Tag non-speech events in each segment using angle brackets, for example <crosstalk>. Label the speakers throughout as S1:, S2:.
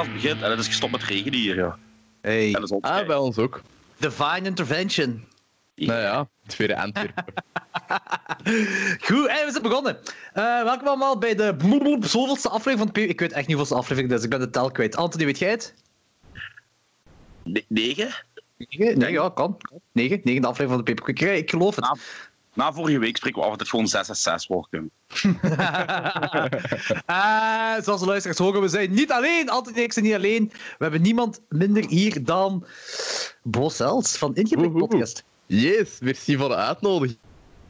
S1: podcast begint en het is gestopt met regenen hier. Ja.
S2: Hey.
S1: En dat is
S3: Ah, bij ons ook.
S2: Divine Intervention.
S3: Nou ja, het weer Antwerpen. <laughs>
S2: Goed, en we zijn begonnen. Eh, welkom allemaal bij de blablabla zoveelste aflevering van de P. Ik weet echt niet hoeveelste aflevering dus ik ben de tel kwijt. Anthony, weet jij het?
S1: Ne- negen?
S2: Negen? Nee, ja, kan. Negen. Negende aflevering van de Paper Ik, ik geloof het.
S1: Na, vorige week spreken we af dat het gewoon 6 en 6 wordt. <laughs>
S2: Eh, zoals de luisteraars horen, we zijn niet alleen. Anthony en ik zijn niet alleen. We hebben niemand minder hier dan Bo Sels van
S3: Woehoe.
S2: Podcast.
S3: Yes, merci voor de uitnodiging.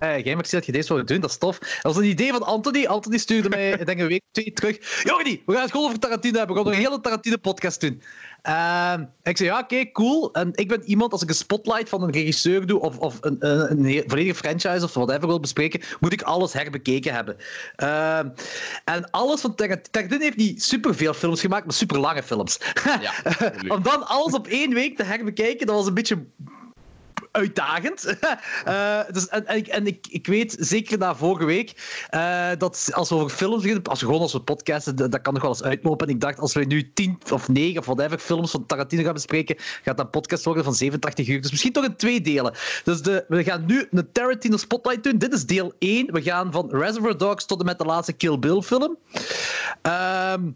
S2: Eh, jij merci dat je deze wou doen, dat is tof. Dat was een idee van Anthony. Anthony stuurde mij, ik denk een week of twee terug. Jordi, we gaan het gewoon over Tarantino hebben. We gaan een hele Tarantino-podcast doen. Ehm, ik zei, ja, oké, cool. En ik ben iemand, als ik een spotlight van een regisseur doe, of, of een, een, een volledige franchise, of whatever wil bespreken, moet ik alles herbekeken hebben. Ehm, en alles van Tarantino... Tarantino heeft niet superveel films gemaakt, maar super lange films. <laughs>
S3: Ja,
S2: Om dan alles op één week te herbekijken, dat was een beetje uitdagend. <laughs> Eh, dus, en ik, en ik, ik weet, zeker na vorige week, eh, dat als we over films als we gewoon als we podcasten, dat, kan nog wel eens uitlopen. En ik dacht, als we nu 10 of 9 of whatever films van Tarantino gaan bespreken, gaat dat podcast worden van 87 uur. Dus misschien toch in twee delen. Dus we gaan nu een Tarantino Spotlight doen. Dit is deel 1. We gaan van Reservoir Dogs tot en met de laatste Kill Bill film. Ehm,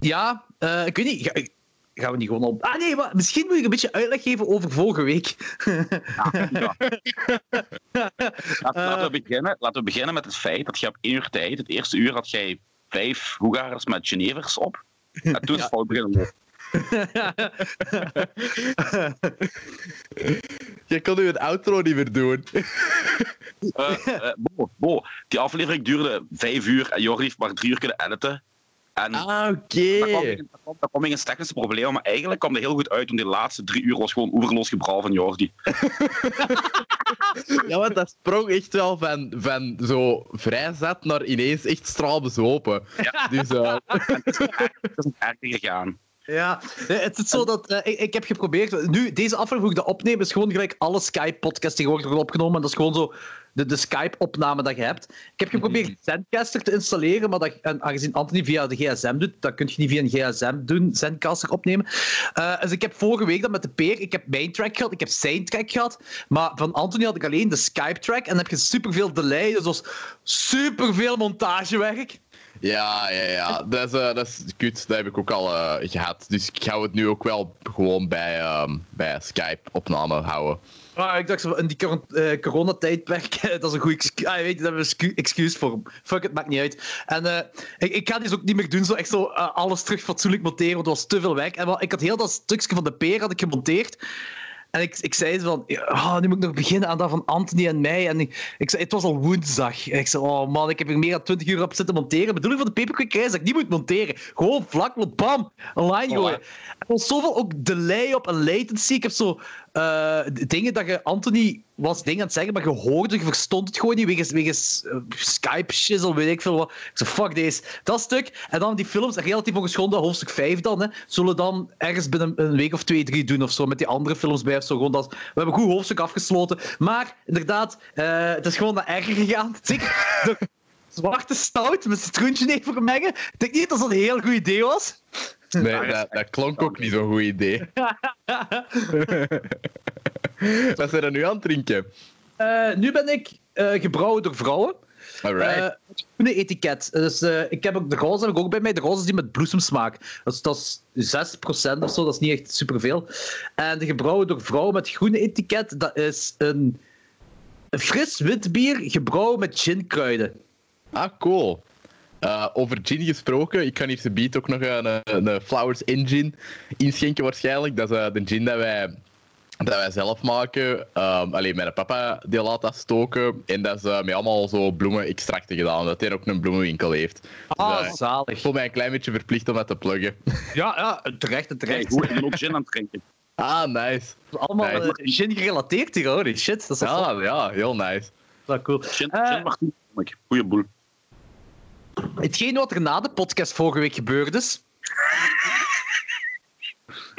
S2: ja, eh, ik weet niet. Ga, gaan we niet gewoon op. Ah nee, maar misschien moet ik een beetje uitleg geven over vorige week.
S1: Ja. Laten, <laughs> laten, we beginnen, laten we beginnen met het feit dat je op één uur tijd, het eerste uur had jij vijf Hoegaarders met Genevers op. En toen is het fout beginnen lopen. <laughs>
S3: Je kan nu een outro niet meer doen.
S1: Eh, eh, Bo, Bo, die aflevering duurde vijf uur en Jordi heeft maar drie uur kunnen editen. En
S3: Ah, oké.
S1: kwam, daar kwam, eens technische problemen, maar eigenlijk kwam dat heel goed uit, want die laatste drie uur was gewoon oeverloos gebrouw van Jordi. <laughs>
S3: Ja, want dat sprong echt wel van, van zo vrij zat naar ineens echt straalbezopen. Dus eh, <laughs>
S1: Het is een erger gegaan.
S2: Ja, nee, het is zo dat eh, ik, ik heb geprobeerd. Nu, deze aflevering hoe ik dat opneem, is gewoon gelijk alle Skype-podcasts die worden opgenomen. En dat is gewoon zo de, de Skype-opname dat je hebt. Ik heb geprobeerd Zencaster te installeren, maar dat, en aangezien Anthony via de gsm doet, dat kun je niet via een gsm doen, Zencaster opnemen. Eh, dus ik heb vorige week dan met de peer, ik heb mijn track gehad, ik heb zijn track gehad, maar van Anthony had ik alleen de Skype-track en dan heb je superveel delay, dus dat was superveel montagewerk.
S3: ja, ja, ja. Dat is, eh, dat is kut. Dat heb ik ook al eh, gehad. Dus ik hou het nu ook wel gewoon bij, bij Skype-opname houden.
S2: Ah, ik dacht zo, in die eh, coronatijdperk, <laughs> dat is een goed excuus. Ah, je weet, daar hebben we excuus voor. Fuck, het maakt niet uit. En eh, ik, ik ga dit ook niet meer doen, zo echt zo eh, alles terug fatsoenlijk monteren, want het was te veel werk. En wel, ik had heel dat stukje van de peer had ik gemonteerd. En ik, ik zei zo van, ja, oh, nu moet ik nog beginnen aan dat van Anthony en mij. En ik, ik zei, het was al woensdag. En ik zei, oh man, ik heb er meer dan 20 uur op zitten monteren. Bedoeling van de Paperquick is dat ik niet moet monteren. Gewoon vlak, bam, online gooien. Er was zoveel ook delay op en latency. Ik heb zo eh, dingen dat je, Anthony was dingen aan het zeggen, maar je hoorde, je verstond het gewoon niet, wegens, wegens eh, Skype, shizzle, weet ik veel wat. Ik zei, fuck deze. Dat stuk. En dan die films, relatief ongeschonden, hoofdstuk 5 dan, hè, zullen dan ergens binnen een week of twee, drie doen of zo, met die andere films bij of zo. Gewoon dat, we hebben een goed hoofdstuk afgesloten. Maar, inderdaad, eh, het is gewoon naar erger gegaan. <laughs> Zeker de zwarte stout met citroentje even gemengen. Ik denk niet dat dat een heel goed idee was.
S3: Nee, dat, dat klonk ook niet zo'n goed idee. <laughs> Wat zijn er nu aan het drinken?
S2: Eh, nu ben ik eh, gebrouwen door vrouwen.
S3: Alright.
S2: Het groene etiket. Dus, ik heb ook de roze heb ik ook bij mij. De roze is die met bloesemsmaak. Dat is, dat is 6% of zo, dat is niet echt superveel. En de gebrouwen door vrouwen met groene etiket, dat is een, een fris wit bier gebrouwen met ginkruiden.
S3: Ah, cool. Eh, over gin gesproken, ik kan hier beat ook nog een, een, een Flowers in gin inschenken waarschijnlijk. Dat is eh, de gin dat wij, dat wij zelf maken. Um, alleen mijn papa die laat dat stoken. En dat is eh, met allemaal zo bloemenextracten gedaan. Dat hij ook een bloemenwinkel heeft.
S2: Ah,
S3: Dus, eh, ik
S2: zalig.
S3: voel mij een klein beetje verplicht om dat te pluggen. <laughs>
S2: Ja, ja, terecht, en terecht.
S1: hoe ik ben ook gin aan het drinken.
S3: ah, nice.
S2: Allemaal eh, gin gerelateerd hier, holy shit. Dat is
S3: Ja, ja, heel nice.
S2: wel cool.
S1: Gin,
S2: Eh,
S1: gin Martini, goeie boel.
S2: Hetgeen wat er na de podcast vorige week gebeurd is.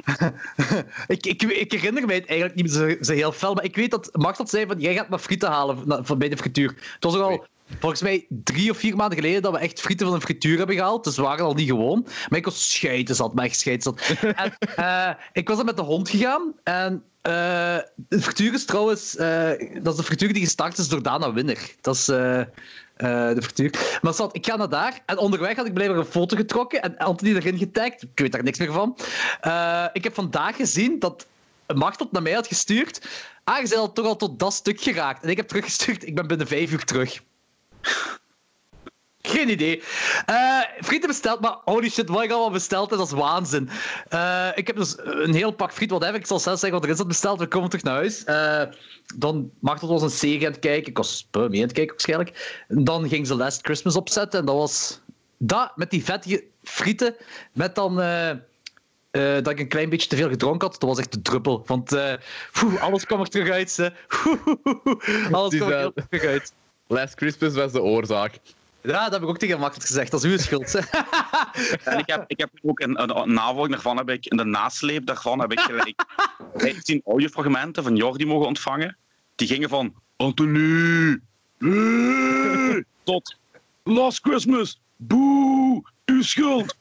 S2: <laughs> ik, ik, ik herinner mij het eigenlijk niet meer zo, zo heel fel, maar ik weet dat Machteld zei van jij gaat maar frieten halen van bij de frituur. Het was ook al volgens mij drie of vier maanden geleden dat we echt frieten van een frituur hebben gehaald. Dus we waren al niet gewoon. Maar ik was scheiden zat, maar echt scheiden zat. <laughs> En, eh, ik was dan met de hond gegaan. En eh, de frituur is trouwens... eh, dat is de frituur die gestart is door Dana Winner. Dat is... eh, de frituur. Maar zat, ik ga naar daar en onderweg had ik blijkbaar een foto getrokken en Anthony erin getagd. Ik weet daar niks meer van. Eh, ik heb vandaag gezien dat Machteld naar mij had gestuurd. Ah, je bent al toch al tot dat stuk geraakt. En ik heb teruggestuurd, ik ben binnen vijf uur terug. Geen idee. Eh frieten besteld, maar holy shit, wat ik allemaal besteld heb, dat is waanzin. Eh, ik heb dus een heel pak friet, whatever. Ik zal zelf zeggen wat er is dat besteld. We komen terug naar huis. Eh, dan Machteld was een serie aan het kijken. Ik was uh, mee aan het kijken waarschijnlijk. Dan ging ze Last Christmas opzetten. En dat was dat, met die vettige frieten. Met dan... dat ik een klein beetje te veel gedronken had, dat was echt de druppel. Want poeh, alles kwam er terug uit. Hè. <laughs> alles kwam er terug uit.
S3: Last Christmas was de oorzaak.
S2: Ja, dat heb ik ook tegen Machteld gezegd. Dat is uw schuld. <laughs>
S1: En ik heb, ik heb ook een, een, een navolging daarvan, heb ik, in de nasleep daarvan, heb ik gelijk <laughs> 15 audiofragmenten van Jordi mogen ontvangen. Die gingen van Anthony, <laughs> tot Last Christmas, boe, uw schuld.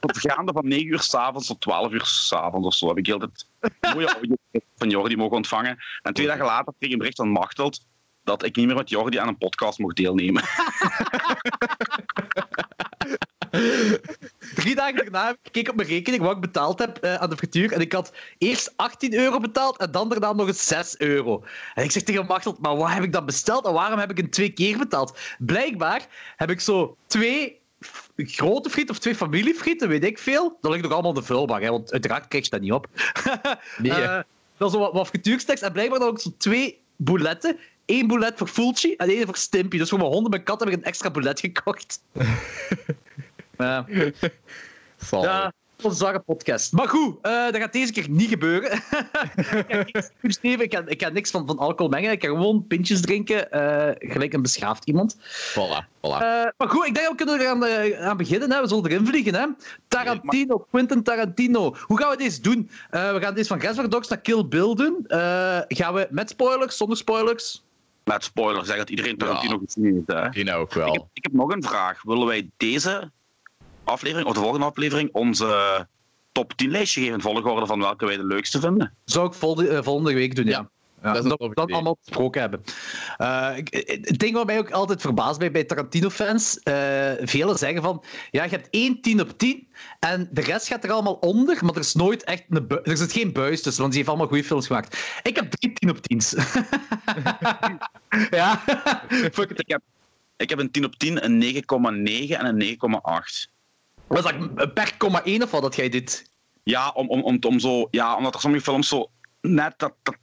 S1: Tot gaande van 9 uur s'avonds tot 12 uur s'avonds of zo heb ik heel het mooie audio van Jordi mogen ontvangen. En twee dagen later kreeg ik een bericht van Machteld dat ik niet meer met Jordi aan een podcast mocht deelnemen. <laughs>
S2: Drie dagen daarna heb ik gekeken op mijn rekening wat ik betaald heb eh, aan de frituur. En ik had eerst 18 euro betaald en dan daarna nog eens 6 euro. En ik zeg tegen Machteld, maar wat heb ik dan besteld en waarom heb ik een twee keer betaald? Blijkbaar heb ik zo twee grote frieten of twee familiefrieten, weet ik veel. Dat ligt nog allemaal de vulbak, hè, want uiteraard krijg je dat niet op. <laughs>
S3: Nee.
S2: Eh, dan zo wat, wat en blijkbaar dan ook zo twee bouletten. Eén boulet voor Fulci en één voor Stimpy. Dus voor mijn honden en mijn kat heb ik een extra boulet gekocht. <laughs> Ja.
S3: Zal.
S2: Ja, dat was een zware podcast. Maar goed, eh, dat gaat deze keer niet gebeuren. <laughs> ik, heb niks toegegeven, ik, kan, ik kan niks van, van alcohol mengen. Ik kan gewoon pintjes drinken, eh, gelijk een beschaafd iemand.
S3: Voilà, voilà.
S2: Eh, maar goed, ik denk dat we kunnen eraan eh, aan beginnen. Hè. We zullen erin vliegen. Hè. Tarantino, Quentin Tarantino. Hoe gaan we deze doen? Eh, we gaan deze van Reservoir Dogs naar Kill Bill doen. Eh, gaan we met spoilers, zonder spoilers?
S1: Met spoilers, zeg dat iedereen Tarantino
S3: Ja.
S1: gezien heeft. Hè.
S3: Die nou ook
S1: Ik, heb,
S3: wel.
S1: ik heb nog een vraag. Willen wij deze aflevering, of de volgende aflevering, onze top 10 lijstje geven in volgorde van welke wij de leukste vinden?
S2: Zou ik volgende, eh, volgende week doen, ja.
S3: Ja,
S2: Ja,
S3: dat
S2: dat we dat allemaal besproken hebben. Ik- het ding wat mij ook altijd verbaast bij, bij Tarantino-fans, eh velen zeggen van, ja, je hebt één 10 op 10 en de rest gaat er allemaal onder, maar er is nooit echt een bu- er zit geen buis tussen, want die heeft allemaal goede films gemaakt. Ik heb drie 10 op 10's. <laughs> ja, fuck it.
S1: Ik heb, ik heb een 10 op 10, een 9,9 en een 9,8.
S2: Was dat per komma 1 of wat dat jij dit?
S1: Ja, om, om, om, om zo, ja, omdat er sommige films zo net dat, dat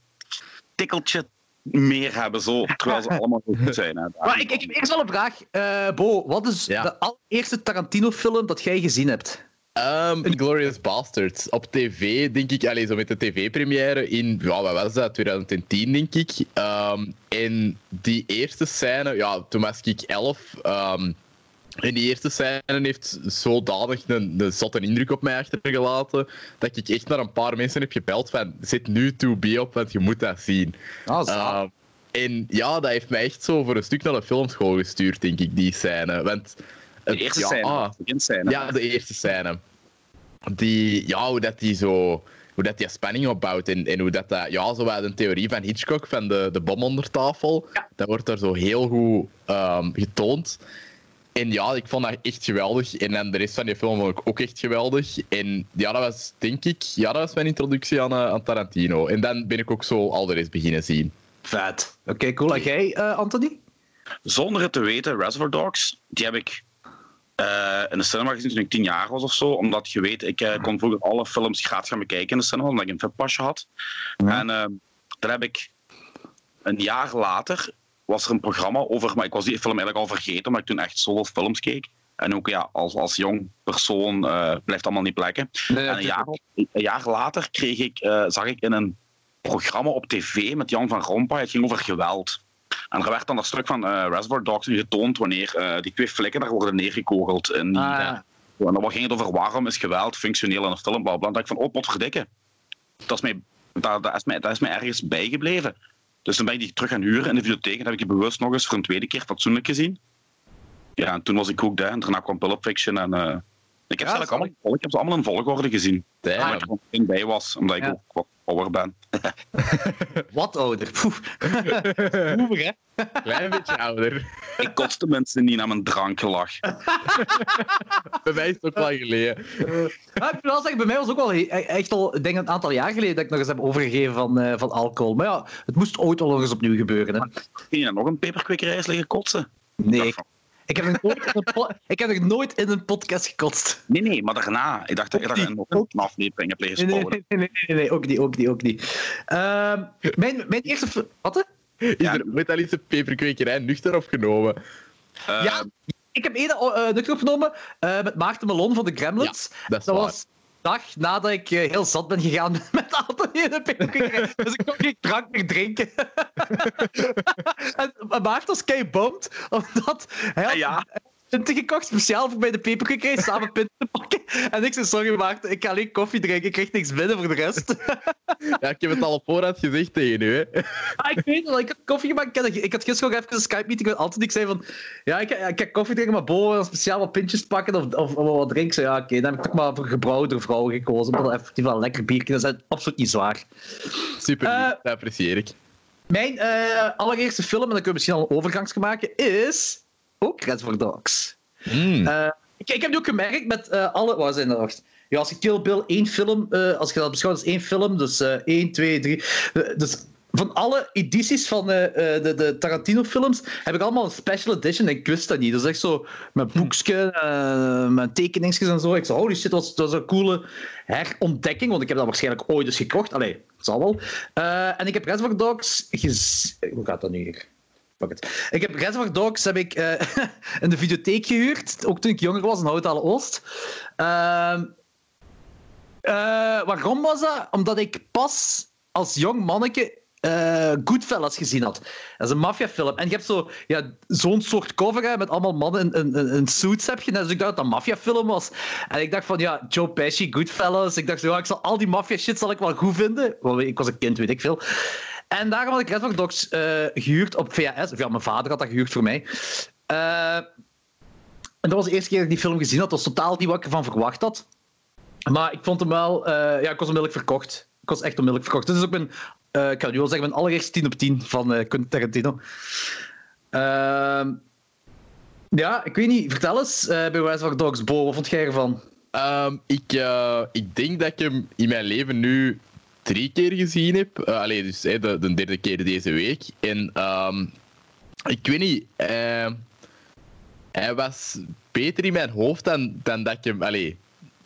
S1: tikkeltje meer hebben, zo, terwijl ze <laughs> allemaal goed zijn. Hè.
S2: Maar ik, ik heb eerst wel een vraag. Eh, Bo, wat is
S3: Ja.
S2: de allereerste Tarantino-film dat jij gezien hebt?
S3: Um, Glorious Bastards. Op tv, denk ik, allez, zo met de tv-première in, ja, wat was dat, 2010, denk ik. Ehm, en die eerste scène, ja, toen was ik 11. ehm, en die eerste scène heeft zodanig een, een zotte indruk op mij achtergelaten, dat ik echt naar een paar mensen heb gebeld van, zet nu 2B op, want je moet dat zien.
S2: Ah,
S3: Ehm, en ja, dat heeft mij echt zo voor een stuk naar de filmschool gestuurd, denk ik, die scène. Want
S1: De
S3: het-
S1: eerste
S3: ja,
S1: scène,
S3: ah,
S1: de
S3: ja, de eerste scène. Die, ja, hoe dat die zo... Hoe dat die spanning opbouwt en, en hoe dat, dat... Ja, zo wat een theorie van Hitchcock, van de, de bom onder tafel. Dat wordt daar zo heel goed ehm, getoond. En ja, ik vond dat echt geweldig. En dan de rest van die film vond ik ook echt geweldig. En ja, dat was, denk ik... Ja, dat was mijn introductie aan, eh, aan Tarantino. En dan ben ik ook zo al de rest beginnen zien.
S2: Vet. Oké, cool. En jij, eh, Anthony?
S1: Zonder het te weten, Reservoir Dogs, die heb ik eh, in de cinema gezien toen ik tien jaar was of zo. Omdat je weet, ik kon vroeger alle films gratis gaan bekijken in de cinema, omdat ik een vetpasje had. En eh dan heb ik een jaar later was er een programma over, maar ik was die film eigenlijk al vergeten, omdat ik toen echt zoveel films keek. En ook ja, als, als jong persoon eh, blijft allemaal niet plekken. En een jaar, een jaar later kreeg ik, eh, zag ik in een programma op tv met Jan van Rompuy, het ging over geweld. En er werd dan dat stuk van eh Reservoir Dogs getoond wanneer die twee flikken daar worden neergekogeld. En,
S2: Ah, ja.
S1: en dan ging het over waarom is geweld functioneel in een film. Bla, bla. Dan dacht ik van, oh, potverdikke. Dat is mij, dat, dat, is mij, dat is mij ergens bijgebleven. Dus dan ben ik die terug gaan huren in de videotheek. En heb ik die bewust nog eens voor een tweede keer fatsoenlijk gezien. Ja, en toen was ik ook daar. En daarna kwam Pulp Fiction. En eh, ik, heb
S2: Ja,
S1: ze eigenlijk allemaal, ik heb ze allemaal in volgorde gezien.
S3: Damn.
S1: Waar ik er bij was, omdat ik
S2: Ja.
S1: ook ouder ben. <laughs>
S2: Wat ouder. Poef. <laughs> Oever, hè?
S3: Klein beetje ouder.
S1: Ik kotste mensen niet naar mijn drankgelach. <laughs>
S3: Bij mij is het ook lang geleden.
S2: Ja, ik moet wel zeggen, bij mij was het ook wel e- echt al ik denk een aantal jaar geleden dat ik nog eens heb overgegeven van, eh, van alcohol. Maar ja, het moest ooit al nog eens opnieuw gebeuren. Hè?
S1: Ging je nog een peperkwekerij liggen kotsen?
S2: Nee,
S1: Ik dacht
S2: ik heb, nog nooit in een <laughs> ik heb nog nooit in een podcast gekotst.
S1: Nee, nee, maar daarna. Ik dacht dat je
S2: Ook
S1: daar
S2: niet.
S1: nog een aflevering hebt liggen
S2: Nee, nee, nee, nee, nee, nee, ook niet, ook niet, ook niet. Ehm, mijn, mijn eerste... Wat?
S3: Is
S1: Ja.
S3: er ooit al eens een peperkwekerij nuchter opgenomen?
S1: Eh,
S2: Ja, ik heb één uh, nuchter opgenomen eh, met Maarten Melon van de Gremlins.
S3: Dat is
S2: Dat
S3: waar.
S2: was dag nadat ik eh, heel zat ben gegaan <laughs> met in de peperkwekerij. Dus ik kon geen drank meer drinken. <laughs> en Maarten was kei omdat hij had
S1: Ja.
S2: Pinten gekocht, speciaal voor bij de peperkwekerij, samen pinten te pakken. En ik zei, sorry Maarten, ik ga alleen koffie drinken, ik krijg niks binnen voor de rest.
S3: Ja, ik heb het al op voorhand gezegd tegen u. Hè.
S2: Ah, ik weet wel, ik had koffie gemaakt. Ik had, ik had gisteren nog even een Skype-meeting met Anthony. Ik zei van, ja, ik, ik heb koffie drinken, maar Bo wil speciaal wat pintjes pakken of, of, of wat drinken. Ik zei, ja, oké, dan heb ik toch maar voor gebrouwde vrouwen gekozen. Maar effectief wel een lekker biertje. Dat is absoluut niet zwaar.
S3: Super, lief, dat apprecieer ik.
S2: Mijn eh, allereerste film, en dan kunnen we misschien al een overgangsje maken, is ook Reservoir Dogs.
S3: Mm.
S2: Ik, ik heb nu ook gemerkt met eh, alle... Wat zijn er? Ja, als je Kill Bill één film... eh, als je dat beschouwt als één film, dus 1, 2, 3... eh, dus van alle edities van de, de Tarantino-films heb ik allemaal een special edition en ik wist dat niet. Dat is echt zo met boekje, eh, met tekeningsjes en zo. Ik zei, holy shit, dat was, dat was een coole herontdekking, want ik heb dat waarschijnlijk ooit eens gekocht. Allee, het zal wel. En ik heb Reservoir Dogs gez... Hoe gaat dat nu hier? Ik heb Reservoir Dogs heb ik, eh, <laughs> in de videotheek gehuurd, ook toen ik jonger was in Houtale Oost. Ehm, eh, waarom was dat? Omdat ik pas als jong manneke eh Goodfellas gezien had. Dat is een maffiafilm. En je hebt zo, ja, zo'n soort cover met allemaal mannen in, in, in, suits. Heb je. Dus ik dacht dat dat een maffiafilm was. En ik dacht van, ja, Joe Pesci, Goodfellas. Ik dacht zo, ik zal al die maffia shit zal ik wel goed vinden. Wel, Ik was een kind, weet ik veel. En daarom had ik Reservoir Dogs eh, gehuurd op VHS. Ja, mijn vader had dat gehuurd voor mij. Eh, en dat was de eerste keer dat ik die film gezien had. Dat was totaal niet wat ik ervan verwacht had. Maar ik vond hem wel... eh, ja, ik was onmiddellijk verkocht. Ik was echt onmiddellijk verkocht. Dit is ook mijn... ik kan nu wel zeggen, mijn allereerste 10 op 10 van Quentin Tarantino. Ja, ik weet niet. Vertel eens eh, bij Reservoir Dogs. Bo, wat vond jij ervan?
S3: Ehm, ik, ik denk dat ik hem in mijn leven nu drie keer gezien heb. Uh, allee, dus de, de derde keer deze week. En ehm, ik weet niet, eh, hij was beter in mijn hoofd dan, dan dat ik hem. Allee,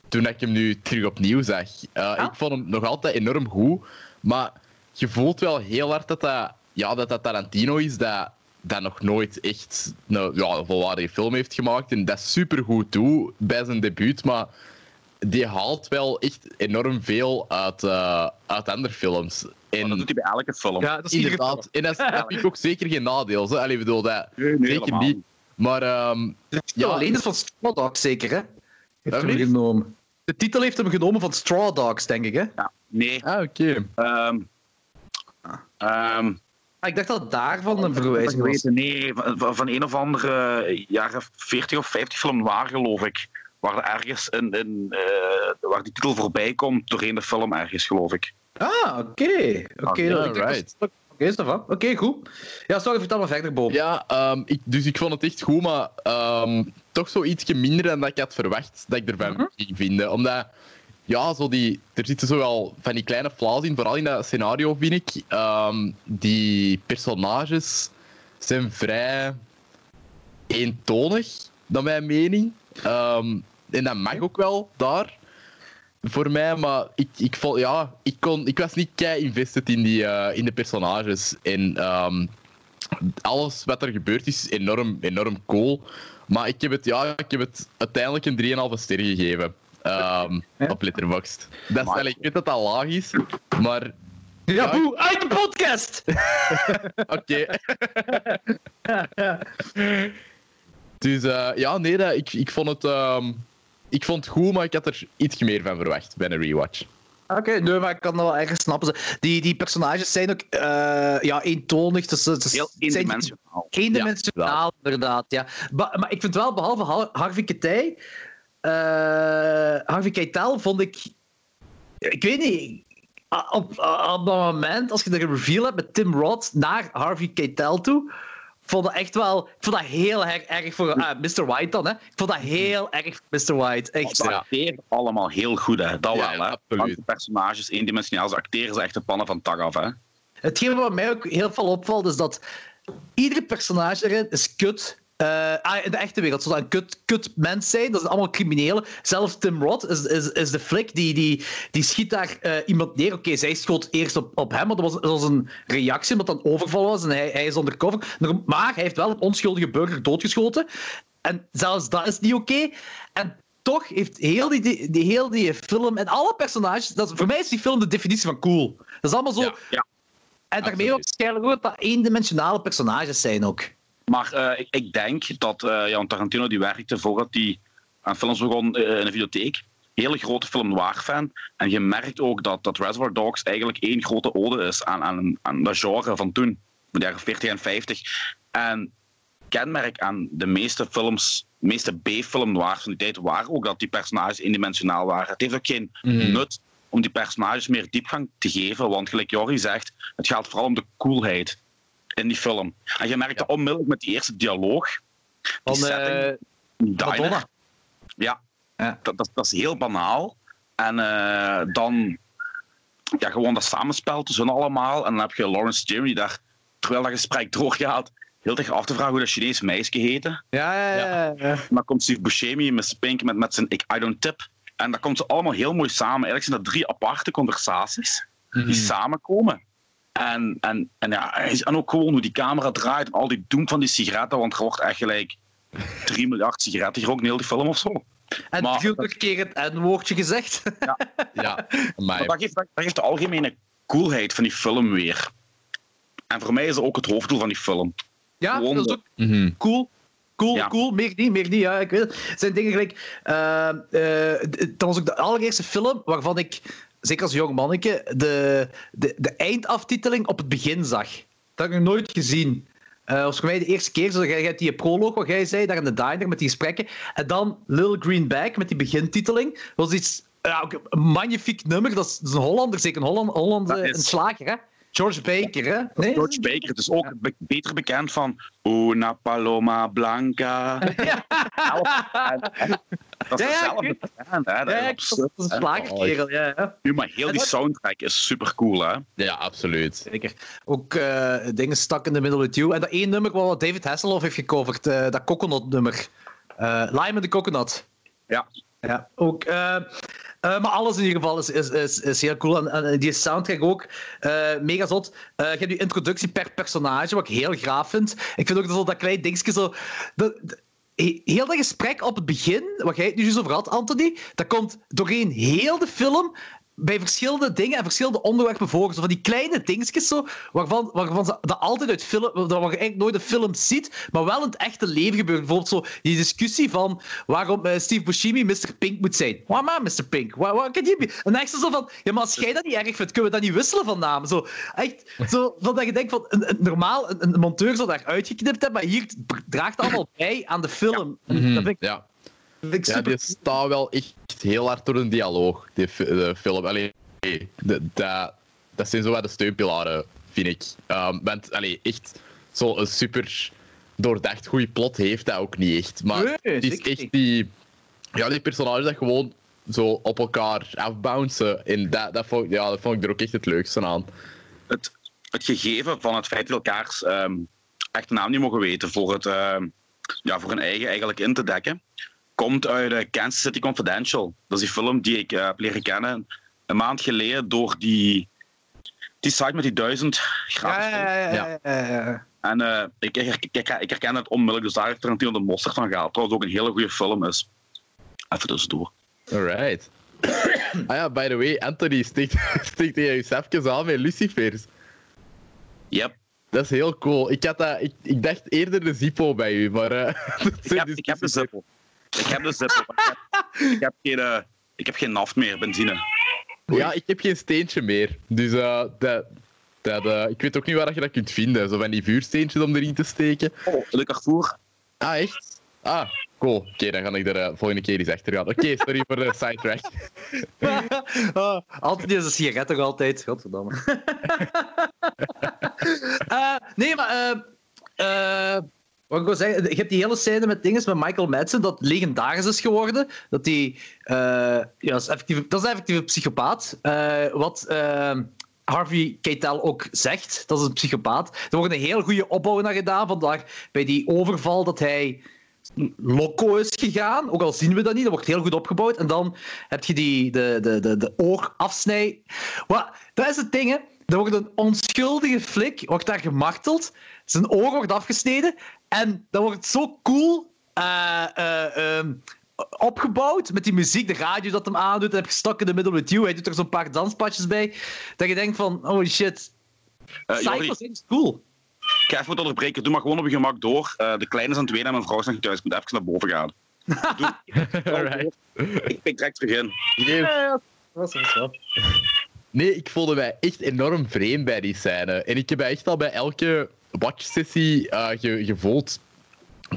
S3: toen ik hem nu terug opnieuw zag. Eh,
S2: Ja?
S3: Ik vond hem nog altijd enorm goed. Maar je voelt wel heel hard dat dat, ja, dat, dat Tarantino is dat, dat nog nooit echt een, ja, een volwaardige film heeft gemaakt. En dat super goed doet bij zijn debuut. Maar die haalt wel echt enorm veel uit, eh, uit andere films. En
S1: dat doet hij bij elke film.
S2: Ja, dat is
S3: inderdaad, en dat, is- dat vind ik ook zeker geen nadeel. Zo. Allee, bedoel, dat,
S1: Nee, nee,
S3: zeker
S1: helemaal
S3: niet. Maar ehm,
S2: De titel
S3: Ja.
S2: alleen is van Straw Dogs, zeker, hè? Heeft hem genomen. De titel heeft hem genomen van Straw Dogs, denk ik, hè?
S1: Ja, nee.
S3: ah, oké.
S1: Ehm, ehm,
S2: Ah, ik dacht dat het daarvan een verwijzing was.
S1: nee, van, van- van een of andere jaren 40 of 50 film waar, geloof ik. Waar er ergens in, in, eh, waar die titel voorbij komt doorheen de film ergens, geloof ik.
S2: Ah, oké. Oké, dat-
S3: right.
S2: Oké, is dat van? Oké, goed. Ja, sorry, vertel maar verder, Bob.
S3: Ja, ehm, ik, dus ik vond het echt goed, maar ehm, toch zo ietsje minder dan dat ik had verwacht dat ik ervan
S2: Mhm.
S3: ging vinden. Omdat, ja, zo die, er zitten zo wel van die kleine flaws in, vooral in dat scenario, vind ik. Ehm, die personages zijn vrij eentonig, naar mijn mening. Ehm, en dat mag ook wel daar voor mij, maar ik, ik, vond, ja, ik, kon, ik was niet kei invested in, die, eh, in de personages. En ehm, alles wat er gebeurt is enorm, enorm cool. Maar ik heb het, ja, ik heb het uiteindelijk een 3,5 ster gegeven. ehm. Op Letterboxd. Dat is, ik weet dat dat laag is, maar
S2: Ja,
S3: Ja.
S2: boe, uit de podcast! <laughs> <laughs>
S3: oké. dus eh, ja, nee, dat, ik, ik, vond het, ehm, ik vond het goed, maar ik had er iets meer van verwacht bij een rewatch.
S2: Oké, nee, maar ik kan dat wel ergens snappen. Die, die personages zijn ook uh, ja, eentonig. Dus, dus,
S1: Heel eendimensionaal.
S2: Eendimensionaal, ja, inderdaad. Ja. Maar, maar ik vind wel, behalve Harvey Keitel, uh, Harvey Keitel vond ik... Ik weet niet... Op, op dat moment, als je de reveal hebt met Tim Roth naar Harvey Keitel toe vond dat echt wel. Ik vond dat heel erg, erg voor uh, Mr. White dan. Hè. Ik vond dat heel erg voor Mr. White. Echt.
S1: Ze acteren allemaal heel goed, hè. Dat wel, hè. Absoluut. De personages eendimensionaal, ze acteren ze echt de pannen van tag af, hè.
S2: Hetgeen wat mij ook heel veel opvalt, is dat iedere personage erin is kut. Uh, ah, in de echte wereld zou dat een kut, kut mens zijn. Dat zijn allemaal criminelen. Zelfs Tim Roth is, is, is de flik die, die, die schiet daar uh, iemand neer. Oké, zij schoot eerst op, op hem, maar dat was, dat was een reactie omdat dat een overval was en hij, hij is undercover. Maar hij heeft wel een onschuldige burger doodgeschoten. En zelfs dat is niet oké. En toch heeft heel die, die, die, heel die film en alle personages. Dat, voor mij is die film de definitie van cool. Dat is allemaal zo.
S1: Ja, ja.
S2: En daarmee ook waarschijnlijk ook dat eendimensionale personages zijn ook.
S1: Maar uh, ik, ik, denk dat uh, Jan Tarantino die werkte voordat hij aan films begon uh, in de videotheek. Hele grote film noir-fan. En je merkt ook dat, dat Reservoir Dogs eigenlijk één grote ode is aan, aan, aan dat genre van toen, de jaren 40 en 50. En kenmerk aan de meeste films, de meeste B-film noirs van die tijd, waren ook dat die personages eendimensionaal waren. Het heeft ook geen mm. nut om die personages meer diepgang te geven, want gelijk Jorri zegt, het gaat vooral om de coolheid in die film. En je merkt ja. onmiddellijk met die eerste dialoog. Die
S2: Van
S1: setting,
S2: uh,
S1: Ja, ja. Dat, dat, dat, is heel banaal. En uh, dan ja, gewoon dat samenspel tussen allemaal. En dan heb je Lawrence Jim die daar, terwijl dat gesprek doorgaat, heel erg af te vragen hoe dat Chinese meisje heette.
S2: Ja, ja, ja.
S1: dan komt Steve Buscemi met Pink met, met zijn I, I don't tip. En dat komt ze allemaal heel mooi samen. Eigenlijk zijn dat drie aparte conversaties die mm. samenkomen. En, en, en, ja, en ook gewoon hoe die camera draait en al die doen van die sigaretten, want er wordt echt gelijk 3 miljard sigaretten gerookt in heel die film of zo.
S2: En maar, nog een keer het N-woordje gezegd.
S1: Ja, <laughs> ja. Maar dat geeft, dat geeft de algemene coolheid van die film weer. En voor mij is dat ook het hoofddoel van die film.
S2: Ja, Gewoon dat is ook mm -hmm. cool. Cool, ja. cool, meer niet, meer niet. Ja, ik weet het. het zijn dingen gelijk. Uh, uh, dat was ook de allereerste film waarvan ik zeker als jong manneke, de, de, de eindaftiteling op het begin zag. Dat heb ik nog nooit gezien. Uh, was voor mij de eerste keer, zo, jij hebt die proloog, wat jij zei, daar in de diner met die gesprekken. En dan Little Green Bag met die begintiteling. Dat was iets, ja, een magnifiek nummer. Dat is, dat is een Hollander, zeker een Holland, Holland een slager, hè? George Baker, hè?
S1: Nee? George Baker, het is ook ja. beter bekend van Una Paloma Blanca. Ja. <laughs> dat is
S2: ja,
S1: dezelfde band, hè?
S2: Ja, dat is een slagerkerel, ja, ja.
S1: Nu, maar heel die soundtrack is super cool, hè?
S3: Ja, absoluut.
S2: Zeker. Ook uh, dingen stak in the middle with you. En dat één nummer wat David Hasselhoff heeft gecoverd, uh, dat coconut nummer. Uh, Lime in the Coconut.
S1: Ja.
S2: Ja, ook. Uh, uh, maar alles in ieder geval is, is, is, is heel cool. En, en die soundtrack ook uh, mega zot. je hebt die introductie per personage, wat ik heel gaaf vind. Ik vind ook dat, dat klein dingetje zo. Heel dat gesprek op het begin, wat jij het nu zo over had, Anthony, dat komt doorheen heel de film bij verschillende dingen en verschillende onderwerpen voor. Zo van die kleine dingetjes zo, waarvan, waarvan ze dat altijd uit film, dat je eigenlijk nooit de film ziet, maar wel in het echte leven gebeurt. Bijvoorbeeld zo die discussie van waarom uh, Steve Buscemi Mr. Pink moet zijn. Waarom Mr. Pink? Can you be? En echt zo van, ja, maar als jij dat niet erg vindt, kunnen we dat niet wisselen van naam. Zo, echt, zo dat je denkt van, een, een normaal, een, een, monteur zou daar uitgeknipt hebben, maar hier draagt allemaal bij aan de film.
S3: Ja. Mm -hmm. dat vind ik, ja. Ja, die staat wel echt heel hard door een dialoog, die de film. Allee, de, de, dat zijn zo wat de steunpilaren, vind ik. Um, want allee, echt zo'n super doordacht goede plot heeft dat ook niet echt. Maar
S2: nee,
S3: het is echt die, ja, die personages dat gewoon zo op elkaar afbouncen. En dat, dat, vond, ja, dat vond ik er ook echt het leukste aan.
S1: Het, het gegeven van het feit dat elkaars um, echte naam niet mogen weten voor, het, um, ja, voor hun eigen eigenlijk in te dekken komt uit uh, Kansas City Confidential. Dat is die film die ik uh, heb leren kennen een maand geleden door die, die site met die duizend gratis.
S2: Ja, ja, ja. ja, ja.
S1: En uh, ik, ik, ik, ik, herken het onmiddellijk, dus daar heeft Tarantino de mosterd van gehaald. Trouwens ook een hele goede film is. Even tussendoor.
S3: Alright. <coughs> ah ja, by the way, Anthony stikt, <laughs> stikt hij jezelf aan met Lucifers.
S1: Yep.
S3: Dat is heel cool. Ik, had dat, ik, ik dacht eerder de Zippo bij u, maar... <laughs> Uh,
S1: ik, heb, ik heb de Zippo. Ik heb de Zippo. ik, heb, ik, heb geen, uh, ik heb geen naft meer, benzine.
S3: Ja, ik heb geen steentje meer. Dus uh, dat, dat, uh, ik weet ook niet waar je dat kunt vinden. Zo van die vuursteentjes om erin te steken.
S1: Oh, de Carrefour.
S3: Ah, echt? Ah, cool. Oké, okay, dan ga ik er uh, volgende keer eens achter gaan. Oké, okay, sorry voor de sidetrack.
S2: oh, <laughs> altijd deze sigaret toch altijd. Godverdamme. uh, <laughs> nee, maar... Ik je hebt die hele scène met dingen met Michael Madsen dat legendarisch is geworden. Dat die... ja, dat is, effectief, dat is een psychopaat. wat... Harvey Keitel ook zegt, dat is een psychopaat. Er wordt een heel goede opbouw naar gedaan. Vandaag bij die overval dat hij loco is gegaan. Ook al zien we dat niet, dat wordt heel goed opgebouwd. En dan heb je die, de, de, de, de oorafsnij. Wat, dat is het ding, hè. Er wordt een onschuldige flik wordt daar gemarteld. Zijn oor wordt afgesneden. En dat wordt zo cool uh, uh, um, opgebouwd met die muziek, de radio dat hem aandoet. En heb je Stuck in the Middle with You. Hij doet er zo'n paar danspatjes bij. Dat je denkt van, oh shit. Uh, is cool.
S1: Ik ga even wat onderbreken. Doe maar gewoon op je gemak door. Uh, de kleine is aan het wenen en mijn vrouw is nog thuis. Ik moet even naar boven gaan. <laughs> Doe.
S3: Alright.
S1: Ik pik direct terug in.
S3: Nee.
S2: Ja, dat was wel.
S3: Nee, ik voelde mij echt enorm vreemd bij die scène. En ik heb echt al bij elke watch-sessie uh, ge gevoeld.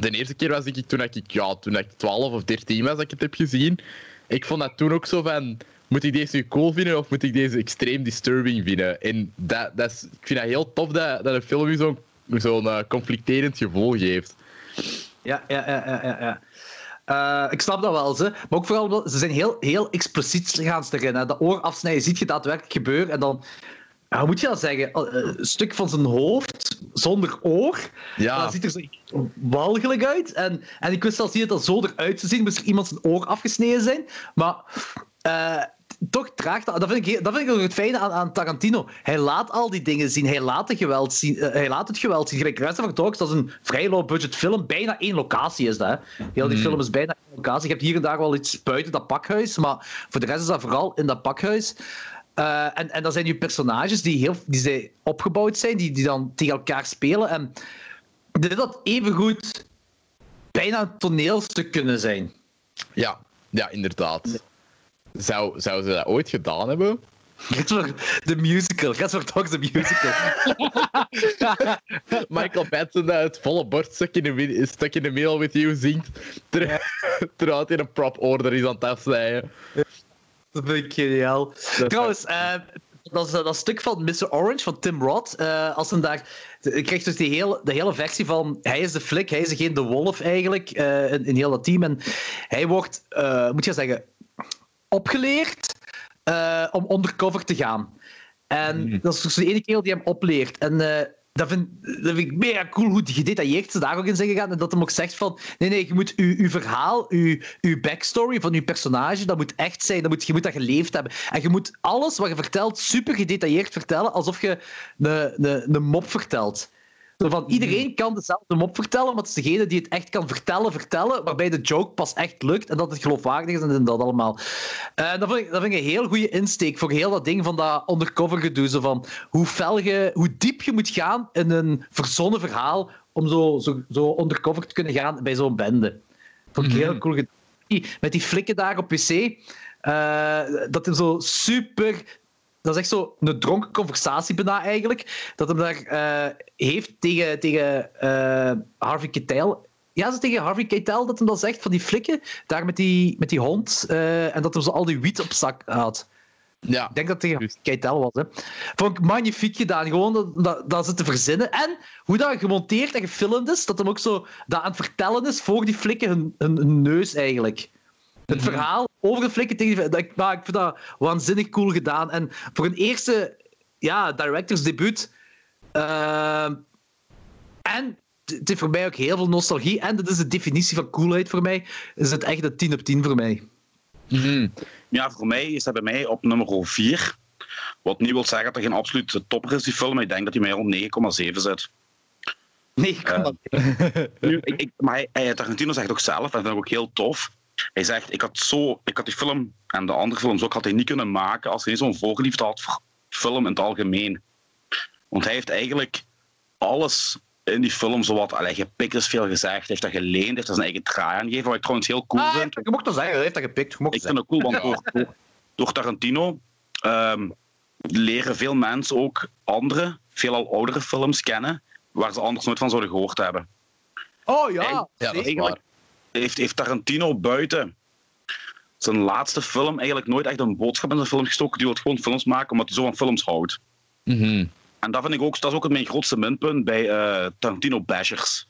S3: De eerste keer was ik toen ik, ja, toen ik 12 of 13 was dat ik het heb gezien. Ik vond dat toen ook zo van moet ik deze cool vinden of moet ik deze extreem disturbing vinden? En dat, dat is, ik vind dat heel tof dat, dat een film zo'n zo'n uh, conflicterend gevoel geeft.
S2: Ja, ja, ja, ja. ja. Uh, ik snap dat wel, ze. maar ook vooral, ze zijn heel, heel expliciet gaan erin. Hè. Dat oor afsnijden ziet je daadwerkelijk gebeuren en dan hoe moet je dat zeggen? Een stuk van zijn hoofd zonder oor.
S3: Ja.
S2: Dat ziet er zo walgelijk uit. En, en ik wist zelfs niet dat dat zo eruit te zien. Moest er iemand zijn oor afgesneden zijn. Maar uh, toch traagt dat. Dat vind ik, dat vind ik ook het fijne aan, aan, Tarantino. Hij laat al die dingen zien. Hij laat, het geweld zien, uh, hij laat het geweld zien. Gelijk Reservoir Dogs, dat is een vrij low-budget film. Bijna één locatie is dat. Hè. Heel die mm. film is bijna één locatie. Je hebt hier en daar wel iets buiten dat pakhuis. Maar voor de rest is dat vooral in dat pakhuis. Uh, en, en dat zijn nu personages die, heel, die zijn opgebouwd zijn, die, die dan tegen elkaar spelen. En dit had evengoed bijna een toneelstuk kunnen zijn.
S3: Ja, ja inderdaad. Zou, zou ze dat ooit gedaan hebben?
S2: De musical. Reservoir Dogs, de musical. <laughs>
S3: Michael Madsen dat het volle bord Stuck in the, stuck in the Middle with You zingt. Ter, <laughs> terwijl hij een prop order is aan het afsnijden.
S2: Dat vind ik geniaal. Trouwens, uh, dat, is, dat stuk van Mr. Orange van Tim Roth. Uh, als hem daar. Je krijgt dus die hele, de hele versie van. Hij is de flik, hij is degene, de wolf eigenlijk. Uh, in, in heel dat team. En hij wordt, moet je zeggen, opgeleerd om undercover te gaan. En mm. dat is dus de ene kerel die hem opleert. En dat vind, dat vind ik mega cool hoe gedetailleerd ze daar ook in zijn gegaan. En dat hem ook zegt van, nee, nee, je moet je, verhaal, je, je backstory van je personage, dat moet echt zijn. Dat moet, je moet dat geleefd hebben. En je moet alles wat je vertelt super gedetailleerd vertellen, alsof je een mop vertelt. Zo van, iedereen kan dezelfde mop vertellen, maar het is degene die het echt kan vertellen, vertellen, waarbij de joke pas echt lukt en dat het geloofwaardig is en dat allemaal. Uh, dat, vind ik, dat vind ik een heel goede insteek voor heel dat ding van dat undercover gedoe. Zo van hoe, fel je, hoe diep je moet gaan in een verzonnen verhaal om zo, zo, zo undercover te kunnen gaan bij zo'n bende. Vond ik heel mhm. cool. Met die flikken daar op PC. Uh, dat is zo super dat is echt zo een dronken conversatie bijna eigenlijk. Dat hem daar uh, heeft tegen, tegen uh, Harvey Keitel. Ja, is tegen Harvey Keitel dat hem dat zegt, van die flikken, daar met die, met die hond. Uh, en dat hem zo al die wiet op zak had.
S3: Ja.
S2: Ik denk dat het tegen Keitel was. Hè. Vond ik magnifiek gedaan. Gewoon dat, dat, dat ze te verzinnen. En hoe dat gemonteerd en gefilmd is, dat hem ook zo dat aan het vertellen is voor die flikken hun, hun, hun neus eigenlijk. Het mhm. verhaal over de flikken tegen die... ik vind dat waanzinnig cool gedaan. En voor een eerste ja, directors debuut... Uh, en het heeft voor mij ook heel veel nostalgie. En dat is de definitie van coolheid voor mij. Is het echt een 10 op 10 voor mij.
S1: Mm Ja, voor mij is dat bij mij op nummer 4. Wat niet wil zeggen dat er geen absolute topper is, die film. Maar ik denk dat hij mij rond 9,7 zit.
S2: 9,7. Uh,
S1: maar hij, Tarantino zegt ook zelf, en dat vind ik ook heel tof. Hij zegt, ik had, zo, ik had die film en de andere films ook had hij niet kunnen maken als hij niet zo'n voorliefde had voor film in het algemeen. Want hij heeft eigenlijk alles in die film zowat, allee, gepikt is veel gezegd, heeft dat geleend, heeft dat zijn eigen draai aangegeven, wat ik trouwens heel cool
S2: ah,
S1: vind.
S2: Je mocht dat zeggen, hij heeft dat gepikt.
S1: ik vind het cool, want door, door, door, Tarantino ehm, leren veel mensen ook andere, veelal oudere films kennen, waar ze anders nooit van zouden gehoord hebben.
S2: Oh ja,
S3: Ja, dat is
S1: zeker.
S3: waar.
S1: Heeft, heeft Tarantino buiten zijn laatste film eigenlijk nooit echt een boodschap in zijn film gestoken. Die wil gewoon films maken omdat hij zo van films houdt.
S3: Mhm.
S1: En dat vind ik ook, dat is ook mijn grootste minpunt bij eh, Tarantino bashers.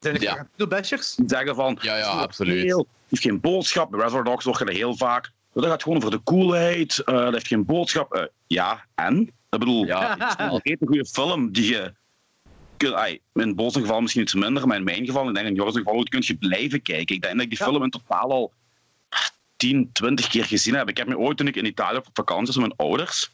S2: Zijn er
S3: Ja.
S2: Tarantino bashers?
S1: Die zeggen van,
S3: Ja, ja,
S1: "Het is
S3: absoluut."
S1: heel- heeft geen boodschap. Bij Reservoir Dogs je dat heel vaak. Dat gaat gewoon over de coolheid. eh dat heeft geen boodschap. Eh, ja, en? Ik bedoel,
S3: Ja,
S1: het is een hele goede film die je... kun- ai, in Boos geval misschien iets minder, maar in mijn geval, ik denk in Joris geval, kun je blijven kijken. Ik denk dat ik die
S2: Ja.
S1: film in totaal al 10, 20 keer gezien heb. Ik heb me ooit, toen ik in Italië op vakantie was met mijn ouders,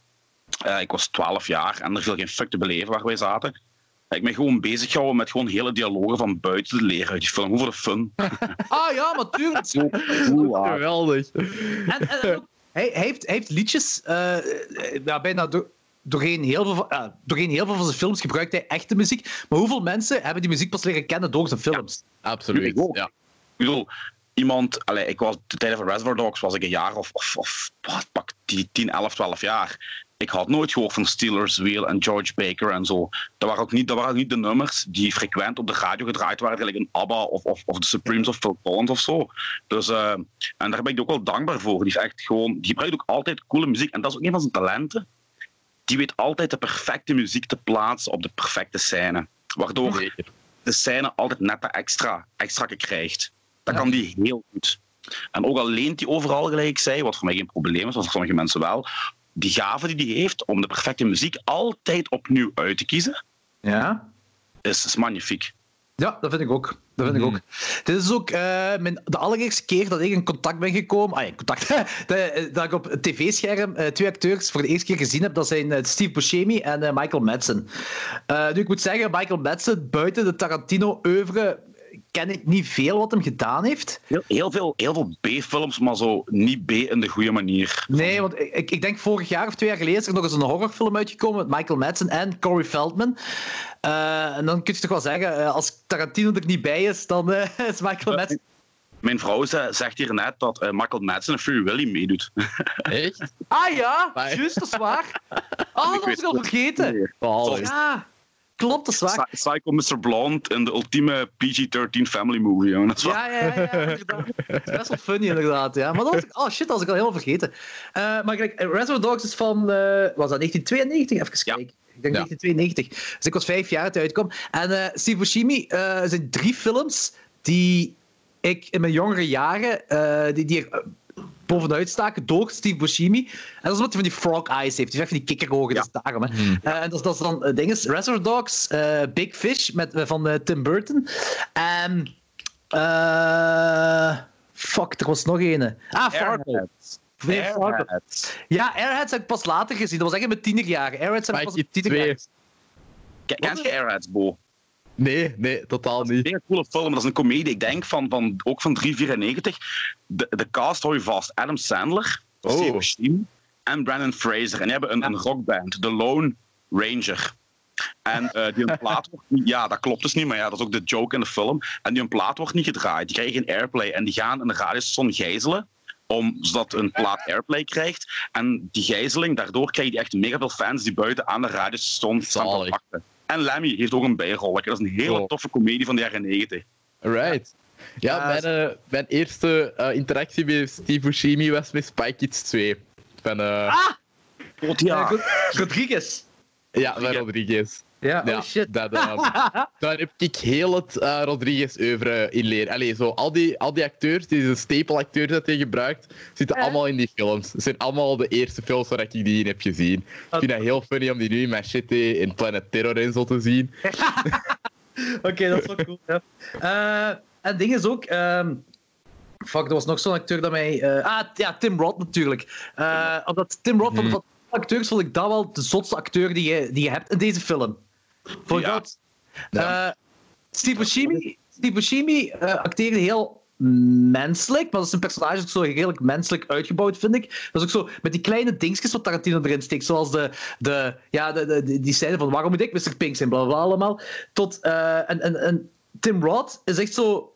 S1: eh, ik was 12 jaar en er viel geen fuck te beleven waar wij zaten. Ik ben gewoon bezig gehouden met gewoon hele dialogen van buiten te leren uit die film. Hoe voor de fun. <laughs>
S2: Ah ja, maar tuurlijk.
S1: Zo cool, <laughs> ah.
S3: Geweldig.
S2: En, en, en ook, hij, heeft, heeft liedjes, eh, eh, ja, bijna door, doorheen, heel veel, van- eh, doorheen heel veel van zijn films gebruikt hij echte muziek. Maar hoeveel mensen hebben die muziek pas leren kennen door zijn films?
S3: Absoluut.
S1: Ik.
S3: Ja.
S1: Ik bedoel, iemand, allee, ik was de tijd van Reservoir Dogs was ik een jaar of, of, of wat, pak die 10, 11, 12 jaar. Ik had nooit gehoord van Steelers Wheel en George Baker en zo. Dat waren ook niet, dat waren ook niet de nummers die frequent op de radio gedraaid waren, gelijk een ABBA of, of, of de Supremes of Phil Collins of zo. Dus, eh, en daar ben ik ook wel dankbaar voor. Die, is echt gewoon, die gebruikt ook altijd coole muziek. En dat is ook een van zijn talenten. Die weet altijd de perfecte muziek te plaatsen op de perfecte scène. Waardoor
S3: Zeker.
S1: de scène altijd net dat extra, extra krijgt. Dat
S2: Ja.
S1: kan die heel goed. En ook al leent hij overal, gelijk ik zei, wat voor mij geen probleem is, maar voor sommige mensen wel, die gave die hij heeft om de perfecte muziek altijd opnieuw uit te kiezen,
S2: Ja.
S1: is, is magnifiek.
S2: Ja, dat vind ik ook. Dat vind ik
S3: Mhm.
S2: ook. Dit is ook eh, mijn, de allereerste keer dat ik in contact ben gekomen. Ah, ja, in contact. <laughs> dat, eh, dat ik op het tv-scherm eh, twee acteurs voor de eerste keer gezien heb. Dat zijn Steve Buscemi en Michael Madsen. Nu, ik moet zeggen, Michael Madsen, buiten de Tarantino-oeuvre, ken ik niet veel wat hem gedaan heeft.
S1: Heel, heel veel, heel veel B-films, maar zo niet B in de goede manier.
S2: Nee, want ik, ik denk vorig jaar of twee jaar geleden is er nog eens een horrorfilm uitgekomen met Michael Madsen en Corey Feldman. Eh, en dan kun je toch wel zeggen, eh, als Tarantino er niet bij is, dan eh, <laughs> is Michael Madsen...
S1: Mijn vrouw ze- zegt hier net dat eh, Michael Madsen en Free Willy meedoet. <laughs>
S3: Echt?
S2: Ah ja, juist, dat is waar. <laughs> Ah, dat was ik al
S1: het
S2: vergeten.
S3: Zalig.
S2: Ja, klopt, dat is waar.
S1: Psy- Psycho Mr. Blonde in de ultieme PG-13 family movie. jongen. Dat is
S2: Ja, ja, ja, inderdaad. <laughs> Het is best wel funny, inderdaad. Ja. Maar dat was ik, oh shit, dat was ik al helemaal vergeten. Eh, maar kijk, Reservoir Dogs is van, eh, was dat 1992? Even
S1: Ja.
S2: kijken. Ik denk
S3: Ja.
S2: 1992. Dus ik was vijf jaar toen uitkwam. En eh Steve Buscemi eh, zijn drie films die ik in mijn jongere jaren, eh, die, die er bovenuit staken door Steve Buscemi. En dat is omdat hij van die frog eyes heeft. Die heeft van die kikkerogen,
S1: Ja.
S2: dat is daarom. Hè. En dat, is- dat is dan uh, dinges, Reservoir Dogs, eh, Big Fish met, eh, van eh, Tim Burton. En... eh, fuck, er was nog een. Ah, Fargo.
S1: Airheads.
S2: Ja, Airheads heb ik pas later gezien. Dat was echt in mijn tienerjaren. Airheads heb ik pas in mijn tienerjaren.
S1: Ken je Airheads, Bo?
S3: Nee, nee, totaal
S1: Een
S3: niet.
S1: hele coole film. Dat is een comedie, ik denk, van, van, ook van 394. De, de cast hou je vast. Adam Sandler,
S3: Oh.
S1: Steve Buscemi en Brandon Fraser. En die hebben een, een rockband, The Lone Ranger. En eh, die een <laughs> plaat wordt niet... Ja, dat klopt dus niet, maar ja, dat is ook de joke in de film. En die een plaat wordt niet gedraaid. Die krijgen geen airplay. En die gaan een radiostation gijzelen, om, zodat een plaat airplay krijgt. En die gijzeling, daardoor krijg je echt mega veel fans die buiten aan de radiostation staan te wachten. En Lemmy heeft ook een bijrol. Dat is een hele
S3: Oh.
S1: toffe comedie van de jaren 90.
S3: Right. Ja,
S2: Ja,
S3: mijn, eh, mijn eerste eh, interactie met Steve Buscemi was met Spy Kids 2. Van, eh,
S2: Ah! Eh,
S1: ja.
S2: Rod- Rodriguez.
S3: ja, van Rodriguez.
S2: Ja,
S3: Ja,
S2: oh shit.
S3: dat, eh, <laughs> daar heb ik heel het eh Rodriguez-oeuvre in leren. Allee, zo, al, die, al die acteurs, deze staple-acteurs dat hij gebruikt, zitten
S2: Ja.
S3: allemaal in die films. Het zijn allemaal de eerste films waar ik die in heb gezien. Ik vind dat heel funny om die nu in Machete en Planet Terror en zo te zien. <laughs>
S2: Oké, dat is wel cool. Ja. Eh, en ding is ook. ehm, fuck, er was nog zo'n acteur dat mij. eh, ah, ja, Tim Roth natuurlijk. Eh, omdat Tim Roth van de
S3: Mhm.
S2: van alle acteurs vond ik dat wel de zotste acteur die je, die je hebt in deze film. Voor
S1: Ja.
S2: dat.
S3: Ja.
S2: Steve Buscemi, Steve Buscemi eh, acteerde heel menselijk, maar dat is een personage ook zo redelijk menselijk uitgebouwd, vind ik. Dat is ook zo met die kleine dingetjes wat Tarantino erin steekt, zoals de, de, ja, de, de, die scène van waarom moet ik Mr. Pink zijn, bla bla allemaal. Tot, en, en, en Tim Roth is echt zo...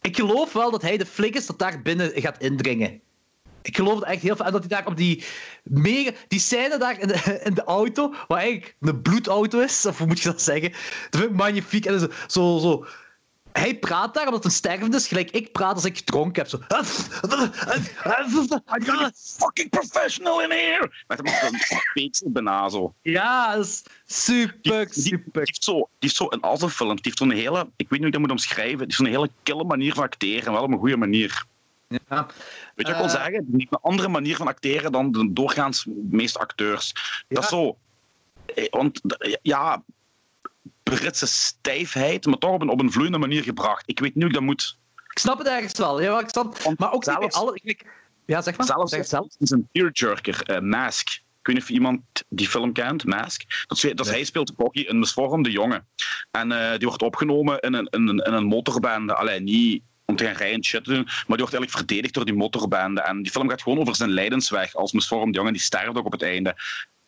S2: Ik geloof wel dat hij de flik is dat daar binnen gaat indringen. Ik geloof het echt heel veel. En dat hij daar op die mega... Die scène daar in de, in de auto, waar eigenlijk een bloedauto is, of hoe moet je dat zeggen? Dat vind ik magnifiek. En zo, zo, zo hij praat daar omdat het een stervende is, gelijk ik praat als ik gedronken heb. Zo.
S1: I'm fucking professional in here! Met een peetsel bijna zo.
S2: Ja, dat is super,
S1: Die, die,
S2: super.
S1: die heeft zo, die heeft zo al zijn films, die heeft zo'n hele, ik weet niet hoe ik dat moet omschrijven, die heeft zo'n hele kille manier van acteren, en wel op een goede manier.
S2: Ja.
S1: Weet je wat ik wil
S2: Eh.
S1: zeggen? Niet een andere manier van acteren dan de doorgaans meeste acteurs. Dat is zo. eh, Want eh, ja, Britse stijfheid, maar toch op een, op een vloeiende manier gebracht. Ik weet niet hoe ik dat moet.
S2: Ik snap het ergens wel. Ja, ik snap... Maar ook niet bij
S1: zelfs-
S2: alle... Ja, zeg maar.
S1: Zelfs
S2: Zeg het zelf.
S1: is een tearjerker, eh, Mask. Ik weet niet of iemand die film kent, Mask. Dat dat hij speelt Boggy, een misvormde jongen. En die wordt opgenomen in een, in een, in een motorbende. Alleen niet om te gaan rijden en shit te doen, maar die wordt eigenlijk verdedigd door die motorbende. En die film gaat gewoon over zijn lijdensweg als misvormde jongen. Die sterft ook op het einde.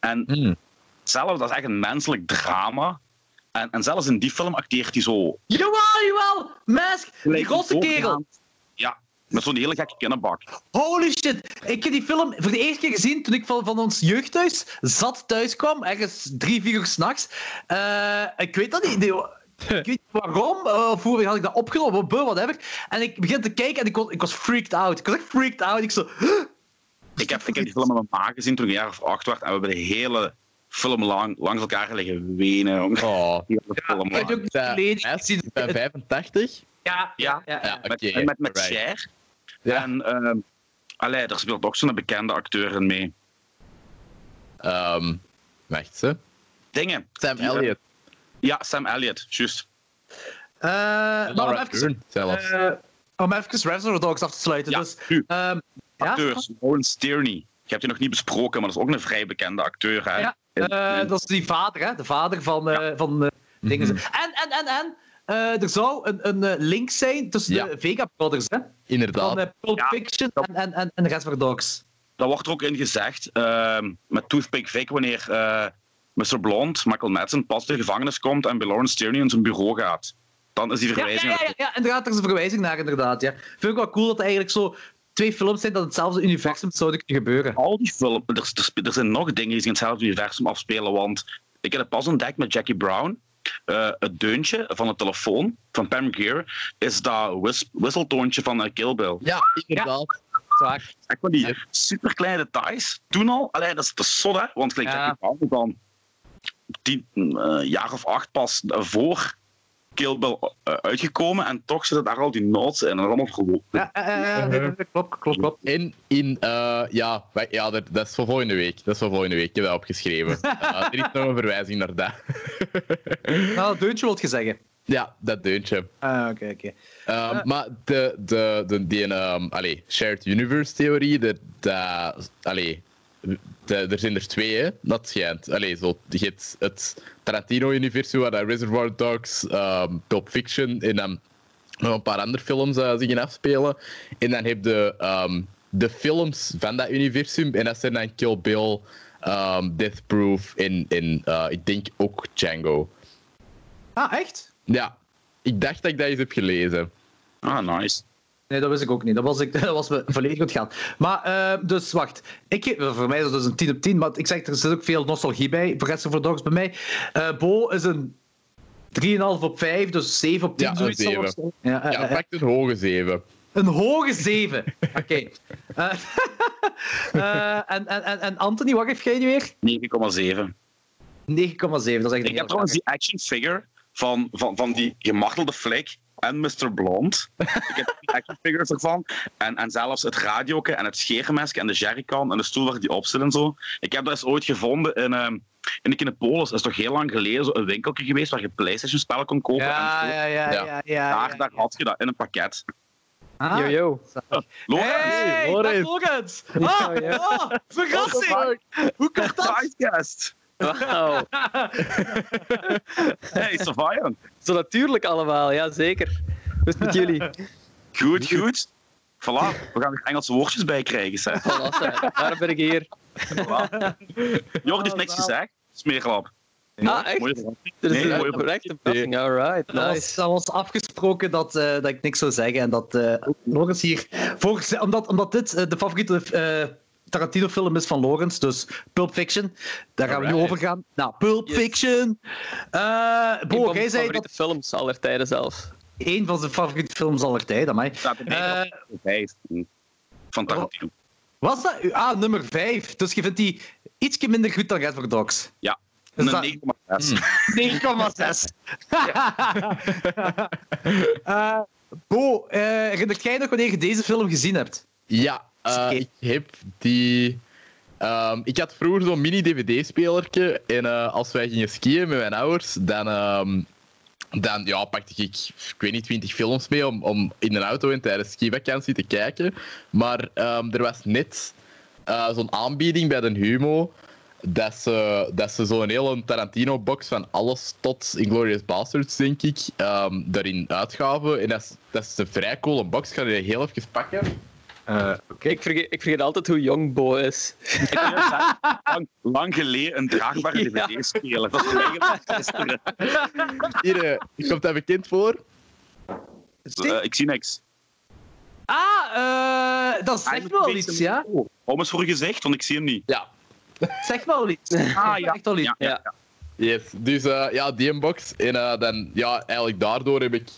S1: En
S3: Hmm.
S1: zelf, dat is echt een menselijk drama. En, en zelfs in die film acteert hij zo...
S2: Jawel, jawel! Mask! Die grote kerel!
S1: Ja, met zo'n hele gekke kinnenbak.
S2: Holy shit! Ik heb die film voor de eerste keer gezien toen ik van, van ons jeugdhuis zat thuis kwam, ergens drie, vier uur s'nachts. Eh ik weet dat niet. Ik weet niet waarom, eh, of hoe had ik dat opgenomen, whatever. En ik begin te kijken en ik was, ik was freaked out. Ik was echt freaked out. Ik zo...
S1: Ik heb, ik heb die film met mijn ma gezien toen ik een jaar of acht werd. En we hebben de hele film lang langs elkaar liggen wenen.
S3: Oh. <laughs>
S1: Die hele film
S2: ik geleden
S3: Mask
S2: gezien.
S3: bij 85?
S2: Ja, ja, ja.
S3: Ja,
S1: Met, met, met
S3: right.
S1: Cher.
S3: Ja.
S1: En ehm allee, daar speelt ook zo'n bekende acteur in mee.
S3: Ehm, wacht, ze.
S1: Dingen.
S3: Sam
S1: eh,
S3: Elliott.
S1: Ja, Sam Elliott, juist.
S2: Eh, maar om even,
S3: zelfs.
S2: eh, om even Reservoir Dogs af te sluiten.
S1: Ja,
S2: Dus,
S1: nu,
S2: ehm, ja?
S1: acteurs. Lawrence Tierney. Je hebt die nog niet besproken, maar dat is ook een vrij bekende acteur. Hè?
S2: Ja,
S1: In-
S2: Eh,
S1: in-
S2: dat is die vader, hè? De vader van, eh van eh, dingen.
S3: Mhm.
S2: En, en, en, en. eh, er zou een, een link zijn tussen
S3: Ja.
S2: de Vega Brothers, hè?
S3: Inderdaad.
S2: Van Pulp
S1: Ja,
S2: Fiction
S1: dat-
S2: en, en, en, en Reservoir Dogs.
S1: Dat wordt er ook in gezegd ehm, met Toothpick Vic wanneer eh, Mr. Blond, Michael Madsen, pas de gevangenis komt en bij Lawrence Tierney in zijn bureau gaat. Dan is die
S2: Ja, ja,
S1: verwijzing.
S2: ja, ja, ja, inderdaad, er is een verwijzing naar, inderdaad. Ja. Vind ik wel cool dat er eigenlijk zo twee films zijn dat hetzelfde universum zouden kunnen gebeuren.
S1: Al die films, er, er, er zijn nog dingen die zich in hetzelfde universum afspelen. Want ik heb het pas ontdekt met Jackie Brown. Eh, het deuntje van de telefoon van Pam Grier is dat whis wisseltoontje van eh, Kill Bill.
S3: Ja, inderdaad.
S2: Zwaar.
S1: Echt van die
S3: Ja.
S1: super kleine details. Toen al, allee, dat is te zot, hè? Want gelijk
S2: Ja.
S1: Jackie Brown dan tien eh, jaar of acht pas voor Kill Bill eh, uitgekomen. En toch zitten daar al die notes in. En dat allemaal gewoon.
S2: Ja, eh, klopt, klopt, klopt.
S3: En in, eh, ja, ja dat, dat is voor volgende week. Dat is voor volgende week. Ik heb dat opgeschreven. <laughs> Er is nog een verwijzing naar dat. <laughs>
S2: Nou, deuntje wil je zeggen.
S3: ja, dat deuntje.
S2: Ah, oké, oké.
S3: Maar de, de, de, die um, allee, shared universe theorie, de, allee, de, er zijn er twee, hè, dat schijnt. Allee, zo, je hebt het Tarantino-universum, waar dat Reservoir Dogs, ehm Pulp Fiction en dan nog een paar andere films uh, zich in afspelen. En dan heb je ehm, de films van dat universum, en dat zijn dan Kill Bill, ehm, Death Proof en, en eh, ik denk ook Django.
S2: Ah, echt?
S3: Ja, ik dacht dat ik dat eens heb gelezen.
S1: Ah, nice.
S2: Nee, dat wist ik ook niet. Dat was, ik, <laughs> dat was me volledig ontgaan. Maar, eh, dus wacht. Ik, ge- voor mij is dat dus een 10 op 10, maar ik zeg, er zit ook veel nostalgie bij. Voor Reservoir Dogs bij mij. Eh, Bo is een 3,5 op 5, dus 7 op 10.
S3: Ja, een
S2: zoiets zal
S3: zeven.
S2: het zijn. Ja, eh,
S3: Ja,
S2: eh,
S3: een hoge zeven.
S2: een hoge 7. <laughs> Oké. Eh, <laughs> eh, en, en, en, en Anthony, wat geef jij nu weer?
S1: 9,7.
S2: 9,7. Dat is echt
S1: Ik heb trouwens die action figure van, van, van die gemartelde flik en Mr. Blond. ik heb action figures ervan. En, en zelfs het radioke en het scheermes en de jerrycan en de stoel waar die op zit en zo. Ik heb dat eens ooit gevonden in, ehm in de Kinepolis. Dat is toch heel lang geleden zo een winkeltje geweest waar je PlayStation-spellen kon kopen.
S2: Ja,
S1: en zo.
S2: ja, ja, ja. ja, ja,
S1: daar,
S2: ja,
S1: daar had je dat in een pakket.
S2: Ah,
S4: Yo, yo.
S1: Lorenz,
S2: Hey,
S3: Lorenz.
S2: Ah, oh, verrassing. Hoe kan dat?
S1: Sidecast.
S4: Wauw. <laughs>
S1: Hey, Savayan.
S4: Zo natuurlijk allemaal, ja zeker. Hoe is het met jullie? <laughs>
S1: Goed, goed. Voilà, we gaan er Engelse woordjes bij krijgen. Zeg.
S4: Voilà, zeg. Daarom ben ik hier.
S1: Voilà. Jordi heeft niks gezegd. Smeerlap.
S4: Ah, echt?
S1: Mooie.
S4: Er is
S1: Nee,
S4: een alright,
S2: Dat was,
S4: nice.
S2: dat was afgesproken dat, eh, dat ik niks zou zeggen. En dat eh Logans hier. Volgens, omdat, omdat dit eh, de favoriete eh, Tarantino-film is van Logans, dus Pulp Fiction. Daar gaan we nu over gaan. Nou, Pulp
S4: Yes.
S2: Fiction. Eh
S4: Een
S2: Bo,
S4: van
S2: jij zei
S4: favoriete
S2: dat
S4: films aller tijden zelfs.
S2: één van zijn favoriete films aller tijden.
S1: er bij
S2: Eh,
S1: vijf van Tarantino.
S2: was dat? Ah, nummer 5. Dus je vindt die ietsje minder goed dan Reservoir Dogs.
S1: Ja,
S2: Dus
S1: een
S2: dat-
S1: 9,6.
S2: 9,6. <laughs> <laughs> <laughs> Eh, Bo, eh, herinnert jij nog wanneer je deze film gezien hebt?
S3: Ja, eh, ik heb die. ehm, ik had vroeger zo'n mini-DVD-spelertje. En eh, als wij gingen skiën met mijn ouders, dan, ehm, dan ja, pakte ik, ik weet niet, 20 films mee om, om in een auto en tijdens skivakantie te kijken. Maar ehm, er was net eh, zo'n aanbieding bij de Humo. Dat ze, dat ze zo'n hele Tarantino-box van alles tot Inglourious Basterds, denk ik, daarin uitgaven. En dat is, dat is een vrij coole box. Ik ga die heel even pakken.
S4: Ik, vergeet, ik vergeet altijd hoe jong Bo is. <laughs>
S1: lang, lang geleden een draagbare
S4: Ja.
S1: dvd-speler. Dat is eigenlijk gisteren.
S3: Hier, eh, komt dat bekend voor?
S1: Eh, ik zie niks.
S2: Ah, eh, dat zegt wel iets, ja?
S1: Oh, eens voor gezegd, want ik zie hem niet.
S3: Ja. <laughs>
S2: Zegt wel iets.
S1: Ah, ja.
S2: Echt wel iets.
S1: Ja,
S4: Ja.
S3: Yes. Dus eh, ja, die box. En eh, dan, ja, eigenlijk daardoor heb ik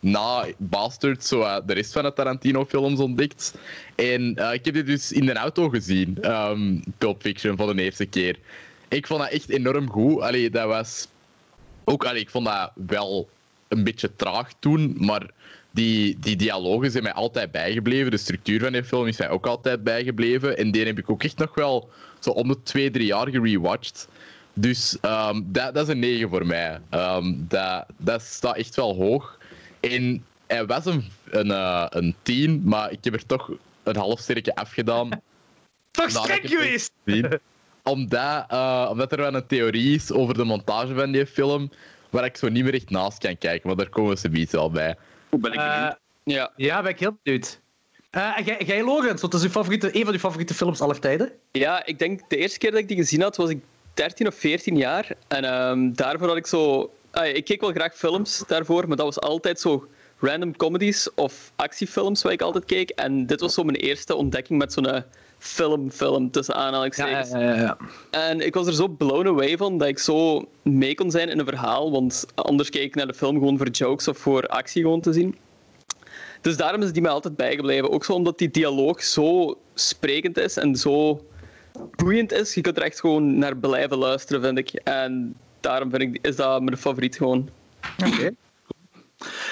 S3: na Bastard zo eh, de rest van de Tarantino-films ontdekt. En eh, ik heb dit dus in de auto gezien, ehm Pulp Fiction, voor de eerste keer. Ik vond dat echt enorm goed. Allee, dat was... Ook, allee, ik vond dat wel een beetje traag toen, maar die, die dialogen zijn mij altijd bijgebleven. De structuur van die film is mij ook altijd bijgebleven. En die heb ik ook echt nog wel zo om de twee, drie jaar gerewatcht. Dus ehm, dat, dat is een 9 voor mij. Ehm, dat, dat staat echt wel hoog. En hij was een, een, eh, een 10, maar ik heb er toch een half sterke afgedaan. <laughs>
S2: Toch strek
S3: dat ik het
S2: geweest!
S3: Omdat, eh, omdat er wel een theorie is over de montage van die film, waar ik zo niet meer echt naast kan kijken, maar daar komen we zoiets wel bij.
S1: Hoe ben ik
S2: Eh,
S1: benieuwd.
S4: Ja.
S2: ja, ben ik heel benieuwd. Eh, en jij, jij, Lorenz, wat is uw favoriete, een van uw favoriete films aller tijden?
S4: ja, ik denk de eerste keer dat ik die gezien had, was ik 13 of 14 jaar. En ehm, daarvoor had ik zo... ah, ik keek wel graag films daarvoor, maar dat was altijd zo random comedies of actiefilms waar ik altijd keek. En dit was zo mijn eerste ontdekking met zo'n eh, film-film, tussen aanhalingstekens.
S2: ja, ja.
S4: En ik was er zo blown away van dat ik zo mee kon zijn in een verhaal, want anders keek ik naar de film gewoon voor jokes of voor actie gewoon te zien. Dus daarom is die mij altijd bijgebleven. Ook zo omdat die dialoog zo sprekend is en zo boeiend is. Je kunt er echt gewoon naar blijven luisteren, vind ik. En daarom vind ik, is dat mijn favoriet gewoon.
S2: Oké.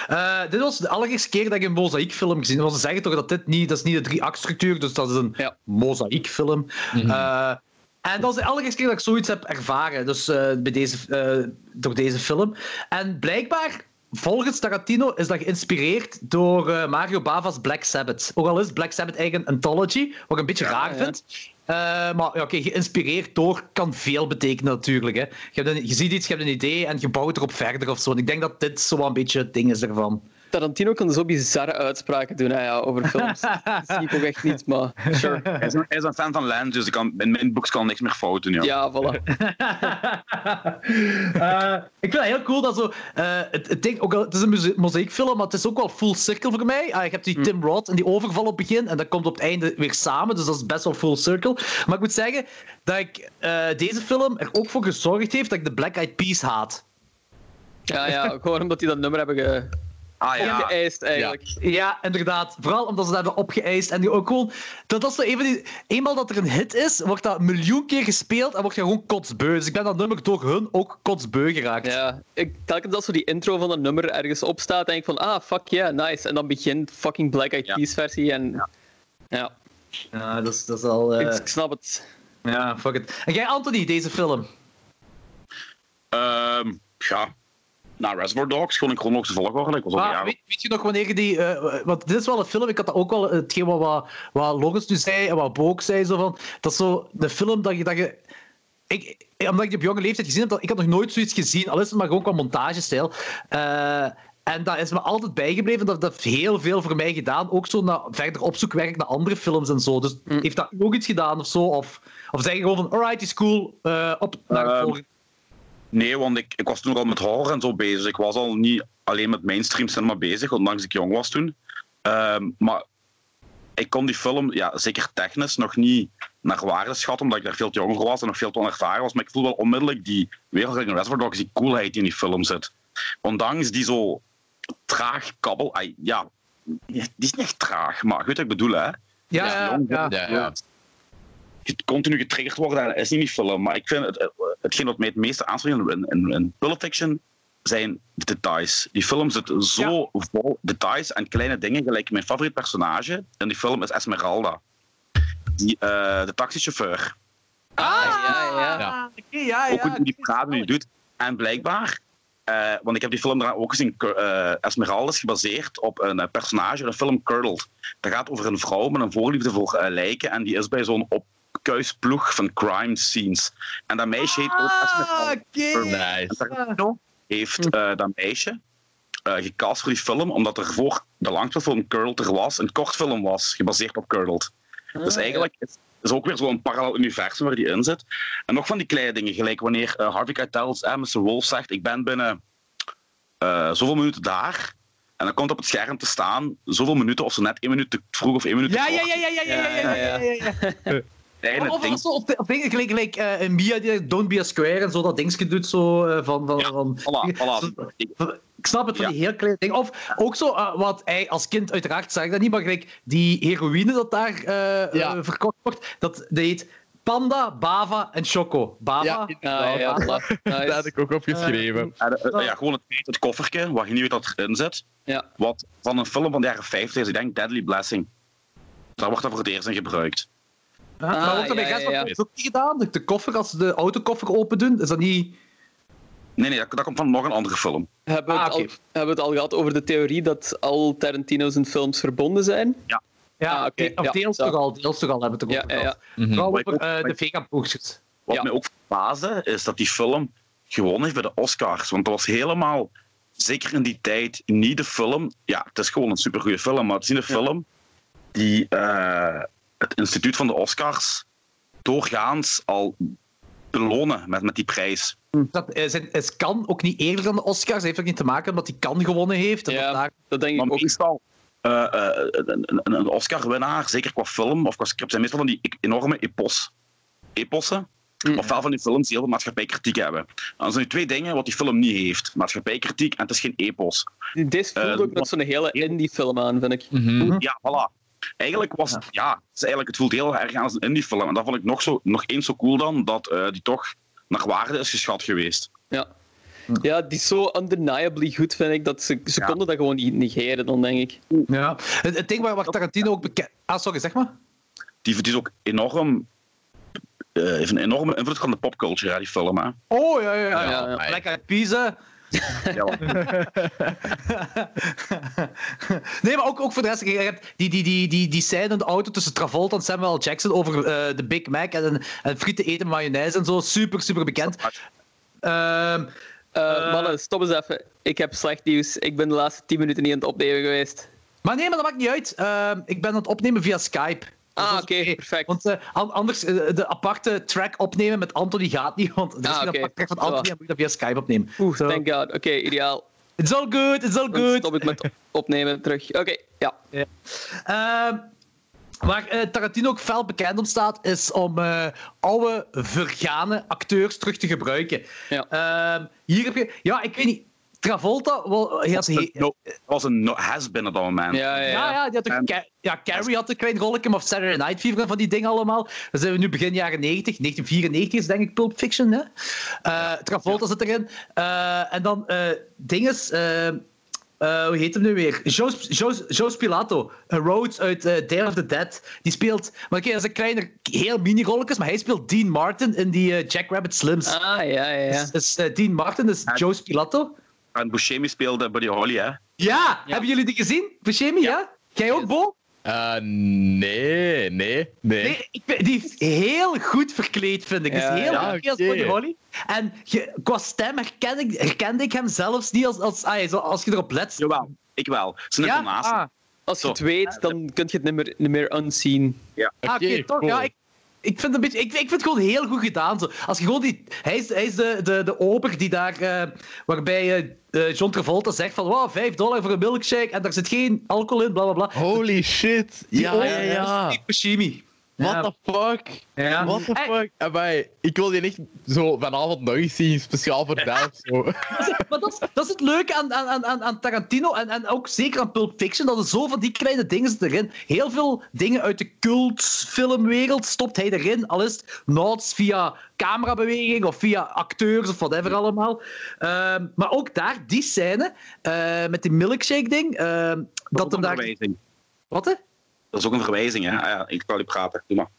S2: Eh, dit was de allereerste keer dat ik een mozaïekfilm gezien heb. Ze zeggen toch dat dit niet, dat is niet de drie structuur, dus dat is een
S4: Ja.
S2: mozaïekfilm. Eh, en dat is de allereerste keer dat ik zoiets heb ervaren, dus, eh, bij deze, eh, door deze film. En blijkbaar, volgens Tarantino, is dat geïnspireerd door eh, Mario Bava's Black Sabbath. Ook al is Black Sabbath eigen anthology, wat ik een beetje raar
S4: ja.
S2: vind. Eh, maar ja, oké, geïnspireerd door kan veel betekenen natuurlijk. Hè. Je, hebt een- je ziet iets, je hebt een idee en je bouwt erop verder of zo. Ik denk dat dit zo een beetje het ding is ervan.
S4: Tarantino kan zo bizarre uitspraken doen hè, ja, over films. <laughs> dat zie ik ook echt niet, maar sure.
S1: Hij is, een, hij is een fan van Lens, dus ik kan, in mijn boeks kan niks meer fout doen. Ja.
S4: Ja, voilà. <laughs>
S2: Eh, ik vind het heel cool dat zo. eh, het, het, ding, ook al, het is een mozaïekfilm, maar het is ook wel full circle voor mij. Ah, je hebt die Tim Roth en die overval op het begin, en dat komt op het einde weer samen, dus dat is best wel full circle. Maar ik moet zeggen dat ik eh, deze film er ook voor gezorgd heeft dat ik de Black Eyed Peas haat.
S4: Ja, ja, gewoon omdat die dat nummer hebben ge...
S1: Ah ja,
S4: opgeëist, eigenlijk.
S2: Ja, inderdaad. Vooral omdat ze dat hebben opgeëist. En die ook gewoon, dat is van die, eenmaal dat er een hit is, wordt dat een miljoen keer gespeeld en word je gewoon kotsbeu. Dus ik ben dat nummer door hun ook kotsbeu geraakt.
S4: Ja, ik, telkens als zo die intro van dat nummer ergens opstaat, denk ik van, ah, fuck yeah, nice. En dan begint fucking Black Eyed
S1: Ja.
S4: Peas versie en... Ja,
S2: Ja, dat is, dat is al... eh,
S4: ik, ik snap het.
S2: Ja, fuck it. En jij, Anthony, deze film?
S1: Ehm, ja. Na Reservoir Dogs, gewoon in chronologische volgorde. Ik was
S2: weet, weet je nog wanneer die... eh, want dit is wel een film, ik had dat ook wel, hetgeen wat, wat, wat Lorenz nu zei en wat Bo ook zei, zo van, dat is zo de film dat je... Dat je ik, omdat ik die op jonge leeftijd gezien heb, dat, ik had nog nooit zoiets gezien, al is het maar gewoon qua montagestijl. Eh, en dat is me altijd bijgebleven. Dat dat heeft heel veel voor mij gedaan. Ook zo naar, verder opzoekwerk naar andere films en zo. Dus heeft dat ook iets gedaan of zo? Of, of zeg je gewoon van, alright, is cool, eh, op naar het
S1: Ehm,
S2: volgende.
S1: Nee, want ik, ik was toen al met horror en zo bezig. Ik was al niet alleen met mainstream cinema bezig, ondanks ik jong was toen. Ehm, maar ik kon die film, ja, zeker technisch, nog niet naar waarde schatten, omdat ik daar veel te jong voor was en nog veel te onervaren was. Maar ik voel wel onmiddellijk die wereld in Reservoir Dogs, die coolheid die in die film zit. Ondanks die zo traag kabbel... Ja, die is niet echt traag, maar wat ik bedoel, hè?
S2: Ja, ja,
S1: jong,
S2: ja.
S3: Ja, ja.
S1: Je continu getriggerd worden, dat is niet die film. Maar ik vind het, hetgeen wat mij het meeste aanspreekt in, in, in Pulp Fiction zijn de details. Die film zit zo vol details en kleine dingen. Gelijk mijn favoriet personage in die film is Esmeralda. Die, eh, de taxichauffeur.
S4: Ah, ja, ja.
S3: Ja.
S2: Ja,
S1: ook
S2: ja.
S1: hoe die praat en die doet. En blijkbaar, eh, want ik heb die film daarna ook gezien, eh Esmeralda is gebaseerd op een eh, personage in de film Curdled. Dat gaat over een vrouw met een voorliefde voor eh, lijken en die is bij zo'n opkuisploeg van crime scenes. En dat meisje heet ook
S2: Ah.
S3: Nice.
S1: Heeft eh, dat meisje eh, gecast voor die film, omdat er voor de langfilm Curdled er was, een kortfilm was, gebaseerd op Curdled. Dus eigenlijk is is ook weer zo'n parallel universum waar die in zit. En nog van die kleine dingen, gelijk wanneer eh, Harvey Keitel, eh, Mr. Wolf zegt, ik ben binnen eh, zoveel minuten daar, en dan komt op het scherm te staan zoveel minuten, of zo net één minuut te vroeg of één minuut te
S2: Ja,
S1: kort.
S2: ja, ja, ja, ja, ja, ja, ja, ja, ja, <laughs> Of, of, of, of dingen gelijk, gelijk eh, een Mia die Don't Be a Square en zo dat dingetje doet zo eh, van... van,
S1: Ja,
S2: van
S1: Voilà, voilà.
S2: Zo-
S1: Ik-
S2: snap het van
S1: Ja.
S2: die heel kleine dingen. Of ook zo, eh, wat hij als kind uiteraard zag dat niet, maar gelijk die heroïne dat daar eh,
S3: Ja.
S2: verkocht wordt, dat, heet Panda, Bava en Choco. Bava?
S3: Ja,
S4: Ah, ja. <laughs>
S3: Dat had ik ook opgeschreven.
S1: eh, ja, gewoon het, het koffertje, waar je niet weet dat erin zit,
S4: Ja.
S1: wat van een film van de jaren 50 is, ik denk Deadly Blessing. Daar wordt dat voor het eerst in gebruikt.
S2: Ja, maar wordt dat bij
S4: ja, ja, ja.
S2: Films ook niet gedaan? De, de koffer, als ze de autokoffer open doen, is dat niet...
S1: Nee, nee, dat, dat komt van nog een andere film.
S4: Hebben we, het
S2: Ah, oké.
S4: al, hebben we het al gehad over de theorie dat al Tarantino's en films verbonden zijn?
S2: Ja,
S4: Ah, oké,
S2: de- of
S4: ja,
S2: deels
S4: ja.
S2: toch al, deels toch al hebben we het
S4: Ja, ja,
S2: gehad.
S4: ja.
S3: Mhm.
S2: Vooral
S1: ik
S2: over eh, de vega-broertjes.
S1: Wat
S4: Ja.
S1: mij ook verbaasde, is dat die film gewonnen heeft bij de Oscars. Want dat was helemaal, zeker in die tijd, niet de film... Ja, het is gewoon een supergoeie film, maar het is niet de film die eh, het instituut van de Oscars doorgaans al belonen met, met die prijs.
S2: Dat is, is kan ook niet eerder dan de Oscars. Dat heeft ook niet te maken met dat hij kan gewonnen heeft. En
S4: Ja.
S2: dat daar...
S4: Dat denk
S1: Maar
S4: ik ook.
S1: meestal, eh, eh, een, een- Oscar-winnaar, zeker qua film of qua script, zijn meestal van die enorme epos. epossen.
S4: Mm.
S1: Ofwel van die films die heel veel maatschappijkritiek hebben. En dat zijn nu twee dingen wat die film niet heeft. Maatschappijkritiek en het is geen epos.
S4: Dit voelt
S1: Eh,
S4: ook met zo'n hele indie-film aan, vind ik.
S3: Mhm.
S1: Ja, voilà. Eigenlijk was het, ja, het, is eigenlijk, het voelt heel erg aan als een indie-film. En dat vond ik nog, zo, nog eens zo cool dan, dat eh, die toch naar waarde is geschat geweest.
S4: Ja. Ja, die is zo undeniably goed, vind ik, dat ze, ze
S1: Ja.
S4: konden dat gewoon niet negeren, dan denk ik.
S2: Ja. Het, het ding waar, waar Tarantino ook bekend... Ah, sorry, zeg maar.
S1: Die, die is ook enorm... eh, heeft een enorme invloed van de popculture, die film. Hè.
S2: Oh, ja, ja, ja.
S4: Ja,
S2: ja.
S4: ja.
S2: Hè.
S1: Ja, <laughs>
S2: nee, maar ook, ook voor de rest. Je hebt die, die, die, die, die scène in de auto tussen Travolta en Samuel Jackson over eh, de Big Mac en, en frieten eten mayonaise en zo. Super, super bekend. Ehm,
S4: Eh,
S2: Eh.
S4: mannen, stop eens even. Ik heb slecht nieuws. Ik ben de laatste 10 minuten niet aan het opnemen geweest.
S2: maar nee, maar dat maakt niet uit. Ehm, ik ben aan het opnemen via Skype.
S4: Ah, oké, perfect.
S2: Want eh, an- anders, eh, de aparte track opnemen met Anthony gaat niet. Want er is
S4: Ah, oké.
S2: aparte track van. Anthony en moet je dat via Skype opnemen.
S4: Oeh, thank god. Oké, ideaal.
S2: It's all good, it's all
S4: Dan
S2: good.
S4: stop ik met <laughs> opnemen terug. Oké, ja.
S2: Ehm, waar eh, Tarantino ook fel bekend om staat, is om oude, vergane acteurs terug te gebruiken.
S4: Ja.
S2: Ehm, hier heb je... Ja, ik weet niet. Travolta... Wel, hij had,
S1: Dat
S2: he-
S1: no, was een no- has-been op dat moment.
S4: Ja, ja,
S2: ja,
S4: ja.
S2: ja, die had een ja, Carrie had een klein rolletje, of Saturday Night Fever en van die dingen allemaal. Dan zijn we nu begin jaren 90, 1994 is denk ik Pulp Fiction. Hè? Eh, Travolta zit erin. Eh, en dan eh dinges... eh, eh, hoe heet hem nu weer? Joe, Joe, Joe Spilato, een Rhodes uit Day of the Dead. Die speelt... Maar oké, dat is een kleiner, heel mini-rolletjes, maar hij speelt Dean Martin in die Jack Rabbit Slims.
S4: Ah, ja, ja, ja.
S2: Dus, dus, Dean Martin is Joe Spilato.
S1: En Buscemi speelde Buddy Holly, hè.
S2: Ja, hebben jullie die gezien? Buscemi, ja? Jij ook, Bo?
S3: Eh, nee, nee, nee.
S2: Nee, ik die is heel goed verkleed, vind ik.
S4: Ja,
S2: is heel
S3: ja,
S2: goed als
S3: oké.
S2: Buddy Holly. En je, qua stem herken ik, herkende ik hem zelfs niet als, als, ah, als je erop let.
S1: Jawel, ik wel. Zijn
S2: Ja? Ah,
S4: Als je
S1: Zo.
S4: het weet, dan kun je het niet meer, niet meer unseen.
S2: ah, oké,
S3: Oké,
S2: toch?
S3: cool.
S2: Ja, ik, ik vind, het een beetje, ik, ik vind het gewoon heel goed gedaan. Zo. Als je gewoon die, hij is, hij is de, de, de ober die daar, eh, waarbij eh, eh, John Travolta zegt van wow, 5 dollar voor een milkshake en daar zit geen alcohol in, bla bla bla.
S3: Holy shit. Ja, ja, ja.
S2: Steve Buscemi.
S3: What
S2: Ja.
S3: the fuck?
S2: Ja.
S3: What the
S2: Hey.
S3: fuck? Amai, ik wil die echt zo vanavond nog eens zien, speciaal voor <laughs> Delft. Zo.
S2: Maar dat is, dat is het leuke aan, aan, aan, aan Tarantino en, en ook zeker aan Pulp Fiction, dat er zo van die kleine dingen zitten erin. Heel veel dingen uit de cultfilmwereld stopt hij erin, al is het nods via camerabeweging of via acteurs of whatever allemaal. Ehm, maar ook daar, die scène, eh, met die milkshake ding, ehm,
S1: Dat,
S2: dat
S1: is
S2: hem daar... Wat hè?
S1: Dat is ook een verwijzing, hè? Ah, ik wou niet praten. Doe maar.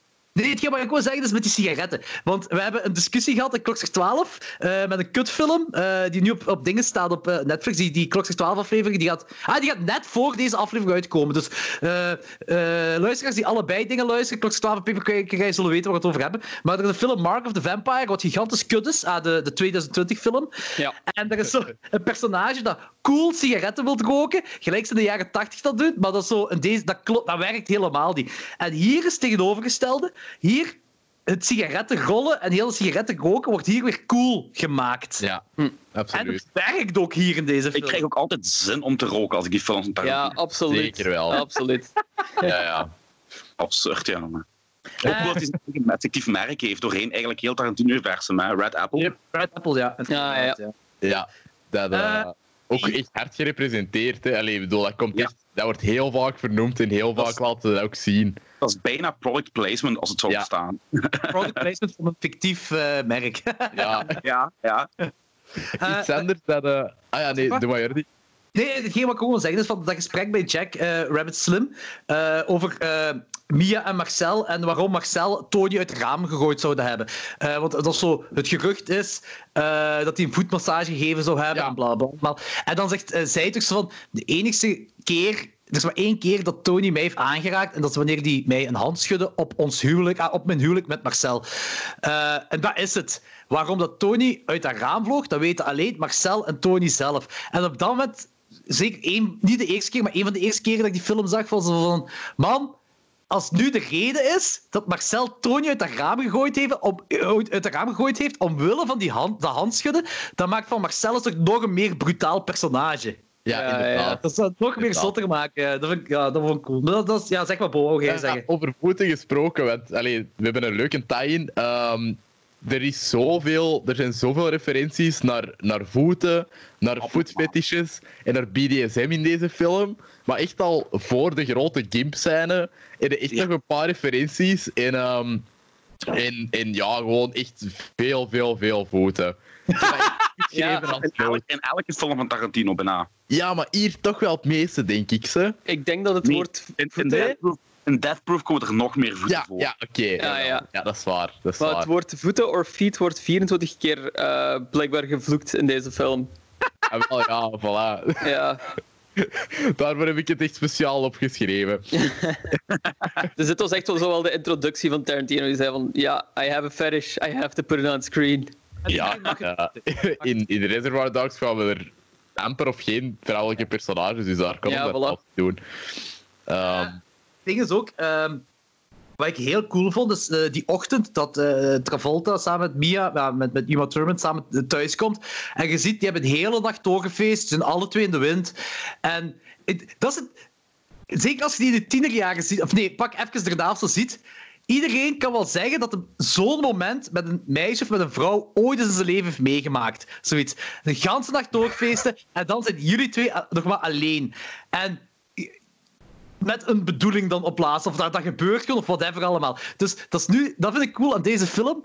S2: Nee, hetgeen wat ik wil zeggen is met die sigaretten. Want we hebben een discussie gehad in Klokslag 12 eh, met een kutfilm eh, die nu op, op dingen staat op eh, Netflix. Die, die Klokslag 12 aflevering die gaat, ah, die gaat net voor deze aflevering uitkomen. Dus luisteraars die allebei dingen luisteren, Klokslag 12 en Paper zullen weten waar we het over hebben. Maar er is een film Mark of the Vampire, wat gigantisch kut is, ah, de, de 2020 film.
S4: Ja.
S2: En er is zo een personage dat cool sigaretten wil roken, gelijk ze in de jaren 80 dat doet, maar dat, is zo, in deze, dat, klopt, dat werkt helemaal niet. En hier is het tegenovergestelde. Hier, het sigaretten rollen en heel de sigaretten roken wordt hier weer cool gemaakt.
S3: Ja,
S2: En
S3: absoluut.
S2: het werkt ook hier in deze film.
S1: Ik krijg ook altijd zin om te roken als ik die films aan
S4: Ja, absoluut.
S3: Zeker wel. <laughs>
S4: Absoluut.
S3: Ja, ja.
S1: Absurd, ja. Maar. Ook omdat hij eigen effectief merk heeft doorheen eigenlijk heel Tarantino-universum. hè. Red Apple.
S2: Yep, Red Apple, ja.
S4: Ja, ja.
S3: Ja, dat eh,
S2: Eh,
S3: ook echt hard gerepresenteerd. Hè. Allee, ik bedoel, dat, komt
S1: Ja.
S3: echt, dat wordt heel vaak vernoemd en heel
S1: Dat
S3: vaak
S1: is-
S3: laten we dat ook zien.
S1: Dat is bijna product placement als het zou
S3: Ja. <laughs>
S2: Product placement van een fictief eh, merk.
S3: Ja,
S1: Ja, ja. <laughs>
S2: Eh,
S3: iets anders dat... eh, ah ja, nee, doe maar Jordi.
S2: Nee, hetgeen wat ik gewoon wil zeggen is van dat gesprek bij Jack eh, Rabbit Slim eh, over eh, Mia en Marcel en waarom Marcel Tony uit het raam gegooid zouden hebben. Eh, want dat is zo, het gerucht is eh, dat hij een voetmassage gegeven zou hebben
S3: Ja.
S2: en bla bla. En dan zegt eh, zij toch zo van de enigste keer. Er is maar één keer dat Tony mij heeft aangeraakt. En dat is wanneer hij mij een hand schudde op, ons huwelijk, ah, op mijn huwelijk met Marcel. Eh, en dat is het. Waarom dat Tony uit dat raam vloog, dat weten alleen Marcel en Tony zelf. En op dat moment zeker één, niet de eerste keer, maar een van de eerste keren dat ik die film zag, was van, man, als nu de reden is dat Marcel Tony uit dat raam gegooid heeft, om, uit dat raam gegooid heeft omwille van die hand, dat handschudden, dan maakt van Marcel toch nog een meer brutaal personage.
S3: Ja.
S2: Dat zou het nog meer zotter maken. Dat vind ik, ja, dat vond ik cool. Maar dat, dat is, ja, zeg maar, Bo, wou jij
S3: Ja,
S2: zeggen?
S3: over voeten gesproken, want allee, we hebben een leuke tie-in. Ehm, er, is zoveel, er zijn zoveel referenties naar, naar voeten, naar voetfetishes en naar BDSM in deze film. Maar echt al voor de grote gimp-scène er echt nog een paar referenties. En, ehm, en, en ja, gewoon echt veel, veel, veel voeten. <laughs>
S4: Ja,
S1: In,
S3: dood.
S1: elk, in elke film van Tarantino bijna.
S3: ja, maar hier toch wel het meeste, denk ik. Ze.
S4: Ik denk dat het
S1: Nee,
S4: woord
S1: In, in,
S4: voeten-
S1: Death Proof, in Death Proof komen er nog meer voeten
S3: Ja,
S1: voor.
S3: ja oké.
S4: Ja, ja.
S3: ja, dat is waar. Dat is
S4: Maar
S3: waar.
S4: het woord voeten of feet wordt 24 keer eh, blijkbaar gevloekt in deze film.
S3: Ah, wel, ja, voilà.
S4: Ja. <laughs>
S3: Daarvoor heb ik het echt speciaal opgeschreven. <laughs>
S4: Dus dit was echt wel zo wel de introductie van Tarantino. Die zei van, ja, I have a fetish, I have to put it on screen.
S3: Ja, ja. <laughs> in, in Reservoir Dogs gaan we er amper of geen vrouwelijke personages, dus daar kan
S4: Ja,
S3: ik dat
S4: voilà.
S3: wel doen. Ehm,
S2: Het ding is ook, ehm, wat ik heel cool vond, is eh, die ochtend dat eh, Travolta samen met Mia, ja, met, met Uma Thurman samen thuis komt. En je ziet, die hebben de hele dag doorgefeest, ze zijn alle twee in de wind. En het- dat is het, zeker als je die in de tienerjaren ziet, of nee, pak even daarna zo ziet. Iedereen kan wel zeggen dat zo'n moment met een meisje of met een vrouw ooit in zijn leven heeft meegemaakt. Zoiets. Een ganse dag doorfeesten en dan zijn jullie twee nog maar alleen. En met een bedoeling dan op laatst. Of dat, dat gebeurt gewoon, of whatever allemaal. Dus dat, is nu, dat vind ik cool aan deze film.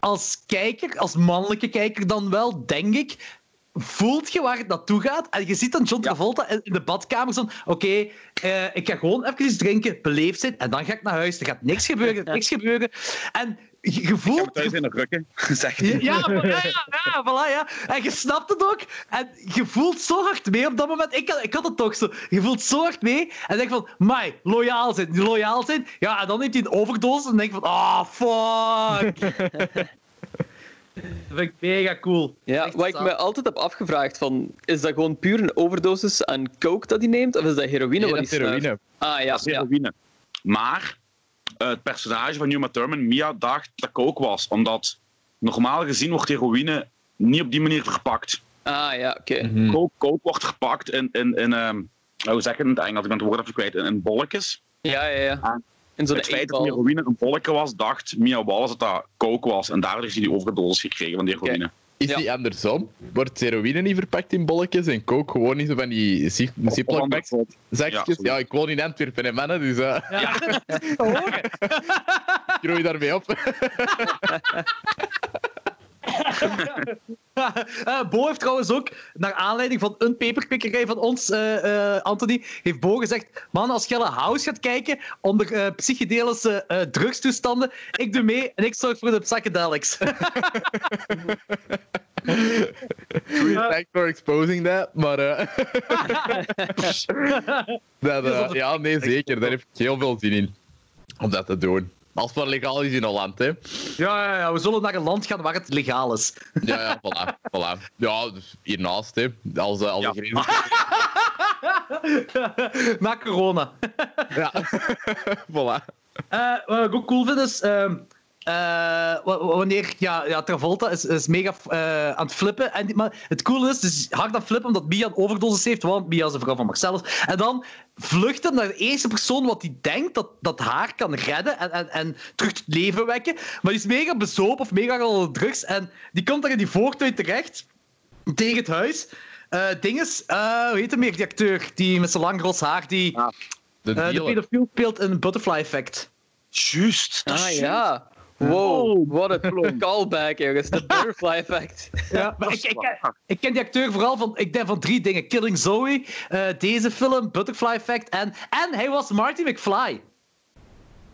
S2: Als kijker, als mannelijke kijker dan wel, denk ik, voelt je waar het naartoe gaat. En je ziet dan John Travolta in in de badkamer zo oké, eh, ik ga gewoon even iets drinken, beleefd zijn, en dan ga ik naar huis. Er gaat niks gebeuren, gaat <laughs> niks gebeuren. En je, je
S1: Ik ga
S2: voelt...
S1: thuis in de rukken. <laughs> Zeg
S2: Ja, ja, ja, ja, ja, voilà, ja. En je snapt het ook. En je voelt zo hard mee op dat moment. Ik had, ik had het toch zo. Je voelt zo hard mee. En denk van, mai, loyaal zijn. Loyaal zijn. Ja, en dan neemt hij een overdosis en denk van, ah, fuck. <laughs> dat vind ik mega cool.
S4: Ja,
S2: Echt
S4: wat ik me altijd heb afgevraagd, van, is dat gewoon puur een overdosis aan coke dat hij neemt? Of is dat heroïne
S3: nee,
S4: wat
S3: dat
S4: hij
S3: is
S4: snuift?
S3: heroïne.
S4: Ah ja,
S1: Dat is
S4: ja.
S1: heroïne. Maar het personage van Uma Thurman, Mia, dacht dat coke was. Omdat normaal gezien wordt heroïne niet op die manier verpakt.
S4: Ah ja, oké.
S3: Mhm.
S1: Coke, coke wordt verpakt in, in, in ehm, hoe zeg je het in het Engels? Ik ben het woord even kwijt. In, in bolletjes.
S4: Ja, ja, ja. En zo'n
S1: het feit dat heroïne een bolletje was, dacht Mia Wallace dat dat coke was. En daardoor heeft hij die overdosis gekregen van die heroïne.
S3: Is
S4: Ja.
S3: die andersom? Wordt heroïne niet verpakt in bolletjes en coke gewoon niet zo van die zip-
S1: Of
S3: ziploc bags?
S1: andersom.
S3: Zakjes?
S1: Ja,
S3: Ja, ik woon in Antwerpen, hè, mannen, dus eh <laughs> <laughs> ik groei daarmee op. <laughs> <laughs>
S2: Eh, Bo heeft trouwens ook, naar aanleiding van een paperkikkerij van ons, eh, eh, Anthony, heeft Bo gezegd: Man, als Gelle House gaat kijken onder eh, psychedelische eh, drugstoestanden, ik doe mee en ik zorg voor de psychedelics. <laughs>
S3: Thanks for exposing that, maar... <laughs> dat, ja, nee, zeker. Daar heb ik heel veel zin in. Om dat te doen. Als het maar legaal is in Holland, hè.
S2: ja, ja, ja, we zullen naar een land gaan waar het legaal is.
S3: Ja, ja, voilà. voilà. Ja, dus hiernaast, hè. Als, eh, als
S1: Ja.
S3: de grenzen... <laughs>
S2: Na corona.
S3: Ja. <laughs> <laughs> voilà.
S2: Eh, wat ik ook cool vind is. ehm, eh, wa- wa- wanneer ja, ja, Travolta is, is mega eh, aan het flippen. En, maar het coole is, dus hard aan het flippen omdat Mia een overdosis heeft, want Mia is de vrouw van Marcellus. En dan vlucht hem naar de eerste persoon wat hij denkt dat, dat haar kan redden en, en, en terug tot leven wekken. Maar die is mega bezopen of mega al drugs. En die komt daar in die voortuin terecht, tegen het huis. Eh dinges, eh, hoe heet hem meer, die acteur, die met zijn lang ros haar, die
S1: Ah,
S3: De
S2: de pedofiel speelt in Butterfly Effect.
S1: Juist. is
S4: Ah ja. Wow, wat een <laughs> callback, jongens. De butterfly effect.
S2: Ja, maar ik, ik, ik ken die acteur vooral van, ik denk van drie dingen. Killing Zoe, eh, deze film, Butterfly Effect en, en hij was Marty McFly.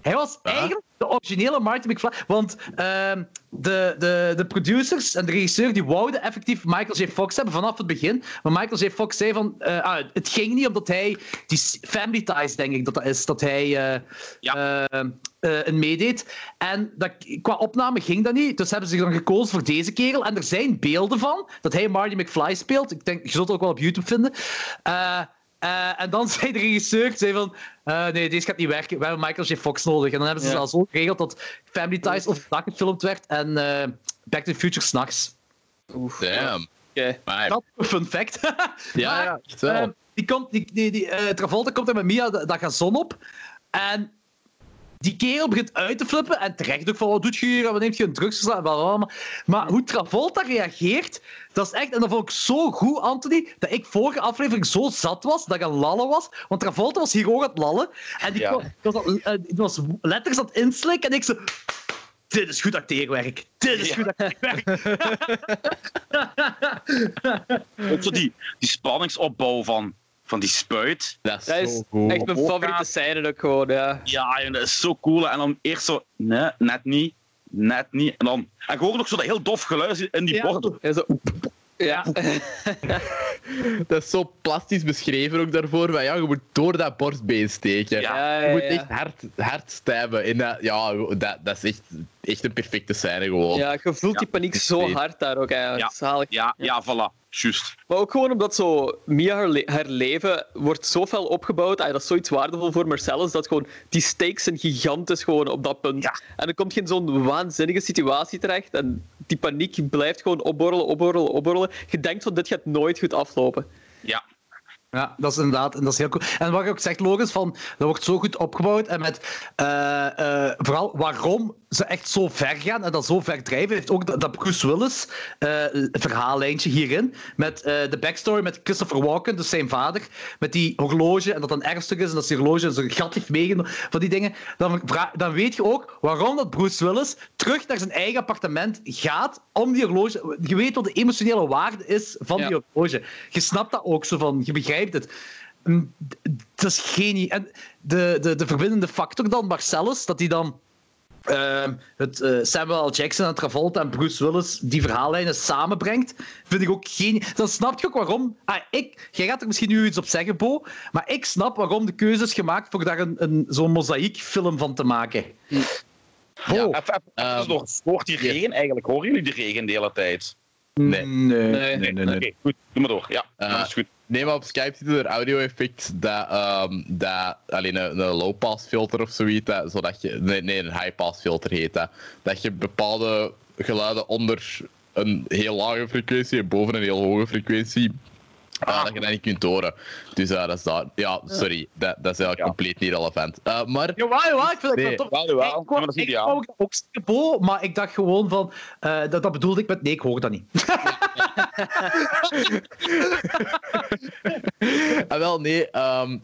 S2: Hij was
S3: Ja?
S2: eigenlijk de originele Marty McFly. Want ehm, de, de, de producers en de regisseur die wouden effectief Michael J. Fox hebben vanaf het begin. Maar Michael J. Fox zei van... eh, ah, het ging niet omdat hij... Die Family Ties, denk ik dat dat is. Dat hij... eh,
S1: Ja.
S2: eh, eh, een meedeed. En dat, qua opname ging dat niet. Dus hebben ze dan gekozen voor deze kerel. En er zijn beelden van dat hij Marty McFly speelt. Ik denk, je zult het ook wel op YouTube vinden. Eh, en dan <laughs> zei de regisseur zei van, eh, nee, deze gaat niet werken. We hebben Michael J. Fox nodig. En dan hebben ze
S4: Ja.
S2: al zo geregeld dat Family Ties overdag gefilmd werd en eh, Back to the Future s'nachts.
S4: Oef.
S3: Damn.
S4: Oké.
S3: Maar,
S2: Dat is een fun fact. <laughs>
S3: ja,
S2: Maar,
S3: ja, echt wel.
S2: Die komt, die, die, die, eh, Travolta komt er met Mia, da- dat gaat zon op. En die kerel begint uit te flippen. En terecht ook van, wat doet je hier? Wat neemt je een drugsverslaafd? Blablabla. Maar hoe Travolta reageert, dat is echt... En dat vond ik zo goed, Anthony, dat ik vorige aflevering zo zat was, dat ik aan lallen was. Want Travolta was hier ook aan het lallen. En die,
S1: Ja.
S2: die was, eh, die was letters aan het inslikken. En ik zo... Dit is goed acteerwerk. Dit is
S1: Ja.
S2: goed acteerwerk. <laughs>
S1: Ook zo die, die spanningsopbouw van, van die spuit.
S3: dat is
S4: Dat is
S3: zo goed.
S4: echt mijn favoriete scène ook gewoon, ja.
S1: Ja, jongen, dat is zo cool. En dan eerst zo, nee, net niet, net niet. En dan, en gewoon nog zo dat heel dof geluid in die
S2: Ja.
S4: Ja, zo... Ja. <laughs>
S3: Dat is zo plastisch beschreven ook daarvoor. Maar ja, je moet door dat borstbeen steken.
S1: Ja.
S4: Ja,
S3: Je moet
S4: ja.
S3: echt hard, hard stijven. En dat, ja, dat, dat is echt, echt een perfecte scène gewoon.
S4: Ja, je voelt die paniek zo hard daar ook eigenlijk.
S1: Ja. Ja, ja, voilà. Juist.
S4: Maar ook gewoon omdat zo Mia haar, le- haar leven wordt zo fel opgebouwd. Ah, dat is zoiets waardevol voor Marcellus. Dat gewoon die stakes zijn gigantisch gewoon op dat punt.
S1: Ja.
S4: En dan komt je in zo'n waanzinnige situatie terecht. En die paniek blijft gewoon opborrelen, opborrelen, opborrelen. Je denkt van dit gaat nooit goed aflopen.
S1: Ja.
S2: Ja, dat is inderdaad, en dat is heel cool. En wat je ook zegt, Logan, van, dat wordt zo goed opgebouwd. En met eh, eh, vooral waarom ze echt zo ver gaan en dat zo ver drijven, heeft ook dat, dat Bruce Willis eh, verhaallijntje hierin. Met de backstory met Christopher Walken, dus zijn vader, met die horloge en dat dan ernstig is en dat die horloge zo'n gat heeft meegenomen, van die dingen. Dan, dan weet je ook waarom dat Bruce Willis terug naar zijn eigen appartement gaat om die horloge. Je weet wat de emotionele waarde is van
S4: Ja.
S2: die horloge. Je snapt dat ook zo van, je begrijpt het. Mm, Dat is genie. En de, de, de verbindende factor dan, Marcellus, dat hij dan ehm, het, eh, Samuel L. Jackson en Travolta en Bruce Willis die verhaallijnen samenbrengt, vind ik ook genie. Dan snap je ook waarom... Ah, ik, jij gaat er misschien nu iets op zeggen, Bo, maar ik snap waarom de keuze is gemaakt voor daar een, een, zo'n mozaïekfilm van te maken. Bo,
S1: Ja, even, even, door. Hoort die regen eigenlijk? Horen jullie die regen de hele tijd?
S3: Nee.
S2: nee.
S4: Nee.
S2: nee, nee, nee.
S1: Oké, goed. Doe maar door. Ja,
S3: Eh,
S1: dat is goed.
S3: Nee, maar op Skype zit er audio-effect dat, ehm, dat alleen een, een low-pass filter of zoiets, dat, zodat je, nee, nee, een high-pass filter heet dat, dat je bepaalde geluiden onder een heel lage frequentie en boven een heel hoge frequentie, ah, dat je dat niet kunt horen. Dus uh, dat is daar. Ja, sorry, dat, dat is eigenlijk
S1: Ja.
S3: compleet niet relevant. Uh, maar
S2: Jawel, jawel, ik vind het
S3: Nee,
S2: wel tof.
S1: wel, jawel.
S2: Ik wou-
S1: Maar dat is
S2: ik
S1: ideaal.
S2: wou ook Bo, maar ik dacht gewoon van... eh, dat, dat bedoelde ik met nee, ik hoor dat niet. <laughs>
S3: Ah, wel, nee. ehm,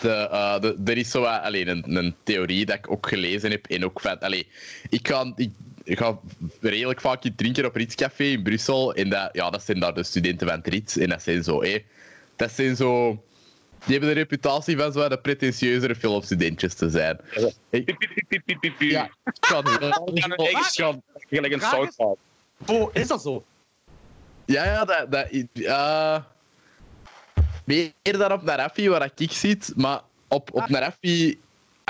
S3: de, eh, de, er is zo alleen een, een theorie dat ik ook gelezen heb. En ook van, allee, ik, ga, ik, ik ga redelijk vaak iets drinken op Ritzcafé in Brussel. En dat, ja, dat zijn daar de studenten van het Rits. En dat zijn zo, hé, dat zijn zo. Die hebben de reputatie van zo de pretentieuzere filmstudentjes te zijn.
S1: Piep, piep, piep, piep, piep, piep, piep.
S3: ja.
S1: Aan schand. Gelijk een South
S2: Bo, is dat zo?
S3: Ja, ja, dat... dat eh, meer dan op Narafi, waar ik zit, maar op, op Narafi...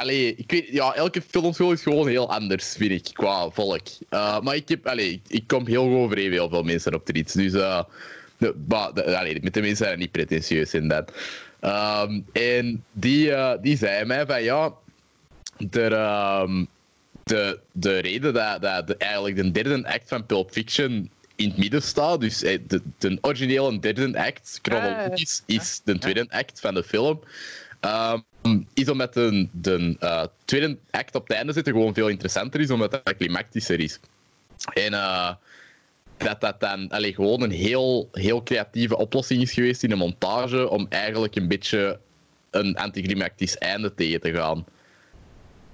S3: Allee, ik weet, ja, elke filmschool is gewoon heel anders, vind ik, qua volk. Eh, maar ik, heb, allee, ik, kom heel goed overeen met heel veel mensen op de iets. Dus eh, de, maar, de, allee, met de mensen zijn niet pretentieus in dat. Ehm, en die, eh, die zei mij van ja, er, ehm, de, de reden dat, dat de, eigenlijk de derde act van Pulp Fiction in het midden staat, dus de, de originele derde act, chronologisch, is de tweede act van de film, ehm, is omdat de, de eh, tweede act op het einde zitten gewoon veel interessanter is, omdat dat climactischer is. En eh, dat dat dan allee, gewoon een heel, heel creatieve oplossing is geweest in de montage om eigenlijk een beetje een anticlimactisch einde tegen te gaan.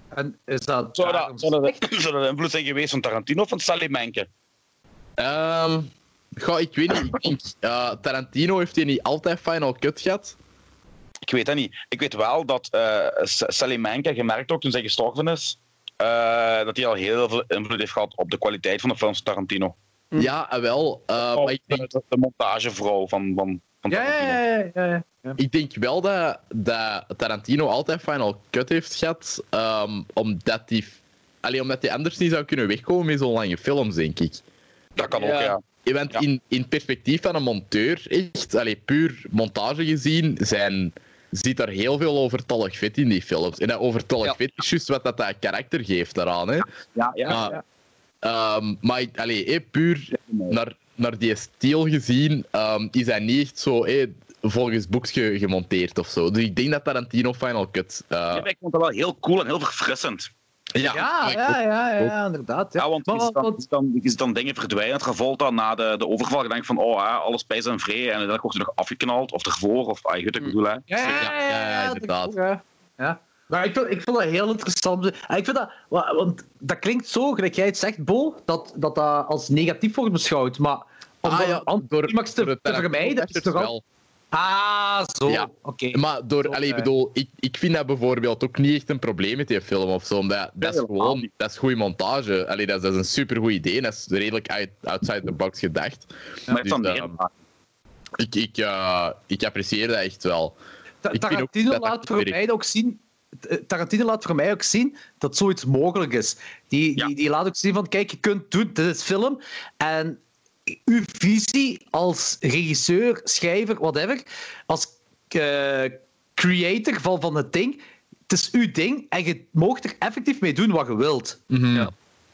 S2: En is dat...
S1: Zou dat, zou, dat, <clears throat> zou dat de invloed zijn geweest van Tarantino of van Sally Menke?
S3: Ehm goh, ik weet niet. Ik denk, eh, Tarantino heeft hij niet altijd Final Cut gehad.
S1: Ik weet dat niet. Ik weet wel dat eh, S- Sally Menke gemerkt ook toen zij gestorven is, eh, dat hij al heel veel invloed heeft gehad op de kwaliteit van de films van Tarantino.
S3: Ja, eh, wel. eh, maar ik denk,
S1: de, de montagevrouw van, van, van
S2: Ja, ja,
S1: Tarantino.
S2: ja, ja, ja, ja.
S3: ik denk wel dat, dat Tarantino altijd Final Cut heeft gehad, ehm, omdat hij Allee, omdat hij anders niet zou kunnen wegkomen met zo'n lange films, denk ik.
S1: Dat kan
S4: Ja.
S1: ook, ja.
S3: Want
S1: Ja.
S3: in, in perspectief van een monteur, echt, allee, puur montage gezien, zijn, zit er heel veel overtollig vet in die films. En dat overtollig
S4: Ja.
S3: vet is juist wat dat, dat karakter geeft daaraan. Hè.
S1: Ja, ja.
S3: Maar, ehm, maar allee, puur naar, naar die stijl gezien, ehm, is hij niet echt zo hé, volgens boeks ge- gemonteerd of zo. Dus ik denk dat Tarantino Final Cut. eh,
S1: Ja, ik vond dat wel heel cool en heel verfrissend.
S2: Ja, ja, ja, ja, ja, inderdaad. Ja.
S1: Ja, want
S2: Maar wat-
S1: dan, ziet dan, dan dingen verdwijnen. Het gevolg dan na de, de overval. Je denkt van, oh, hè, alles bij zijn vrij. En dan wordt er nog afgeknald. Of ervoor. Of, ah, je weet wat ik bedoel, hè.
S2: Ja, ja,
S3: Ja,
S2: ja,
S3: ja, ja,
S2: dat
S3: inderdaad.
S2: ja. Maar ik vind, ik vind dat heel interessant. Ah, Ik vind dat, wa- want dat klinkt zo, gelijk jij het zegt, Bo, dat dat, dat als negatief wordt beschouwd. Maar om
S3: ah,
S2: dat
S3: ja, door,
S2: te,
S3: door het
S2: te vermijden, is toch al... Ah, zo.
S3: Ja.
S2: Oké.
S3: Maar door, allee, ik
S2: eh.
S3: bedoel, ik, ik vind dat bijvoorbeeld ook niet echt een probleem met die film of zo. Omdat dat is gewoon, dat is goede montage. Allee, dat, is, dat is een supergoed idee dat is redelijk uit, outside the box gedacht.
S1: Maar het
S3: dus, eh,
S1: meer.
S3: Ik, ik, eh, ik apprecieer dat echt wel.
S2: Ta-
S3: ik
S2: Tarantino
S3: dat
S2: laat voor mij ook zien. eh, Tarantino laat voor mij ook zien dat zoiets mogelijk is. Die,
S1: Ja.
S2: die, die laat ook zien van, kijk, je kunt doen, dit is film. En uw visie als regisseur, schrijver, whatever, als eh, creator van, van het ding, het is uw ding en je moogt er effectief mee doen wat je wilt.
S3: Ja.
S1: Ja,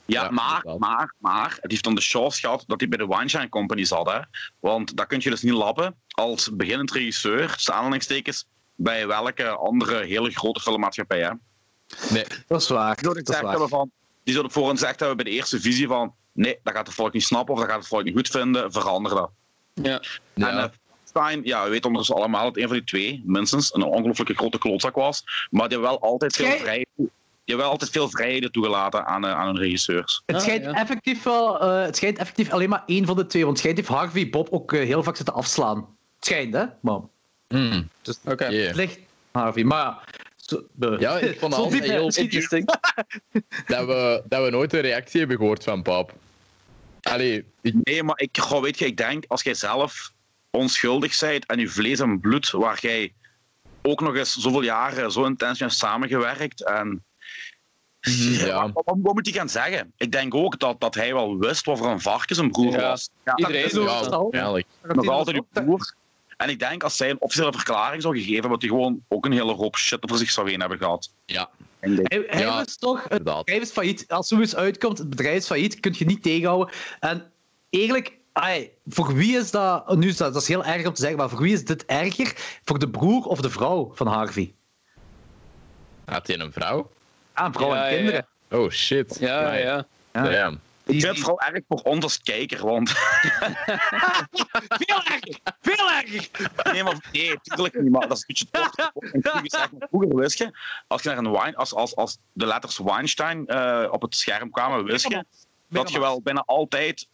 S3: Ja,
S1: maar, maar, maar, het heeft dan de chance gehad dat hij bij de Weinstein Company zat. Hè? Want dat kun je dus niet lappen als beginnend regisseur, tussen aanhalingstekens, bij welke andere hele grote filmmaatschappij. Hè?
S3: Nee,
S2: Dat is waar.
S1: Die zouden
S2: Dat is waar.
S1: van, die zouden voor ons gezegd hebben bij de eerste visie van, nee, dat gaat het volk niet snappen of dat gaat het volk niet goed vinden, verander dat.
S4: Ja.
S3: ja.
S1: En uh, Stein, ja, we weten ondertussen allemaal dat een van die twee, minstens, een ongelooflijke grote klootzak was, maar die hebben wel altijd veel vrijheid, die hebben wel altijd veel vrijheden toegelaten aan, uh, aan hun regisseurs.
S2: Het
S4: Ah,
S2: schijnt,
S4: ja.
S2: effectief wel, eh, het schijnt effectief alleen maar één van de twee. Want het schijnt heeft Harvey Bob ook eh, heel vaak zitten afslaan. Het schijnt, hè? Maar
S4: Oké.
S3: yeah.
S2: het ligt Harvey. Maar ja,
S3: ik vond <laughs> altijd heel <laughs> dat, we, dat we nooit een reactie hebben gehoord van Pap. Allee, ik,
S1: Nee, maar ik, goh, weet je, ik denk, als jij zelf onschuldig bent en je vlees en bloed, waar jij ook nog eens zoveel jaren zo intens mee hebt samengewerkt en
S3: ja.
S1: Wat, wat, wat moet hij gaan zeggen? Ik denk ook dat, dat hij wel wist wat voor een varken zijn broer
S4: Ja.
S1: was. Ja,
S4: Iedereen
S2: Tarantino
S3: ja,
S1: nog altijd uw broer. En ik denk als zij een officiële verklaring zou gegeven, dat hij gewoon ook een hele hoop shit voor zich zou heen hebben gehad.
S3: Ja,
S2: Hij, hij
S3: Ja,
S2: is toch, het
S3: inderdaad.
S2: bedrijf is failliet. Als zoiets uitkomt, het bedrijf is failliet, kun je niet tegenhouden. En eigenlijk, ai, voor wie is dat... Nu is dat, dat is heel erg om te zeggen, maar voor wie is dit erger? Voor de broer of de vrouw van Harvey?
S3: Had hij een vrouw?
S2: Ah, een vrouw
S4: Ja,
S2: en
S4: ja,
S2: kinderen.
S3: Oh shit.
S4: Ja, ja.
S2: Ja.
S1: Ik
S2: Die-
S1: vind het vooral erg voor ons als kijker, want...
S2: Veel erger! Veel erger!
S1: Nee, maar nee, natuurlijk niet, maar dat is een beetje maar vroeger wist je, als je naar een wine, als, als, als de letters Weinstein eh, op het scherm kwamen, wist je dat je wel bijna altijd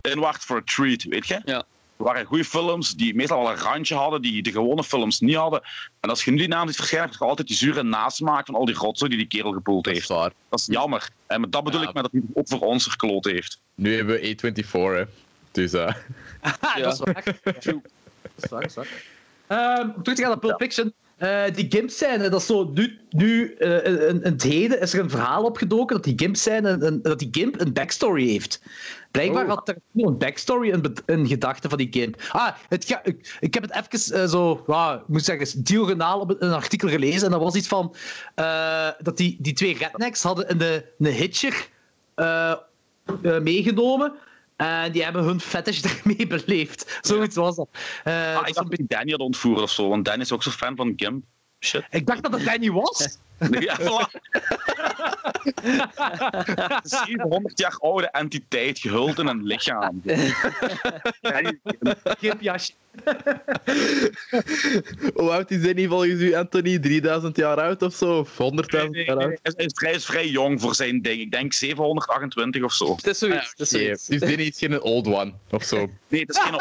S1: inwacht voor een treat, weet je?
S4: Ja.
S1: Waren goede films die meestal wel een randje hadden, die de gewone films niet hadden. En als je nu die naam ziet verschijnen, heb je altijd die zure nasmaak van al die rotzooi die die kerel gepoeld
S3: Dat is
S1: heeft. Dat is jammer. En met dat bedoel
S3: Ja.
S1: ik met dat hij ook voor ons gekloot heeft.
S3: Nu hebben we A24, hè. Dus eh <laughs>
S2: Ah, dat is waar. <laughs> Dat is waar, dat is waar. Ehm, om terug te gaan naar Pulp Fiction. eh, die Gimp-scène, dat is zo... Nu, nu eh, in, in het heden is er een verhaal opgedoken dat die Gimp-scène... Een, een- dat die Gimp een backstory heeft. Blijkbaar
S1: Oh.
S2: had er een backstory in, in gedachten van die Gimp. Ah, het ga, ik, ik heb het even eh, zo... ja, ik moet zeggen, diagonaal op een artikel gelezen. En dat was iets van... eh, dat die, die twee rednecks hadden in de, een hitcher eh, meegenomen... En die hebben hun fetish <laughs> ermee beleefd. Zoiets was dat.
S1: Ah,
S2: dat
S1: ik
S2: is
S1: dacht dat Danny had ontvoerd of zo, want Danny is ook zo fan van Gimp. Shit.
S2: Ik dacht dat het Danny was. <laughs> <laughs>
S1: Ja, <laughs> voilà. 700 jaar oude entiteit gehuld in een lichaam.
S2: Gimpjasje. <laughs>
S3: Hoe oud is hij niet volgens u, Anthony? 3000 jaar oud of zo? Of 100.000
S1: Nee,
S3: jaar
S1: nee,
S3: oud?
S1: Hij is, vrij, is vrij jong voor zijn ding. Ik denk 728 of zo.
S4: Het is zoiets. het is zoiets.
S3: Dus is geen old one of zo.
S1: Nee, het is geen.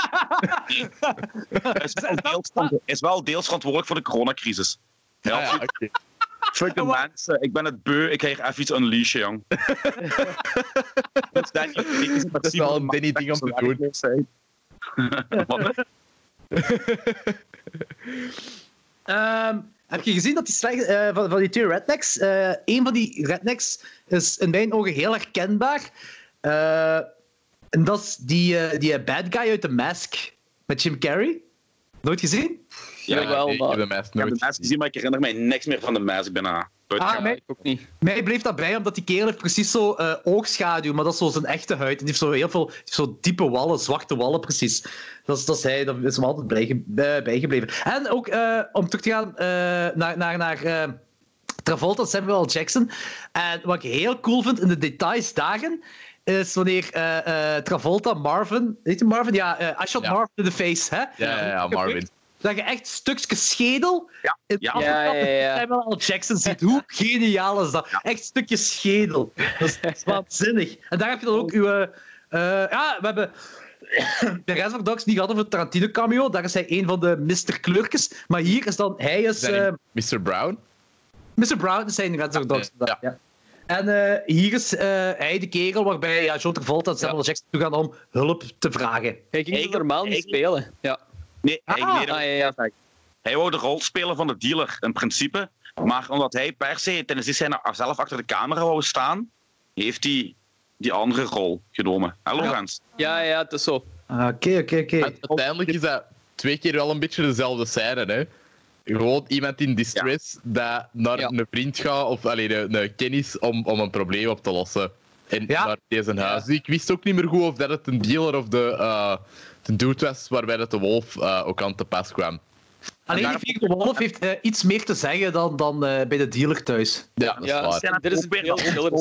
S1: Hij, is wel deels, hij is wel deels verantwoordelijk voor de coronacrisis. Ja,
S3: Ah, ja, oké.
S1: Fuck de mensen, ik ben het beu, ik ga hier even iets unleashen, jong. Dat is Danny- <laughs>
S3: Dat is wel een Danny-ding om te doen. <laughs>
S1: Wat?
S2: Ehm, heb je gezien dat die slecht, eh, van, van die twee rednecks, eh een van die rednecks is in mijn ogen heel herkenbaar. Eh, en dat is die, die bad guy uit The Mask met Jim Carrey. Nooit gezien?
S4: Ja, wel,
S3: ik
S4: maar-
S3: heb de
S1: Ik
S3: nooit
S1: de gezien, maar ik herinner mij niks meer van de mask bijna.
S2: Ah,
S4: Ja,
S2: mij-
S4: ik ook niet.
S2: Mij bleef dat bij, omdat die kerel heeft precies zo eh, oogschaduw, maar dat is zo zijn echte huid. En die heeft zo heel veel heeft zo diepe wallen, zwarte wallen precies. Dat is, dat is hij, dat is hem altijd bijge- bij- bijgebleven. En ook eh, om terug te gaan eh, naar, naar, naar eh, Travolta Samuel L. Jackson. En wat ik heel cool vind in de details dagen, is wanneer eh, eh, Travolta Marvin, weet je Marvin? Ja, eh I shot
S3: Ja.
S2: Marvin in the face, hè?
S3: Ja, ja, ja, <laughs> Marvin.
S2: Dat je echt stukjes schedel
S1: Ja,
S2: in
S1: ja.
S4: Ja, ja, ja.
S2: Samuel L. Jackson ziet. Hoe geniaal is dat? Echt stukjes schedel. Dat is, dat is waanzinnig. En daar heb je dan ook uw... eh, eh, ja, we hebben... <clears throat> De Reservoir Dogs niet gehad over het Tarantino cameo. Daar is hij een van de Mr. Kleurkes. Maar hier is dan... Hij is...
S3: Zijn
S2: eh,
S3: Mr. Brown?
S2: Mr. Brown is zijn Reservoir Dogs.
S3: Ja.
S2: Ja. En eh, hier is eh, hij de kerel waarbij ja, John Travolta en Samuel. Jackson toe gaan om hulp te vragen.
S4: Hij ging normaal niet spelen. Ja.
S1: Nee, hij,
S2: Ah,
S1: nee, dat-
S4: ah, ja, ja.
S1: hij wou de rol spelen van de dealer in principe. Maar omdat hij per se tijdens die scène zelf achter de camera wou staan, heeft hij die andere rol genomen. Hallo,
S2: Ja.
S1: Rens.
S4: ja, ja, het is zo.
S2: Ah, Oké, oké, oké.
S3: Uiteindelijk is dat twee keer wel een beetje dezelfde scène, hè. Gewoon iemand in distress dat naar
S4: Ja.
S3: een vriend gaat, of alleen een, een kennis, om, om een probleem op te lossen. En
S2: Ja.
S3: naar deze huis. Ik wist ook niet meer goed of dat het een dealer of de, eh de dude was waarbij dat de wolf eh, ook aan te pas kwam.
S2: Alleen die Vierde Wolf heeft eh, iets meer te zeggen dan, dan eh, bij de dealer thuis.
S3: Ja, dat is
S4: Ja,
S3: waar.
S4: dit is
S1: weer
S4: heel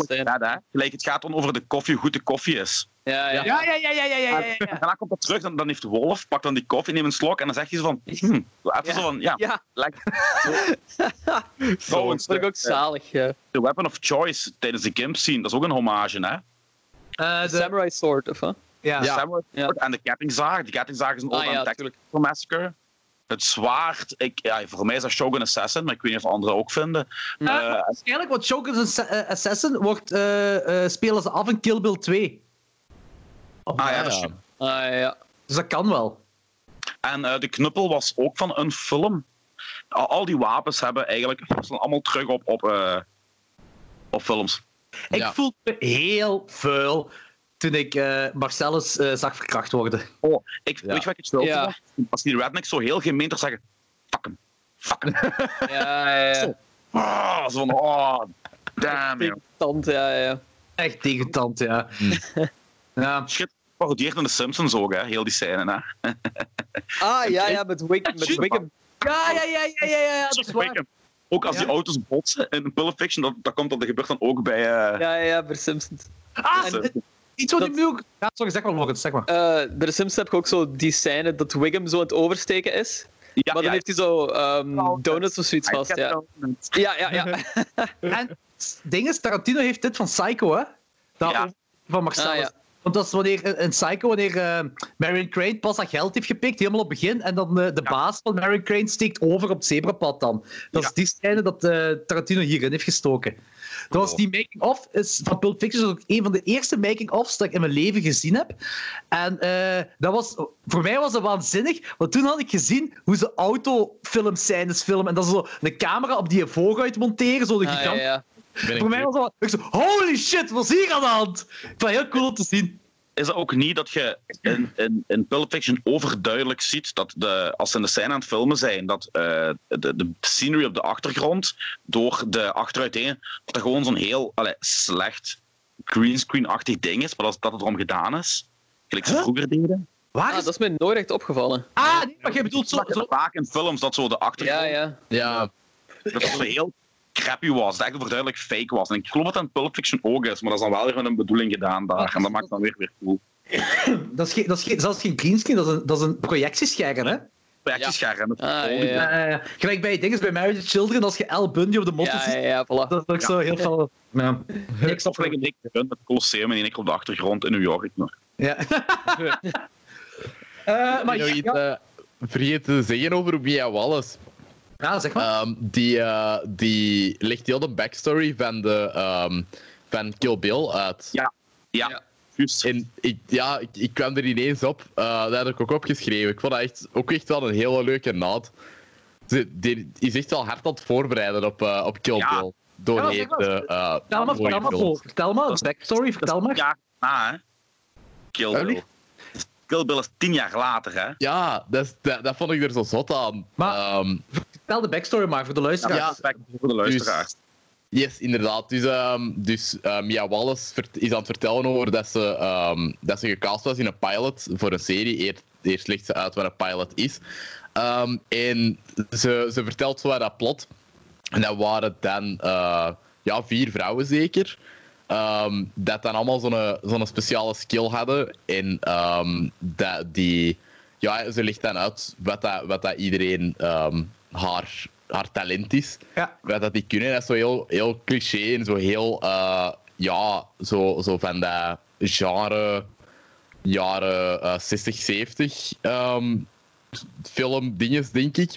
S1: hè. Gelijk, het gaat dan over de koffie, hoe goed de koffie is.
S4: Ja, ja.
S2: Ja, ja, ja, ja, ja, ja, ja. ja.
S1: Daarna komt dat terug, dan, dan heeft de wolf, pakt dan die koffie, neemt een slok en dan zegt hij zo van, hm, even
S4: Ja.
S1: zo van, ja,
S4: Ja,
S1: lekker. <laughs>
S3: Zo.
S4: Dat vind ik ook zalig. Ja.
S1: de weapon of choice tijdens de Gimp scene, dat is ook een hommage, hè?
S2: Eh, de,
S4: Samurai Sword, of wat?
S2: Ja.
S3: Ja.
S4: Ja.
S1: En de kettingzaag. Die kettingzaag is een
S4: Ah,
S1: ode
S4: ja, tuurlijk.
S1: Massacre. Het zwaard, ik, ja, voor mij is dat Shogun Assassin, maar ik weet niet of anderen ook vinden.
S2: Eh,
S1: Eh,
S2: waarschijnlijk, want Shogun's Assa- eh, Assassin wordt, eh, eh, spelen ze af in Kill Bill 2.
S1: ah ja, dat is
S3: ja.
S4: Ah, ja.
S2: Dus dat kan wel.
S1: En eh, de knuppel was ook van een film. Al, al die wapens hebben eigenlijk staan allemaal terug op, op, eh, op films.
S2: Ik
S3: Ja.
S2: voel me heel vuil toen ik eh, Marcellus eh, zag verkracht worden.
S1: Oh, ik,
S3: Ja.
S1: weet je wat ik het
S4: Ja.
S1: ja. Als die rednecks zo heel gemeen zeggen, fuck hem, fuck hem. <laughs>
S4: Ja, ja, ja.
S1: Ah, zo van, oh, damn,
S4: ja, ja.
S2: Echt degutant, ja. ja.
S1: Shit, parodieert in de Simpsons ook, hè, heel die scène, hè.
S4: Ah, ja, ja, met, Wick, met Wickham.
S2: Ja, ja, ja, ja, ja, ja, dat is waar.
S1: Ook als
S2: Ja.
S1: die auto's botsen in Pulp Fiction, dat, dat, komt, dat gebeurt dan ook bij... eh,
S4: Ja, ja, ja, bij Simpsons.
S2: Ah,
S1: Simpsons.
S2: Iets wat
S4: Dat-
S2: ik nu ook... Ja, sorry, zeg maar, Morgen, zeg maar.
S4: Eh, bij de Simpsons heb je ook zo die scène dat Wiggum zo aan het oversteken is.
S1: ja,
S4: maar dan
S1: ja,
S4: heeft hij zo ehm, donuts of zoiets
S1: I
S4: vast, ja. Ja, ja, ja. <laughs>
S2: En het ding is, Tarantino heeft dit van Psycho, hè? Dat
S1: Ja.
S2: Van Marcellus.
S4: Ah, ja.
S2: Want dat is wanneer in Psycho, wanneer eh, Marion Crane pas dat geld heeft gepikt, helemaal op het begin, en dan eh, de
S1: Ja.
S2: baas van Marion Crane steekt over op het zebrapad dan. Dat
S1: Ja.
S2: is die scène dat eh, Tarantino hierin heeft gestoken. Dat was die making-of is van Pulp Fiction, dat is ook een van de eerste making-ofs dat ik in mijn leven gezien heb. En eh, dat was, voor mij was dat waanzinnig, want toen had ik gezien hoe ze autofilmscènes filmen, en dat ze zo een camera op die vooruit monteren, zo de
S4: Ah, ja,
S2: gigant
S4: ja.
S3: Ik
S2: voor mij was dat... Ik zo, holy shit, wat is hier aan de hand? Ik vond het heel cool om te zien.
S1: Is het ook niet dat je in, in, in Pulp Fiction overduidelijk ziet dat de, als ze in de scène aan het filmen zijn, dat eh, de, de scenery op de achtergrond door de achteruiteen, dat er gewoon zo'n heel allee, slecht greenscreen-achtig ding is, maar dat, dat het erom gedaan is. Gelijk ze
S2: Huh?
S1: vroeger deden.
S2: Waar
S4: Ah,
S2: is...
S4: dat is mij nooit echt opgevallen.
S2: Ah, nee, maar jij bedoelt zo...
S1: Dat je
S2: zo...
S1: vaak in films dat zo de achtergrond
S4: Ja, ja.
S3: Ja,
S1: dat zo heel crappy was, dat het echt overduidelijk fake was. En ik geloof dat het in Pulp Fiction ook is, maar dat is dan wel weer met een bedoeling gedaan daar. En dat maakt dan weer weer cool. <coughs>
S2: Dat is, geen, dat is geen, zelfs geen greenscreen, dat is een, dat is een projectiescherm, hè?
S1: Projectiescherm.
S4: Ah, ja, ja.
S2: Eh, gelijk bij dingen bij Married with Children, als je Al Bundy op de motor
S4: Ja,
S2: ziet,
S4: ja, ja, voilà.
S2: dat is ook
S1: Ja.
S2: zo heel veel... Ja.
S1: Ik snap gelijk een dikke run met het Colosseum en één op de achtergrond in New York. Maar
S2: ja. <laughs> Eh, maar
S3: nog
S2: ja,
S3: iets
S2: ja,
S3: eh, vergeten te zeggen over Mia Wallace.
S2: Ja, zeg maar.
S3: Ehm, die, eh, die legt heel de backstory van, de, ehm, van Kill Bill uit.
S1: Ja. Ja.
S3: En ik, ja, ik, ik kwam er ineens op. Eh dat heb ik ook opgeschreven. Ik vond dat echt, ook echt wel een hele leuke naad. Ze, die is echt wel hard aan het voorbereiden op, eh, op Kill
S1: Ja.
S3: Bill. Door
S2: Ja,
S3: de uh,
S2: vertel maar, vertel maar, vertel backstory, vertel maar.
S1: Ja, na, hè. Kill Bill. Kill Bill is tien jaar later, hè.
S3: Ja, dat, is- dat, dat vond ik er zo zot aan.
S2: Maar-
S3: Ehm,
S2: Vertel de backstory maar, voor de luisteraars.
S3: Ja.
S1: voor de luisteraars.
S3: Yes, inderdaad. Dus, ehm, dus eh, Mia Wallace is aan het vertellen over dat ze, ehm, dat ze gecast was in een pilot voor een serie. Eerst, eerst legt ze uit wat een pilot is. Ehm, en ze, ze vertelt zo wat dat plot. En dat waren dan eh, ja, vier vrouwen zeker. ehm, dat dan allemaal zo'n zo'n speciale skill hadden. En ehm, dat die, ja, ze legt dan uit wat, dat, wat dat iedereen ehm, haar, haar talent is
S2: Ja.
S3: wat dat die kunnen. Dat is zo heel, heel cliché en zo heel, eh, ja, zo, zo van dat genre jaren eh 60, 70 ehm film dinges, denk ik.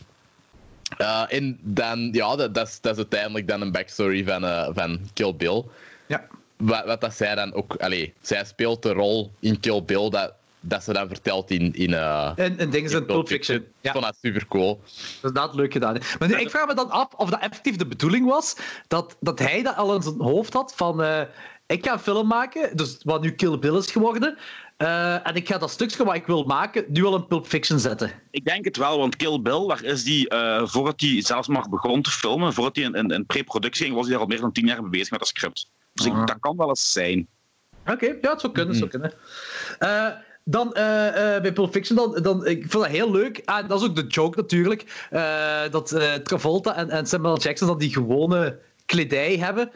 S3: Eh, en dan, ja, dat, dat, is, dat is uiteindelijk dan een backstory van, van Kill Bill.
S2: Ja.
S3: Wat, wat dat zij dan ook, allee, zij speelt de rol in Kill Bill dat, dat ze dan vertelt in, in, eh,
S2: En, en dingen zijn Pulp Fiction. Ja.
S3: vond dat super cool.
S2: Dat is inderdaad leuk gedaan. hè. Maar nu, ik vraag me dan af of dat effectief de bedoeling was dat, dat hij dat al in zijn hoofd had van eh, ik ga een film maken, dus wat nu Kill Bill is geworden, eh, en ik ga dat stukje wat ik wil maken nu al in Pulp Fiction zetten.
S1: Ik denk het wel, want Kill Bill, daar is die, eh, voordat hij zelfs maar begon te filmen, voordat hij in, in, in pre-productie ging, was hij daar al meer dan tien jaar mee bezig met dat script. Dus ik,
S2: Ah.
S1: dat kan wel eens zijn.
S2: Oké, ja, het zou kunnen. het zou kunnen. Eh, dan eh, eh, bij Pulp Fiction, dan, dan, ik vind dat heel leuk. Ah, dat is ook de joke natuurlijk. eh, dat Travolta en, en Samuel Jackson dan die gewone kledij hebben.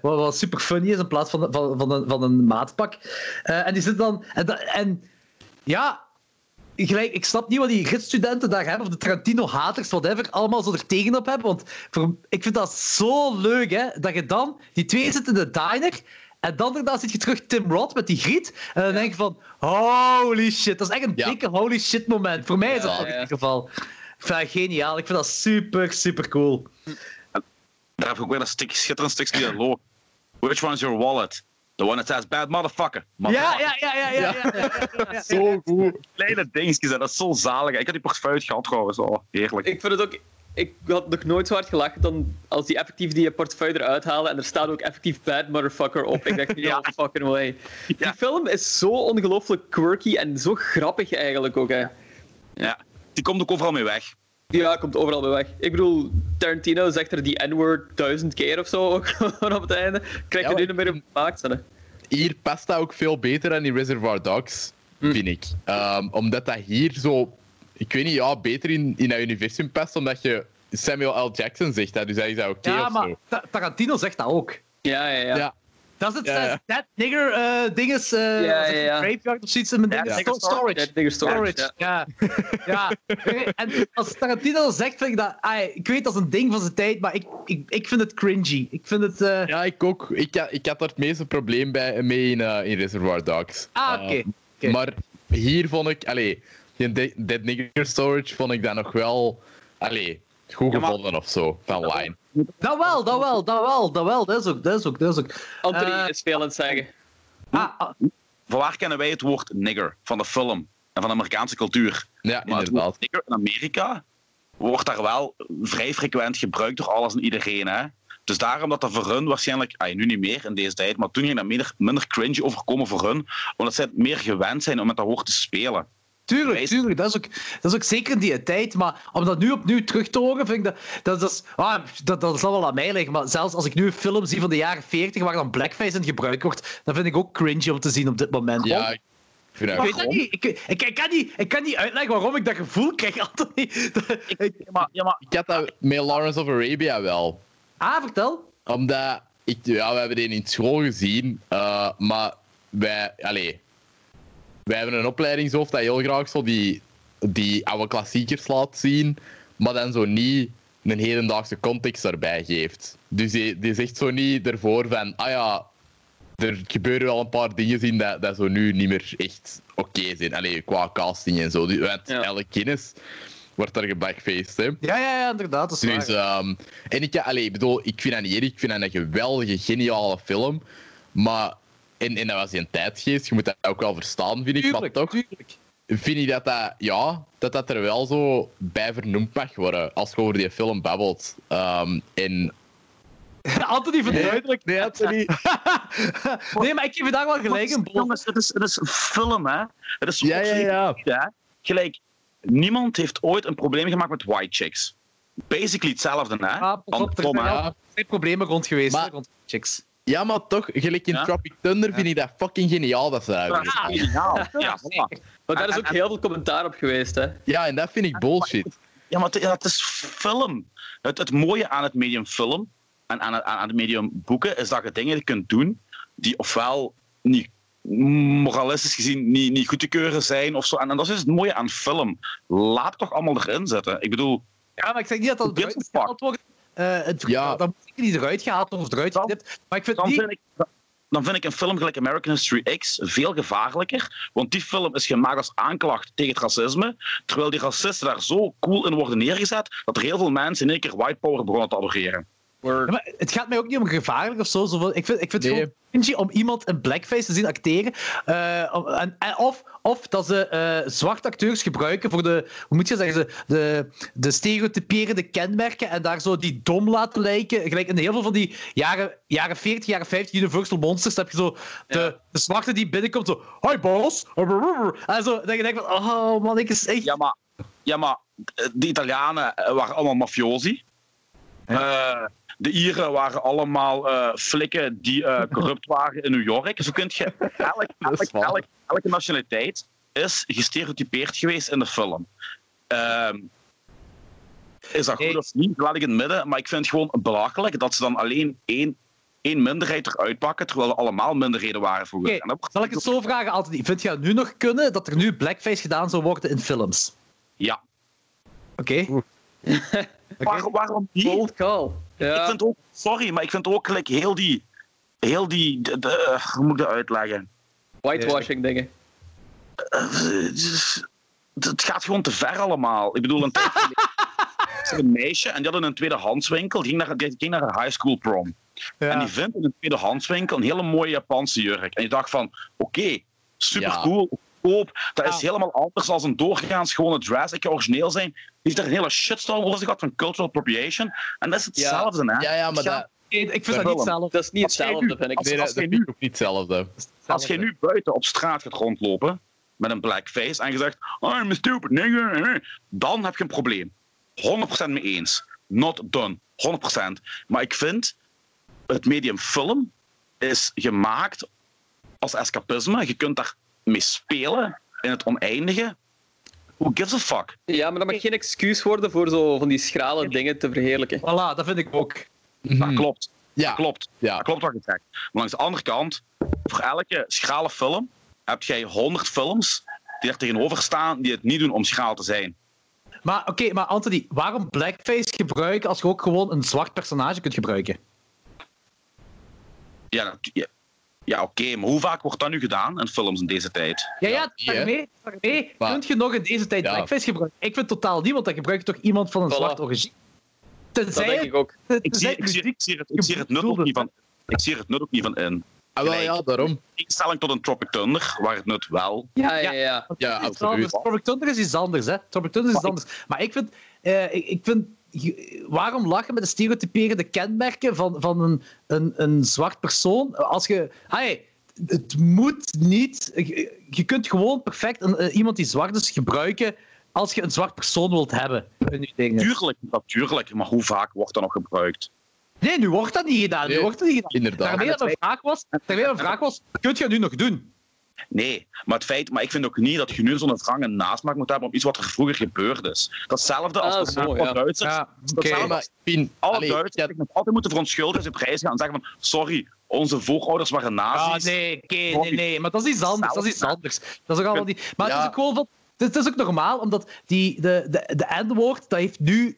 S2: wat, wat super funny is in plaats van, van, van, een, van een maatpak. En die zitten dan. En, en ja. Gelijk, ik snap niet wat die gidsstudenten daar hebben, of de Tarantino-haters, whatever, allemaal zo er tegenop hebben. Want ik vind dat zo leuk, hè, dat je dan... Die twee zitten in de diner, en dan daarna zit je terug Tim Roth met die griet. En dan denk je van, holy shit. Dat is echt een
S3: Ja.
S2: dikke holy shit moment. Voor mij is dat in ieder geval. Ik vind dat geniaal. Ik vind dat super, super cool.
S1: Daar heb ik ook weer een stuk, schitterend stukje dialoog. Which one is your wallet? The one that says bad motherfucker.
S2: Ja,
S1: Motherfucker.
S2: ja, ja, ja, ja. ja.
S3: Zo goed.
S1: Kleine dingetjes, hè, dat is zo zalig. Ik had die portefeuille gehad trouwens. Oh, heerlijk.
S4: Ik vind het ook ik had nog nooit zo hard gelachen dan als die effectief die portefeuille eruit halen en er staat ook effectief bad motherfucker op. Ik dacht, <laughs> ja, fucking way. Die
S1: Ja.
S4: film is zo ongelooflijk quirky en zo grappig eigenlijk ook, hè.
S1: Ja, die komt ook overal mee weg.
S4: Ja, komt overal bij weg. Ik bedoel, Tarantino zegt er die N-word duizend keer of zo ook <laughs> op het einde. Krijg je
S3: Ja,
S4: nu niet meer op gemaakt, hè.
S3: Hier past dat ook veel beter dan in Reservoir Dogs,
S4: Hm.
S3: vind ik. Ehm, omdat dat hier zo, ik weet niet, ja, beter in, in dat universum past, omdat je Samuel L. Jackson zegt dat, dus dat is dat oké
S2: Ja,
S3: of
S2: maar. Ta- Tarantino zegt dat ook.
S4: Ja, ja, ja.
S3: Ja.
S2: Dat is het
S3: Ja, ja.
S2: That Nigger eh dinges, eh
S4: Ja, ja, ja.
S2: Graveyard of zoiets in mijn
S1: Ja,
S2: Storage.
S4: Ja, Nigger Storage,
S2: Storage, ja. ja. <laughs> En als Tarantino dat zegt, vind ik dat... ai, ik weet, dat is een ding van zijn tijd, maar ik, ik, ik vind het cringy. Ik vind het... eh,
S3: Ja, ik ook. Ik, had- ik had er het meeste probleem bij, mee in, eh, in Reservoir Dogs.
S2: Ah, oké. Oké.
S3: Maar hier vond ik, allee, die De- Dead Nigger Storage vond ik dan nog wel, allee, goed
S1: Ja, maar-
S3: gevonden of zo, van Wine.
S2: Dat wel, dat wel, dat wel, dat wel. Dat is ook, dat is ook, dat is ook.
S4: Anthony
S2: Eh,
S4: is veel aan het zeggen.
S2: ah, ah,
S1: Van waar kennen wij het woord nigger? Van de film en van de Amerikaanse cultuur.
S3: Ja,
S1: Maar het
S3: inderdaad.
S1: woord nigger in Amerika wordt daar wel vrij frequent gebruikt door alles en iedereen. Hè? Dus daarom dat dat voor hun waarschijnlijk, ah, nu niet meer in deze tijd, maar toen ging dat minder, minder cringe overkomen voor hun, omdat zij het meer gewend zijn om met dat woord te spelen.
S2: Tuurlijk. Dat is, ook, dat is ook zeker in die tijd. Maar om dat nu opnieuw terug te horen, vind ik dat... Dat, dat, is, ah, dat, dat zal wel aan mij liggen. Maar zelfs als ik nu een film zie van de jaren 40 waar dan blackface in gebruikt wordt, dan vind ik ook cringe om te zien op dit moment.
S3: Ja, ik vind
S2: Ik
S3: dat
S2: weet dat niet. Ik, ik, ik, kan niet. ik kan niet uitleggen waarom ik dat gevoel krijg, <laughs> Anthony. Ik-
S1: Ja, maar, ja, maar
S3: Ik had dat met Lawrence of Arabia wel.
S2: ah, vertel.
S3: Omdat, ik, ja, we hebben die in school gezien, eh, maar wij, allee, wij hebben een opleidingshoofd dat heel graag zo die, die oude klassiekers laat zien, maar dan zo niet een hedendaagse context daarbij geeft. Dus die, die zegt zo niet ervoor van, ah ja, er gebeuren wel een paar dingen in dat, dat zo nu niet meer echt oké zijn. Allee, qua casting en zo. Dus, want
S4: Ja.
S3: elke kennis wordt daar geblackfaced, hè.
S2: Ja, ja, ja, inderdaad. Dat is
S3: Dus,
S2: waar.
S3: ehm, en ik, allee, ik bedoel, ik vind dat niet erg. Ik vind dat een geweldige, geniale film. Maar, en, en dat was in tijdgeest, je moet dat ook wel verstaan, vind ik.
S2: Tuurlijk,
S3: maar toch
S2: tuurlijk.
S3: vind ik dat dat, ja, dat dat er wel zo bij vernoemd mag worden als je over die film babbelt. Ehm, en... <laughs>
S2: Anthony verduidelijkt.
S3: Nee, Anthony. <laughs>
S2: nee, maar ik geef je daar wel gelijk in. Bol.
S1: Jongens, het is, het is een film, hè? Het is
S3: Ja, ja, ja.
S1: hè? Gelijk, niemand heeft ooit een probleem gemaakt met white chicks. Basically hetzelfde, hè?
S2: Ah, pas op, er zijn
S3: Ja.
S2: problemen rond geweest.
S3: Maar-
S2: rond chicks.
S3: Ja, maar toch, gelijk in
S1: Ja?
S3: Tropic Thunder vind ik dat fucking geniaal dat ze dat hebben
S1: Ja, geniaal. Ja, voilà.
S4: Maar daar is ook heel veel commentaar op geweest, hè.
S3: Ja, en dat vind ik bullshit.
S1: Ja, maar het, ja, het is film. Het, het mooie aan het medium film en aan het, aan het medium boeken is dat je dingen kunt doen die ofwel niet moralistisch gezien niet, niet goed te keuren zijn of zo. En, en dat is het mooie aan film. Laat toch allemaal erin zitten. Ik bedoel,
S2: Ja, maar ik zeg niet dat dat eruit wordt. Eh, het,
S3: Ja.
S2: Dat moet zeker niet eruit gehaald of eruit
S1: Dan-
S2: geknipt. Maar ik vind
S1: dan
S2: die...
S1: vind ik, dan vind ik een film gelijk American History X veel gevaarlijker. Want die film is gemaakt als aanklacht tegen het racisme. Terwijl die racisten daar zo cool in worden neergezet. dat er heel veel mensen in één keer white power begonnen te adoreren.
S2: Ja, maar het gaat mij ook niet om gevaarlijk of zo. zo ik vind, ik vind het gewoon cringy om iemand in blackface te zien acteren. eh, en, en of, of dat ze eh, zwarte acteurs gebruiken voor de, hoe moet je zeggen, ze- de, de stereotyperende kenmerken en daar zo die dom laten lijken. Gelijk in heel veel van die jaren, jaren 40, jaren 50 Universal Monsters heb je zo de,
S4: Ja.
S2: de zwarte die binnenkomt zo, hi boss. En zo, dat je denkt van, oh man, ik is echt...
S1: Ja, maar, ja, maar de Italianen eh, waren allemaal mafiosi. Eh, de Ieren waren allemaal eh, flikken die eh, <laughs> corrupt waren in New York. Zo kunt je... <laughs> Elk, elke nationaliteit is gestereotypeerd geweest in de film. Ehm, is dat goed of niet? Laat ik in het midden. Maar ik vind het gewoon belachelijk dat ze dan alleen één, één minderheid eruit pakken, terwijl er allemaal minderheden waren vroeger. Wordt-
S2: Zal ik het zo vragen, Anthony? Vind je het nu nog kunnen dat er nu blackface gedaan zou worden in films?
S1: Ja.
S2: Oké. Oké.
S1: Waar- waarom niet?
S4: Bold call.
S1: Ik vind ook, sorry, maar ik vind ook gelijk heel die. Heel die. De, de- eh, hoe moet ik dat uitleggen?
S4: Whitewashing dingen.
S1: Eh, Het gaat gewoon te ver allemaal. Ik bedoel, een <laughs> tijd geleden was een meisje en die had in een tweedehandswinkel. Die ging naar, die ging naar een high school prom. En die vindt in een tweedehandswinkel een hele mooie Japanse jurk. En je dacht van, oké, super
S3: Ja.
S1: cool. Goedkoop. Dat is
S2: Ja.
S1: helemaal anders als een doorgaans gewone Jurassic origineel zijn. Die heeft er een hele shitstorm over zich gehad van cultural appropriation. En dat is hetzelfde, hè?
S3: Ja, ja, maar dat,
S2: ik vind dat niet zelf.
S4: Dat is niet hetzelfde,
S1: nu-
S4: vind ik.
S1: als-
S3: nee, dat,
S1: als
S3: vind ik niet hetzelfde.
S1: Als je nu buiten op straat gaat rondlopen met een blackface en je zegt, I'm a stupid nigger, dan heb je een probleem. 100% mee eens. Not done. 100%. Maar ik vind, het medium film is gemaakt als escapisme. Je kunt daar mee spelen in het oneindige. Who gives a fuck?
S4: Ja, maar dat mag geen excuus worden voor zo van die schrale dingen te verheerlijken.
S2: Voilà, dat vind ik ook.
S1: Dat
S3: Mhm.
S1: klopt.
S3: Ja,
S1: Dat klopt.
S3: ja.
S1: Dat klopt wat je zegt. Maar langs de andere kant, voor elke schrale film heb jij 100 films die er tegenover staan die het niet doen om schraal te zijn.
S2: Maar oké, maar Anthony, waarom blackface gebruiken als je ook gewoon een zwart personage kunt gebruiken?
S1: Ja, ja, oké, maar hoe vaak wordt dat nu gedaan in films in deze tijd?
S2: Ja, ja, daarmee, daarmee
S3: Maar-
S2: kun je nog in deze tijd
S3: Ja.
S2: blackface gebruiken. Ik vind totaal niet, want dan gebruik je toch iemand van een
S4: Voilà.
S2: zwart origine.
S4: Dat
S2: Tenzij
S4: denk ik ook.
S1: Ik zie,
S2: tenzij
S1: ik zie,
S2: het
S1: ik zie, het, ik zie er het nut ook niet van. Ik zie het nut ook niet van in.
S3: Ah, wel, ja, daarom.
S1: In stelling tot een Tropic Thunder, waar het nut wel.
S4: Ja, ja, ja.
S3: Ja, absoluut.
S2: Tropic Thunder is iets anders, hè. Tropic Thunder is iets anders. Maar ik vind... eh, ik, ik vind waarom lachen met de stereotyperende kenmerken van, van een, een, een zwart persoon? Als je... Hey, het moet niet... Je, je kunt gewoon perfect een, eh, iemand die zwart is gebruiken als je een zwart persoon wilt hebben in je dingen.
S1: Tuurlijk, natuurlijk, maar hoe vaak wordt dat nog gebruikt?
S2: Nee, nu wordt dat niet gedaan. Nu
S3: Nee,
S2: wordt dat niet gedaan.
S3: Inderdaad.
S2: Vraag was, dat mijn vraag was, kun je dat nu nog doen?
S1: Nee, maar het feit, maar ik vind ook niet dat je nu zo'n wrang en nasmaak moet hebben op iets wat er vroeger gebeurd is. Datzelfde als
S4: Ah,
S1: de
S4: ja.
S1: Duitsers.
S2: oké.
S1: Datzelfde
S3: maar
S1: alle
S3: allee,
S1: Duitsers
S3: ja,
S1: altijd moeten verontschuldigen, ze prijs gaan en zeggen van sorry, onze voorouders waren
S2: Ah,
S1: nazi's.
S2: nee, oké, nee, nee, maar dat is iets anders. Dat is iets anders. Dat is ook allemaal niet. Maar het
S3: Ja.
S2: is ook gewoon van. Het is ook normaal, omdat die, de, de, de N-woord, dat heeft nu,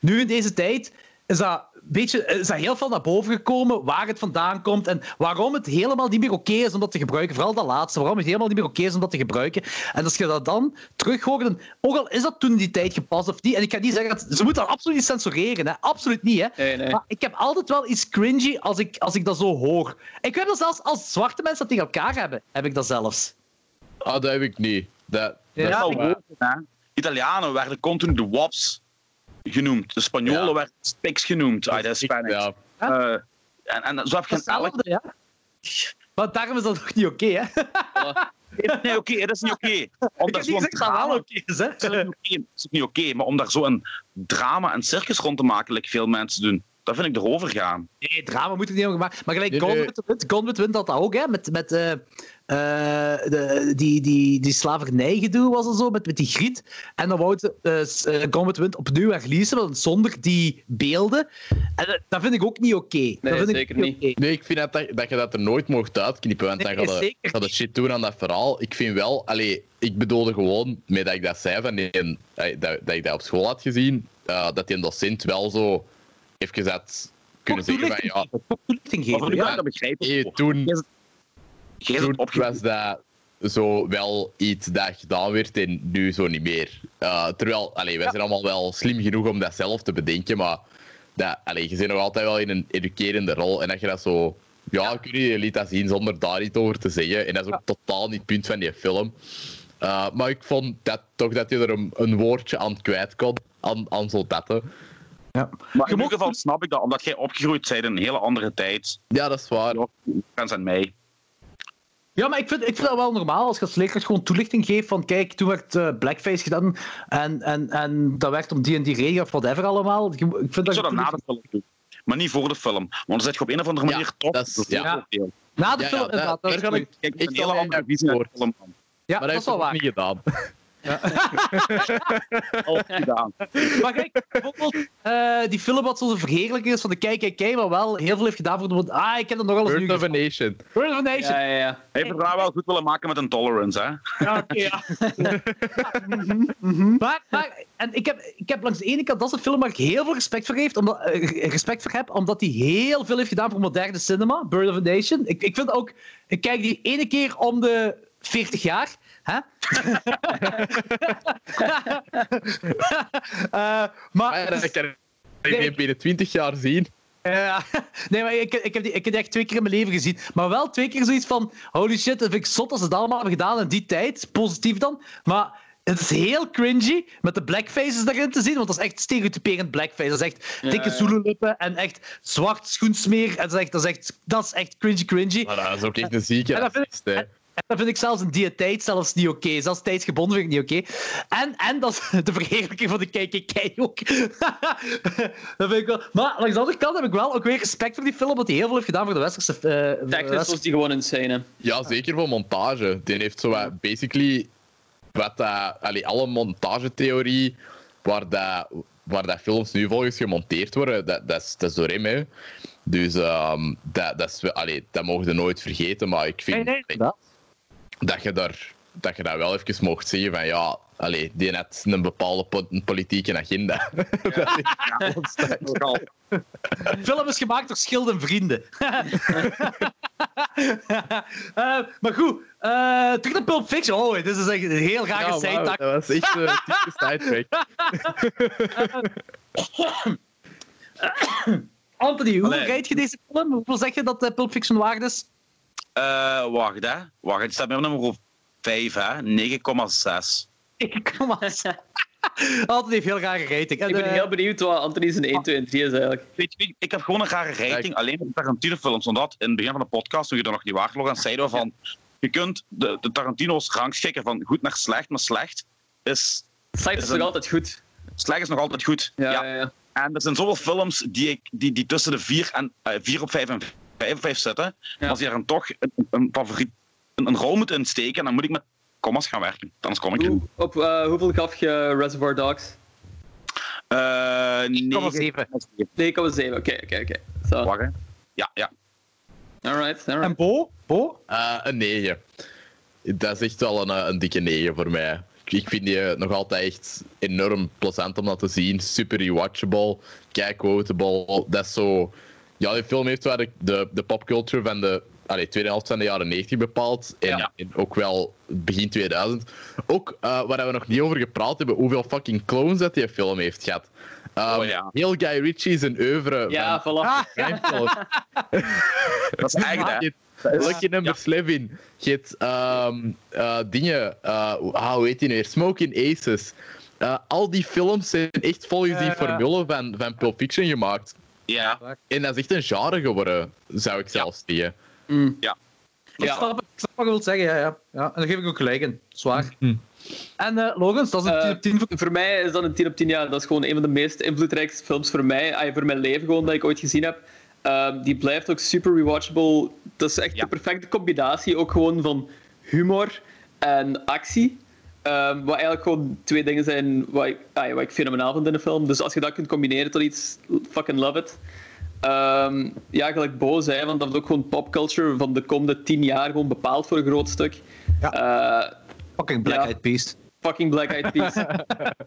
S2: nu in deze tijd, is dat, een beetje, is dat heel veel naar boven gekomen, waar het vandaan komt en waarom het helemaal niet meer oké is om dat te gebruiken. Vooral dat laatste, waarom het helemaal niet meer oké is om dat te gebruiken. En als je dat dan terug hoort, dan, ook al is dat toen in die tijd gepast of niet, en ik ga niet zeggen, dat, ze moeten dat absoluut niet censureren, hè, absoluut niet. Hè.
S4: Nee, nee.
S2: Maar ik heb altijd wel iets cringy als ik, als ik dat zo hoor. Ik heb dat zelfs als zwarte mensen dat tegen elkaar hebben, heb ik dat zelfs.
S3: ah, dat heb ik niet. Dat,
S2: Ja,
S3: is
S1: hè. Italianen werden continu de wops genoemd. De Spanjolen
S3: Ja.
S1: werden spiks genoemd uit de Hispanics.
S3: Ja.
S1: Eh, en, en zo heb je elk...
S2: Hetzelfde, ja. Maar daarom is dat nog niet oké, hè?
S1: Nee, oké, dat is niet oké.
S2: Ik
S1: Om
S2: heb
S1: daar
S2: niet
S1: zo'n
S2: gezegd dat het wel
S1: drama...
S2: oké is, hè?
S1: Dat is niet oké, dat is niet oké, maar om daar zo'n drama en circus rond te maken, like veel mensen doen, dat vind ik erover gaan.
S2: Nee, drama moet er niet over maken. Maar gelijk
S3: Nee,
S2: Gone
S3: nee.
S2: with the Wind, Gone with the Wind had dat ook, hè? Met, met eh, de, die, die, die slavernijgedoe was er zo, met, met die griet. En dan wou het eh, s- eh, the Wind opnieuw herleasen, want zonder die beelden. En dat, dat vind ik ook niet oké. Dat vind ik
S4: zeker niet.
S3: Nee, ik vind dat, dat, je dat er nooit mocht uitknippen, want
S2: Nee,
S3: dan gaat je shit doen aan dat verhaal. Ik vind wel, allee, ik bedoelde gewoon, met dat ik dat zei, van die, eh, dat, dat ik dat op school had gezien, eh, dat die een docent wel zo even had kunnen zeggen van, ja,
S2: geven,
S1: dat begrijp ik
S3: hey,
S1: ook.
S3: toen, toen was dat zo wel iets dat gedaan werd en nu zo niet meer. Eh, terwijl, allee, wij zijn allemaal wel slim genoeg om dat zelf te bedenken, maar dat, allee, je zit nog altijd wel in een educerende rol en dat je dat zo... Ja, kun je, je liet dat zien zonder daar iets over te zeggen. En dat is ook totaal niet het punt van die film. Eh, maar ik vond dat, toch dat je er een, een woordje aan kwijt kon, aan, aan soldaten.
S2: Ja.
S1: Maar in ieder geval snap ik dat, omdat jij opgegroeid bent in een hele andere tijd.
S3: Ja, dat is waar.
S1: Fans aan mij.
S2: Ja, maar ik vind, ik vind dat wel normaal als je als leerkracht gewoon toelichting geeft van kijk, toen werd eh, blackface gedaan en, en, en dat werd om die en die reden of whatever allemaal. Je- Ik vind
S1: Ik
S2: dat
S1: zou dat na de film doen. Maar niet voor de film. Want dan zit je op een of andere
S3: Ja,
S1: manier toch.
S3: dat is- ja.
S1: deel.
S2: Na de
S3: Ja,
S2: film,
S3: ja,
S2: inderdaad.
S3: daar ga
S2: goed.
S3: ik-
S1: Kijk,
S3: Ik
S1: een hele andere visie aan.
S2: Ja,
S3: maar
S2: dat
S3: dat
S2: is wel waar.
S3: niet gedaan.
S1: Al gedaan.
S2: Maar kijk, bijvoorbeeld eh, die film wat zo'n verheerlijking is van de kijk, kijk, kijk, maar wel heel veel heeft gedaan voor de... Ah, ik heb dat nog alles
S3: Birth
S2: nu
S3: of a. Nation.
S2: Birth of a Nation.
S4: Ja, ja, ja.
S1: Hij heeft het daarna wel goed willen maken met Intolerance, hè?
S2: Ja, oké, ja. <laughs> Maar, maar en ik, heb, ik heb langs de ene kant, dat is een film waar ik heel veel respect voor, heeft, omdat, eh, respect voor heb, omdat hij heel veel heeft gedaan voor moderne cinema, Bird of a Nation. Ik, ik vind ook, ik kijk die ene keer om de 40 jaar. Hè? <laughs> Eh, maar,
S3: Maar ja, dat kan je binnen 20 jaar zien.
S2: Ja, <laughs> nee, maar ik, ik, heb die, ik heb die echt twee keer in mijn leven gezien. Maar wel twee keer zoiets van: holy shit, dat vind ik zot als ze het allemaal hebben gedaan in die tijd. Positief dan. Maar het is heel cringy met de blackfaces daarin te zien, want dat is echt stereotyperend blackface. Dat is echt
S4: Ja,
S2: dikke
S4: ja.
S2: Zulu-lippen en echt zwart schoensmeer. En dat is echt, dat is echt, dat is echt cringy, cringy.
S3: Maar dat is ook echt een zieke
S2: En dat vind ik-
S3: hè.
S2: En dat vind ik zelfs in die tijd zelfs niet oké. Zelfs tijdsgebonden vind ik niet oké. En, en dat is <laughs> de verheerlijking van de KKK ook. <laughs> dat vind ik wel. Maar langs de andere kant heb ik wel ook weer respect voor die film, wat hij heel veel heeft gedaan voor de westerse... eh, voor de
S4: Technisch
S2: westerse-
S4: was die gewoon insane. hè.
S3: Ja, zeker voor montage. Die heeft zo wat, basically, wat dat, allee, alle montagetheorie waar, dat, waar dat films nu volgens gemonteerd worden, dat, dat, is, dat is door hem. Hè. Dus ehm, dat, dat, is, allee, dat mogen we nooit vergeten, maar ik vind
S2: Nee, nee.
S3: Dat, je daar, dat je dat wel even mocht zeggen van ja, allee, die net een bepaalde po- politieke agenda. <laughs> Dat.
S2: De film is gemaakt door schilden vrienden. <laughs> Eh, maar goed, eh terug naar Pulp Fiction. Oh, dit is echt een heel rare
S3: Ja,
S2: zijtak.
S3: dat was echt een typische sidetrack. <laughs>
S2: Anthony, hoe
S1: Allee.
S2: rijd je deze film? Hoeveel zeg je dat eh, Pulp Fiction waard is?
S1: Eh, wacht, hè. Wacht, het staat bij nummer 5, hè. 9,6.
S2: Ik kom maar. Anthony heeft heel rare rating. En,
S4: Ik ben
S2: eh,
S4: heel benieuwd wat Anthony's een 1, 2 en 3 is eigenlijk.
S1: Weet je, ik heb gewoon een rare rating,
S3: Kijk.
S1: alleen met Tarantino-films. Omdat in het begin van de podcast, toen je er nog niet waard Logan, zeiden we van... Je kunt de, de Tarantino's rangschikken van goed naar slecht, maar slecht is...
S4: Slecht is
S1: Is
S4: nog
S1: een-
S4: altijd goed.
S1: Slecht is nog altijd goed.
S4: Ja, ja. ja.
S1: En er zijn zoveel films die, ik, die, die tussen de 4, en, eh 4 op 5 en 5 op 5 zitten.
S4: Ja.
S1: Als je er dan toch een, een favoriet, een, een rol moet insteken, dan moet ik met commas gaan werken. Anders kom ik.
S4: Hoe- op eh, hoeveel gaf je Reservoir Dogs?
S1: Eh
S2: 9,7.
S1: 9,7.
S4: 9,7. Oké, oké, oké. Zo.
S1: Wacht, hè. Ja, ja.
S4: Alright,
S2: En
S4: alright.
S2: Bo? Bo?
S3: Eh, een 9. Dat is echt wel een, eh, een dikke 9 voor mij. Ik- vind die nog altijd echt enorm plezant om dat te zien. Super rewatchable, kijk quotable. Dat is zo. Ja, die film heeft wel de, de, de popculture van de allee, tweede helft van de jaren 90 bepaald. En,
S1: Ja.
S3: en ook wel begin 2000. Ook eh, waar we nog niet over gepraat hebben, hoeveel fucking clones dat die film heeft gehad. Um,
S1: Oh, ja.
S3: Heel Guy Ritchie zijn oeuvre.
S4: Ja,
S3: van,
S4: voilà.
S2: Ah. <laughs>
S1: Dat is hè.
S3: Je hebt Lucky Number 11. Je hebt ehm, eh, dingen. eh, ah, hoe heet die nu weer? Smoking Aces. Eh, al die films zijn echt volgens die
S2: Ja.
S3: formule van, van Pulp Fiction gemaakt.
S1: Ja.
S3: En dat is echt een genre geworden, zou ik zelfs zeggen.
S4: Mm.
S2: Ik,
S4: Ja.
S2: snap, ik snap wat je wilt zeggen, ja, ja. ja. En daar geef ik ook gelijk in. Zwaar.
S3: Hm.
S2: En eh Logans, dat is een
S4: Eh,
S2: 10 op 10 voor...
S4: Voor mij is dat een 10 op 10 jaar. Dat is gewoon een van de meest invloedrijkste films voor mij. ah, voor mijn leven gewoon, dat ik ooit gezien heb. Ehm, die blijft ook super rewatchable. Dat is echt
S1: Ja.
S4: de perfecte combinatie ook gewoon van humor en actie. Ehm, wat eigenlijk gewoon twee dingen zijn wat ik, ah, wat ik fenomenaal vind in een film. Dus als je dat kunt combineren tot iets, fucking love it. Ehm, ja, gelijk Bo zei, want dat heeft ook gewoon popculture van de komende tien jaar gewoon bepaald voor een groot stuk. Eh,
S2: Fucking Black
S4: ja.
S2: Eyed Peas.
S4: Fucking Black Eyed Peas. <laughs>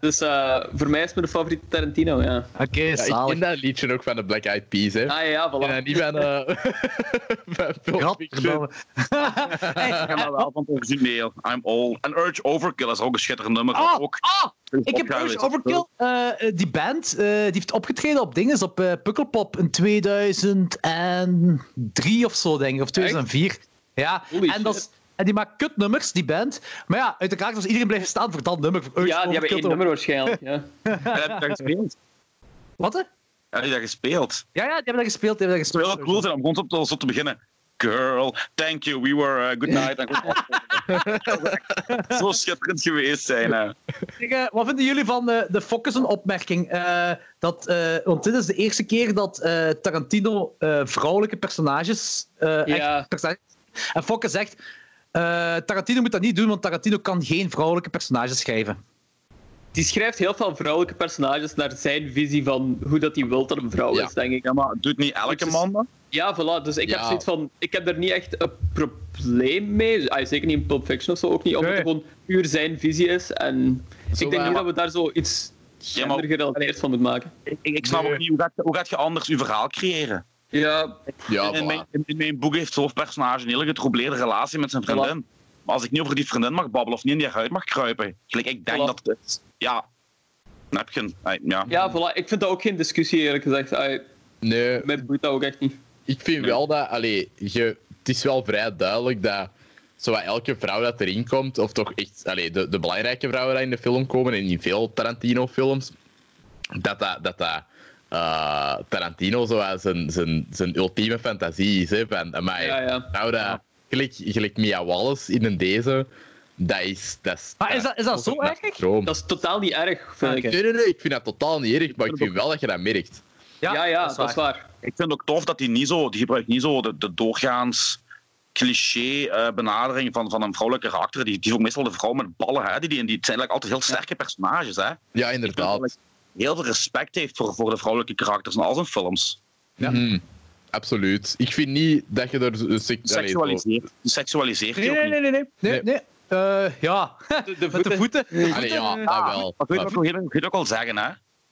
S4: dus eh, voor mij is het mijn favoriete Tarantino, ja.
S2: Oké,
S3: Ja, ik ken dat liedje ook van de Black Eyed Peas, hè.
S4: Ah ja,
S3: En
S4: voilà.
S3: niet van, eh <laughs> van Pulp Fiction. <laughs>
S1: Ik heb dat wel van het origineel. I'm old. En Urge Overkill is ook een schitterend nummer.
S2: Ah,
S1: ook
S2: ah, ik heb Urge Overkill, eh, die band, eh, die heeft opgetreden op dingen, op eh Pukkelpop in 2003 of zo, denk ik, of 2004. Ja,
S4: Holy
S2: en, dat is-. En die maakt kutnummers, die band. Maar ja, uiteraard was iedereen blijven staan voor dat nummer. voor
S4: Ja, die hebben één nummer waarschijnlijk. Ja.
S1: Heb je dat gespeeld?
S2: Wat, hè?
S1: Heb je dat gespeeld?
S2: Ja, ja, die hebben dat gespeeld. Die hebben dat
S1: Het zou
S2: gespeeld.
S1: heel cool zijn om gewoon op te, zo te beginnen. Girl, thank you, we were uh, good night. En goed- <laughs> Zo schitterend geweest zijn. hè.
S2: Zeg, eh, wat vinden jullie van eh, de Fokkes-opmerking? Eh, dat, eh, want dit is de eerste keer dat eh, Tarantino eh, vrouwelijke personages. eh,
S4: Ja.
S2: personages en Fokke zegt: Tarantino moet dat niet doen, want Tarantino kan geen vrouwelijke personages schrijven.
S4: Die schrijft heel veel vrouwelijke personages naar zijn visie van hoe dat hij wil dat een vrouw
S3: Ja.
S4: is, denk ik.
S1: Ja, maar doet niet elke man dat?
S4: Ja, voilà. Dus ik heb zoiets van... Ik heb daar niet echt een probleem mee. Ah, zeker niet in Pulp Fiction of zo, ook niet. Omdat
S2: Nee.
S4: het gewoon puur zijn visie is. En
S3: Zo
S4: ik denk niet dat we daar zo iets
S1: Ja, maar-
S4: gendergerelateerd van moeten maken.
S1: Ik, ik, ik snap
S3: Nee.
S1: ook niet, hoe gaat, hoe gaat je anders je verhaal creëren?
S4: Ja,
S3: Ja,
S1: in, mijn, in, mijn boek heeft het hoofdpersonage een hele getroubleerde relatie met zijn vriendin. Maar als ik niet over die vriendin mag babbelen of niet in die huid mag kruipen, gelijk ik denk
S4: Voilà.
S1: dat het ja, dan heb je een, ja.
S4: ja, voilà. Ik vind dat ook geen discussie, eerlijk gezegd.
S3: Nee,
S4: Mij boeit dat ook echt niet.
S3: ik vind
S1: Nee.
S3: wel dat... Allee, je, het is wel vrij duidelijk dat zowat elke vrouw dat erin komt, of toch echt allee, de, de belangrijke vrouwen die in de film komen, en in veel Tarantino-films, dat dat... dat, dat eh, Tarantino zo als zijn, zijn, zijn ultieme fantasie is. Hè, van, amai,
S4: Ja, ja.
S3: Nou, dat, gelijk, gelijk Mia Wallace in een deze, dat is... Dat is,
S2: Maar is dat- is dat zo erg?
S4: Dat is totaal niet erg, vind
S2: Ah,
S4: ik.
S3: Nee, nee, nee, ik vind dat totaal niet erg, maar ik vind wel dat je dat merkt.
S4: Ja, ja, dat is waar.
S1: Ik vind het ook tof dat hij niet zo, die gebruikt niet zo de, de doorgaans cliché eh, benadering van, van een vrouwelijke karakter. Die, die is ook meestal de vrouw met ballen, hè. Die, die, die zijn eigenlijk altijd heel sterke personages. Hè.
S3: Ja,
S1: Ik vind dat
S3: inderdaad.
S1: Heel veel respect heeft voor, voor de vrouwelijke karakters in al zijn films.
S2: Ja.
S3: Mhm. Absoluut. Ik vind niet dat je er...
S1: Seksualiseert, seksualiseert
S2: Nee, nee,
S1: niet.
S2: nee, nee. nee, nee. Eh, ja,
S4: De, de <laughs>
S2: met de voeten. <laughs>
S3: Allee, ja, dat wel.
S1: Dat kun je
S3: Maar-
S1: ook, je ook wel zeggen, hè.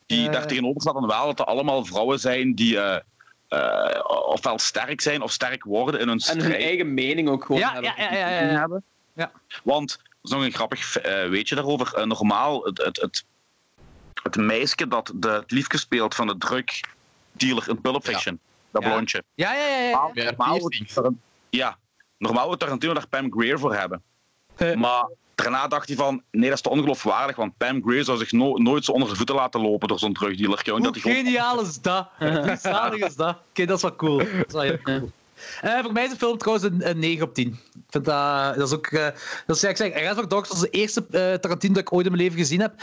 S1: Die
S2: Eh.
S1: daar tegenover staat dan wel dat er allemaal vrouwen zijn die eh, eh, ofwel sterk zijn of sterk worden in hun
S4: En
S1: strijd.
S4: hun eigen mening ook gewoon
S2: Ja,
S4: hebben.
S2: ja, ja, ja, ja. Ja.
S1: Want, dat is nog een grappig eh, weetje daarover. Normaal, het, het, het, het meisje dat de, het liefje speelt van de drugdealer in Pulp Fiction, dat
S2: Ja.
S1: blondje.
S2: Ja, ja, ja. ja.
S3: Haar
S1: Normaal wordt- Ja, normaal wil Tarantino daar Pam Grier voor hebben.
S2: Eh.
S1: Maar daarna dacht hij van, nee, dat is te ongeloofwaardig, want Pam Grier zou zich no- nooit zo onder zijn voeten laten lopen door zo'n drugdealer.
S2: Hoe
S1: dat hij gewoon-
S2: geniaal is dat? <laughs> Hoe zalig is dat? Oké, dat is wel cool. Dat is wel heel cool. Eh, voor mij is de film trouwens een, een 9 op 10. Ik vind dat, dat is ook. eh, dat is, ik zeg, Dogs was de eerste eh, Tarantino dat ik ooit in mijn leven gezien heb.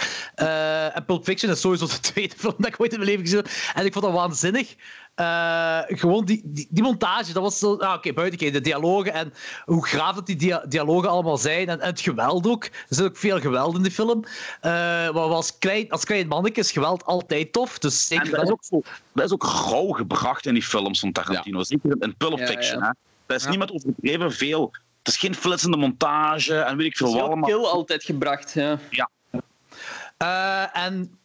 S2: En Pulp Fiction is sowieso de <laughs> tweede film dat ik ooit in mijn leven gezien heb. En ik vond dat waanzinnig. Eh, gewoon die, die, die montage, dat was zo. Ah, Oké, buiten oké, de dialogen en hoe graaf dat die dia- dialogen allemaal zijn. En, en het geweld ook. Er zit ook veel geweld in de film. Eh, maar als klein, als klein manneke is geweld altijd tof. Dus zeker
S1: En dat is, ook zo, dat is ook rauw gebracht in die films van Tarantino. Zeker in Pulp
S4: Ja,
S1: Fiction.
S4: ja.
S1: Hè. Dat is
S2: Ja.
S1: met overdreven veel. Het is geen flitsende montage en weet ik veel
S4: Het is
S1: wat
S4: heel altijd gebracht. Ja.
S2: Eh, en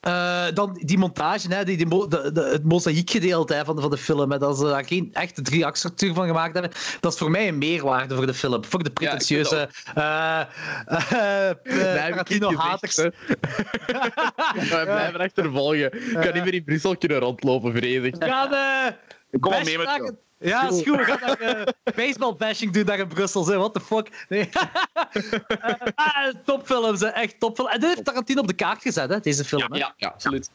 S2: eh, dan die montage, hè, die, die, mo- de, de, het mozaïekgedeelte hè, van, de, van de film, hè, dat ze daar geen echte drie structuur van gemaakt hebben, dat is voor mij een meerwaarde voor de film. Voor de pretentieuze eh eh, <laughs> eh, Tarantino-haters. <laughs>
S3: We blijven achtervolgen. Ik kan niet meer in Brussel kunnen rondlopen, vrees ik.
S2: We eh,
S1: kom mee met.
S2: Ja, is goed. We gaan daar eh, baseball-bashing doen daar in Brussel. Zeg. What the fuck? Nee. <laughs> Ah, topfilms, hè. echt topfilm. En dit heeft Tarantino op de kaart gezet, hè, deze film. hè.
S4: Ja,
S3: Ja.
S4: absoluut.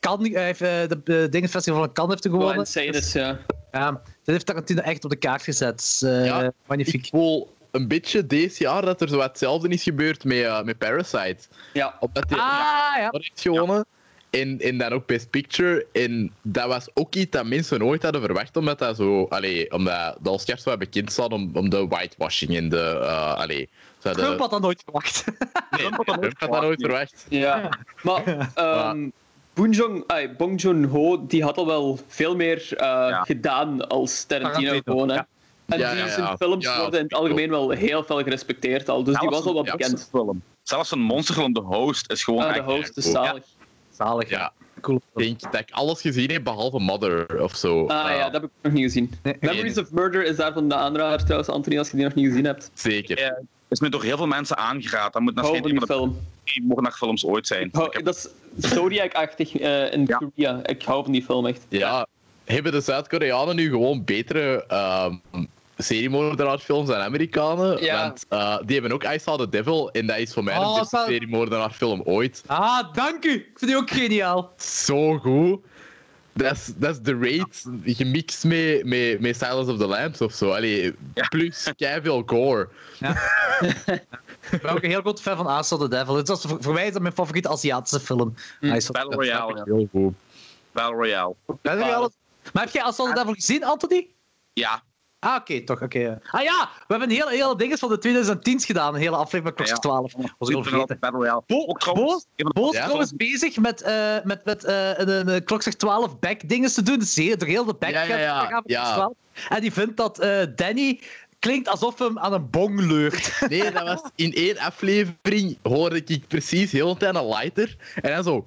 S2: Kan, hij heeft, eh, de, de Dingenfestival van Cannes heeft gewonnen.
S4: insane is, ja.
S2: Ja, dit heeft Tarantino echt op de kaart gezet. Dus, eh,
S3: Ja,
S2: magnifiek.
S3: Ik voel een beetje deze jaar dat er zo wat hetzelfde is gebeurd met, met Parasite.
S4: Ja,
S3: Omdat hij
S2: Ah, ja.
S3: Heeft gewonnen. En, en dan ook Best Picture. En dat was ook iets dat mensen nooit hadden verwacht, omdat dat zo... Allee, omdat de Oscars wel bekend staan om, om de whitewashing en de... eh allee, de-
S2: Trump had dat nooit verwacht.
S3: Nee, <laughs> Trump had dat nooit verwacht.
S4: ja. <laughs> Maar ehm Bong Joon- ai, Bong Joon-ho die had al wel veel meer eh, gedaan als Tarantino, gewoon. Hè.
S2: ja.
S4: En
S3: Ja,
S4: die
S3: ja,
S4: zijn
S3: ja.
S4: films
S3: Ja,
S4: worden in het algemeen wel heel veel gerespecteerd al. Dus die was al wel bekend.
S1: een film. Zelfs een monsterfilm, de host, is gewoon
S4: Ah, de host is zalig.
S2: Zalig,
S3: Ja.
S2: Cool.
S3: Ik denk dat ik alles gezien heb, behalve Mother of zo.
S4: Ah ja, dat heb ik nog niet gezien.
S2: Nee.
S4: Memories of Murder is daarvan de aanrader trouwens, Anthony, als je die nog niet gezien hebt.
S3: Zeker.
S1: Ja, is me door heel veel mensen aangeraad. Dat moet naar
S4: die film.
S1: de mogen naar films ooit zijn.
S4: Ik hou-
S1: heb-
S4: Dat is Zodiac-achtig eh, in
S1: Ja.
S4: Korea. Ik hou van die film echt.
S3: Ja, hebben de Zuid-Koreanen nu gewoon betere um, seriemoordenaarfilms dan Amerikanen?
S4: Ja.
S3: Want eh, die hebben ook I Saw the Devil en dat is voor mij
S2: Oh,
S3: de beste seriemoordenaarfilm ooit.
S2: Ah, dank u. Ik vind die ook geniaal.
S3: Zo goed. Dat is, dat is de raid gemixt met, met, met Silence of the Lambs of zo. Allee,
S1: Ja.
S3: plus veel gore.
S2: Ik ben ook een heel groot fan van Asa the Devil. Het was, voor, voor mij is dat mijn favoriete Aziatische film. Is
S1: Battle Royale. ja.
S3: Heel goed.
S1: Battle Royale.
S2: Maar heb jij Asa the Devil gezien, Anthony?
S1: Ja,
S2: Ah, oké, toch. oké. ja. Ah ja, we hebben een hele, hele dinges van de 2010's gedaan. Een hele aflevering met
S1: Ja.
S2: 12. Was ik al vergeten. Bo,
S1: Ook trouwens,
S2: Bo is
S3: Ja?
S2: trouwens bezig met, eh met, met eh, een, een klokslag 12 back dingen te doen. Dus heel, door heel de back
S3: Ja, ja, ja.
S2: gaan van
S3: Ja.
S2: Klokslag 12. En die vindt dat eh, Danny klinkt alsof hem aan een bong leurt. <laughs>
S3: Nee, dat was in één aflevering hoorde ik precies heel de tijd een lighter. En dan zo.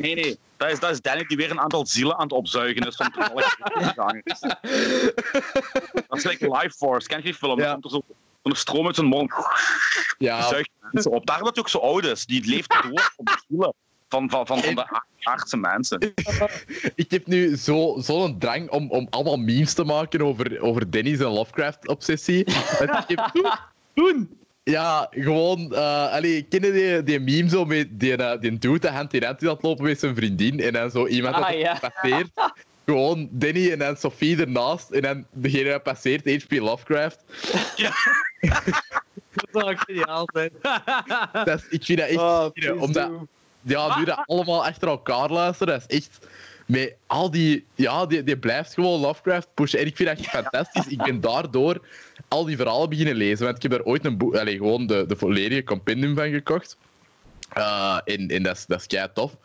S1: Nee, nee. Dat is, dat is Danny die weer een aantal zielen aan het opzuigen is van toevallig <laughs> gangers. Dat is like Life Force. Ken je die film?
S3: Ja.
S1: Er komt er zo zo'n stroom uit zijn mond. Die
S3: Ja,
S1: zuigt mensen op. Daarom dat hij ook zo oud is. Die leeft door op de zielen. van, van, van, van de aardse mensen. <laughs>
S3: Ik heb nu zo'n zo zo'n drang om, om allemaal memes te maken over, over Denny's en Lovecraft-obsessie. <laughs> Dat ik heb-
S2: Doen!
S3: Ja, gewoon... eh allee, kennen die, die meme zo met die, eh, die dude dat hand in hand aan het lopen met zijn vriendin en dan zo iemand dat
S4: Ah,
S3: er
S4: ja.
S3: passeert. Gewoon Danny en dan Sophie ernaast en dan degene dat passeert, H.P. Lovecraft. <laughs>
S2: Dat zou ook geniaal zijn. <laughs>
S3: Dat is, ik vind dat echt...
S4: Oh,
S3: omdat, ja, nu dat allemaal achter elkaar luisteren, dat is echt... Met al die... Ja, die, die blijft gewoon Lovecraft pushen. En ik vind dat echt <laughs> fantastisch. Ik ben daardoor al die verhalen beginnen lezen. Want ik heb daar ooit een boek... Allee, gewoon de, de volledige compendium van gekocht. Eh, en en dat, is, dat is kei tof.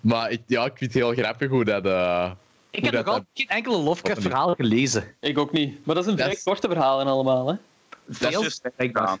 S3: Maar ik, ja, ik vind het heel grappig hoe dat... eh,
S2: Ik
S3: hoe
S2: heb nog
S3: dat-
S2: altijd geen enkele Lovecraft-verhaal gelezen.
S4: Ik ook niet. Maar dat is een
S3: Dat
S4: vrij
S3: is-
S4: korte verhalen allemaal, hè.
S1: Dat is
S2: Veel
S1: juist
S2: blijkbaar.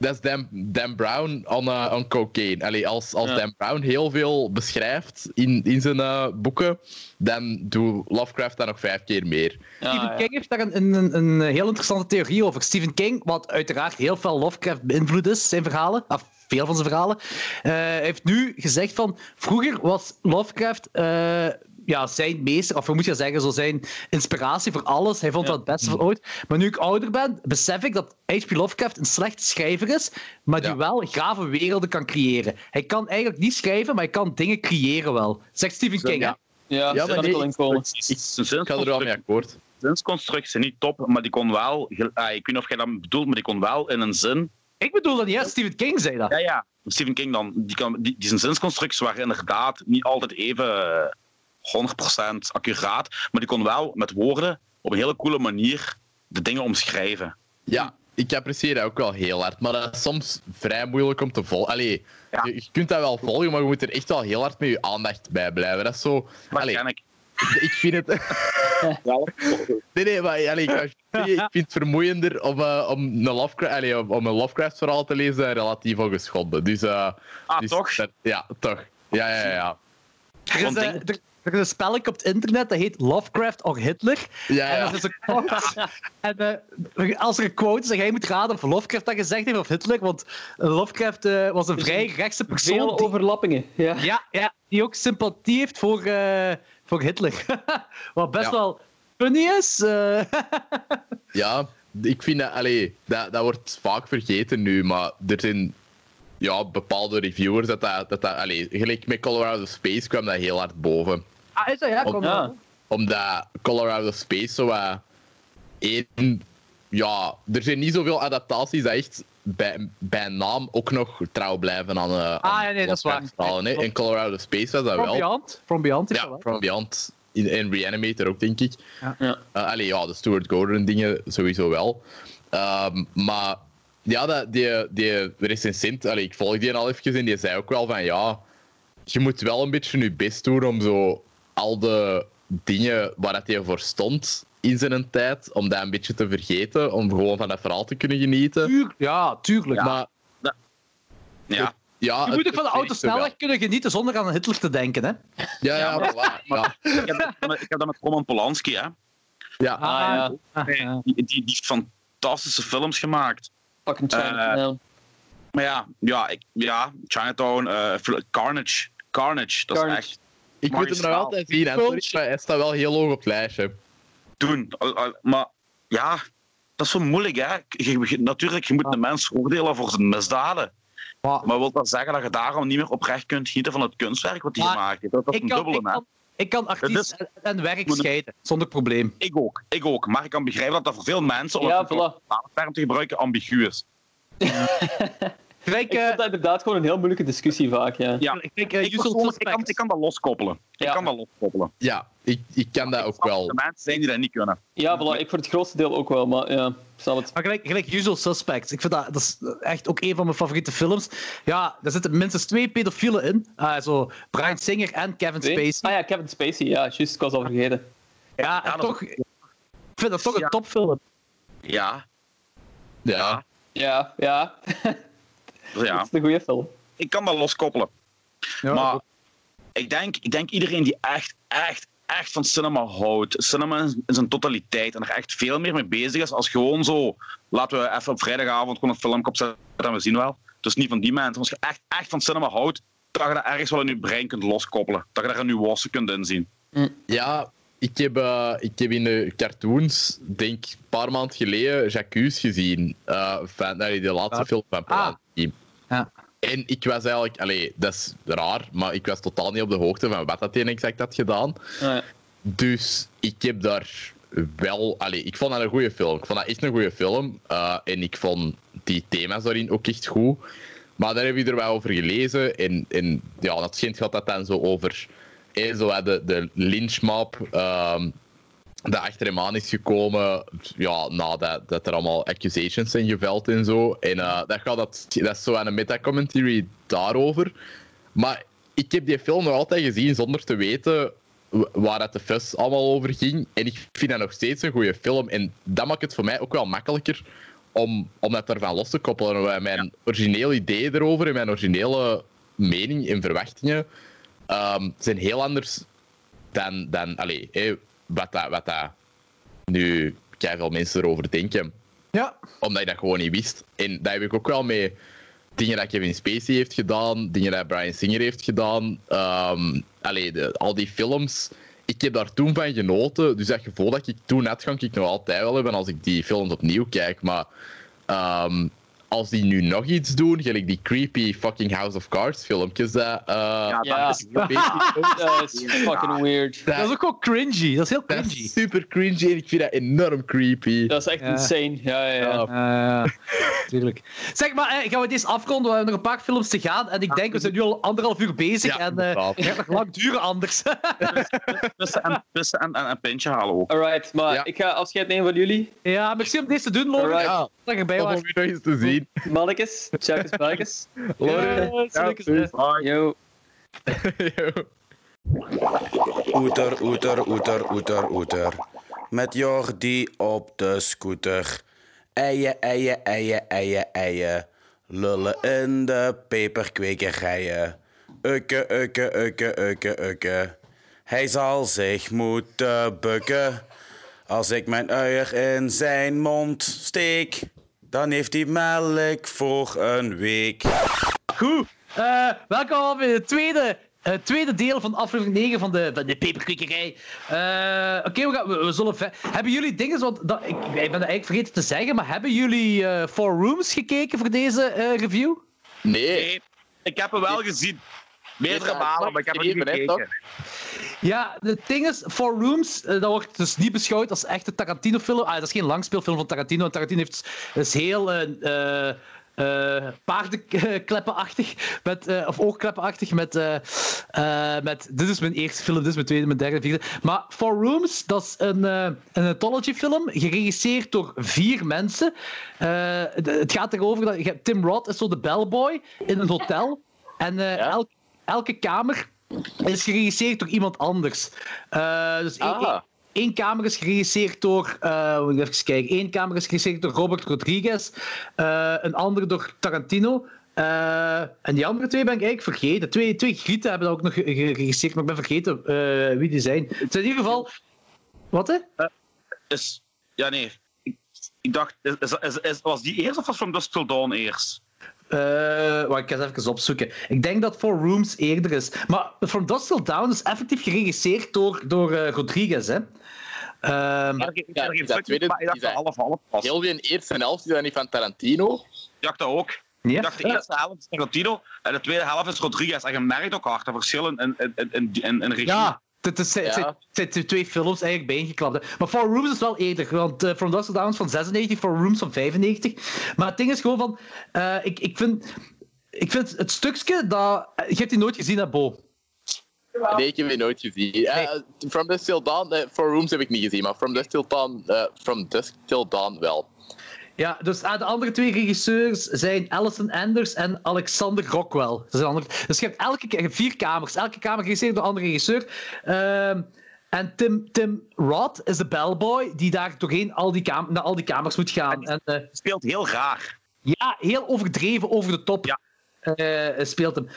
S3: Dat is Dan, Dan Brown on, uh, on cocaine. Allee, als als
S4: Ja.
S3: Dan Brown heel veel beschrijft in, in zijn eh, boeken, dan doet Lovecraft dat nog vijf keer meer.
S4: Ja,
S2: Stephen
S4: ja.
S2: King heeft daar een, een, een heel interessante theorie over. Stephen King, wat uiteraard heel veel Lovecraft beïnvloed is, zijn verhalen, of veel van zijn verhalen, eh, heeft nu gezegd van, vroeger was Lovecraft eh, ja, zijn meester, of hoe moet je zeggen, zo zijn inspiratie voor alles. Hij vond
S4: Ja.
S2: dat het beste van ooit. Maar nu ik ouder ben, besef ik dat H.P. Lovecraft een slechte schrijver is, maar die
S3: Ja.
S2: wel gave werelden kan creëren. Hij kan eigenlijk niet schrijven, maar hij kan dingen creëren wel. Zegt Stephen King,
S3: Ja.
S2: hè?
S4: Ja,
S3: Ja, maar
S4: kan
S3: nee,
S4: ik wel in komen.
S1: Zijn
S3: Ik ga er wel mee akkoord.
S1: zinsconstructie niet top, maar die kon wel... ah, ik weet niet of jij dat bedoelt, maar die kon wel in een zin...
S2: Ik bedoel dat niet, hè? Stephen King zei dat.
S1: Ja, ja. Stephen King dan, die, kan, die, die zijn zinsconstructies waren inderdaad niet altijd even eh, 100% accuraat, maar die kon wel met woorden op een hele coole manier de dingen omschrijven.
S3: Ja, ik apprecieer dat ook wel heel hard, maar dat is soms vrij moeilijk om te volgen. Allee,
S1: Ja.
S3: je, je kunt dat wel volgen, maar je moet er echt wel heel hard met je aandacht bij blijven. Dat is zo...
S1: Dat
S3: Allee,
S1: ken ik.
S3: ik vind het... <laughs>
S1: Ja,
S3: Nee, nee, maar allee, ik, ik vind het vermoeiender om, eh, om, een Lovecraft, allee, om, om een Lovecraft-verhaal te lezen dan relatief ongeschonden. Dus, eh,
S1: ah,
S3: dus
S1: toch?
S3: dat- ja, toch. Ja, ja, ja.
S2: Er is, er, er is een spelletje op het internet dat heet Lovecraft or Hitler.
S3: ja,
S2: En
S3: ja.
S2: dat is een <laughs> quote. en eh, als er een quote is en jij moet raden of Lovecraft dat gezegd heeft of Hitler, want Lovecraft eh, was een
S4: Dus
S2: vrij rechtse persoon.
S4: Veel
S2: die-
S4: overlappingen. Ja.
S2: ja, ja, die ook sympathie heeft voor, eh, voor Hitler. <laughs> Wat best
S3: Ja.
S2: wel funny is. eh. <laughs>
S3: Ja, ik vind dat, allee, dat, dat wordt vaak vergeten nu, maar er zijn ja, bepaalde reviewers dat dat, dat, dat allee, gelijk met Colorado Space kwam dat heel hard boven.
S2: Ah, is dat ja? Kom
S4: Ja.
S3: Omdat Colorado Space zo één... Ja, er zijn niet zoveel adaptaties dat echt bij, bij naam ook nog trouw blijven aan, eh aan
S2: Ah, ja, nee, dat is waar.
S3: Hè. In Colorado Space was dat
S2: From
S3: wel.
S2: Beyond. From Beyond is dat
S3: Ja,
S2: wel.
S3: From Beyond. In, in Reanimator ook, denk ik.
S4: Ja.
S3: Eh, allee, ja, de Stuart Gordon dingen sowieso wel. Ehm, maar ja, dat, die, die recensent, allee, ik volg die al even en die zei ook wel van ja, je moet wel een beetje je best doen om zo al de dingen waar dat hij voor stond in zijn tijd, om dat een beetje te vergeten, om gewoon van dat verhaal te kunnen genieten.
S2: Tuur- ja, tuurlijk.
S3: Maar
S1: Ja,
S3: ja,
S2: je moet ook van de
S3: het
S2: auto sneller kunnen genieten zonder aan Hitler te denken, hè?
S3: Ja, ja,
S1: maar-
S3: ja.
S1: ik heb, dat met- ik heb dat met Roman Polanski, hè.
S3: ja.
S4: Ah, ja.
S2: Ah, ja.
S1: Die, die, die heeft fantastische films gemaakt.
S4: Fucking.
S1: Eh,
S4: ja.
S1: Maar ja, ja, ik, ja Chinatown, eh, Carnage. Carnage, dat
S4: Carnage.
S1: is echt
S3: Ik moet hem nog altijd zien, sorry, maar hij staat wel heel hoog op het lijstje.
S1: doen. Maar ja, dat is zo moeilijk, hè. Je- natuurlijk, je moet een mens oordelen voor zijn misdaden.
S2: Maar-
S1: Maar wil dat zeggen dat je daarom niet meer oprecht kunt genieten van het kunstwerk wat hij
S2: Maar
S1: gemaakt heeft? Dat is
S2: ik,
S1: een
S2: kan,
S1: dubbele,
S2: ik,
S1: hè.
S2: kan, ik kan artiest en, en werk
S1: Moet-
S2: scheiden, zonder probleem.
S1: Ik ook, ik ook. Maar ik kan begrijpen dat dat voor veel mensen, om
S4: Ja,
S1: het term te gebruiken, ambigu is. <laughs>
S4: Ik vind dat inderdaad gewoon een heel moeilijke discussie vaak. Ja.
S1: Ja,
S2: gelijk, eh,
S1: ik, persoonlijk, ik, kan, ik kan dat loskoppelen. Ik
S4: Ja.
S1: kan dat loskoppelen.
S3: Ja, ik, ik kan dat
S1: Ik
S3: ook wel.
S1: De mensen zijn die dat niet kunnen.
S4: Ja, voilà, ik voor het grootste deel ook wel, maar ja, ik het.
S2: Maar gelijk, gelijk Usual Suspects. Ik vind dat, dat is echt ook een van mijn favoriete films. Ja, daar zitten minstens twee pedofielen in. Ah, zo Brian Singer en Kevin? Spacey.
S4: Ah ja, Kevin Spacey, ja, juist, ik was al vergeten.
S2: Ja, en
S1: Ja,
S2: toch... Ik vind dat toch een
S1: Ja.
S2: topfilm.
S1: Ja,
S3: Ja.
S4: Ja, ja, <laughs>
S1: dus ja.
S4: dat is een goede film.
S1: ik kan dat loskoppelen.
S2: Ja,
S1: maar ik denk, ik denk iedereen die echt, echt, echt van cinema houdt, cinema in zijn totaliteit en er echt veel meer mee bezig is, als gewoon zo, laten we even op vrijdagavond gewoon een film opzetten en we zien wel. Dus niet van die mensen. Als je echt, echt van cinema houdt, dat je dat ergens wel in je brein kunt loskoppelen. Dat je daar een nuance kunt inzien.
S3: Ja, ik heb, eh, ik heb in de cartoons, denk een paar maanden geleden, Jacques gezien. eh van, nee, de laatste
S2: Ah.
S3: film van Polanski.
S2: Ja.
S3: En ik was eigenlijk, allee, dat is raar, maar ik was totaal niet op de hoogte van wat dat hij exact had gedaan. Dus ik heb daar wel, allee, ik vond dat een goede film. Ik vond dat echt een goede film. eh, en ik vond die thema's daarin ook echt goed. Maar daar heb ik er wel over gelezen. En, en ja, dat schijnt gaat dat dan zo over eh, zo de, de lynchmob ehm dat achter hem aan is gekomen. Ja, nadat dat er allemaal accusations zijn geveld en zo. En eh, dat, gaat dat, dat is zo aan een meta-commentary daarover. Maar ik heb die film nog altijd gezien zonder te weten waar het de fuss allemaal over ging. En ik vind dat nog steeds een goede film. En dat maakt het voor mij ook wel makkelijker om, om dat ervan los te koppelen. En Mijn originele idee erover en mijn originele mening en verwachtingen ehm, zijn heel anders dan, dan allee, wat, dat, wat dat nu veel mensen erover denken.
S2: Ja.
S3: Omdat ik dat gewoon niet wist. En dat heb ik ook wel met dingen dat Kevin Spacey heeft gedaan, dingen dat Brian Singer heeft gedaan. ehm allee, de, al die films. Ik heb daar toen van genoten. Dus dat gevoel dat ik toen had, ga ik nog altijd wel hebben als ik die films opnieuw kijk. Maar ehm, als die nu nog iets doen, gelijk die creepy fucking House of Cards filmpjes, dat, eh,
S1: Ja,
S4: Ja.
S1: dat is <laughs>
S4: Dat is fucking weird.
S2: Dat is ook wel cringy. Dat is heel
S3: dat
S2: cringy.
S3: is super cringy en ik vind dat enorm creepy.
S4: Dat is echt
S2: Ja.
S4: insane. Ja, ja, ja.
S3: Ja. <laughs>
S2: Tuurlijk. Zeg maar, eh, gaan we deze afronden? We hebben nog een paar films te gaan. En ik denk, we zijn nu al anderhalf uur bezig.
S3: Ja,
S2: en eh, het gaat nog lang duren anders. <laughs>
S1: tussen en, tussen en, en een pintje halen ook.
S4: Alright, maar
S3: Ja.
S4: ik ga afscheid nemen van jullie.
S2: ja, merci om deze te doen.
S4: Alright.
S3: Ja,
S2: Dat je erbij
S3: om
S2: was.
S3: u nog eens te zien.
S4: Mannetjes, tjakkes, balletjes.
S3: Loren.
S4: Yo.
S5: Oeter, oeter, oeter, oeter, oeter. Met Jordi op de scooter. Eien, eien, eien, eien, eien. Lullen in de peperkwekerijen. Ukke, ukke, ukke, ukke, ukke. Hij zal zich moeten bukken. Als ik mijn uier in zijn mond steek, dan heeft hij melk voor een week.
S2: Goed. Eh, welkom bij het tweede, eh, tweede deel van aflevering 9 van de, van de peperkwekerij. Eh, Oké, we, gaan- we, we zullen... Hebben jullie dingen... Want dat, ik, ik ben dat eigenlijk vergeten te zeggen, maar hebben jullie eh Four Rooms gekeken voor deze eh, review?
S3: Nee,
S1: Nee, ik heb hem wel gezien. Meerdere malen, maar ik heb hem niet gekeken.
S2: Ja, het ding is, Four Rooms, eh, dat wordt dus niet beschouwd als echte Tarantino-film. Ah, dat is geen langspeelfilm van Tarantino. Tarantino heeft, is heel eh eh, eh, paardenkleppenachtig, met, of oogkleppenachtig, met, met... Dit is mijn eerste film, dit is mijn tweede, mijn derde, vierde. Maar Four Rooms, dat is een, een anthology-film, geregisseerd door vier mensen. Het- gaat erover dat... Tim Roth is zo de bellboy in een hotel. En eh, elk- elke kamer is geregisseerd door iemand anders. Eh, dus één-
S4: Ah.
S2: één- kamer is geregisseerd door. ik even kijken. Eén kamer is geregisseerd door Robert Rodriguez. eh, een andere door Tarantino. en die andere twee ben ik eigenlijk vergeten. Twee, twee Grieten hebben dat ook nog ge- geregisseerd, maar ik ben vergeten wie die zijn. Het zijn in ieder geval. Wat hè?
S1: Is, ja, nee. Ik, ik dacht, is, is- was die eerst of was From Dusk Till Dawn eerst?
S2: Eh, wacht, ik ga het even opzoeken. Ik denk dat Four Rooms eerder is. Maar From Dusk Till Dawn is effectief geregisseerd door, door eh, Rodriguez. Hè? Ehm,
S1: Ik
S3: ja,
S1: heb geen
S3: dat tweede-
S1: maar ik dacht half half was.
S3: heel die eerste helft is dat niet van Tarantino.
S1: Ik dacht dat ook.
S2: ja?
S1: Ik dacht de eerste helft is Tarantino en de tweede helft is Rodriguez. En je merkt ook hard de verschillen in, in, in, in, in, in regie.
S2: Ja, het,
S3: Ja.
S2: zijn, twee films eigenlijk bijeengeklapt. Maar Four Rooms is wel eerder, want uh, From Dusk Till Dawn is van 96, Four Rooms van 95. Maar het ding is gewoon van, eh, ik, ik, vind, ik vind het stukje dat... Je hebt die nooit gezien, hè, Bo?
S3: Nee, ik heb die nooit gezien. Eh, From Dusk Till Dawn, eh, Four Rooms heb ik niet gezien, maar From Dusk Till Dawn, eh, From Dusk Till Dawn wel.
S2: Ja, dus ah, de andere twee regisseurs zijn Alison Anders en Alexander Rockwell. Dat zijn andere, dus je hebt elke keer vier kamers. Elke kamer geregisseerd door een andere regisseur. Ehm, en Tim, Tim Roth is de bellboy die daar doorheen al die kam naar al die kamers moet gaan. En, eh,
S1: speelt heel raar.
S2: ja, heel overdreven, over de top
S1: Ja.
S2: eh, speelt hem.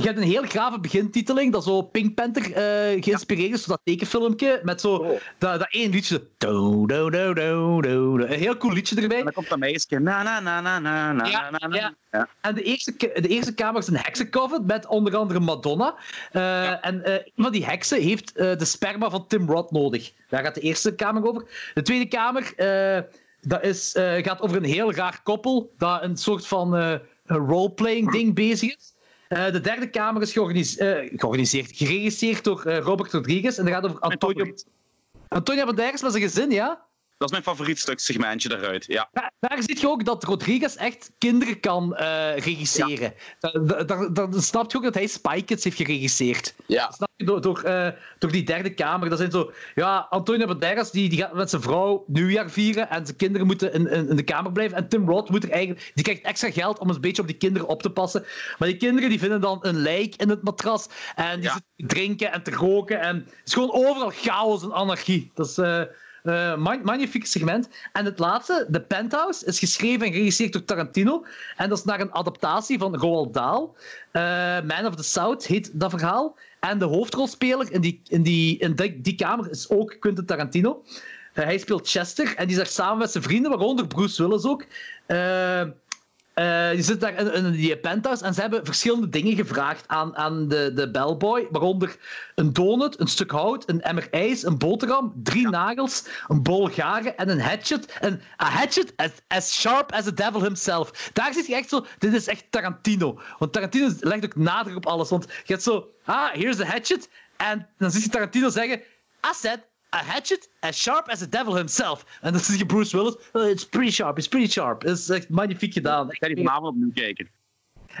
S2: Je hebt een heel grave begintiteling, dat zo Pink Panther eh, geïnspireerd is, zo dat tekenfilmpje, met zo dat, dat één liedje. Do, do, do, do, do. Een heel cool liedje erbij.
S1: En dan komt dat meisje. Na, na, na, na, na, na,
S2: Ja,
S1: na, na.
S2: ja.
S1: Ja.
S2: En de eerste, de eerste kamer is een heksencover met onder andere Madonna. Eh, En eh, een van die heksen heeft de sperma van Tim Roth nodig. Daar gaat de eerste kamer over. De tweede kamer dat is, gaat over een heel raar koppel dat een soort van roleplaying ding bezig is. Eh, de derde kamer is georganis- eh, georganiseerd, geregisseerd door eh, Robert Rodriguez. En dat gaat over Antonio. Antonio Banderas met zijn gezin, ja?
S1: Dat is mijn favoriet stuk segmentje daaruit. Ja.
S2: Daar, daar zie je ook dat Rodriguez echt kinderen kan eh, regisseren. Da- da- da- Dan snap je ook dat hij Spy Kids heeft geregisseerd.
S3: Ja.
S2: Snap je? Door, door, eh, door die derde kamer. Dat zijn zo... Ja, Antonio Banderas die, die gaat met zijn vrouw nieuwjaar vieren en zijn kinderen moeten in, in, in de kamer blijven. En Tim Roth moet er eigenlijk... Die krijgt extra geld om een beetje op die kinderen op te passen. Maar die kinderen die vinden dan een lijk in het matras. En die
S1: Ja.
S2: zitten te drinken en te roken. En het is gewoon overal chaos en anarchie. Dat is... eh man- magnifiek segment. En het laatste, The Penthouse, is geschreven en geregisseerd door Tarantino. En dat is naar een adaptatie van Roald Dahl. Eh, Man of the South heet dat verhaal. En de hoofdrolspeler in die, in die, in die, die kamer is ook Quentin Tarantino. Eh, hij speelt Chester en die is daar samen met zijn vrienden, waaronder Bruce Willis ook. Eh, die zitten daar in, in die penthouse en ze hebben verschillende dingen gevraagd aan, aan de, de bellboy. Waaronder een donut, een stuk hout, een emmer ijs, een boterham, drie nagels, een bol garen en een hatchet. En a hatchet as, as sharp as the devil himself. Daar zit je echt zo, dit is echt Tarantino. Want Tarantino legt ook nadruk op alles. Want je hebt zo, ah, here's the hatchet. En dan zie je Tarantino zeggen, I said a hatchet as sharp as the devil himself. En dan zie je Bruce Willis. "Oh, it's pretty sharp, it's pretty sharp. Het is echt magnifiek gedaan.
S1: Ik ga die vanavond opnieuw kijken.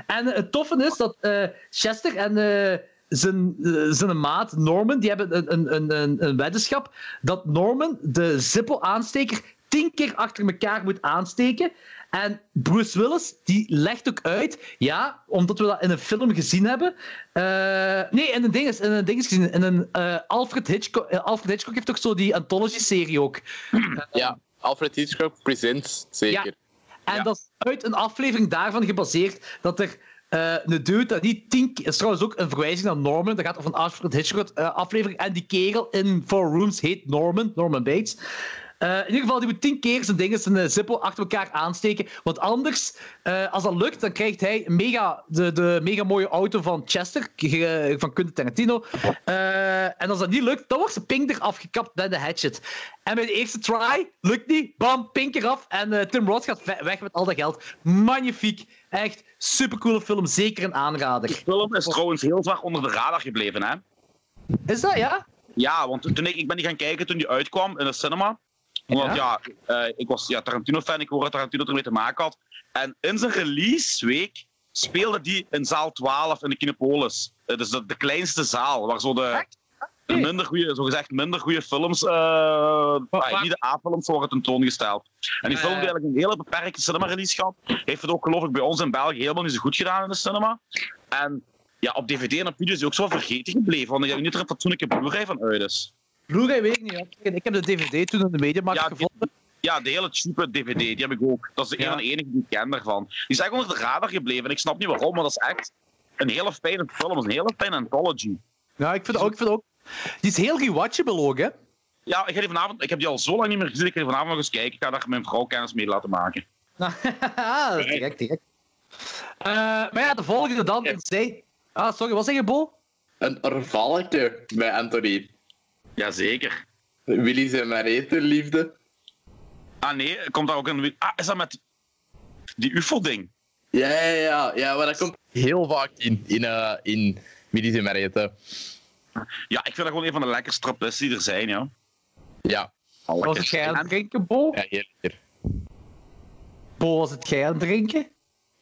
S2: En eh, het toffe is dat eh, Chester en eh, zijn, zijn maat Norman, die hebben een, een, een, een, weddenschap dat Norman de Zippo-aansteker tien keer achter elkaar moet aansteken. En Bruce Willis, die legt ook uit, ja, omdat we dat in een film gezien hebben. eh, nee, in een ding is, in een ding is gezien. In een, eh, Alfred, Hitchcock, eh, Alfred Hitchcock heeft toch zo die anthology-serie ook. <clears throat>
S3: Ja, Alfred Hitchcock Presents, zeker.
S2: En
S1: Ja.
S2: dat is uit een aflevering daarvan gebaseerd dat er een dude dat niet tien keer... is trouwens ook een verwijzing naar Norman. Dat gaat over een Alfred Hitchcock aflevering. En die kerel in Four Rooms heet Norman, Norman Bates. Eh, in ieder geval, die moet tien keer zijn dingen, zijn eh, Zippo achter elkaar aansteken. Want anders, eh, als dat lukt, dan krijgt hij mega, de, de mega mooie auto van Chester, van Quentin Tarantino. Eh, en als dat niet lukt, dan wordt zijn pink er afgekapt bij de hatchet. En bij de eerste try, lukt niet, bam, pink eraf. En Tim Roth gaat weg met al dat geld. Magnifiek. Echt supercoole film, zeker een aanrader.
S1: De film is trouwens heel vaak onder de radar gebleven, hè?
S2: Is dat, ja?
S1: Ja, want toen ik, ik ben die gaan kijken toen die uitkwam in de cinema. Want ja, eh, ik was ja, Tarantino-fan, ik hoorde dat Tarantino ermee te maken had. En in zijn releaseweek speelde die in zaal 12 in de Kinepolis. Eh, dus de, de kleinste zaal, waar zo de, de minder goede, zo gezegd minder goede films, eh, ah, niet de A-films, worden tentoongesteld. En die film heeft eigenlijk een hele beperkte cinema-release gehad. Heeft het ook geloof ik bij ons in België helemaal niet zo goed gedaan in de cinema. En ja, op DVD en op video is hij ook zo vergeten gebleven, want ik denk niet er een fatsoenlijke Blu-ray van uit is.
S2: Blu-ray weet ik niet. hoor. Ik heb de DVD toen in de Mediamarkt
S1: Ja,
S2: gevonden.
S1: Ja, de hele cheape DVD, die heb ik ook. Dat is de
S2: Ja.
S1: een van de enige die ik ken daarvan. Die is echt onder de radar gebleven en ik snap niet waarom, maar dat is echt een hele fijne film, dat is een hele fijne anthology.
S2: Ja, ik vind ook, ik vind ook. Die is heel rewatchable ook, hè?
S1: Ja, ik, ga die vanavond, ik heb die al zo lang niet meer gezien, ik ga die vanavond nog eens kijken. Ik ga daar mijn vrouw kennis mee laten maken. <laughs>
S2: dat is direct, direct. Eh, maar ja, de volgende dan.
S1: Ja.
S2: Ah, sorry, wat zeg je, Bo?
S3: Een orvalke bij Anthony.
S1: Jazeker.
S3: Willy zijn Marete liefde.
S1: Ah nee, komt daar ook een... Ah, is dat met die ufo-ding?
S3: Ja, ja, ja, ja, maar dat komt heel vaak in, in, eh in Willy zijn.
S1: Ja, ik vind dat gewoon een van de lekkerste trappisten die er zijn, ja.
S3: Ja,
S2: Was het jij aan het drinken, Bo?
S3: ja, heel lekker.
S2: Bo, was het jij aan het drinken?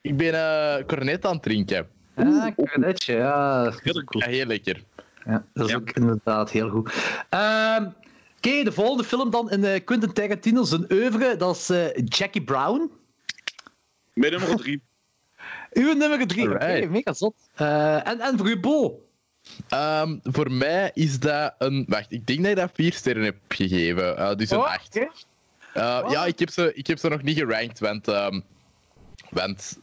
S3: Ik ben eh cornet aan het drinken.
S2: Ah, cornetje, ja. Dat is
S1: Heel
S2: cool.
S3: Ja, heel lekker.
S2: Ja, dat is
S1: Ja.
S2: ook inderdaad heel goed. Ehm, Oké, de volgende film dan in eh, Quentin Tarantino zijn oeuvre, dat is eh, Jackie Brown.
S1: Mijn nummer drie. <laughs>
S2: Uw nummer drie. Oké, mega zot. Eh, en, en voor u, Bo?
S3: Ehm, voor mij is dat een... Wacht, ik denk dat ik dat vier sterren heb gegeven. Dus een
S2: Oh,
S3: acht.
S2: oké.
S3: Eh,
S2: Oh.
S3: Ja, ik heb, ze, ik heb ze nog niet gerankt, want... ehm, want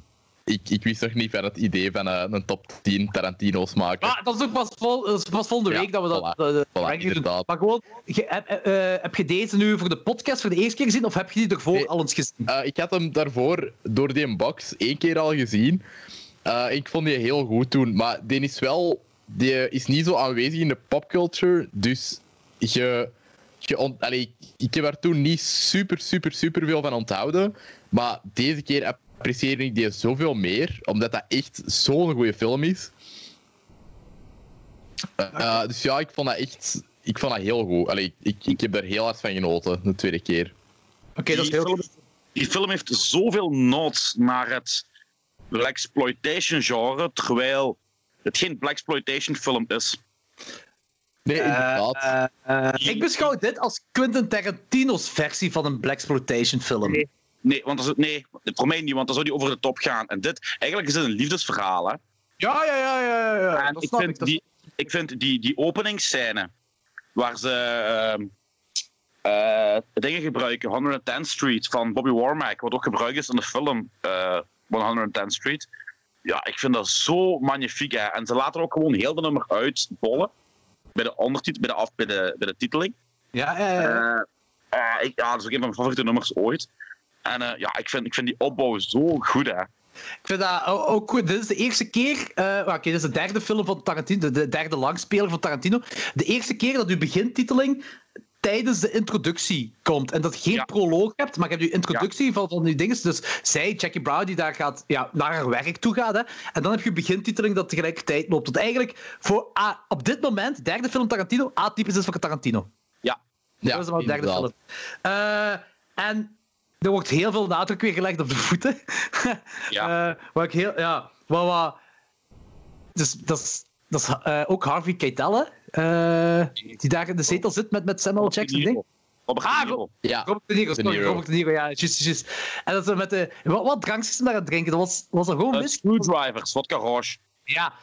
S3: ik, ik wist nog niet van het idee van eh, een top 10 Tarantino's maken.
S2: Maar dat is ook pas, vol, dat is pas volgende
S3: Ja,
S2: week dat we dat,
S3: voilà.
S2: dat- dat
S3: Voilà,
S2: ranking doen.
S3: inderdaad.
S2: Maar gewoon, je- heb, eh, heb je deze nu voor de podcast voor de eerste keer gezien of heb je die ervoor
S3: Nee.
S2: al eens gezien?
S3: Eh, ik had hem daarvoor door die box één keer al gezien. Eh, ik vond die heel goed toen, maar die is wel... Die is niet zo aanwezig in de popculture, dus je... je ont- Allee, ik heb er toen niet super, super, super veel van onthouden. Maar deze keer apprecieer ik die zoveel meer, omdat dat echt zo'n goede film is. Eh, eh, dus ja, ik vond dat echt... Ik vond dat heel goed. Allee, ik, ik heb daar heel hard van genoten, de tweede keer.
S2: Oké, dat is
S1: die,
S2: heel
S1: film, die film heeft zoveel nods naar het blaxploitation genre, terwijl het geen blaxploitation film is.
S3: Nee, inderdaad.
S2: Eh, eh, ik beschouw dit als Quentin Tarantino's versie van een Blaxploitation film.
S1: Nee. Nee, want als het, nee, voor mij niet, want dan zou die over de top gaan. En dit, eigenlijk is het een liefdesverhaal. Hè?
S2: Ja, ja, ja, ja. ja.
S1: En
S2: dat
S1: ik
S2: snap
S1: vind,
S2: ik. Dat-
S1: die, ik vind die, die openingsscène, waar ze ehm, eh, dingen gebruiken, 110th Street van Bobby Warmack, wat ook gebruikt is in de film eh 110th Street. Ja, ik vind dat zo magnifiek. Hè. En ze laten ook gewoon heel de nummer uitbollen. Bij de ondertitel, bij de, af, bij de, bij de titeling.
S2: Ja, ja, ja.
S1: Eh, eh, ik, ja, dat is ook een van mijn favoriete nummers ooit. En eh, ja, ik vind, ik vind die opbouw zo goed, hè.
S2: Ik vind dat ook goed. Dit is de eerste keer. eh, Oké, dit is de derde film van Tarantino, de- de derde langspeler van Tarantino. De eerste keer dat uw begintiteling tijdens de introductie komt. En dat je geen
S1: Ja.
S2: proloog hebt, maar je hebt uw introductie van, van die dingen. Dus zij, Jackie Brown, die daar gaat, ja, naar haar werk toe gaat. Hè. En dan heb je begintiteling dat tegelijkertijd loopt. Dat eigenlijk voor, ah, op dit moment, derde film Tarantino, atypisch is voor Tarantino.
S1: Ja.
S3: Ja,
S2: dat is wel de derde
S3: inderdaad.
S2: film. Eh, en er wordt heel veel nadruk weer gelegd op de voeten. <laughs>
S1: Ja.
S2: Eh, wat ik heel, ja, wat, wat, dus dat is, dat is eh, ook Harvey Keitel, hè, eh, die daar in de zetel zit met, met Samuel Jackson. Ding.
S1: Robert
S2: Ah,
S1: De Niro.
S3: Ja,
S2: Robert De Niro,
S3: De
S2: sorry. Robert De Niro, ja, juist, juist. En dat ze met de, wat, wat drankjes ze daar aan het drinken, dat was, was dat gewoon whisky?
S1: Screwdrivers, vodka roche.
S2: Ja.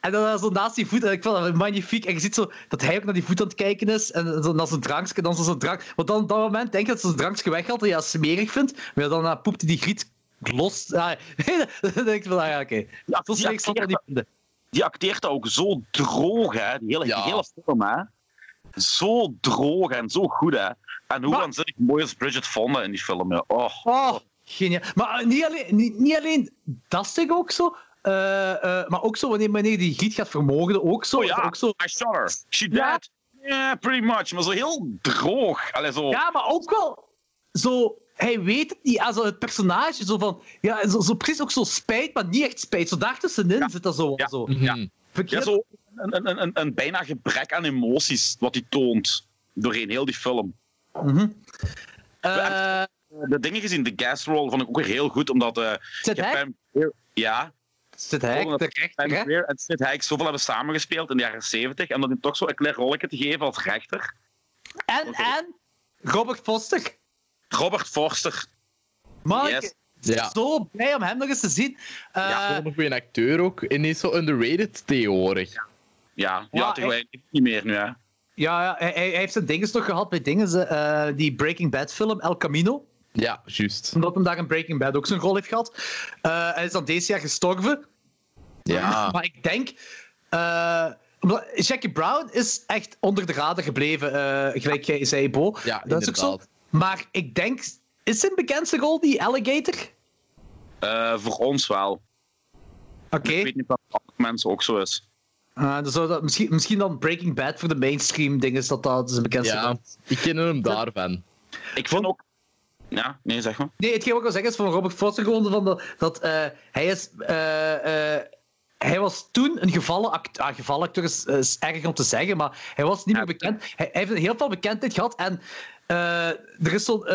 S2: En dan zo naast die voet, en ik vond dat magnifiek. En je ziet zo dat hij ook naar die voet aan het kijken is. En zo naar zijn drankje, dan zo zijn drank. Want dan op dat moment denk je dat ze zijn drankje weghaalt en ja, smerig vindt. Maar dan uh, poept hij die griet los. Ah, <laughs> dan denk je van, ah ja, oké. Zo
S1: die
S2: slecht zal dat niet
S1: acteert,
S2: vinden.
S1: die acteert dat ook zo droog, hè. Die hele,
S3: Ja.
S1: die hele film, hè. Zo droog en zo goed, hè. En hoe
S2: Maar-
S1: waanzinnig mooi is Bridget Fonda in die film, ja. Oh.
S2: Oh, geniaal. Maar eh, niet alleen, niet, niet alleen dat stuk ook zo. Eh, eh, maar ook zo wanneer, wanneer die griet gaat vermogen, ook zo.
S1: Oh ja,
S2: ook zo
S1: I shot her. She
S2: Ja.
S1: dead. Yeah, pretty much. Maar zo heel droog. Allee, zo.
S2: Ja, maar ook wel zo. Hij weet het niet. Also, het personage, zo van. Ja, zo, zo precies ook zo spijt, maar niet echt spijt. Zo daartussenin
S1: Ja.
S2: zit dat zo.
S1: Ja.
S2: zo.
S1: Ja.
S3: Mhm.
S1: Ja,
S2: dat-
S1: zo een, een, een, een bijna gebrek aan emoties wat hij toont doorheen heel die film.
S2: Eh,
S1: De dingen gezien, de gas roll, vond ik ook weer heel goed, omdat... eh? Pam- Ja,
S2: Zit hij?
S1: Volgende-
S2: De rechter,
S1: Pam
S2: hè?
S1: Grier en Sid Haig zoveel hebben samengespeeld in de jaren 70 en dat hij toch zo een klein rolletje te geven als rechter.
S2: En, en Robert Foster.
S1: Robert Forster.
S2: Man,
S1: Yes.
S2: ik ben
S3: Ja.
S2: zo blij om hem nog eens te zien. Eh,
S1: Ja,
S3: Gewoon een goede acteur ook. En niet zo underrated tegenwoordig.
S1: Ja, ja,
S2: Ja,
S1: tegelijk niet meer nu, hè.
S2: ja, ja hij, hij heeft zijn dinges nog gehad bij dingen. ze, eh, die Breaking Bad film, El Camino.
S3: Ja, juist.
S2: Omdat hem daar in Breaking Bad ook zijn rol heeft gehad. Eh, hij is dan deze jaar gestorven.
S3: Ja. <laughs>
S2: Maar ik denk. eh, omdat Jackie Brown is echt onder de radar gebleven, eh, gelijk jij zei, Bo.
S3: Ja,
S2: dat is ook zo. Maar ik denk. Is zijn bekendste rol die Alligator?
S1: Eh, voor ons wel.
S2: Oké.
S1: Ik weet niet of dat voor andere mensen ook zo is.
S2: Dan zou dat, misschien, misschien dan Breaking Bad voor de mainstream ding is dat dat zijn bekendste
S3: Ja, ik ken hem daarvan.
S1: Ik vind ook... Ja, nee, zeg maar.
S2: Nee, hetgeen wat ik wil zeggen is van Robert Foster gewoon van de, dat eh, hij is. eh, eh, hij was toen een gevallen acteur. Ah, gevallen acteur is, is erg om te zeggen, maar hij was niet meer bekend. Hij, hij heeft heel veel bekendheid gehad en er is zo'n.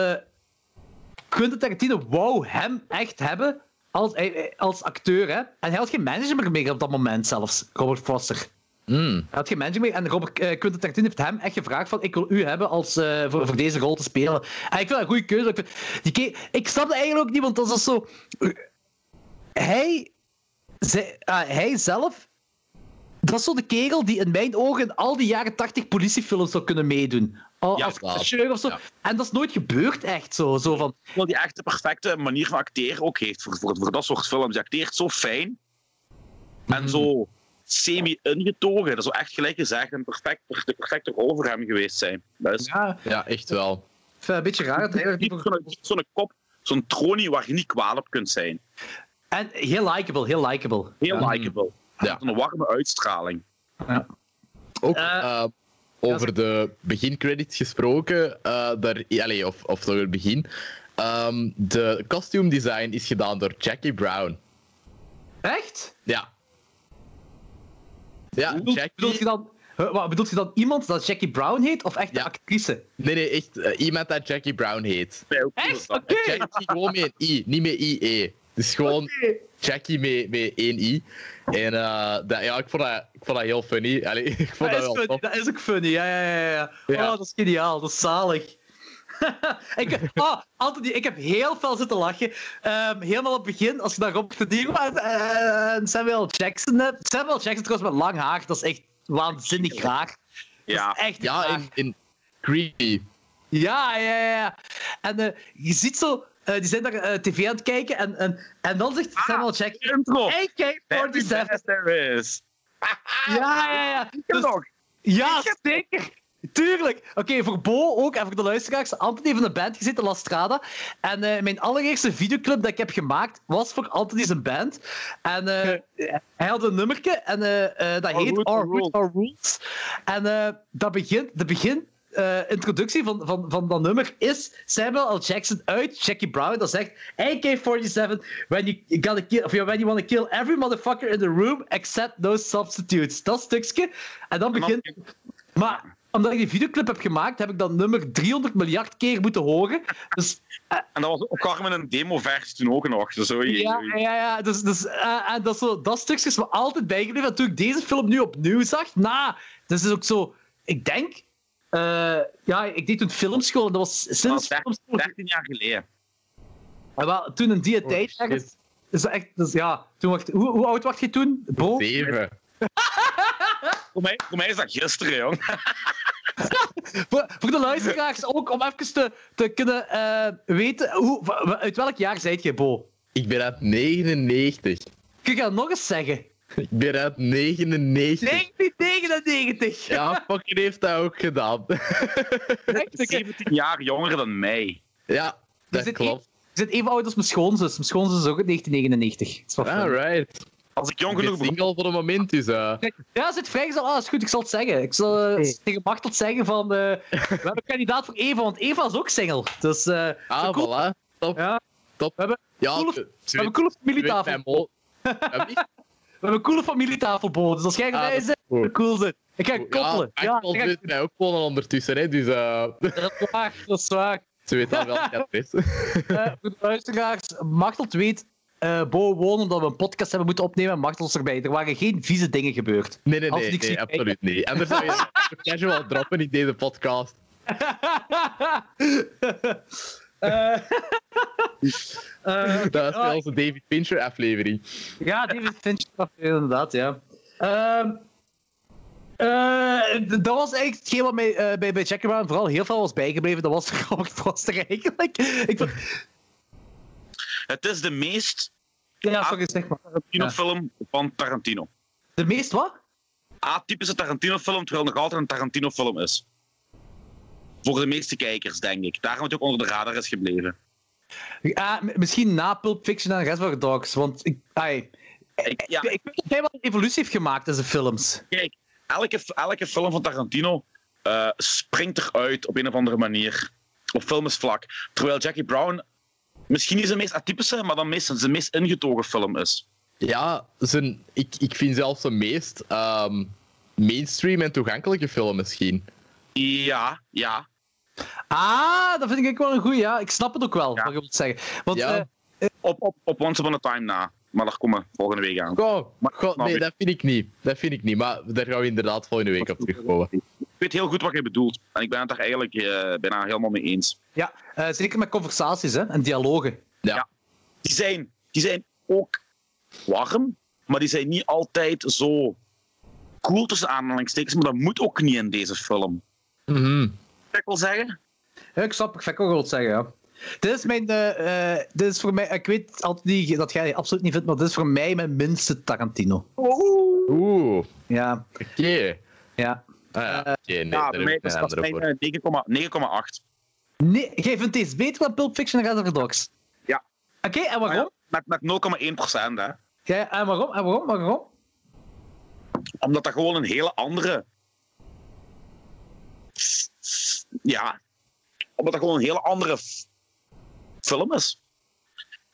S2: Quentin Tarantino wou hem echt hebben als, als acteur. Hè? En hij had geen manager meer op dat moment zelfs, Robert Foster.
S3: Mm.
S2: Hij had geen manager meer en Robert, eh, Quentin Tarantino heeft hem echt gevraagd van ik wil u hebben als, eh, voor, voor deze rol te spelen. En ik vind dat een goede keuze. Ik, vind, die ke- ik snap dat eigenlijk ook niet, want dat is zo... Hij, zij- ah, hij zelf... Dat is zo de kerel die in mijn ogen in al die jaren 80 politiefilms zou kunnen meedoen. Al-
S1: Ja,
S2: als regisseur of zo.
S3: Ja.
S2: En dat is nooit gebeurd, echt zo. zo van,
S1: Wel die echt de perfecte manier van acteren ook heeft voor, voor, voor dat soort films. Die acteert zo fijn en
S3: Mhm.
S1: zo semi-ingetogen. Dat zou echt gelijk gezegd een perfect, de perfecte rol voor hem geweest zijn. Dat is
S2: ja,
S3: Ja, echt wel.
S2: een beetje raar. Dat hij niet
S1: niet
S2: voor-
S1: zo'n kop, zo'n tronie waar je niet kwaad op kunt zijn.
S2: En heel likable, heel likable.
S1: Heel
S3: Ja.
S1: likable.
S3: Ja.
S1: Een warme uitstraling.
S3: Ook
S2: Eh,
S3: eh, over de begincredits gesproken, eh, daar, allee, of, of toch het begin. Ehm, de costume design is gedaan door Jackie Brown.
S2: Echt?
S3: Ja. Ja,
S2: Bedoelt,
S3: Jackie...
S2: bedoelt, je dan, wat, bedoelt je dan iemand dat Jackie Brown heet, of echt de
S3: Ja.
S2: actrice?
S3: Nee, nee, echt eh, iemand dat Jackie Brown heet.
S2: Echt? Oké.
S3: Jackie gewoon met een I, niet met IE. Dus gewoon. Jackie met, met één I. En eh, dat, ja, ik vond, dat, ik vond dat heel funny. Allee, <laughs> ik vond
S2: Dat
S3: dat,
S2: is,
S3: wel
S2: funny,
S3: tof.
S2: dat is ook funny, ja, ja, ja. ja.
S3: Ja.
S2: Oh, dat is geniaal, dat is zalig. <laughs> ik, oh, Anthony, ik heb heel veel zitten lachen. Ehm, helemaal op het begin, als je daar Robert De Niro en eh, Samuel Jackson hebt. Samuel Jackson trouwens met lang haar, dat is echt waanzinnig raar.
S1: Ja.
S2: Echt
S3: Ja,
S2: raar.
S3: in, in Creepy.
S2: Ja, ja, ja. En eh, je ziet zo, eh, die zijn daar eh, tv aan het kijken en, en, en dan zegt Samuel Jackson...
S1: Intro.
S2: AK-47.
S1: Best there is. <laughs>
S2: Ja, ja, ja. Dus-
S1: nog.
S2: Ja, zeker. Tuurlijk. Oké, voor Bo ook en voor de luisteraars. Anthony heeft in een band gezeten, La Strada. En eh, mijn allereerste videoclip dat ik heb gemaakt was voor Anthony zijn band. En eh, hij had een nummerke en eh, dat
S1: Our
S2: heet Our Hood, Our Rules. En dat begint, de begin... introductie van, van, van dat nummer is Samuel L. Jackson uit Jackie Brown. Dat zegt AK-47, when you, gotta kill, of, when you want to kill every motherfucker in the room except no substitutes. Dat stukje. En dan
S1: En dan-
S2: begint... Maar omdat ik die videoclip heb gemaakt, heb ik dat nummer 300 miljard keer moeten horen. Dus
S1: En dat was ook Carmen een demo-versie toen ook nog. Dus zo,
S2: ja, ja, ja. Dus, dus, eh, en dat, zo, dat stukje is me altijd bijgebleven. En toen ik deze film nu opnieuw zag, na, dus is ook zo... Ik denk... eh, ja, ik deed toen filmschool. en Dat was
S1: Dat
S2: sinds
S1: was
S2: filmschool.
S1: 13 jaar geleden.
S2: En wel, toen in die
S3: Oh,
S2: tijd ergens... Is dat echt, dus ja, toen wacht, hoe, hoe oud was je toen? Bo?
S3: Zeven.
S1: Voor mij, voor mij is dat gisteren, jong.
S2: Voor, voor de luisteraars ook, om even te, te kunnen eh, weten... Hoe, uit welk jaar zijt je, Bo?
S3: Ik ben uit 99.
S2: Kun je dat nog eens zeggen?
S3: Ik ben uit 99.
S2: 1999!
S3: Ja, fucking heeft dat ook gedaan.
S2: Echt, ik-
S1: 17 jaar jonger dan mij.
S3: ja, dat klopt.
S2: Ik zit even oud als mijn schoonzus. Mijn schoonzus is ook uit 1999. Dat is wel fijn.
S3: Alright.
S1: Als ik jong
S3: Ik ben
S1: genoeg ben.
S3: single voor een moment, dus... eh,
S2: Ja, zit vrijgezel. Ah, is goed, ik zal het zeggen. Ik zal
S3: Hey.
S2: tegen zeggen van... eh, we hebben een kandidaat voor Eva, want Eva is ook single. Dus eh,
S3: ah,
S2: cool.
S3: voilà. Top.
S2: Ja.
S3: Top.
S2: We hebben-
S3: ja,
S2: coole-
S3: ze-
S2: we
S3: ze
S2: hebben een coole
S3: weet- ze weet
S2: familietafel.
S3: Ja? <laughs>
S2: We hebben een coole familietafel, Bo. Dus als jij
S3: Ah,
S2: erbij zit,
S3: is cool.
S2: zijn. Ik ga koppelen.
S3: Ja,
S2: Ja, ik
S3: mij ook gewoon al ondertussen, hè, dus eh,
S2: dat is waar. Dat is waar. <laughs>
S3: ze weet al wel het adres. <laughs>
S2: Eh, voor de luisteraars, Machteld weet... eh Bo woont omdat we een podcast hebben moeten opnemen. Machteld is erbij. Er waren geen vieze dingen gebeurd.
S3: Nee, nee, nee, absoluut niet. Anders zou je casual droppen in deze podcast. <laughs>
S2: Eh, <laughs> eh, <laughs>
S3: Dat is
S2: ah,
S3: onze David Fincher aflevering.
S2: Ja, David Fincher, inderdaad, ja. Eh, dat was eigenlijk hetgeen wat mij eh, bij, bij vooral heel veel was bijgebleven. Dat was Robert Foster eigenlijk. Ik
S1: Het is de meest
S2: ja, sorry, zeg maar.
S1: Tarantino-film van Tarantino.
S2: De meest wat?
S1: Atypische Tarantino-film, terwijl het nog altijd een Tarantino-film is. Voor de meeste kijkers, denk ik. Daarom het ook onder de radar is gebleven.
S2: Ja, misschien na Pulp Fiction en Reservoir Dogs. Want ik, ai,
S1: Ik, ja,
S2: ik weet dat hij wel een evolutie heeft gemaakt in zijn films.
S1: kijk, elke, elke film van Tarantino eh, springt eruit op een of andere manier. Op filmsvlak. Terwijl Jackie Brown misschien niet zijn meest atypische, maar dan meest, zijn meest ingetogen film is.
S3: Ja, zijn, ik, ik vind zelfs de meest ehm, mainstream en toegankelijke film misschien.
S1: Ja, ja.
S2: Ah, dat vind ik wel een goeie. Ja, ik snap het ook wel,
S1: Ja.
S2: wat je wilt zeggen. Want
S3: Ja.
S2: eh,
S1: Op, op, op Once Upon a Time na. Maar daar komen we volgende week aan.
S3: Goh,
S1: Maar- maar
S3: nee, dat vind ik niet. Dat vind ik niet, maar daar gaan we inderdaad volgende week op terugkomen.
S1: Ik weet heel goed wat je bedoelt. En ik ben het daar eigenlijk eh, bijna helemaal mee eens.
S2: ja, eh, zeker met conversaties hè, en dialogen.
S3: Ja.
S1: Die zijn, die zijn ook warm, maar die zijn niet altijd zo cool tussen aanhalingstekens. Maar dat moet ook niet in deze film.
S3: Mhm.
S1: ik wil zeggen?
S2: Ja, ik snap perfect wat je wilt zeggen, ja. Dit is mijn... eh, dit is voor mij... Ik weet altijd niet dat jij het absoluut niet vindt, maar dit is voor mij mijn minste Tarantino.
S3: Oeh,
S2: Ja,
S3: oké.
S2: ja.
S3: Ah, ja, oké, nee,
S1: ja, bij mij is
S3: een
S1: dat
S3: andere voor.
S1: mijn eh, 9,8.
S2: Nee, jij vindt deze beter dan Pulp Fiction en Reservoir Dogs?
S1: Ja.
S2: Oké, en
S1: Maar
S2: waarom?
S1: ja, met met 0,1 procent, hè.
S2: Ja, en waarom? En waarom? Waarom?
S1: Omdat dat gewoon een hele andere. Ja. Omdat dat gewoon een hele andere film is.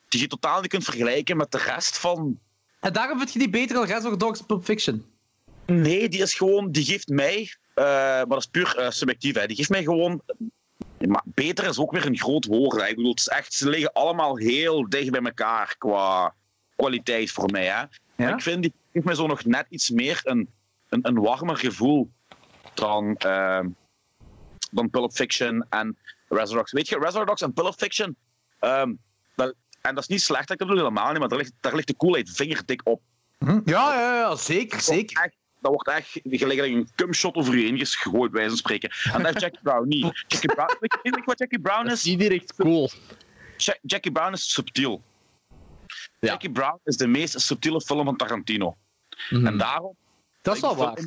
S1: Die je totaal niet kunt vergelijken met de rest van.
S2: En daarom vind je die beter dan Reservoir Dogs en Pulp Fiction?
S1: Nee, die is gewoon. Die geeft mij. eh, maar dat is puur eh, subjectief, hè. Die geeft mij gewoon. Maar beter is ook weer een groot woord. Hè. Ik bedoel, het is echt, ze liggen allemaal heel dicht bij elkaar qua kwaliteit voor mij. Hè.
S2: Ja?
S1: ik vind die geeft mij zo nog net iets meer een, een, een warmer gevoel dan, eh, dan Pulp Fiction en Dogs. Weet je, Dogs en Pulp Fiction, ehm, en dat is niet slecht, ik bedoel helemaal niet, maar daar ligt, daar ligt de coolheid vingerdik op.
S2: Hm? Ja, ja, ja, zeker, zeker.
S1: Echt, dat wordt echt gelijk een cumshot over je heen gegooid, bij wijze van spreken. En dat heeft Jackie Brown niet. Jackie Brown, weet, je, weet je wat Jackie Brown
S3: Dat
S1: is?
S3: is niet direct cool.
S1: Ja- Jackie Brown is subtiel.
S3: Ja.
S1: Jackie Brown is de meest subtiele film van Tarantino.
S3: Mhm.
S1: En daarom
S2: Dat is wel waar.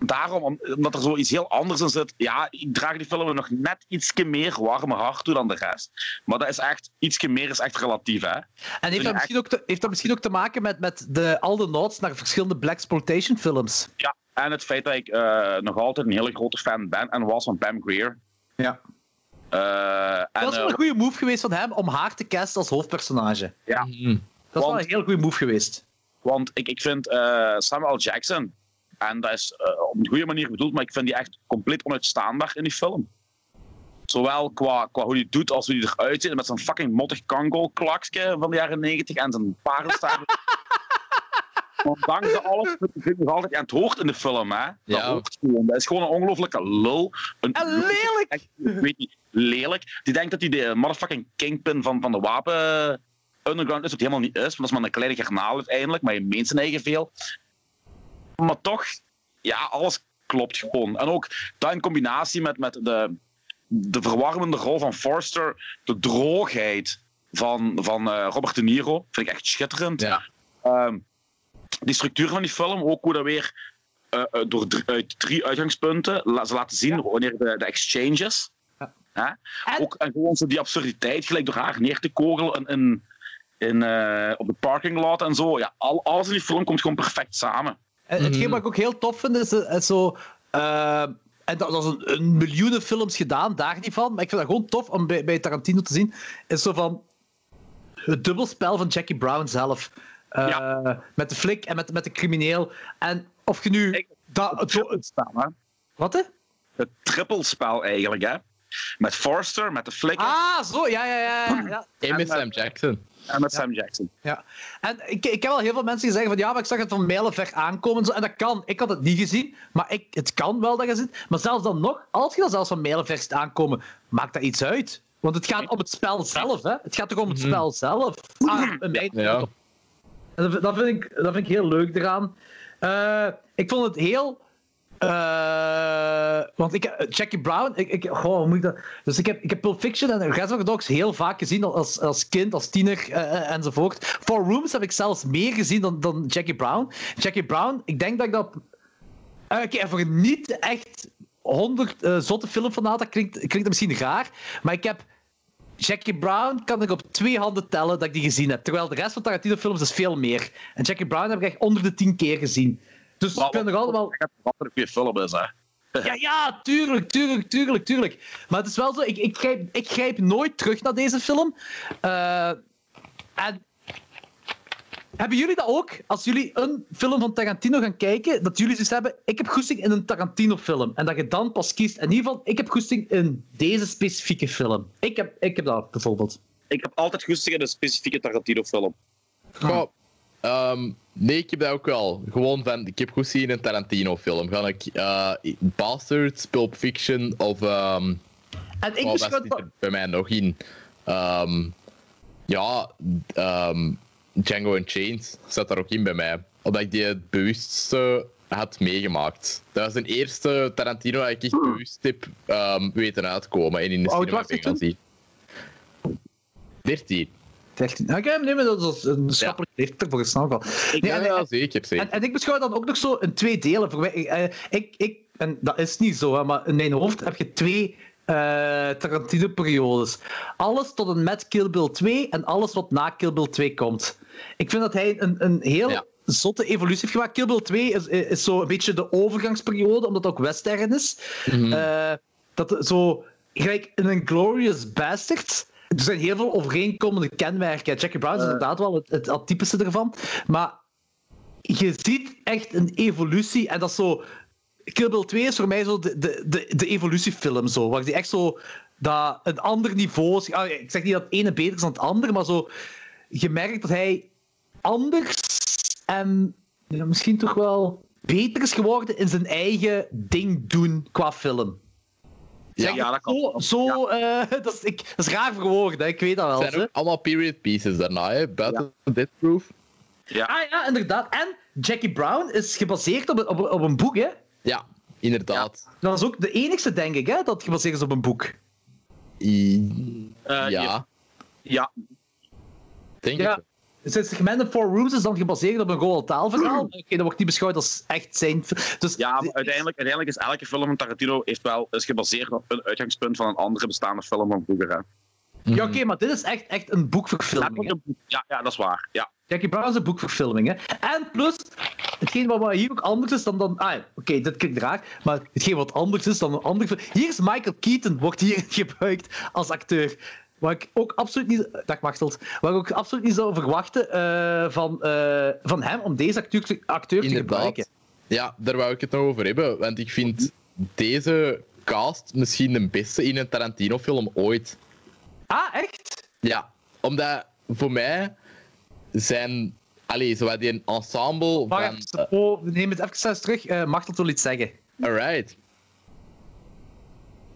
S1: Daarom, om- omdat er zoiets heel anders in zit, ja, ik draag die film nog net ietsje meer warme hart toe dan de rest. Maar dat is echt, ietsje meer is echt relatief, hè.
S2: En heeft
S1: je
S2: dat, misschien ook te, heeft dat misschien ook te maken met, met de, al de nods naar verschillende Blaxploitation films?
S1: Ja, en het feit dat ik eh, nog altijd een hele grote fan ben en was van Pam Grier.
S2: Ja.
S1: Eh, en,
S2: Dat is wel
S1: eh,
S2: een goede move geweest van hem om haar te casten als hoofdpersonage.
S1: ja.
S2: Dat is wel een heel goede move geweest.
S1: want ik, ik vind eh, Samuel. Jackson, en dat is eh, op een goede manier bedoeld, maar ik vind die echt compleet onuitstaanbaar in die film. Zowel qua, qua hoe hij het doet als hoe hij eruit ziet, met zijn fucking mottig kango-klaksje van de jaren 90 en zijn paardenstaart. <laughs> Want dankzij alles vind ik nog altijd, en het hoort in de film, hè? Dat
S3: Ja.
S1: hoort gewoon. Dat is gewoon een ongelofelijke lul. Een
S2: En lelijk!
S1: Echt, ik weet niet, lelijk. Die denkt dat hij de motherfucking kingpin van, van de wapen underground is, wat hij helemaal niet is. Want dat is maar een kleine garnaal uiteindelijk, maar je meent zijn eigen veel. Maar toch, ja, alles klopt gewoon. En ook dat in combinatie met, met de, de verwarmende rol van Forster, de droogheid van, van eh, Robert De Niro, vind ik echt schitterend.
S3: Ja.
S1: Ehm, die structuur van die film, ook hoe dat weer eh, eh, door dr- uit drie uitgangspunten la- ze laten zien wanneer de, de exchanges.
S2: Ja.
S1: Hè?
S2: En-
S1: Ook en gewoon zo die absurditeit, gelijk door haar neer te kogelen in, in, in, eh, op de parking lot en zo. Ja, al, alles in die film komt gewoon perfect samen.
S2: En hetgeen wat ik ook heel tof vind, is, is zo... eh, en dat, dat is een, een miljoenen films gedaan, daar niet van. Maar ik vind dat gewoon tof om bij, bij Tarantino te zien. Is zo van... Het dubbelspel van Jackie Brown zelf. Eh, Met de flik en met, met de crimineel. En of je nu...
S1: Ik-
S2: dat, het,
S1: Trippelspel, hè?
S2: wat, hè?
S1: Het trippelspel eigenlijk, hè? Met Forster, met de flikker
S2: Ah, zo, ja, ja, ja. ja.
S3: En met
S1: eh,
S3: Sam Jackson.
S1: En met Sam Jackson.
S2: Ja, en ik, ik heb wel heel veel mensen die zeggen van ja, maar ik zag het van mijlenver aankomen. en Zo, en dat kan. Ik had het niet gezien, maar ik, het kan wel dat je ziet. Maar zelfs dan nog, als je dat zelfs van mijlenver ziet aankomen, maakt dat iets uit. Want het gaat om het spel zelf, hè? Het gaat toch om het
S3: Mhm.
S2: spel zelf. Ah, mijn-
S3: Ja.
S2: Dat, vind ik, dat vind ik heel leuk eraan. Eh, ik vond het heel. Eh, want ik, eh, Jackie Brown, ik, ik, goh, moet ik dat? Dus ik heb, ik heb Pulp Fiction en Reservoir Dogs heel vaak gezien als, als kind, als tiener eh, enzovoort. Four Rooms heb ik zelfs meer gezien dan, dan Jackie Brown. Jackie Brown, ik denk dat ik dat. Oké, voor een niet echt 100 eh, zotte filmfanaten klinkt, klinkt dat misschien raar, maar ik heb Jackie Brown kan ik op twee handen tellen dat ik die gezien heb. Terwijl de rest van Tarantino-films is veel meer. En Jackie Brown heb ik echt onder de tien keer gezien. Dus ik vind nog altijd wel...
S1: Wat er een goede film is, <laughs> hè?
S2: Ja, ja, tuurlijk, tuurlijk, tuurlijk, tuurlijk. Maar het is wel zo, ik, ik, grijp, ik grijp nooit terug naar deze film. Eh, en... Hebben jullie dat ook? Als jullie een film van Tarantino gaan kijken, dat jullie dus hebben, ik heb goesting in een Tarantino-film. En dat je dan pas kiest. In ieder geval, ik heb goesting in deze specifieke film. Ik heb, ik heb dat bijvoorbeeld.
S1: Ik heb altijd goesting in een specifieke Tarantino-film.
S3: Goh, ehm, nee, ik heb dat ook wel. Gewoon van, ik heb goed zien in een Tarantino-film. Ga ik eh Bastards, Pulp Fiction of... ehm
S2: En ik
S3: oh, zit
S2: dat...
S3: er bij mij nog in? Ehm, ja, ehm, Django Unchained staat daar ook in bij mij. Omdat ik die het bewustste had meegemaakt. Dat was de eerste Tarantino dat ik echt bewust heb ehm, weten uitkomen en in de
S2: oud
S3: cinema ben gaan zien. 13.
S2: 13. Oké, nee, maar dat is een schappelijk leeftijd voor het snel. Nee,
S3: Ja, ja, zeker. zeker.
S2: En, en ik beschouw dan ook nog zo in twee delen. Voor mij, eh, ik, ik, en dat is niet zo, hè, maar in mijn hoofd heb je twee eh, Tarantino-periodes. Alles tot en met Kill Bill 2 en alles wat na Kill Bill 2 komt. Ik vind dat hij een, een heel
S3: Ja.
S2: zotte evolutie heeft gemaakt. Kill Bill 2 is, is zo een beetje de overgangsperiode, omdat het ook western is.
S3: Mhm.
S2: Eh, dat zo, gelijk in een Glorious Bastard. Er zijn heel veel overeenkomende kenmerken. Jackie Brown is inderdaad wel het, het atypische ervan. Maar je ziet echt een evolutie. En dat is zo. Kill Bill 2 is voor mij zo de, de, de, de evolutiefilm. Zo, waar die echt zo. Dat een ander niveau. is. Ah, ik zeg niet dat het ene beter is dan het andere, maar zo. Je merkt dat hij anders en misschien toch wel beter is geworden in zijn eigen ding doen qua film.
S3: Ja,
S1: Ja, dat kan.
S2: Zo, zo eh, <laughs> dat, is, ik, dat is raar voor woorden, hè, ik weet dat wel.
S3: Het zijn ook allemaal period pieces daarna, hè? buiten Death Proof.
S1: Ja.
S2: Ah ja, inderdaad. En Jackie Brown is gebaseerd op, een- op, een- op een boek, hè?
S3: Ja, inderdaad.
S2: Dat is ook de enigste, denk ik, hè, dat gebaseerd is op een boek.
S3: I-
S1: Eh,
S3: ja,
S1: Ja,
S3: denk
S2: Ja. Zijn segment in Four Rooms is dan gebaseerd op een Roald taalverhaal. Oké, dat wordt niet beschouwd als echt zijn... Dus,
S1: ja maar uiteindelijk, uiteindelijk is elke film van Tarantino heeft wel, is gebaseerd op een uitgangspunt van een andere bestaande film van vroeger. Hè.
S2: Ja, oké, maar dit is echt, echt een boekverfilming.
S1: Ja, ja, dat is waar. Ja.
S2: Jackie Brown is een boekverfilming, hè. En plus, hetgeen wat hier ook anders is dan... dan ah, oké, dit klinkt raar, maar hetgeen wat anders is dan een andere film... Hier is Michael Keaton, wordt hier <laughs> gebruikt als acteur. Waar ik ook absoluut niet... Dag Machteld. Waar ik ook absoluut niet zou verwachten eh, van, eh, van hem om deze acteur, te- acteur te gebruiken.
S3: Ja, daar wou ik het nog over hebben. Want ik vind deze cast misschien de beste in een Tarantino-film ooit.
S2: Ah, echt?
S3: Ja, omdat voor mij zijn. Allee, zo wat die een ensemble van.
S2: even, oh, we nemen het even terug. Eh Machteld wil iets zeggen.
S3: alright.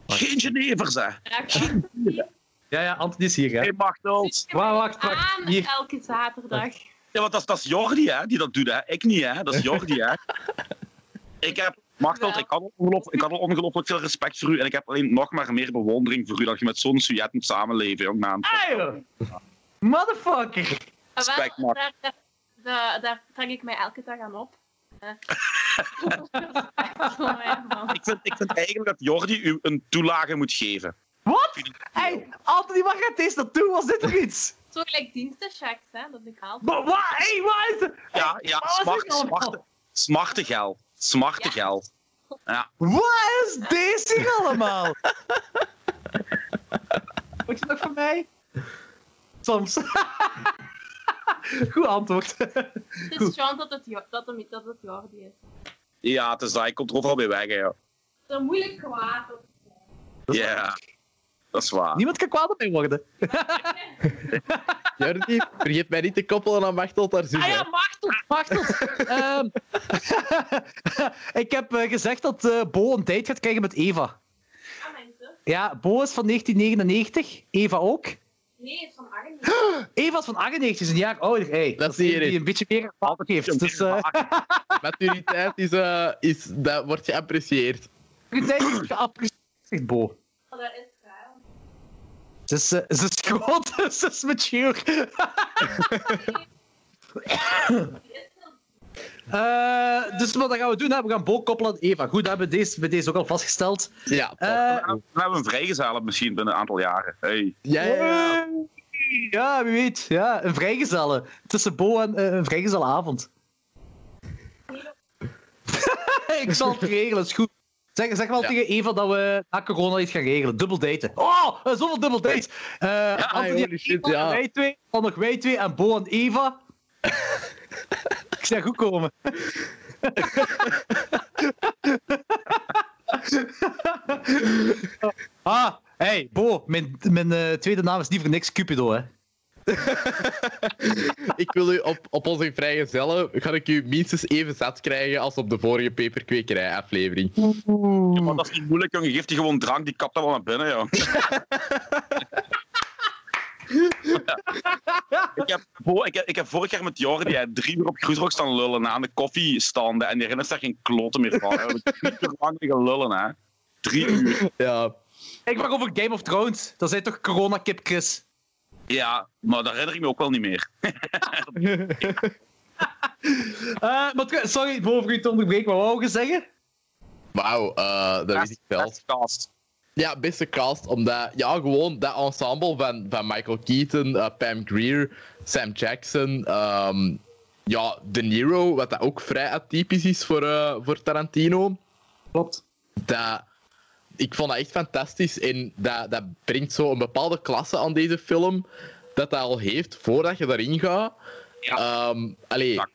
S1: Geen Genevers, hè.
S2: Ja, ja, Anthony is hier, hè.
S1: Hey, Machteld.
S2: Wacht, wacht, wacht.
S6: aan
S2: Hier.
S6: elke zaterdag.
S1: Ja, want dat is, dat is Jordi, hè, die dat doet, hè. Ik niet, hè. Dat is Jordi, hè. <laughs> Ik heb... Machteld, ik had, al ongelooflijk- ik had al ongelooflijk veel respect voor u en ik heb alleen nog maar meer bewondering voor u dat je met zo'n sujet moet samenleven, jong man.
S2: Ah, Motherfucker.
S6: Ah,
S1: Respect,
S6: daar, daar, daar, daar trek ik mij elke dag aan op. Respect <laughs> <laughs> voor mij, man.
S1: Ik vind, ik vind eigenlijk dat Jordi u een toelage moet geven.
S2: Wat? Hey, Anthony, waar gaat deze naartoe? Was dit toch iets?
S6: Zo gelijk dienstenchecks, hè, dat ik haal.
S2: Maar wat? Hey, wat is het?
S1: Ja, ja,
S2: wat is
S1: smart,
S2: allemaal?
S1: smarte, geld. Smarte
S6: Ja.
S1: geld. Ja.
S2: Wat is deze hier allemaal? <laughs> Wat je nog van mij? Soms. <laughs> Goed antwoord.
S6: Het is chance dat het, dat, hem, dat het Jordi is.
S1: ja, het is dat. Ik kom er overal bij weg, hè. Ja,
S6: Zo moeilijk kwaad. op-
S1: Ja, dat is waar.
S2: Niemand kan kwaad op mij worden. <laughs>
S3: Jordi, vergeet mij niet te koppelen aan Machtel daar zus.
S2: Ah ja. Machtel, Machtel. Ehm, <laughs> ik heb eh, gezegd dat eh, Bo een date gaat krijgen met Eva.
S6: Ah, mensen.
S2: Ja, Bo is van 1999, Eva ook.
S6: Nee, het is van Arjen. <gasps>
S2: Eva is van 98, is een jaar ouder. Hey, dat,
S3: zie je
S2: die een beetje meer ervaring heeft. Dus, eh <laughs>
S3: Maturiteit is, eh, is, dat wordt geapprecieerd.
S2: tijd is geapprecieerd, zegt Bo.
S6: Oh, dat is.
S2: Ze is, eh, ze is groot, <laughs> ze is mature. <laughs> Eh, dus wat gaan we doen? Hè? We gaan Bo koppelen aan Eva. Goed, dat hebben we deze, bij deze ook al vastgesteld.
S3: Ja, top.
S2: Eh,
S1: Dan hebben we een vrijgezellen misschien binnen een aantal jaren. Hey.
S3: ja, ja, ja.
S2: Ja, wie weet. Ja, een vrijgezelle. Tussen Bo en eh, een vrijgezellenavond. <laughs> ik zal het regelen, is goed. Zeg, zeg wel
S3: Ja.
S2: tegen Eva dat we na corona iets gaan regelen. Dubbel daten. Oh, eh, zoveel dubbel dates. Eh Anthony en
S3: shit, ja.
S2: Wij twee, dan nog wij twee en Bo en Eva. <laughs> ik zeg goed komen. <laughs> ah, hey, Bo, mijn, mijn eh, tweede naam is niet voor niks Cupido, hè. <laughs>
S3: Ik wil u op, op onze vrijgezellen, ga ik u minstens even zat krijgen als op de vorige peperkwekerij aflevering.
S1: Ja, maar dat is niet moeilijk, jongen. Geef die gewoon drank, die kapt dat wel naar binnen, joh. <laughs> Ik heb, ik, heb, ik heb vorig jaar met Jordi hè, drie uur op Groesrock staan lullen aan de koffiestanden. En die herinnert zich geen kloten meer van. We hebben drie uur lang liggen lullen, hè. Drie uur.
S3: Ja,
S2: Ik mag over Game of Thrones. Dat zijn toch corona-kip, Chris?
S1: Ja, maar dat herinner ik me ook wel niet meer. <laughs>
S2: Eh, maar sorry, boven u te onderbreken, wat wou je zeggen?
S3: wauw, eh, dat weet ik wel.
S1: Beste cast.
S3: Ja, beste cast, omdat ja, gewoon dat ensemble van, van Michael Keaton, eh, Pam Grier, Sam Jackson, ehm, ja, De Niro, wat dat ook vrij atypisch is voor, eh, voor Tarantino.
S2: Klopt.
S3: Dat, ik vond dat echt fantastisch en dat, dat brengt zo een bepaalde klasse aan deze film dat dat al heeft voordat je daarin gaat.
S1: Ja.
S3: Ehm, allee,
S1: Ja.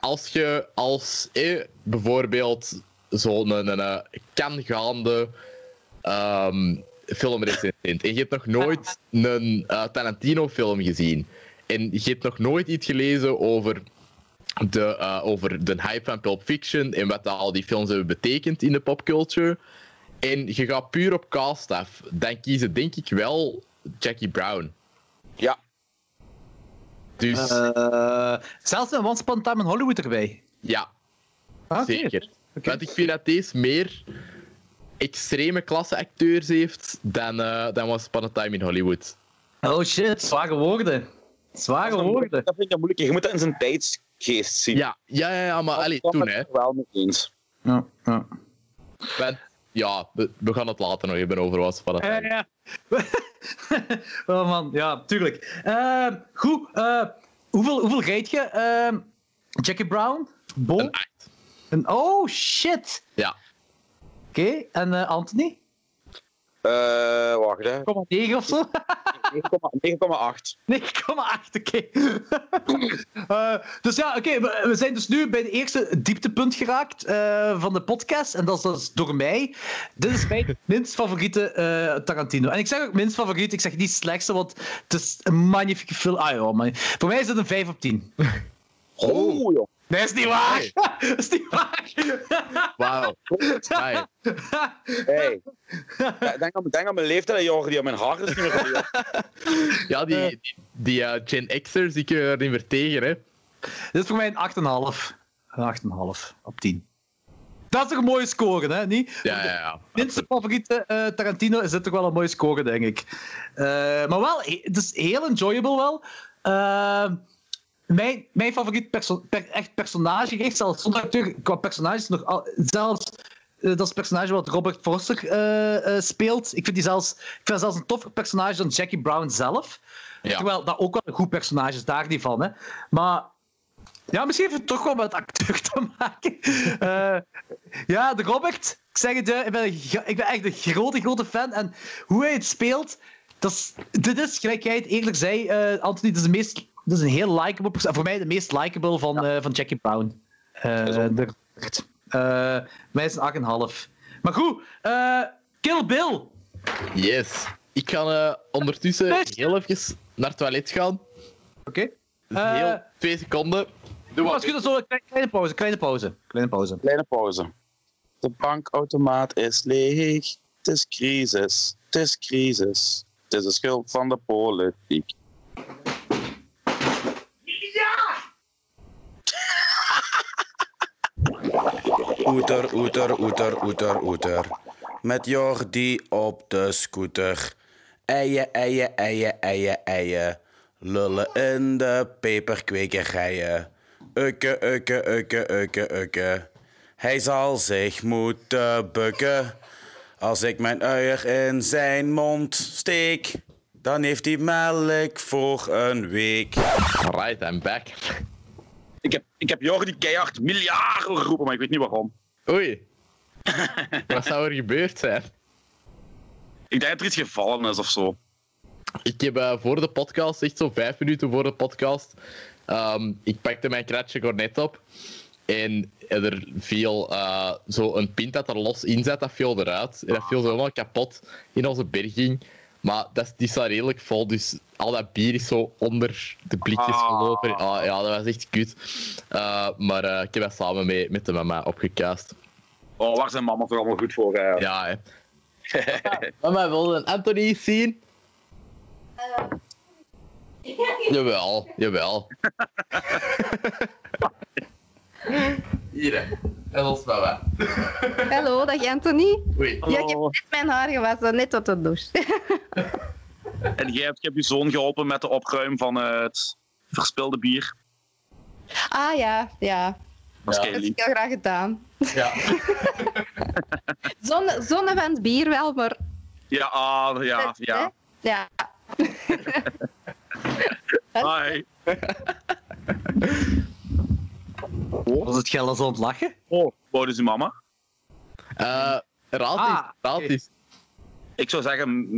S3: als je als eh, bijvoorbeeld zo'n een, een, een kangaande ehm filmrecensent en je hebt nog nooit een eh, Tarantino-film gezien en je hebt nog nooit iets gelezen over de, eh, over de hype van Pulp Fiction en wat al die films hebben betekend in de popculture. En je gaat puur op cast af. Dan kiezen denk ik wel Jackie Brown.
S1: Ja.
S3: Dus
S2: Eh, zelfs een Once Upon a Time in Hollywood erbij.
S3: ja,
S2: Ah,
S3: zeker. Want ik vind dat deze meer extreme klasse acteurs heeft dan, eh dan was Upon a Time in Hollywood.
S2: Oh shit, zware woorden. Zware woorden.
S1: Dat vind ik moeilijk. Je moet dat in zijn tijdsgeest zien.
S3: Ja, ja, ja, ja maar allee,
S1: Dat
S3: toen hè.
S1: ik er wel mee eens.
S2: Ja, ja.
S3: Want, ja, we, we gaan het later nog hebben over was Upon a
S2: Ja, <laughs> ja. oh man, ja, tuurlijk. Eh, goed, eh, hoeveel, hoeveel rijd je? Eh, Jackie Brown? Bol?
S3: Een acht.
S2: Een, oh shit!
S3: Ja.
S2: Oké, en eh, Anthony?
S1: Eh, wacht hè.
S2: 9 of zo? <laughs>
S1: 9,8.
S2: 9,8, oké. <laughs> Eh, dus ja, oké, we, we zijn dus nu bij het eerste dieptepunt geraakt eh, van de podcast. En dat is, dat is door mij. Dit is mijn <laughs> minst favoriete eh, Tarantino. En ik zeg ook minst favoriet, ik zeg niet slechtste, want het is een magnifieke film. Ah ja, man. Voor mij is het een 5 op 10.
S1: Oh, joh.
S2: Nee, is niet waar! <laughs> dat is niet waar!
S3: Wauw.
S1: Hey. Denk aan, denk aan mijn leeftijd, Jordi. aan Mijn haar is niet meer
S3: Ja, die, die, die eh, Gen X'ers, die kun je er niet meer tegen, hè.
S2: Dit is voor mij een 8,5. Een 8,5 op 10. Dat is toch een mooie score, hè? Niet?
S3: Ja, ja, ja.
S2: minste favoriete eh, Tarantino is dit toch wel een mooie score, denk ik. Eh, maar wel, he- het is heel enjoyable wel. Eh, mijn, mijn favoriet perso per- echt personage, zelfs zonder acteur, qua personages nog al, zelfs eh, dat is het personage wat Robert Forster eh, eh, speelt. Ik vind die zelfs, ik vind zelfs een toffer personage dan Jackie Brown zelf.
S3: Ja.
S2: Terwijl dat ook wel een goed personage is, daar niet van. Hè. Maar ja, misschien heeft het toch wel met acteur te maken. <laughs> Ja, de Robert, ik zeg het, ik ben, ik ben echt een grote, grote fan. En hoe hij het speelt, dat is, dit is, gelijk jij het eerlijk zei, Anthony, dit is, de meest, dit is een heel likable persoon. Voor mij de meest likable van, eh, van Jackie Brown. Eh, de Robert. Eh, mij is een 8,5. Maar goed, eh, Kill Bill.
S3: Yes. Ik ga eh, ondertussen heel even naar het toilet gaan.
S2: Oké.
S3: Dus
S2: Eh,
S3: heel twee seconden. Doe
S2: Maar misschien zo een kleine, kleine pauze, kleine pauze. Kleine pauze.
S1: Kleine pauze. De bankautomaat is leeg. Het is crisis. Het is crisis. Het is de schuld van de politiek.
S5: Oeter, oeter, oeter, oeter, oeter. Met Jordi op de scooter. Eien, eien, eien, eien, eien. Lullen in de peperkwekerijen. Ukke, ukke, ukke, ukke, ukke. Hij zal zich moeten bukken. Als ik mijn uier in zijn mond steek, dan heeft hij melk voor een week.
S3: Right, I'm back.
S1: Ik heb, ik heb Jordi keihard miljarden geroepen, maar ik weet niet waarom.
S3: Oei. <laughs> Wat zou er gebeurd zijn?
S1: Ik denk dat er iets gevallen is of zo.
S3: Ik heb eh, voor de podcast, echt zo vijf minuten voor de podcast, ehm, ik pakte mijn kratje cornet op. En er viel eh, zo een pint dat er los in zat, dat viel eruit. En dat viel zo helemaal kapot in onze berging. Maar dat, is- die staat redelijk vol, dus al dat bier is zo onder de blikjes
S1: Ah.
S3: gelopen. Ah, ja, dat was echt kut. Eh, maar ik heb dat samen mee, met de mama opgekuist.
S1: Oh, waar zijn mama toch allemaal goed voor? hè?
S3: Ja, hè. <laughs> mama wilde een Anthony zien. Jawel, jawel. <laughs> Hier, hè. En ons mama. <laughs>
S7: Hallo, dag Anthony.
S3: Oei.
S7: Ja, ik heb net mijn haar gewassen, net tot de douche.
S1: En jij hebt, je hebt je zoon geholpen met de opruim van eh, het verspilde bier.
S7: Ah ja, ja.
S1: Dat is
S3: Ja.
S7: heb ik heel graag gedaan.
S3: Ja. <laughs>
S7: Zonne, zonne van het bier wel, maar...
S1: Ja, ah, ja, ja.
S7: Ja. <laughs>
S1: Hi.
S2: Was het geld als aan het lachen?
S1: Oh, oud is uw mama?
S3: Eh, raad
S2: Ah,
S3: eens, raad eens.
S1: Ik zou zeggen...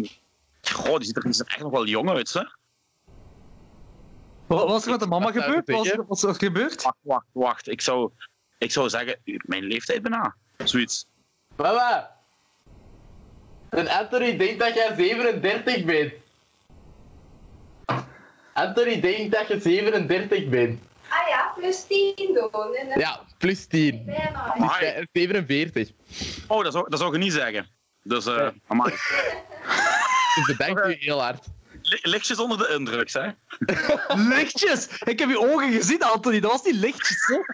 S1: Goh, die ziet er, die ziet er echt nog wel jong uit, hè?
S2: Wat was er met de mama gebeurd? Wat was, er- gebeurd?
S1: Wacht, wacht, wacht. Ik zou, ik zou zeggen, mijn leeftijd bijna. Zoiets.
S3: Mama! En Anthony denkt dat jij 37 bent. Anthony denkt dat je 37 bent.
S7: Ah ja, plus 10 doen. En
S3: Ja, plus 10.
S7: bijna.
S3: Dus
S1: Amai.
S3: jij is 47.
S1: Oh, dat zou, dat zou ik niet zeggen. Dus, eh amai. <laughs>
S3: Dus bedankt u heel hard.
S1: Li- Lichtjes onder de indruk, hè? <laughs>
S2: Lichtjes! Ik heb je ogen gezien, Anthony. Dat was niet lichtjes, hè? <laughs>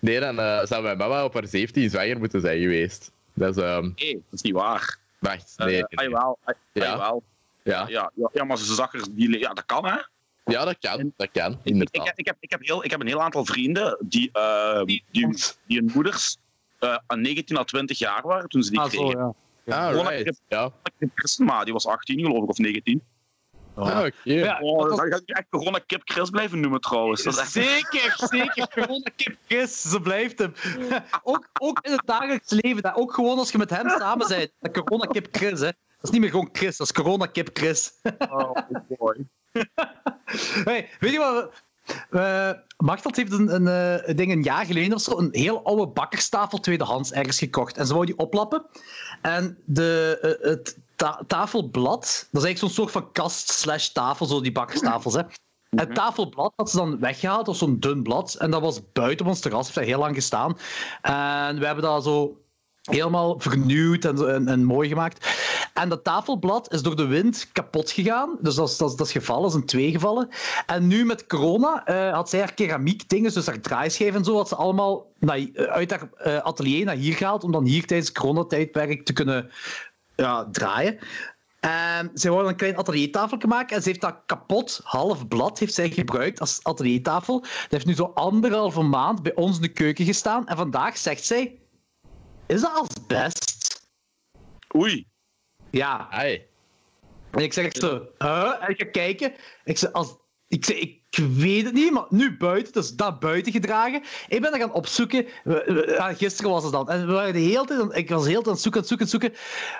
S3: Nee, dan eh, zou mijn mama op haar 17 zwanger moeten zijn geweest. Dat is, ehm
S1: Nee, dat is niet waar.
S3: wacht,
S1: Eh,
S3: nee. nee,
S1: ah,
S3: nee.
S1: jawel, ah,
S3: Ja. Ja.
S1: Ja, ja, ja, maar ze zag er... Ja, dat kan, hè?
S3: ja, dat kan, dat kan,
S1: Ik,
S3: inderdaad.
S1: heb, ik, heb, ik, heb heel, ik heb een heel aantal vrienden die, eh, die, die, hun moeders eh, aan 19 à 20 jaar waren toen ze die
S2: Ah, zo,
S1: kregen.
S2: ja.
S3: Ah,
S1: Gewoon
S3: right.
S1: dat
S3: Ja.
S1: Christen, maar die was 18 geloof ik, of 19.
S3: Ah, oké.
S2: Ja,
S1: Oh,
S2: dat
S1: dat
S2: was-
S1: ga ik echt corona kip Chris blijven noemen trouwens. Dat is echt...
S2: Zeker, zeker. Een kip Chris, ze blijft hem. Ook, ook in het dagelijks leven, dat ook gewoon als je met hem samen bent. Dat corona kip Chris, hè. Dat is niet meer gewoon Chris, dat is corona kip Chris.
S1: Oh boy. <laughs>
S2: Hey, weet je wat? Uh, Machteld heeft een, een, eh, ding een jaar geleden of zo een heel oude bakkerstafel tweedehands ergens gekocht. En ze wou die oplappen. En de, eh, het ta- tafelblad, dat is eigenlijk zo'n soort van kast slash tafel, zo die bakkerstafels. Hè. Het tafelblad had ze dan weggehaald, dat was zo'n dun blad. En dat was buiten op ons terras, heeft daar heel lang gestaan. En we hebben dat zo helemaal vernieuwd en, en, mooi gemaakt. En dat tafelblad is door de wind kapot gegaan. Dus dat is, dat is, dat is gevallen, dat een twee gevallen. En nu met corona eh, had zij haar keramiek dingen, dus haar draaischijf en zo, had ze allemaal naar, uit haar eh, atelier naar hier gehaald, om dan hier tijdens het coronatijdperk te kunnen ja, draaien. En zij wou een klein ateliertafeltje maken en ze heeft dat kapot half blad heeft zij gebruikt als ateliertafel. Dat heeft nu zo anderhalve maand bij ons in de keuken gestaan. En vandaag zegt zij, is dat asbest?
S1: Oei.
S2: Ja.
S3: Ai.
S2: En ik zeg echt zo, huh? En ik ga kijken. Ik zeg, als, ik, zeg, ik weet het niet, maar nu buiten, dus dat buiten gedragen. Ik ben er gaan opzoeken. We- we- ja, gisteren was het dan. En we waren de hele tijd, ik was de hele tijd aan het zoeken, aan het zoeken, aan het zoeken.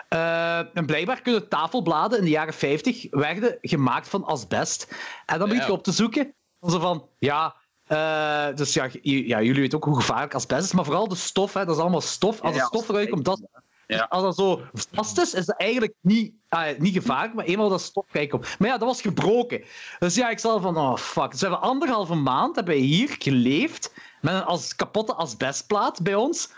S2: Eh, en blijkbaar kunnen tafelbladen in de jaren 50 werden gemaakt van asbest. En dan begin ik
S3: Ja.
S2: op te zoeken. Dan Zo van, ja, eh, dus ja, ja, jullie weten ook hoe gevaarlijk asbest is, maar vooral de stof, hè, dat is allemaal stof. Als er stof eruit komt, dat,
S1: Ja.
S2: als dat zo vast is, is dat eigenlijk niet, ah, niet gevaarlijk, maar eenmaal dat stof eruit komt. Maar ja, dat was gebroken. Dus ja, ik zal van, oh fuck. Dus we hebben anderhalve maand hebben hier geleefd met een als, kapotte asbestplaat bij ons.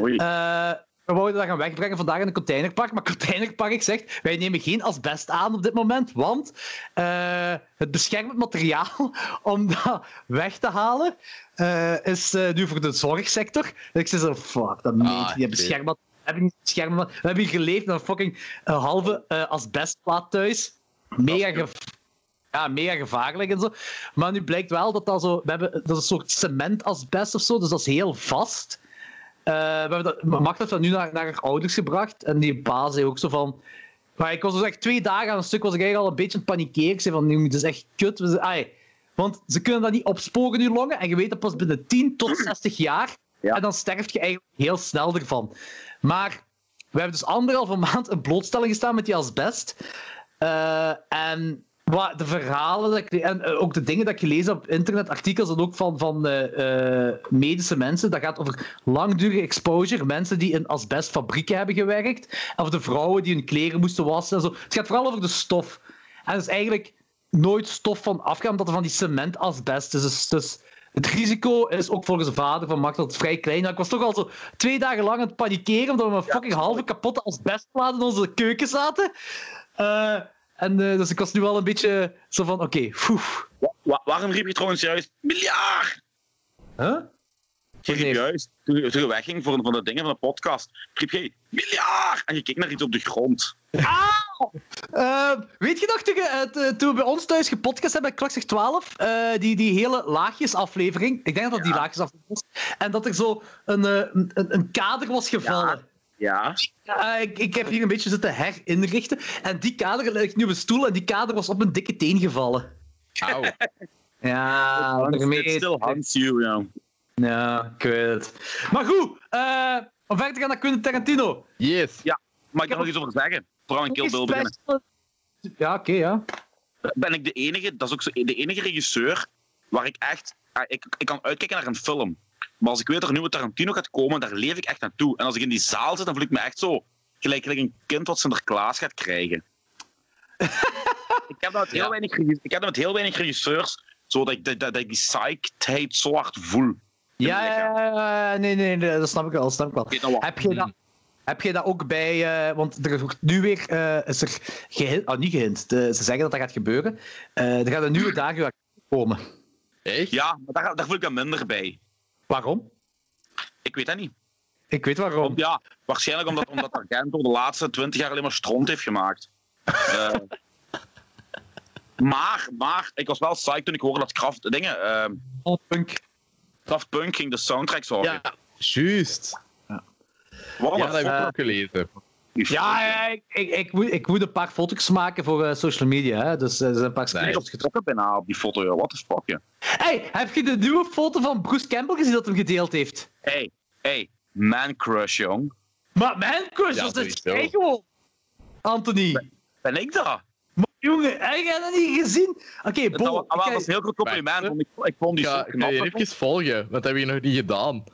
S1: Oei.
S2: Eh, we wouden dat gaan wegbrengen vandaag in een containerpark. Maar containerpark zegt, wij nemen geen asbest aan op dit moment, want eh, het beschermend materiaal <laughs> om dat weg te halen eh, is eh, nu voor de zorgsector. En ik zei zo, fuck, dat meent
S3: Ah.
S2: Beschermd we hebben niet beschermd. We hebben hier geleefd met een fucking een halve asbestplaat thuis. Mega, gev- ja, mega gevaarlijk en zo. Maar nu blijkt wel dat dat zo... We hebben, dat is een soort cementasbest of zo, dus dat is heel vast. Eh, we hebben dat, Macht heeft dat nu naar, naar haar ouders gebracht. En die pa zei ook zo van... Maar ik was dus echt twee dagen aan een stuk was ik eigenlijk al een beetje aan het panikeren. Ik zei van, nu, dit is echt kut. We zei, ai, want ze kunnen dat niet opsporen in je longen. En je weet dat pas binnen 10 tot 60 jaar.
S1: Ja.
S2: En dan sterf je eigenlijk heel snel ervan. Maar we hebben dus anderhalve maand in blootstelling gestaan met die asbest. Eh, en wat, de verhalen dat ik, en eh, ook de dingen dat ik gelezen heb op internet, artikels en ook van, van eh, eh, medische mensen, dat gaat over langdurige exposure, mensen die in asbestfabrieken hebben gewerkt, of de vrouwen die hun kleren moesten wassen en zo. Het gaat vooral over de stof. En het is eigenlijk nooit stof van afgaan, omdat er van die cementasbest is. Dus, dus het risico is ook volgens de vader van Max dat het vrij klein. Ik was toch al zo twee dagen lang aan het panikeren omdat we een fucking halve kapotte asbestplaat in onze keuken zaten. Eh, en, eh, dus ik was nu al een beetje zo van, oké, foef.
S1: Wa- wa- waarom riep je trouwens juist miljard?
S2: Huh?
S1: Je riep
S2: Nee.
S1: juist, toen je, toen je wegging voor, voor de dingen van de podcast, riep je miljard! En je keek naar iets op de grond.
S2: Eh, weet je nog, toen, eh, toen we bij ons thuis gepodcast hebben bij Klokzeg 12, eh, die, die hele laagjesaflevering, ik denk dat dat die laagjesaflevering was, en dat er zo een, eh, een, een- een kader was gevallen.
S1: Ja.
S2: Eh, ik, ik heb hier een beetje zitten herinrichten, en die kader ligt nu op een stoel, en die kader was op een dikke teen gevallen.
S3: Auw. <laughs>
S2: Ja, daarmee-
S1: It still haunts you, ja.
S2: Ja, ik weet het. Maar goed, eh, om verder te gaan naar Quentin Tarantino.
S3: Yes.
S1: Maar ik kan er iets over zeggen. Vooral in Kill Bill beginnen.
S2: Ja, oké, ja.
S1: Ben ik de enige, dat is ook zo, de enige regisseur waar ik echt... ah, Ik, ik kan uitkijken naar een film. Maar als ik weet dat er nu een Tarantino gaat komen, daar leef ik echt naartoe. En als ik in die zaal zit, dan voel ik me echt zo... Gelijk, gelijk een kind wat Sinterklaas gaat krijgen. <laughs> ik, heb dat met heel
S3: Ja.
S1: weinig, ik heb dat met heel weinig regisseurs, zo dat ik, dat, dat ik die psyched zo hard voel.
S2: Ja, ja, ja, nee, nee, nee, dat snap ik wel. Dat snap ik wel. Heb je dat, heb je dat ook bij... eh, want er wordt nu weer... eh, is er gehint... Oh, niet gehint. De- ze zeggen dat dat gaat gebeuren. Eh, er gaat een nieuwe dagen komen.
S3: Echt?
S1: Ja, maar daar, daar voel ik me minder bij.
S2: Waarom?
S1: Ik weet dat niet.
S2: Ik weet waarom.
S1: Ja, waarschijnlijk omdat, omdat Argento de laatste twintig jaar alleen maar stront heeft gemaakt. Eh, maar, maar, ik was wel psyched toen ik hoorde dat Kraft, dingen,
S2: Oh, punk.
S1: Kraft Punk ging de soundtrack zorgen.
S3: Ja, juist.
S1: Waarom
S3: Ja, dat heb ik
S2: Eh,
S3: ook gelezen.
S2: Ja, ja ik, ik, ik, moet, ik moet een paar foto's maken voor eh, social media. Hè? Dus eh, er zijn een paar
S1: Ik
S2: screenshots
S1: was
S2: getrokken.
S1: getrokken bijna op die foto, the fuck, ja.
S2: Hey, heb je de nieuwe foto van Bruce Campbell gezien dat hem gedeeld heeft?
S1: Hey, hey, man crush, jong.
S2: Maar mijn crush
S3: Ja,
S2: was het
S3: sowieso.
S2: jij gewoon. Anthony.
S1: Ben ik dat?
S2: Maar jongen, heb je dat niet gezien? Oké,
S1: Dat,
S2: Bo.
S1: was, dat is een heel groot compliment, want ik, ik vond die zo
S3: ik ga
S1: knap.
S3: je even volgen, wat heb je nog niet gedaan?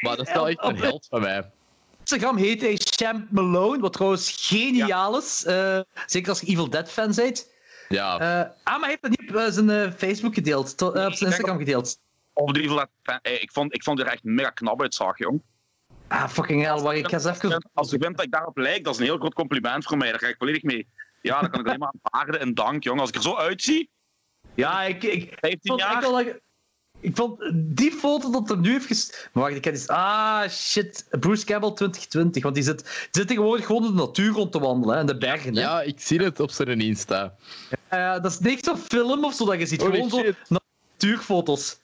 S3: Maar dat is wel echt een held van mij.
S2: Instagram heet hij Champ Malone, wat trouwens geniaal is. Eh, zeker als je Evil Dead fan bent.
S3: Ja,
S2: Eh, ah, maar hij heeft dat niet op eh, zijn Facebook gedeeld, to- op zijn Instagram gedeeld.
S1: Of de Evil Dead fan. Hey, ik, vond, ik vond er echt mega knap uitzag, jong.
S2: Ah, fucking hell, ik ga even...
S1: Als je vindt dat ik daarop lijk, dat is een heel groot compliment voor mij. Daar ga ik volledig mee. Ja, dat kan ik alleen maar <laughs> aanvaarden en dank, jong. Als ik er zo uitzie,
S2: Ja, ik, ik,
S1: 15
S2: vond echt
S1: jaar.
S2: dat- ik vond die foto dat er nu heeft ges... Maar wacht, ik heb eens... Ah, shit. Bruce Campbell 2020. Want die zit, die zit tegenwoordig gewoon in de natuur rond te wandelen, hè, in de bergen. Hè.
S3: ja, ik zie het op zijn Insta.
S2: Dat is niks zo'n film of zo dat je ziet.
S3: Holy
S2: gewoon zo natuurfoto's.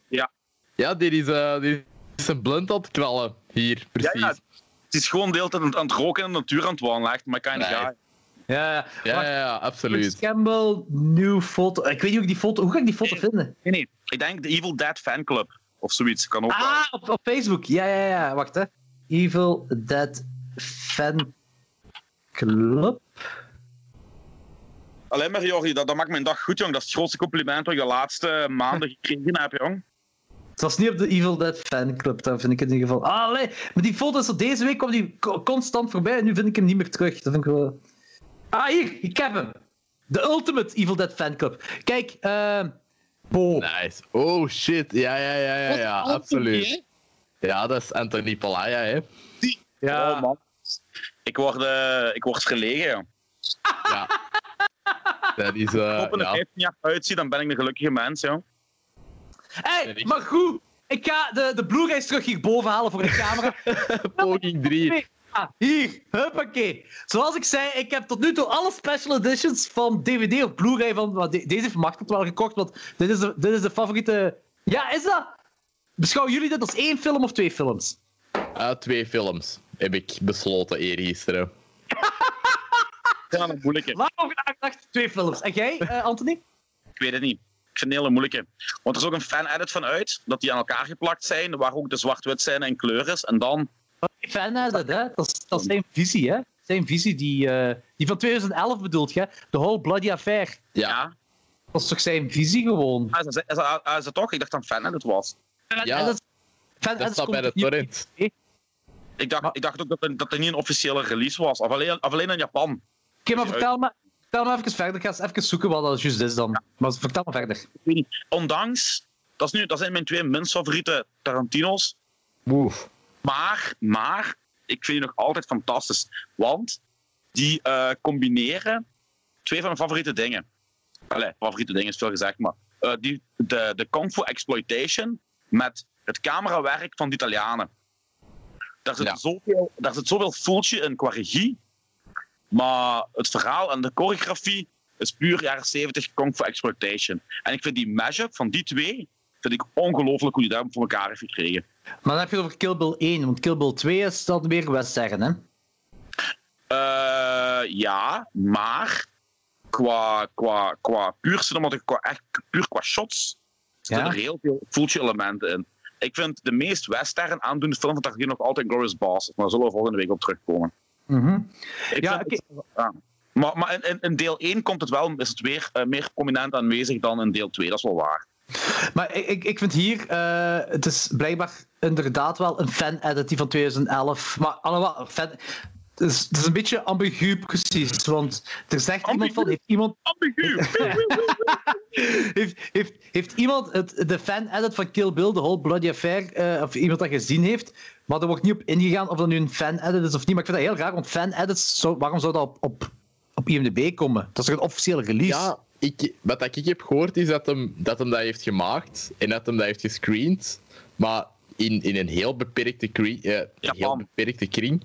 S3: Ja, dit is, eh dit is een blunt aan het knallen. Hier, precies.
S1: Ja, ja. Het is gewoon de hele tijd aan het- aan het roken en de natuur aan het wandelen. Echt, of
S3: Nee.
S1: guy.
S2: Ja, ja.
S3: Ja, ja, ja,
S2: Bruce
S3: absoluut.
S2: Campbell, nieuw foto. Ik weet niet hoe ik die foto... Hoe ga ik die foto vinden?
S1: Nee, nee. Ik denk de Evil Dead fanclub. Of zoiets. Kan ook wel.
S2: Ah, op, op Facebook. Ja, ja, ja. Wacht, hè. Evil Dead Fan Club.
S1: Alleen maar, Jordi, dat, dat maakt mijn dag goed, jong. Dat is het grootste compliment wat ik de laatste maanden <laughs> gekregen heb, jong.
S2: Het was niet op de Evil Dead fanclub, dat vind ik in ieder geval. Ah, allee, maar die foto is deze week kwam die co- constant voorbij en nu vind ik hem niet meer terug. Dat vind ik wel... Ah, hier, ik heb hem. De Ultimate Evil Dead fanclub. Kijk, eh... Bo.
S3: Nice. Oh shit, ja, ja, ja, ja, ja, absoluut. Ja, dat is Anthony Palaya, hè.
S2: Ja.
S1: Oh, man. Ik word, eh, ik word gelegen, joh.
S3: Ja. Dat is, eh
S1: Als ik er
S3: ja.
S1: 15 jaar uitzie, dan ben ik een gelukkige mens, joh.
S2: hey, maar goed. Ik ga de, de Blu-rays terug hierboven halen voor de camera. <laughs>
S3: Poging 3.
S2: Ah, hier, huppakee. Zoals ik zei, ik heb tot nu toe alle special editions van DVD of Blu-ray van... deze heeft Martel wel gekocht, want dit is, de, dit is de favoriete... Ja, is dat? Beschouwen jullie dit als één film of twee films?
S3: Uh, twee films heb ik besloten eergisteren.
S1: Ik vind dat een moeilijke.
S2: Over nagedacht, twee films. En jij, eh, Anthony?
S1: Ik weet het niet. Ik vind het een hele moeilijke. Want er is ook een fan-edit van uit, dat die aan elkaar geplakt zijn, waar ook de zwart-wit zijn en kleur is. En dan...
S2: Fan is dat, hè? Dat is, dat is zijn visie, hè? Zijn visie, die, eh, die van 2011 bedoelt je? De whole bloody affair.
S3: Ja.
S2: Dat is toch zijn visie gewoon?
S1: Ah, is, dat, is, dat, is dat toch? Ik dacht dat een fan-edit was.
S3: Ja,
S2: dat, fan
S3: dat staat bij de torrent.
S1: Ik dacht,
S2: Maar-
S1: ik dacht ook dat er, dat er niet een officiële release was. Of alleen, of alleen in Japan.
S2: Oké, maar vertel me, vertel me even verder. Ik ga eens even zoeken wat dat juist is dan. Maar vertel me verder.
S1: Ik. Ondanks dat, is nu, dat zijn mijn twee minst favoriete Tarantino's.
S3: Oef.
S1: Maar, maar, ik vind die nog altijd fantastisch. Want die eh, combineren twee van mijn favoriete dingen. Allee, favoriete dingen is veel gezegd, maar eh, die, de, de Kung Fu Exploitation met het camerawerk van de Italianen. Daar zit,
S3: Ja.
S1: zoveel, daar zit zoveel voeltje in qua regie. Maar het verhaal en de choreografie is puur jaren 70 Kung Fu Exploitation. En ik vind die mashup van die twee vind ik ongelooflijk hoe die dat voor elkaar heeft gekregen.
S2: Maar dan heb je het over Kill Bill 1, want Kill Bill 2 is dan weer western, hè?
S1: Eh, ja, maar qua, qua, qua puur cinematisch, qua, echt puur qua shots, zitten
S2: Ja?
S1: er heel veel voeltje elementen in. Ik vind de meest western aandoende film van Tarantino nog altijd Glorious Bastards, maar daar zullen we volgende week op terugkomen.
S2: Mhm.
S1: Ik
S2: Ja,
S1: ja. Maar, maar in, in, in deel 1 komt het wel, is het weer eh, meer prominent aanwezig dan in deel 2, dat is wel waar.
S2: Maar ik, ik, ik vind hier, eh, het is blijkbaar inderdaad wel een fan-edit die van 2011. Maar alhoewel, fan, het, is, het is een beetje ambigu precies, want er zegt iemand van, heeft iemand,
S1: Ambigu!
S2: heeft, heeft, heeft iemand het, de fan-edit van Kill Bill, de whole bloody affair, eh, of iemand dat gezien heeft, maar er wordt niet op ingegaan of dat nu een fan-edit is of niet. Maar ik vind dat heel raar, want fan-edits, waarom zou dat op, op, op IMDb komen? Dat is toch een officiële release?
S3: Ja, ik, wat ik heb gehoord is dat hem, dat hem dat heeft gemaakt en dat hem dat heeft gescreend, maar in, in een heel beperkte, kring, eh, heel
S1: Japan.
S3: beperkte kring.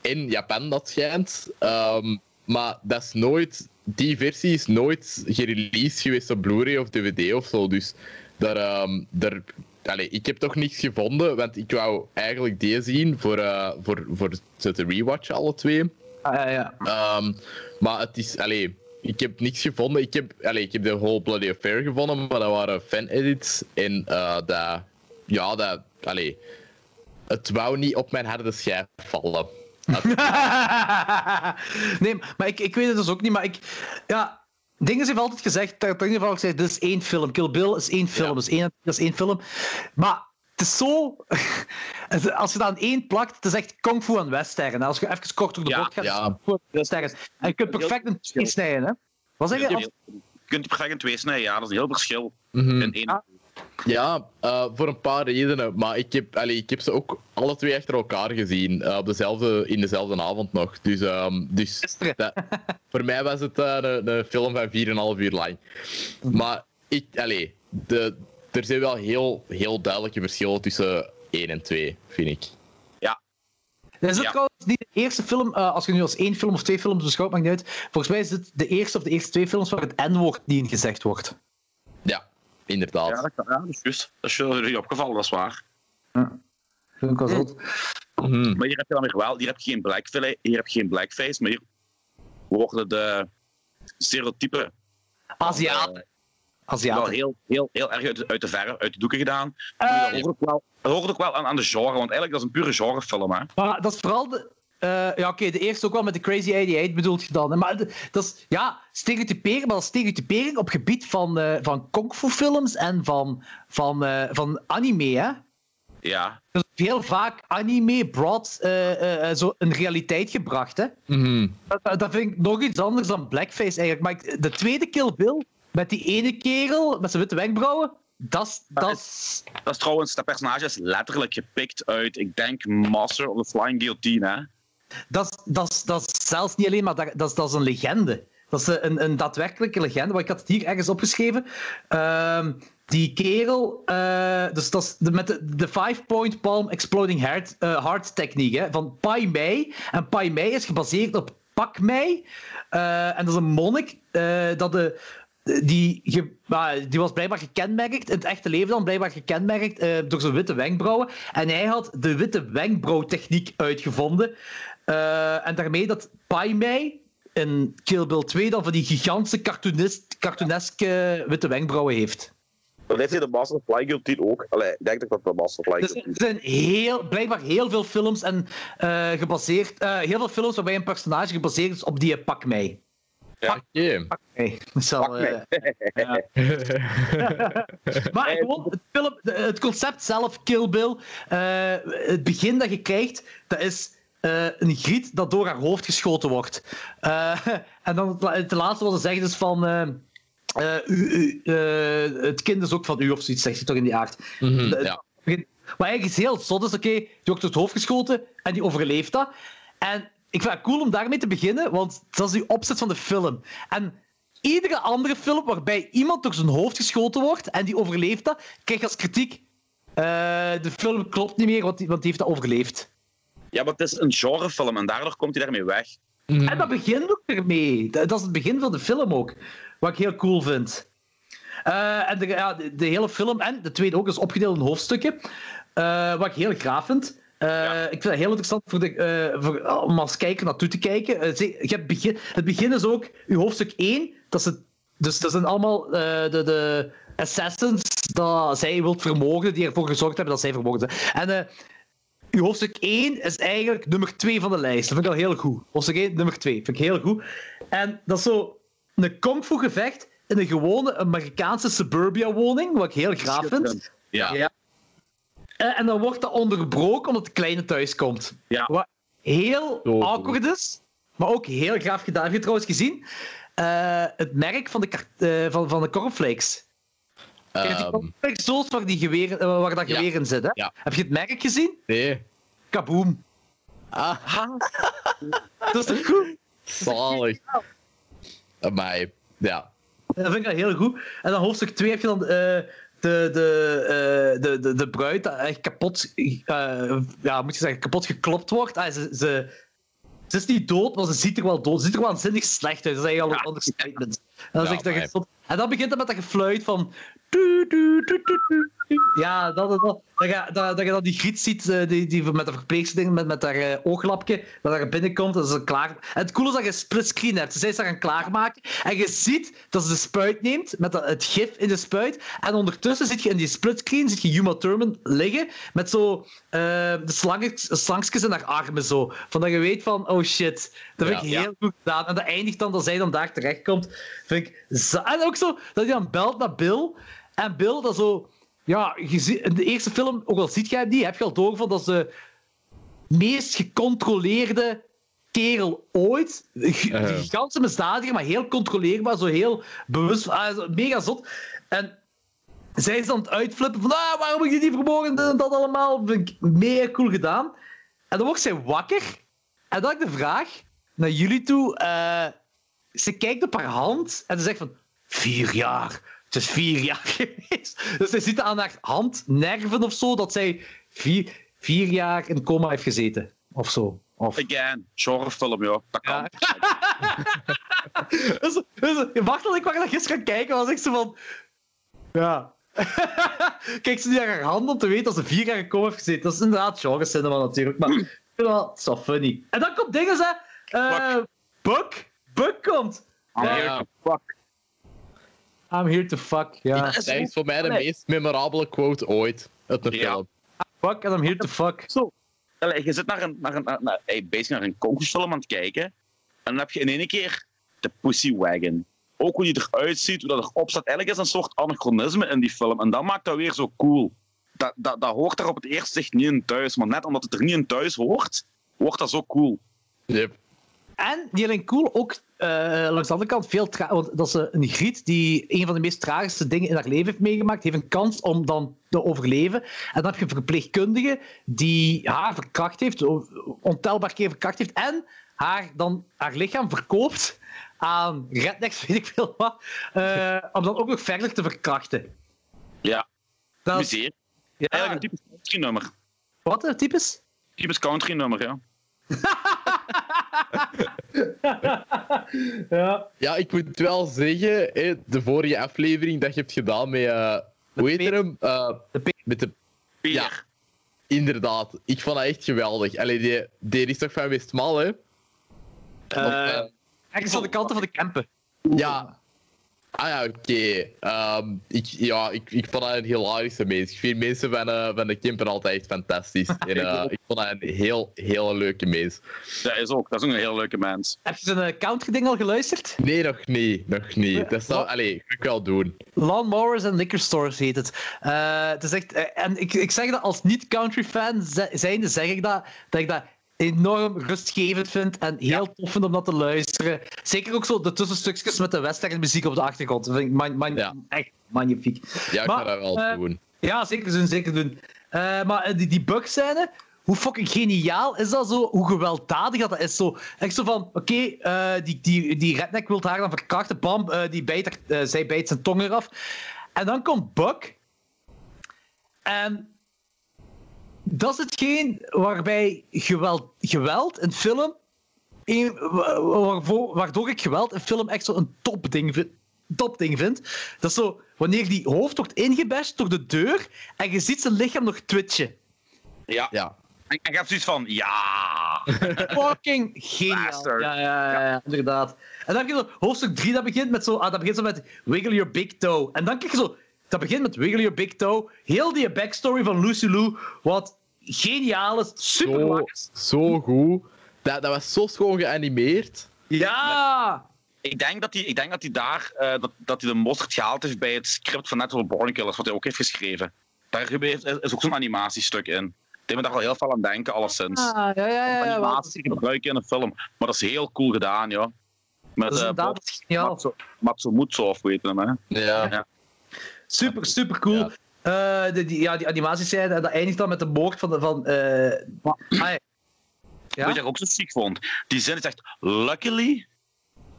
S3: In Japan, dat schijnt. Ehm, maar dat is nooit, die versie is nooit gereleased geweest op Blu-ray of DVD of zo. Dus daar, ehm, daar, allee, ik heb toch niks gevonden, want ik wou eigenlijk die zien voor, eh, voor, voor te rewatchen, alle twee.
S2: Ah, ja, ja.
S3: Ehm, maar het is, allee, ik heb niks gevonden. Ik heb, allee, ik heb de whole Bloody Affair gevonden, maar dat waren fan-edits. En eh dat, ja, dat, allee, het wou niet op mijn harde schijf vallen. <laughs>
S2: nee, maar ik, ik weet het dus ook niet. Maar ik. Ja, dingen heeft altijd gezegd. Dat in ieder geval gezegd: dit is één film. Kill Bill is één film.
S3: Ja.
S2: Is één, dat is één film. Maar het is zo. <laughs> Als je dat aan één plakt, het is echt Kung Fu en Western. Als je even kort door de
S1: Ja,
S2: bocht gaat,
S3: ja.
S2: is het Kung Fu en Western. En je kunt perfect een twee snijden, hè? Wat zeg je? Als-
S1: Je kunt perfect in twee snijden, ja, dat is een heel verschil.
S3: Mhm.
S1: In één.
S2: Ah.
S3: Ja, eh, voor een paar redenen. Maar ik heb, allee, ik heb ze ook alle twee achter elkaar gezien. eh, op dezelfde, in dezelfde avond nog. Dus, ehm, dus
S2: Gisteren.
S3: dat- voor mij was het eh, een, een film van 4,5 uur lang. Maar ik, allee, de, er zijn wel heel, heel duidelijke verschillen tussen 1 en 2, vind ik.
S2: Is het
S1: Ja.
S2: trouwens niet de eerste film, eh, als je nu als één film of twee films beschouwt, maakt niet uit. Volgens mij is het de eerste of de eerste twee films waar het N-woord niet in gezegd wordt.
S3: Ja, inderdaad.
S1: Ja, dat, ja, dat is juist. Dat is jullie opgevallen, dat is waar.
S2: Vind ik wel zot.
S3: Mhm.
S1: Maar hier heb je dan weer wel, hier heb je geen blackface, hier heb je geen blackface, maar hier worden de stereotypen
S2: Aziat.
S1: Eh, wel heel, heel, heel erg uit, de- uit de verf, uit de doeken gedaan.
S2: Eh,
S1: dat, hoort ook wel, dat hoort ook wel aan, aan de genre, want eigenlijk dat is een pure genrefilm. Hè.
S2: Maar dat is vooral de. eh, ja, oké, de eerste ook wel met de Crazy 88 bedoeld je dan. Maar de- dat is, ja, stereotypering, maar dat is stereotypering op gebied van, eh van kung fu films en van, van, eh, van anime, hè.
S1: Ja,
S2: Dus heel vaak anime broad eh, eh, eh, zo een realiteit gebracht, hè.
S3: Mhm.
S2: Dat, dat- dat vind ik nog iets anders dan blackface eigenlijk. Maar ik- de tweede Kill Bill, met die ene kerel met zijn witte wenkbrauwen, dat is... Dat is
S1: trouwens, dat personage is letterlijk gepikt uit, ik denk, Master of the Flying Guillotine. Hè.
S2: Dat is, dat, is, dat is zelfs niet alleen, maar dat, dat, is, een legende. Dat is een, een daadwerkelijke legende, maar ik had het hier ergens opgeschreven. Ehm, die kerel, eh, dus dat is de, met de, de five-point palm exploding heart, eh, heart techniek hè, van Pai Mei. En Pai Mei is gebaseerd op Pak Mei. Eh, en dat is een monnik dat de, die, die was blijkbaar gekenmerkt, in het echte leven dan, blijkbaar gekenmerkt eh, door zijn witte wenkbrauwen. En hij had de witte wenkbrauwtechniek uitgevonden. Eh, en daarmee dat Pai Mei in Kill Bill 2 dan van die gigantische cartoonist, cartooneske witte wenkbrauwen heeft.
S1: Dat heeft hij de Master of Flying ook. Allee, ik denk dat dat de Master of
S2: Dus er zijn heel, blijkbaar heel veel films en, eh, gebaseerd, heel veel films waarbij een personage gebaseerd is op die Pak Mei.
S3: Oké.
S2: Pak
S1: Pak Mei. <laughs>
S2: eh, <laughs> Maar gewoon, het, film, het concept zelf, Kill Bill, eh, het begin dat je krijgt, dat is eh, een griet dat door haar hoofd geschoten wordt. Eh, <laughs> en dan het, la- het laatste wat ze zeggen is van... eh, eh, u, u, eh, het kind is ook van u of zoiets, zegt hij toch in die aard.
S3: Mhm, ja.
S2: Maar eigenlijk is heel zot is, oké, die wordt door het hoofd geschoten en die overleeft dat. En ik vind het cool om daarmee te beginnen, want dat is die opzet van de film. En iedere andere film waarbij iemand door zijn hoofd geschoten wordt en die overleeft dat, krijg je als kritiek, eh, de film klopt niet meer, want die, want die heeft dat overleefd.
S1: Ja, maar het is een genrefilm en daardoor komt hij daarmee weg.
S3: Mhm.
S2: En dat begint ook ermee. Dat, dat is het begin van de film ook. Wat ik heel cool vind. Eh, en de, ja, de, de hele film, en de tweede ook, is opgedeeld in hoofdstukken. Eh, wat ik heel graag vind. Eh, Ik vind dat heel interessant voor de, eh, voor, om als kijker naartoe te kijken. Eh, zie- je hebt begin, het begin is ook, uw hoofdstuk 1, dat is het, dus dat zijn allemaal eh, de, de assassins dat zij wilt vermogen, die ervoor gezorgd hebben dat zij vermogen zijn. En eh, uw hoofdstuk 1 is eigenlijk nummer 2 van de lijst. Dat vind ik al heel goed. Hoofdstuk 1, nummer 2. Vind ik heel goed. En dat is zo een kung fu gevecht in een gewone Amerikaanse suburbia woning, wat ik heel graag vind.
S1: Ja.
S2: Ja. Eh, en dan wordt dat onderbroken omdat de kleine thuis komt.
S1: Ja.
S2: Wat heel
S3: Zo
S2: awkward is, maar ook heel gaaf gedaan. Heb je trouwens gezien? Eh, het merk van de, eh, van, van de cornflakes. Die
S3: Ehm,
S2: cornflakes zoals waar, die geweer, eh, waar dat geweer in zit. Hè?
S3: Ja.
S2: Heb je het merk gezien?
S3: nee.
S2: Kaboom.
S3: Ah, <laughs>
S2: Dat is toch goed?
S3: zalig. Amai. Ja.
S2: Dat vind ik wel heel goed. En dan hoofdstuk 2 heb je dan de, de, eh, de, de, de bruid dat echt kapot, eh, ja, moet je zeggen, kapot geklopt wordt. Ah, ze, ze, ze is niet dood, maar ze ziet er wel dood. Ze ziet er waanzinnig slecht uit. Dat is eigenlijk al een understatement. En dan,
S3: Ja,
S2: zegt dat en dan begint het met dat gefluit van... tu. Ja, dat, dat, dat, dat, je, dat, dat je dan die griet ziet, eh, die, die met dat verpleegster met, met haar eh, ooglapje, dat daar binnenkomt, dat ze klaar... En het coole is dat je een splitscreen hebt. Ze zijn ze gaan klaarmaken en je ziet dat ze de spuit neemt, met dat, het gif in de spuit, en ondertussen zit je in die splitscreen, zit je Uma Thurman liggen, met zo eh, de slangjes in haar armen zo. Van dat je weet van, oh shit, dat vind
S3: Ja.
S2: ik heel goed gedaan. En dat eindigt dan dat zij dan daar terechtkomt. Vind ik en ook zo dat hij dan belt naar Bill. En Bill dat zo... Ja, je ziet, in de eerste film, ook al ziet jij hem niet, heb je al door van dat is de meest gecontroleerde kerel ooit. Gigantische misdadiger, maar heel controleerbaar, zo heel bewust. ah, mega zot. En zij is dan aan het uitflippen van ah, waarom heb je die vermogen en dat allemaal. Vind ik mega cool gedaan. En dan wordt zij wakker. En dan heb ik de vraag naar jullie toe. eh, ze kijkt op haar hand en ze zegt van vier jaar. Het is vier jaar <laughs> geweest. Dus zij ziet aan haar hand nerven of zo dat zij vier, vier jaar in coma heeft gezeten. Of zo. Of...
S1: Again, genrefilm, joh. Dat kan. <laughs>
S2: Dus, dus, wacht tot ik waar gisteren gaan kijken, was ik zo van... Ja. <laughs> Kijk ze naar haar hand om te weten dat ze vier jaar in coma heeft gezeten. Dat is inderdaad genre cinema natuurlijk, maar ik vind wel, wel funny. En dan komt dingen, hè. eh Buck. Buck komt.
S1: I'm
S3: Ja.
S2: I'm here to fuck, ja.
S1: Dat is
S3: Dat is voor mij de
S1: Nee.
S3: meest memorabele quote ooit uit een
S1: Ja.
S3: film.
S2: Fuck and I'm here to fuck.
S1: Zo. Allee, je zit naar een, naar een, naar, naar, hey, bezig naar een film aan het kijken. En dan heb je in één keer de Pussy Wagon. Ook hoe die eruit ziet, hoe dat erop staat. Eigenlijk is een soort anachronisme in die film. En dat maakt dat weer zo cool. Dat, dat, dat hoort er op het eerste zicht niet in thuis. Maar net omdat het er niet in thuis hoort, wordt dat zo cool.
S3: Yep.
S2: En niet alleen cool, ook eh, langs de andere kant veel Want dat is eh, een griet die een van de meest tragische dingen in haar leven heeft meegemaakt. Die heeft een kans om dan te overleven. En dan heb je een verpleegkundige die haar verkracht heeft, ontelbaar keer verkracht heeft. En haar dan haar lichaam verkoopt aan rednecks, <laughs> weet ik veel wat. eh, om dan ook nog verder te verkrachten.
S1: Ja,
S2: Dat is, ja,
S1: Eigenlijk een typisch country nummer.
S2: wat een typisch?
S1: Typisch country nummer, ja. <laughs> <laughs>
S2: Ja.
S3: Ja, ik moet wel zeggen, hè, de vorige aflevering dat je hebt gedaan met... eh hoe heet hem? Eh,
S2: De
S3: met de...
S1: Peer.
S3: Ja. Inderdaad, ik vond dat echt geweldig. Allee, die, die is toch van Westmal, hè? Of,
S2: Eh,
S3: eh,
S2: ergens aan de kanten van de Kempen.
S3: ja. Ah ja, oké. Ehm, ik, ja, ik, ik vond dat een hilarische mens. Ik vind mensen van, eh, van de Kemper altijd echt fantastisch. <laughs> En, eh, ik vond dat een heel, heel leuke mens.
S1: Dat is ook. Dat is ook een heel leuke mens.
S2: Heb je zijn uh, country-ding al geluisterd?
S3: Nee, nog niet. Nog niet. Dat zou... Allee, ik wel doen.
S2: Lawnmowers and Liquor Stores heet het. Eh, het is echt, eh, en ik, ik zeg dat als niet-country-fan zijnde, zeg ik dat, dat ik dat enorm rustgevend vind en heel tof vind om dat te luisteren. Zeker ook zo de tussenstukjes met de western muziek op de achtergrond. Dat vind ik man, man-
S3: Ja.
S2: echt magnifiek.
S3: Ja, ik
S2: Maar,
S3: ga dat wel
S2: eh,
S3: doen.
S2: Ja, zeker doen, zeker doen. Eh, maar eh, die, die bugscène, hoe fucking geniaal is dat zo? Hoe gewelddadig dat is? Zo, echt zo van, oké, die, die, die redneck wil haar dan verkrachten, bam, die bijt, zij bijt zijn tong eraf. En dan komt Buck. En dat is hetgeen waarbij geweld, geweld in film, een- waarvoor, waardoor ik geweld in film echt zo een topding vind. Topding vind. Dat is zo, wanneer die hoofd wordt ingebashed door de deur en je ziet zijn lichaam nog twitchen.
S1: Ja.
S3: Ja.
S1: En en je hebt zoiets van, ja. <laughs>
S2: Fucking geniaal. Ja, ja, ja, inderdaad. En dan heb je zo hoofdstuk 3, dat begint met zo, ah, dat begint zo met Wiggle Your Big Toe. En dan krijg je zo, dat begint met Wiggle Your Big Toe. Heel die backstory van Lucy Lou, wat geniaal is, super
S3: Zo,
S2: is.
S3: zo goed. Dat, dat was zo schoon geanimeerd.
S2: Ja!
S1: Ik denk dat hij, ik denk dat hij daar eh, dat, dat hij de mosterd gehaald heeft bij het script van Natural Born Killers, wat hij ook heeft geschreven. Daar gebeurt- is ook zo'n animatiestuk in. Ik denk me daar al heel veel aan denken, alleszins.
S2: Ah, ja, ja, ja. ja,
S1: Animatie gebruiken in een film. Maar dat is heel cool gedaan, ja. Met,
S2: Dat is
S1: eh,
S2: inderdaad
S1: Bob-
S2: geniaal.
S1: Matsu- weet je hem, hè?
S3: Ja.
S1: Ja.
S2: Super, super cool.
S3: Ja.
S2: Eh, de, die, ja, die animatiescène, en dat eindigt dan met de moord van... van eh, ah, ja.
S1: Weet je wat ik ook zo ziek vond? Die zin is echt, luckily,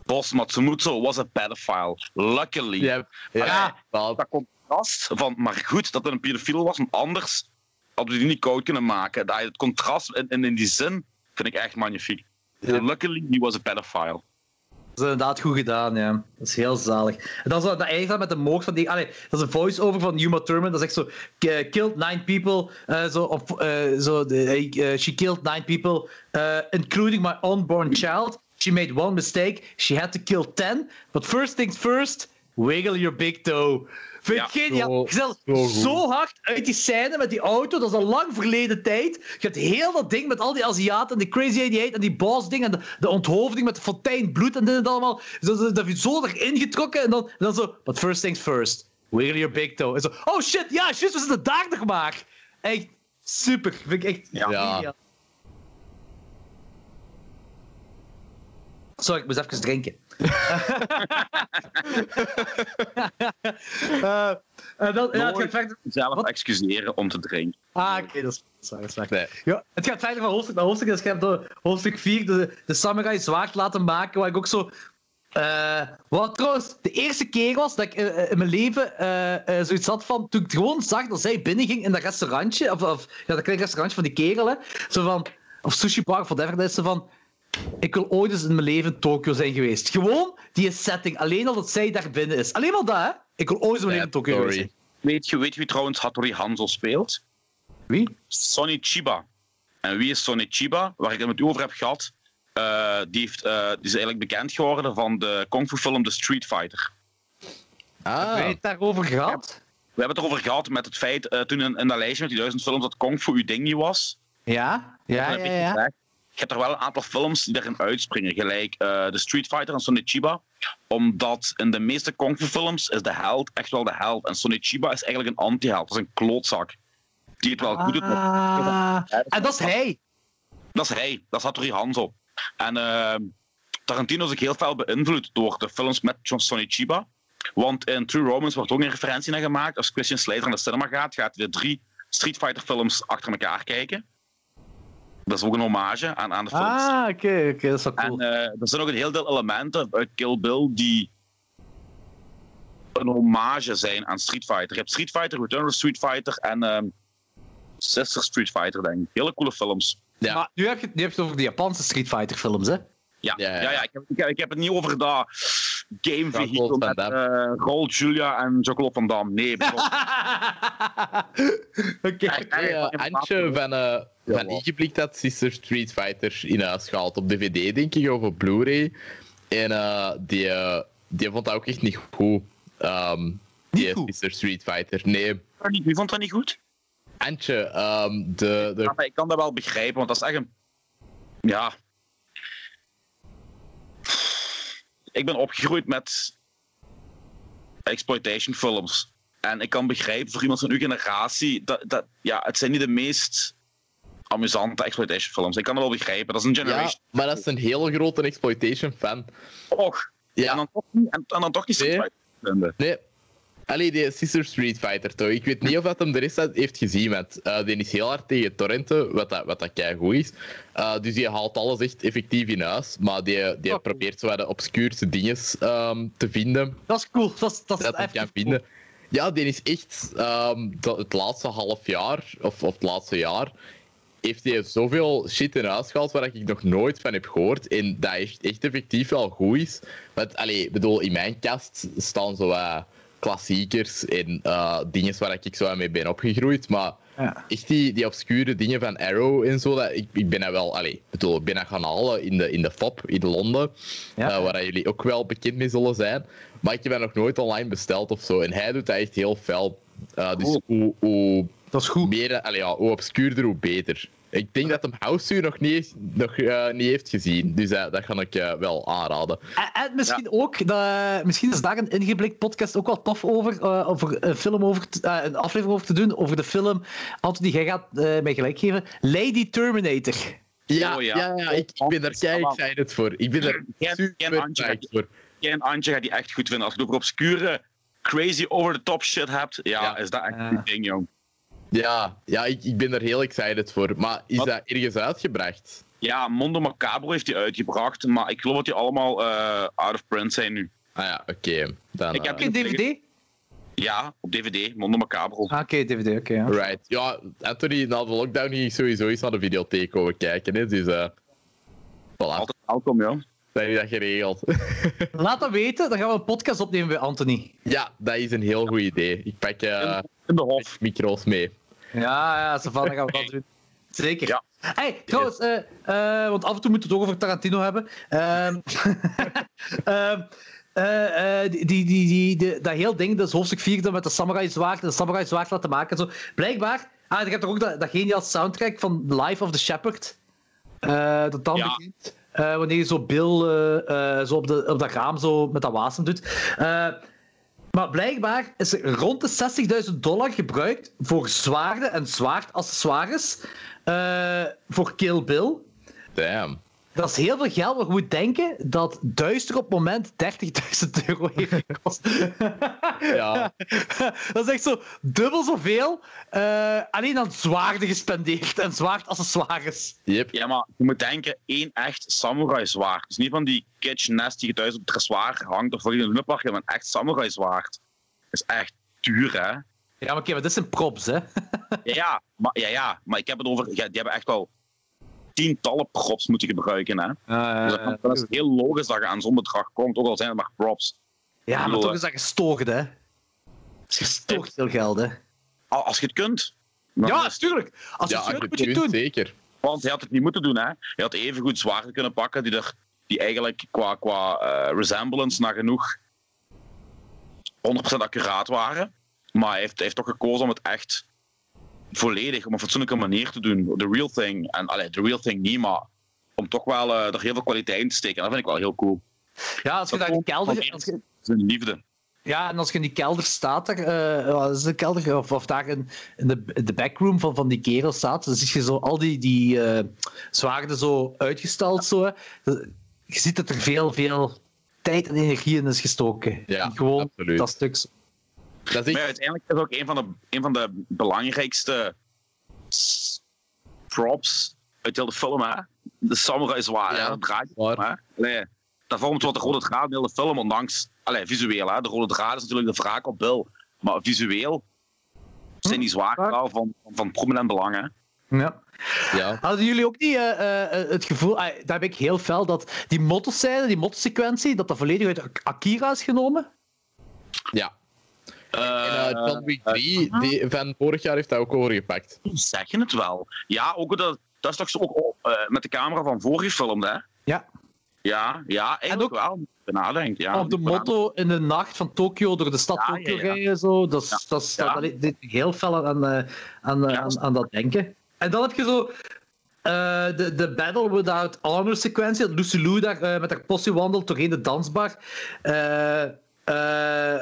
S1: Boss Matsumoto was a pedophile. Luckily.
S3: Ja, ja.
S1: Dat contrast van, maar goed dat het een pedofiel was, want anders hadden we die niet koud kunnen maken. Dat, het contrast in, in, in die zin vind ik echt magnifiek. Luckily, he was a pedophile.
S2: Is inderdaad goed gedaan, ja. Dat is heel zalig. En dan zo, dat dan met de moord van die... Allee, dat is een voice-over van Uma Thurman. Dat is echt zo... k- Killed nine people. eh, zo, of, eh, zo de, eh, she killed nine people, eh, including my unborn child. She made one mistake. She had to kill ten. But first things first, wiggle your big toe. Vind
S1: Ja,
S2: je geniaal?
S3: zo- zo
S2: zo hard uit die scène met die auto. Dat is al lang verleden tijd. Je hebt heel dat ding met al die Aziaten en die Crazy 88 en die boss ding en de, de onthoofding met de fontein bloed en dit en dat allemaal. Dat, dat, je zo erin getrokken en dan, en dan zo. But first things first. Wiggle your big toe. En zo. Oh shit, ja, juist, we zitten daar nog maar. Echt super. Vind ik echt
S1: Ja.
S2: geniaal. Sorry, ik moest even drinken. <laughs> Eh, en dan, ja, het gaat verder.
S1: Zelf
S2: Wat?
S1: excuseren om te drinken.
S2: Ah, oké, dat is dat is waar, dat is waar.
S3: Nee.
S2: Ja, het gaat verder van hoofdstuk naar hoofdstuk. Dus je hebt door hoofdstuk 4 de, de samurai zwaard laten maken, waar ik ook zo... eh, wat trouwens de eerste keer was dat ik in mijn leven zoiets had van... Toen ik gewoon zag dat zij binnenging in dat restaurantje, of, of ja, dat kleine restaurantje van die kerel, hè, zo van... Of sushi bar, of whatever, dat is van... Ik wil ooit eens in mijn leven in Tokio zijn geweest. Gewoon die setting, alleen al dat zij daar binnen is. Alleen al dat, hè. Ik wil ooit eens in mijn leven Tokio geweest zijn.
S1: Weet je, weet je wie trouwens Hattori Hanzo speelt?
S2: Wie?
S1: Sonny Chiba. En wie is Sonny Chiba? Waar ik het met u over heb gehad. eh, die, heeft, eh, die is eigenlijk bekend geworden van de kung fu film The Street Fighter.
S3: Ah,
S2: Heb je het daarover gehad?
S1: We hebben het erover gehad met het feit, eh, toen in, in dat lijstje met die duizend films, dat kung fu uw ding niet was.
S2: Ja? Ja, ja,
S1: heb ik
S2: ja.
S1: Je hebt er wel een aantal films die erin uitspringen, gelijk eh The Street Fighter en Sonny Chiba. Omdat in de meeste kung fu films is de held echt wel de held. En Sonny Chiba is eigenlijk een anti-held. Dat is een klootzak. Die het wel goed doet, maar
S2: Ah, en dat is hij.
S1: Dat is hij, dat is Hattori Hanzo. En eh, Tarantino is ook heel veel beïnvloed door de films met John Sonny Chiba. Want in True Romance wordt ook een referentie naar gemaakt. Als Christian Slater naar de cinema gaat, gaat hij de drie Street Fighter films achter elkaar kijken. Dat is ook een hommage aan, aan de films.
S2: Ah, oké, oké, dat is wel cool.
S1: En eh, er zijn ook een heel deel elementen uit Kill Bill die een hommage zijn aan Street Fighter. Je hebt Street Fighter, Return of Street Fighter en ehm Sister Street Fighter, denk ik. Hele coole films.
S3: Ja.
S2: Maar nu heb, je, nu heb je het over de Japanse Street Fighter films, hè?
S1: Ja,
S3: Ja,
S1: ja,
S3: ja.
S1: ja. ik, heb, ik, heb, ik heb het niet over dat game vehicle met
S3: Damme.
S1: eh Raoul Julia en Jean-Claude Van Damme. Nee. <laughs>
S2: Oké.
S3: Eh, Antje van, eh van had Sister Street Fighter in huis gehaald op DVD, denk ik, of op Blu-ray. En die, die vond dat ook echt niet goed. Ehm, die? Sister Street Fighter. Nee,
S1: Wie vond dat niet goed?
S3: Antje, ehm, de, de
S1: Ja, maar ik kan dat wel begrijpen, want dat is echt een... Ja... Ik ben opgegroeid met exploitation films. En ik kan begrijpen voor iemand van uw generatie, dat, dat, ja, het zijn niet de meest amusante exploitation films. Ik kan dat wel begrijpen. Dat is een
S3: Ja,
S1: generation.
S3: maar dat is een heel grote exploitation fan.
S1: Och. En,
S3: Ja,
S1: dan toch niet, en, en dan toch niet
S3: Nee.
S1: Vinden.
S3: nee. Allee, die Sister Street Fighter toch. Ik weet niet of dat hem de rest heeft gezien, want eh, die is heel hard tegen torrenten, wat dat, wat dat keigoed is. Eh, dus die haalt alles echt effectief in huis, maar die, die
S2: Oh.
S3: probeert zo de obscuurste dingen ehm, te vinden.
S2: Dat is cool. Dat is, dat is
S3: dat hij
S2: echt
S3: kan
S2: cool.
S3: vinden. Ja, die is echt ehm, dat, het laatste half jaar, of, of het laatste jaar, heeft hij zoveel shit in huis gehaald waar ik nog nooit van heb gehoord. En dat echt, echt effectief wel goed is. Want, allee, ik bedoel, in mijn kast staan zo wat klassiekers en eh dingen waar ik zo mee ben opgegroeid. Maar
S2: Ja.
S3: echt die, die obscure dingen van Arrow en zo, dat, ik, ik ben dat wel, allee, bedoel, ik ben dat gaan halen in de, in de FOP in Londen,
S2: Ja.
S3: eh, waar jullie ook wel bekend mee zullen zijn. Maar ik heb dat nog nooit online besteld of zo. En hij doet dat echt heel fel. Eh, dus
S1: Cool.
S3: hoe, hoe,
S2: Dat is goed.
S3: meer, allee, ja, hoe obscuurder, hoe beter. Ik denk dat hem House nog niet, nog, eh, niet heeft gezien. Dus eh, dat ga ik eh, wel aanraden.
S2: En, en misschien ook, dat, misschien is daar een ingeblikt podcast ook wel tof over, eh, over een film over, te- een aflevering over te doen, over de film, Anthony, jij gaat eh, mij gelijk geven, Lady Terminator.
S3: Ja,
S1: Oh,
S3: ja.
S1: ja.
S3: ja, ik, ik ben daar kei excited voor. Ik ben er
S1: Ken-
S3: super
S1: ken
S3: psyched voor.
S1: Jij en Antje gaat die echt goed vinden. Als je het over obscure, crazy, over-the-top shit hebt, ja,
S3: Ja.
S1: is dat echt een ding, jong.
S3: Ja, ja ik, ik ben er heel excited voor. Maar is
S1: Wat?
S3: dat ergens uitgebracht?
S1: Ja, Mondo Macabro heeft die uitgebracht, maar ik geloof dat die allemaal eh, out of print zijn nu.
S3: Ah ja, oké. Dan,
S1: Ik heb
S3: eh,
S2: Geen DVD?
S1: Ja, op DVD, Mondo Macabro.
S2: Ah, Oké, DVD, oké. ja.
S3: Right. Ja, Anthony, na de lockdown ging ik sowieso eens naar de videotheek komen kijken. Hè. Dus, eh voilà.
S1: Altijd welkom, joh.
S3: Dan heb je dat geregeld. <laughs>
S2: Laat dat weten, dan gaan we een podcast opnemen bij Anthony.
S3: ja, dat is een heel goed idee. Ik pak eh
S1: In de hof.
S3: micro's mee.
S2: Ja, ja, Savannah gaan we dat doen. <laughs> Zeker.
S1: Ja.
S2: Hey, trouwens, eh, eh, want af en toe moeten we het ook over Tarantino hebben. Ehm <laughs> ehm, eh, eh, die, die, die, die, die- dat heel ding, dat is hoofdstuk 4 dat met de samurai zwaard en de samurai zwaard laten maken. en Zo. Blijkbaar, ah, je hebt toch ook dat, dat geniaal soundtrack van Life of the Shepherd. eh, dat dan
S1: Ja.
S2: begint. Eh, wanneer je zo Bill eh, zo op, de, op dat raam zo met dat wassen doet. Eh, maar blijkbaar is er rond de 60.000 dollar gebruikt voor zwaarden en zwaardaccessoires voor Kill Bill.
S3: Damn.
S2: Dat is heel veel geld, maar je moet denken dat Duister op het moment 30.000 euro heeft gekost. <laughs>
S3: Ja. <laughs>
S2: dat is echt zo dubbel zoveel. eh, alleen aan zwaarden gespendeerd en zwaardaccessoires.
S3: Yep.
S1: Ja, maar je moet denken, één echt samurai zwaard. Dus niet van die kitsch nest die je thuis op het dressoir hangt of voor je een luppach, maar een echt samurai zwaard. Dat is echt duur, hè?
S2: Ja, maar oké, maar dit zijn props, hè. <laughs>
S1: Ja, ja, maar, ja, ja, maar ik heb het over... Ja, die hebben echt wel tientallen props moeten gebruiken, hè? Dus dat, dat is heel logisch dat je aan zo'n bedrag komt, ook al zijn het maar props.
S2: ja, maar toch is dat gestoord, hè. Dat is gestoord veel geld, hè.
S1: Al- Als je het kunt.
S2: Ja, natuurlijk. Als je
S3: Ja,
S2: het kunt,
S3: je
S2: moet je
S3: het
S2: doen.
S3: zeker.
S1: Want hij had het niet moeten doen, hè? Hij had even goed zwaarden kunnen pakken die, er, die eigenlijk qua, qua eh, resemblance nagenoeg 100% accuraat waren. Maar hij heeft, hij heeft toch gekozen om het echt volledig, op een fatsoenlijke manier te doen. De real thing. En allee, de real thing niet, maar om toch wel eh, er heel veel kwaliteit in te steken. En dat vind ik wel heel cool.
S2: Ja, als je
S1: Dat
S2: daar in de
S1: komt
S2: kelder...
S1: van
S2: Als je,
S1: Zijn liefde.
S2: ja, en als je in die kelder staat, daar, eh, wat is de kelder, of, of daar in, in de, in de backroom van, van die kerel staat, dan zie je zo al die, die eh, zwaarden zo uitgestald. Zo, hè. Je ziet dat er veel, veel tijd en energie in is gestoken.
S3: Ja,
S2: Gewoon
S3: absoluut.
S2: dat stuk.
S3: Dat is
S1: Maar ja, uiteindelijk is ook een van de, een van de belangrijkste props uit heel de film. Hè? De samurai zwaar.
S3: Ja,
S1: hè? Dat draait
S3: waar.
S1: Hè? Allee, dat vormt wat de rode draad in de hele film. Ondanks, allee, visueel, hè? de rode draad is natuurlijk de wraak op Bill. Maar visueel zijn die zwaar
S2: Waar?
S1: wel van, van prominent belang. Hè?
S2: Ja.
S3: Ja.
S2: Hadden jullie ook niet eh, eh, het gevoel, ah, daar heb ik heel fel, dat die motoscène, die motosequentie, dat dat volledig uit Akira is genomen?
S3: ja. En
S1: Eh,
S3: eh, John Wick 3 die, van vorig jaar heeft dat ook overgepakt.
S1: zeg je het wel? Ja, ook dat, dat is toch zo ook eh, met de camera van voorgefilmd, hè?
S2: Ja.
S1: Ja, ja eigenlijk
S2: ook-
S1: wel. Nadenkt. Ja,
S2: Op de motto in de nacht van Tokio door de stad
S1: Ja,
S2: Tokio
S1: ja, ja.
S2: rijden. Zo. Dat, is,
S1: Ja.
S2: dat, is,
S1: Ja.
S2: dat, dat deed ik heel fel aan, eh, aan, eh,
S1: Ja.
S2: aan, aan dat denken. En dan heb je zo eh, de, de Battle Without Honor sequentie. Dat Lucy Lou daar eh, met haar possie wandelt doorheen de dansbar. Eh, eh,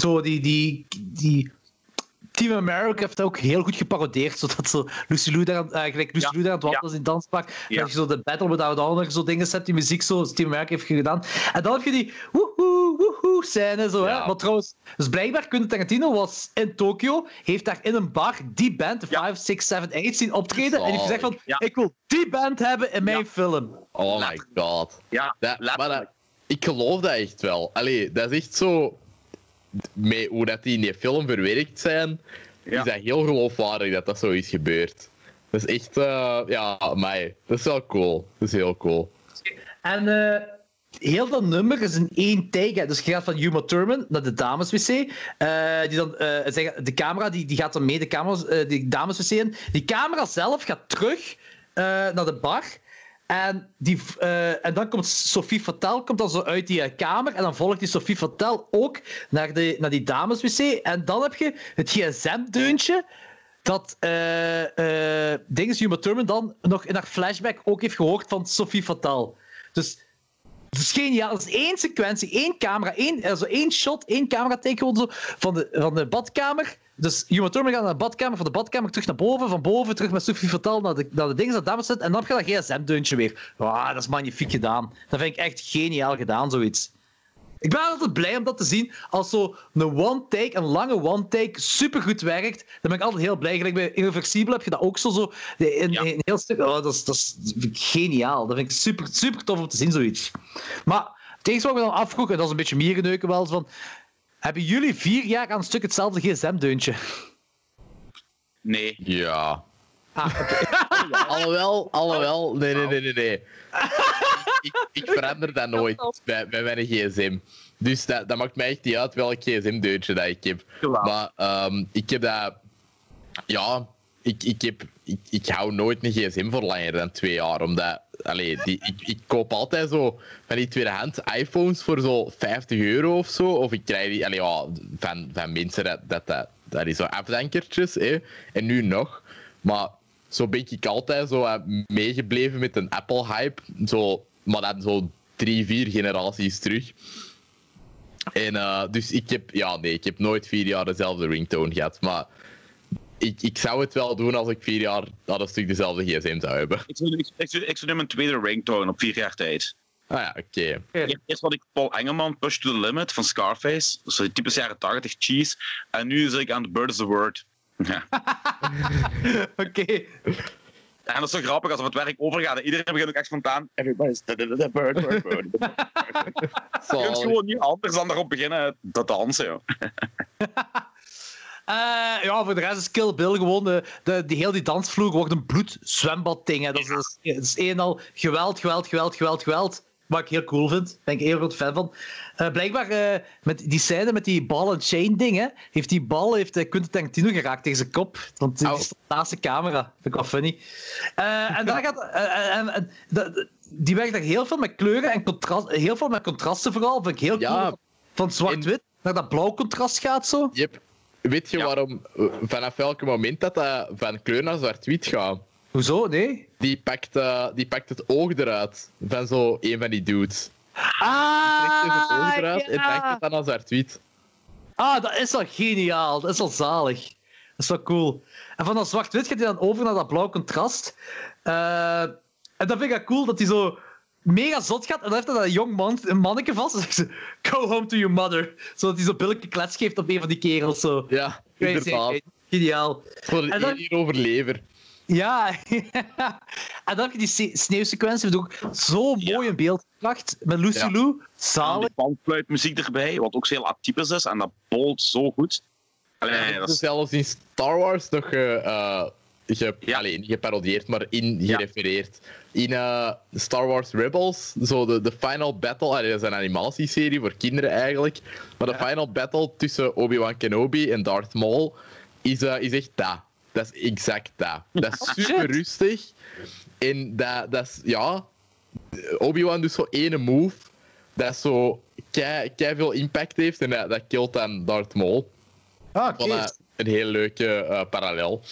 S2: zo die, die, die Team America heeft dat ook heel goed geparodeerd, zodat zo Lucy Lou daar, aan- eh, gelijk Lucy
S1: Ja,
S2: Lou daar aan het wandelen is in het danspak,
S1: Ja.
S2: dat je zo de Battle Without Honor zo dingen zet, die muziek zo, Team America heeft gedaan. En dan heb je die woehoe, woehoe scène, zo,
S3: Ja.
S2: hè. Maar trouwens, dus blijkbaar Quentin Tarantino was in Tokio, heeft daar in een bar die band, de
S1: Ja.
S2: 5, 6, 7, 8 zien optreden, en heeft gezegd van,
S1: Ja.
S2: ik wil die band hebben in mijn
S1: Ja.
S2: film.
S3: Oh my god.
S1: Ja,
S3: Dat, maar dat- ik geloof dat echt wel. Allee, dat is echt zo... Met hoe dat die in die film verwerkt zijn,
S1: Ja.
S3: is dat heel geloofwaardig dat dat zo is gebeurd. Dat is echt... eh, ja, mij. Dat is wel cool. Dat is heel cool.
S2: En eh, heel dat nummer is in één take. hè. Dus je gaat van Uma Thurman naar de dameswc. eh die dan, eh, zeggen, de camera die, die gaat dan mee de camera's, eh, die dameswc in. Die camera zelf gaat terug eh, naar de bar. En, die, eh, en dan komt Sophie Fatal komt dan zo uit die eh, kamer. En dan volgt die Sophie Fatal ook naar, de, naar die dameswc. En dan heb je het gsm-deuntje dat eh eh Dinges Uma Thurman dan nog in haar flashback ook heeft gehoord van Sophie Fatal. Dus het is geniaal. Het is één sequentie, één camera, één, also één shot, één camera take van de, van de badkamer. Dus Uma Thurman gaat naar de badkamer, van de badkamer terug naar boven, van boven terug met Sophie Fatal naar de, naar de dingen, de dames zet, en dan heb je dat gsm-deuntje weer. Ah, dat is magnifiek gedaan. Dat vind ik echt geniaal gedaan, zoiets. Ik ben altijd blij om dat te zien. Als zo een one-take, een lange one-take, supergoed werkt, dan ben ik altijd heel blij. Gelijk bij Irreversibel heb je dat ook zo. zo een,
S1: Ja.
S2: een heel stuk. Oh, dat, is, dat, is, dat geniaal. Dat vind ik super, super tof om te zien, zoiets. Maar het enige wat ik me dan afvroeg, en dat is een beetje mierenneuken wel, van... Hebben jullie vier jaar aan een stuk hetzelfde gsm-deuntje?
S1: Nee.
S3: Ja.
S2: Ah, <laughs>
S3: Alhoewel, alhoewel, nee, nee, nee, nee. nee. ik, ik verander dat nooit bij, bij mijn gsm. Dus dat, dat maakt mij echt niet uit welk gsm-deuntje dat ik heb. Maar ehm, ik heb dat... Ja, ik, ik, heb, ik, hou nooit een gsm voor langer dan twee jaar. Omdat... Allee, die, ik, koop altijd zo van die tweedehands iPhones voor zo 50 euro of zo. Of ik krijg die allee, van, van mensen dat, dat, dat, is zo afdankertjes. Hè. En nu nog. Maar zo ben ik altijd zo eh, meegebleven met een Apple-hype. Zo, maar dan zo drie, vier generaties terug. En eh, dus ik heb, ja, nee, ik heb nooit vier jaar dezelfde ringtone gehad. Maar ik, ik zou het wel doen als ik vier jaar aan een stuk dezelfde gsm zou hebben.
S1: Ik zou, ik, ik, zou, ik zou nu mijn tweede ringtone op vier jaar tijd.
S3: Ah ja, oké.
S1: Eerst had ik Paul Engelman, Push to the Limit van Scarface. Dat die typisch jaren 80 cheese. En nu zit ik aan The Bird is the Word. Ja. <laughs>
S2: Oké.
S1: En dat is zo grappig als het werk overgaat. en Iedereen begint ook echt spontaan. Everybody's the, the, the bird, bird, bird. <laughs> Je kunt gewoon niet anders dan daarop beginnen te dansen. <laughs>
S2: Eh, ja, voor de rest is Kill Bill gewoon... De, de, die, heel die dansvloer wordt een bloedzwembad-ding. hè. Dat, is- dat, is, dat is een en al geweld, geweld, geweld, geweld, geweld. Wat ik heel cool vind. Daar ben ik heel groot fan van. Eh, blijkbaar, eh, met die scène met die ball and chain ding, hè, heeft die bal heeft, eh, Quentin Tarantino geraakt tegen zijn kop. Want die
S3: Au.
S2: stond naast de camera. Vind ik wel funny. En dan gaat... en, die werkt daar heel veel met kleuren en contrast, heel veel met contrasten vooral. Vind ik heel
S3: Ja.
S2: cool. Van zwart-wit naar dat blauw contrast gaat zo.
S3: Yep. Weet je
S1: Ja.
S3: waarom, eh, vanaf welk moment dat, dat van kleur naar zwart-wit gaat?
S2: Hoezo? Nee?
S3: Die pakt, eh, die pakt het oog eruit van zo een van die dudes. Trekt dus het oog eruit en pakt
S2: Ah,
S3: het dan naar zwart-wit.
S2: ah, dat is wel geniaal. Dat is wel zalig. Dat is wel cool. En van dat zwart-wit gaat hij dan over naar dat blauw contrast. Eh, en dan vind ik dat cool dat hij zo mega zot gaat. En dan heeft hij dat jong man, een manneke vast. En dan zegt ze, go home to your mother. Zodat hij zo'n billijke klets geeft op een van die kerels. Zo.
S3: Ja, inderdaad.
S2: Geniaal.
S3: Voor
S2: En
S3: een
S2: dan-
S3: hier overlever.
S2: Ja. <laughs> en dan heb je die se- sneeuwsequentie. ook zo mooi in beeld gebracht. Met Lucy
S3: Ja.
S2: Lou.
S1: En
S2: Zalig.
S1: die bandfluitmuziek erbij, wat ook heel atypisch is. En dat bolt zo goed. Allee,
S3: Ja,
S1: dat
S3: is zelfs in Star Wars nog eh, ge,
S1: Ja.
S3: allee, niet geparodieerd, maar in
S1: Ja.
S3: gerefereerd. In eh, Star Wars Rebels, zo de, de final battle, allee, dat is een animatieserie voor kinderen eigenlijk, maar de final battle tussen Obi-Wan Kenobi en Darth Maul is, eh, is echt dat. Dat is exact dat. Dat is
S2: Oh,
S3: super rustig. En dat, dat is, ja... Obi-Wan doet zo ene move dat zo kei, kei veel impact heeft en dat, dat killt dan Darth Maul.
S2: Ah, oké.
S3: Voilà, een heel leuke eh, parallel.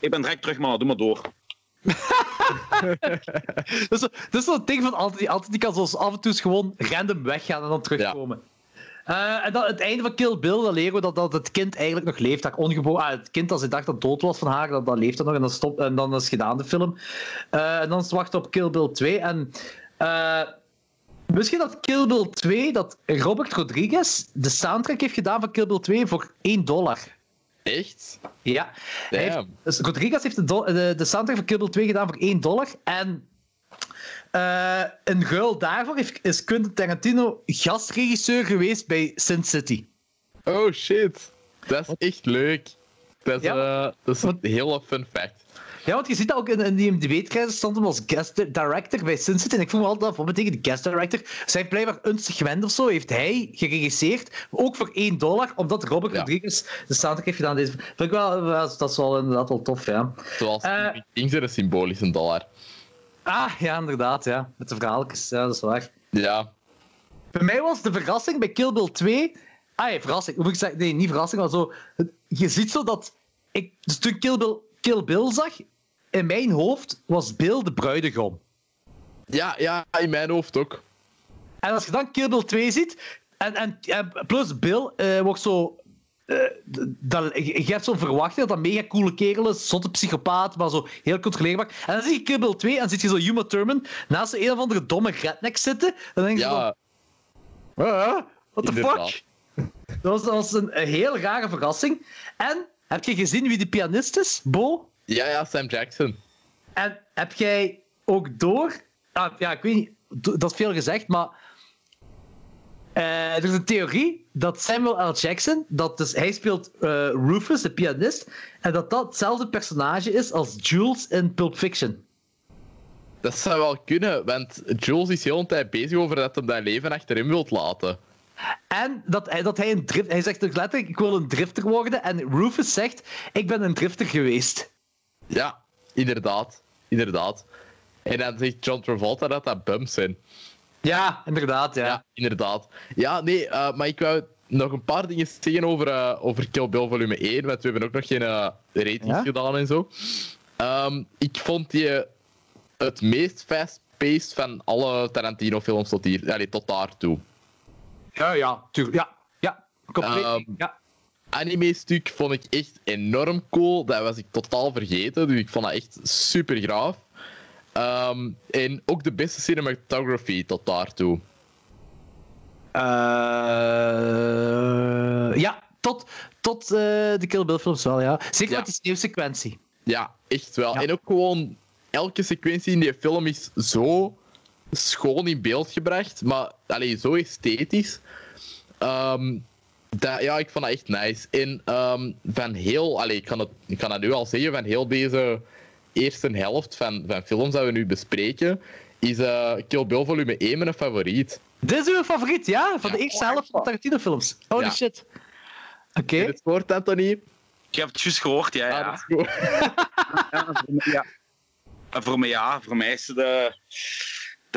S1: Ik ben direct terug, maar doe maar door.
S2: Dat is, zo- dat is zo'n ding van altijd, die- altijd die kan zoals af en toe gewoon random weggaan en dan terugkomen. Eh, en dan het einde van Kill Bill, dan leren we dat, dat het kind eigenlijk nog leeft. Dat ongebo ah, het kind, als hij dacht dat dood was van haar, dat, dat leeft dat nog. En dan, stop, en dan is gedaan, de film. Eh, en dan is wachten op Kill Bill 2. En eh, misschien dat Kill Bill 2, dat Robert Rodriguez de soundtrack heeft gedaan van Kill Bill 2 voor 1 dollar.
S3: Echt?
S2: Ja. Heeft- dus Rodriguez heeft de, de, de soundtrack van Kill Bill 2 gedaan voor 1 dollar. En eh een ruil daarvoor heeft, is Quentin Tarantino gastregisseur geweest bij Sin City.
S3: Oh shit. Dat is echt leuk. Dat is,
S2: Ja.
S3: eh, dat is een hele fun fact.
S2: Ja, want je ziet dat ook in, in die IMDb-krijzen stond hem als guest director bij Sin City. En ik vroeg me altijd af, wat betekent guest director? Zijn blijkbaar een segment of zo heeft hij geregisseerd, ook voor 1 dollar, omdat Robert
S3: Ja.
S2: Rodriguez de soundtrack heeft gedaan. Deze vind ik wel, dat is wel inderdaad wel tof, ja.
S3: Zoals
S2: Eh.
S3: uh, Kings er een symbolische dollar.
S2: Ah, ja, inderdaad, ja. Met de verhaaltjes, ja, dat is waar.
S3: Ja.
S2: Bij mij was de verrassing bij Kill Bill 2. Ah ja, verrassing. Hoe moet ik zeggen? Nee, niet verrassing, maar zo. Je ziet zo dat. Ik, dus toen Kill Bill, Kill Bill zag, in mijn hoofd was Bill de bruidegom.
S3: Ja, ja, in mijn hoofd ook.
S2: En als je dan Kill Bill 2 ziet, en, en, en plus Bill eh, wordt zo. d- dat, je hebt zo'n verwachting dat dat mega coole kerel is, zotte psychopaat, maar zo heel controleerbaar. En dan zie je Kill Bill 2 en zit je zo Uma Thurman naast een of andere domme redneck zitten. En dan denk je
S3: Ja,
S2: zo, "Huh? what the
S3: Inderdaad.
S2: fuck? Dat was, dat was een, een heel rare verrassing. En heb je gezien wie de pianist is, Bo?
S3: Ja, ja, Sam Jackson.
S2: En heb jij ook door... Ah, ja, ik weet niet, dat is veel gezegd, maar... eh, er is een theorie dat Samuel L. Jackson, dat dus, hij speelt eh, Rufus, de pianist, en dat dat hetzelfde personage is als Jules in Pulp Fiction.
S3: Dat zou wel kunnen, want Jules is heel hele tijd bezig over dat hij dat leven achterin wilt laten.
S2: En dat hij, dat hij een drift... Hij zegt ook letterlijk, ik wil een drifter worden. En Rufus zegt, ik ben een drifter geweest.
S3: Ja, inderdaad. Inderdaad. En dan zegt John Travolta dat dat bumps zijn.
S2: Ja, inderdaad, ja.
S3: Ja, inderdaad. Ja, nee, eh, maar ik wou nog een paar dingen zeggen over, eh, over Kill Bill volume 1, want we hebben ook nog geen eh, ratings
S2: Ja?
S3: gedaan en zo. Ehm, ik vond die het meest fast-paced van alle Tarantino-films tot hier, allee, tot daartoe.
S2: Ja, ja, tuurlijk. Ja, ja. Compleet.
S3: Ehm,
S2: ja.
S3: Anime-stuk vond ik echt enorm cool. Dat was ik totaal vergeten, dus ik vond dat echt super graaf. Ehm, en ook de beste cinematography tot daartoe.
S2: Eh, ja, tot, tot eh, de Kill Bill films wel, ja. Zeker
S3: Ja.
S2: met die sneeuwsequentie.
S3: Ja, echt wel.
S2: Ja.
S3: En ook gewoon elke sequentie in die film is zo schoon in beeld gebracht, maar allee, zo esthetisch. Ehm, dat, ja, ik vond dat echt nice. En ehm, van heel, allee, ik, kan het, ik kan dat nu al zeggen, van heel deze eerste helft van, van films dat we nu bespreken, is eh, Kill Bill volume 1 mijn favoriet.
S2: Dit is uw favoriet, ja? Van de eerste helft van de Tarantino-films. Holy
S3: Ja.
S2: shit. Oké.
S3: Heb je het gehoord, Anthony?
S1: Ik heb het juist gehoord, ja.
S3: Ah,
S1: ja.
S3: dat is goed.
S1: Ja, voor mij, ja. En voor mij, ja, voor mij is het de,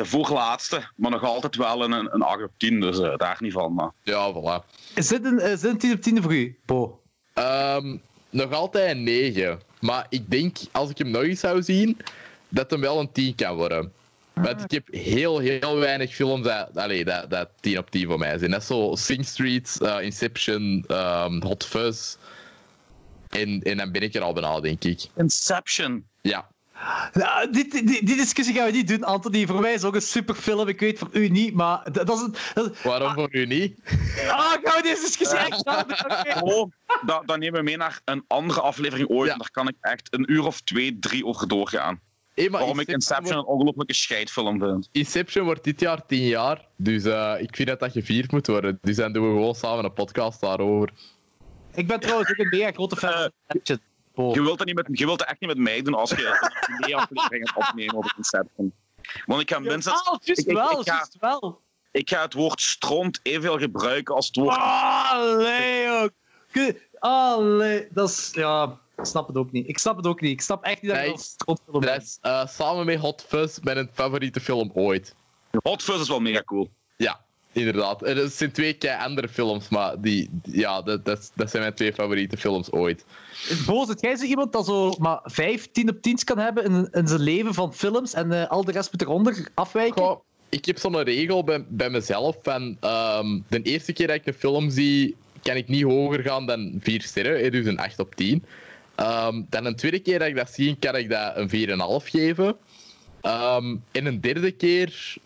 S1: de voorlaatste, maar nog altijd wel een, een 8 op 10, dus eh, daar niet van. Maar.
S3: Ja, voilà.
S2: Is dit een, is dit een 10 op 10 voor u, Bo?
S3: Ehm, nog altijd een 9. Maar ik denk, als ik hem nog eens zou zien, dat hem wel een 10 kan worden. Want ik heb heel, heel weinig films dat, allee, dat, dat 10 op 10 voor mij zijn. Dat is zo Sing Street, eh, Inception, ehm, Hot Fuzz. En, en dan ben ik er al bijna, denk ik.
S1: Inception.
S3: Ja.
S2: Nou, die, die, die discussie gaan we niet doen, Anthony. Voor mij is het ook een superfilm. Ik weet voor u niet, maar dat, dat is een... Dat, is-
S3: Waarom voor u niet?
S2: ah, gaan we deze discussie echt? <laughs> Oké.
S1: Oh, dat, dat nemen we mee naar een andere aflevering ooit.
S3: Ja.
S1: En daar kan ik echt een uur of twee, drie over doorgaan.
S3: Hey, maar
S1: Waarom ik Inception een ongelooflijke scheidfilm vind.
S3: Inception wordt dit jaar 10 jaar. Dus eh, ik vind dat dat gevierd moet worden. Dus dan doen we gewoon samen een podcast daarover.
S2: Ik ben trouwens ook een mega grote fan van Inception.
S1: Je wilt, dat niet met, je wilt dat echt niet met mij doen als je een aflevering gaat opnemen over Inception. Want ik ga minstens...
S2: Ah, juist
S1: ik- ik-
S2: wel,
S1: ik ga-
S2: juist wel.
S1: Ik ga het woord stront evenveel gebruiken als het woord...
S2: Allee, ook. Allee, dat is... Ja, ik snap het ook niet. Ik snap het ook niet. Ik snap echt niet dat je
S3: Nee.
S2: Dat bent.
S3: is eh, samen met Hot Fuzz mijn favoriete film ooit.
S1: Hot Fuzz is wel mega cool.
S3: Inderdaad. Er zijn twee kei andere films, maar die, ja, dat, dat, dat zijn mijn twee favoriete films ooit.
S2: Boos, het jij zo iemand dat zo maar 5, 10 op 10's kan hebben in, in zijn leven van films en eh, al de rest moet eronder afwijken?
S3: Goh, ik heb zo'n regel bij, bij mezelf van ehm, de eerste keer dat ik een film zie, kan ik niet hoger gaan dan 4 sterren, hè, dus een 8 op 10. Ehm, dan een tweede keer dat ik dat zie, kan ik dat een 4,5 geven. Ehm, en een derde keer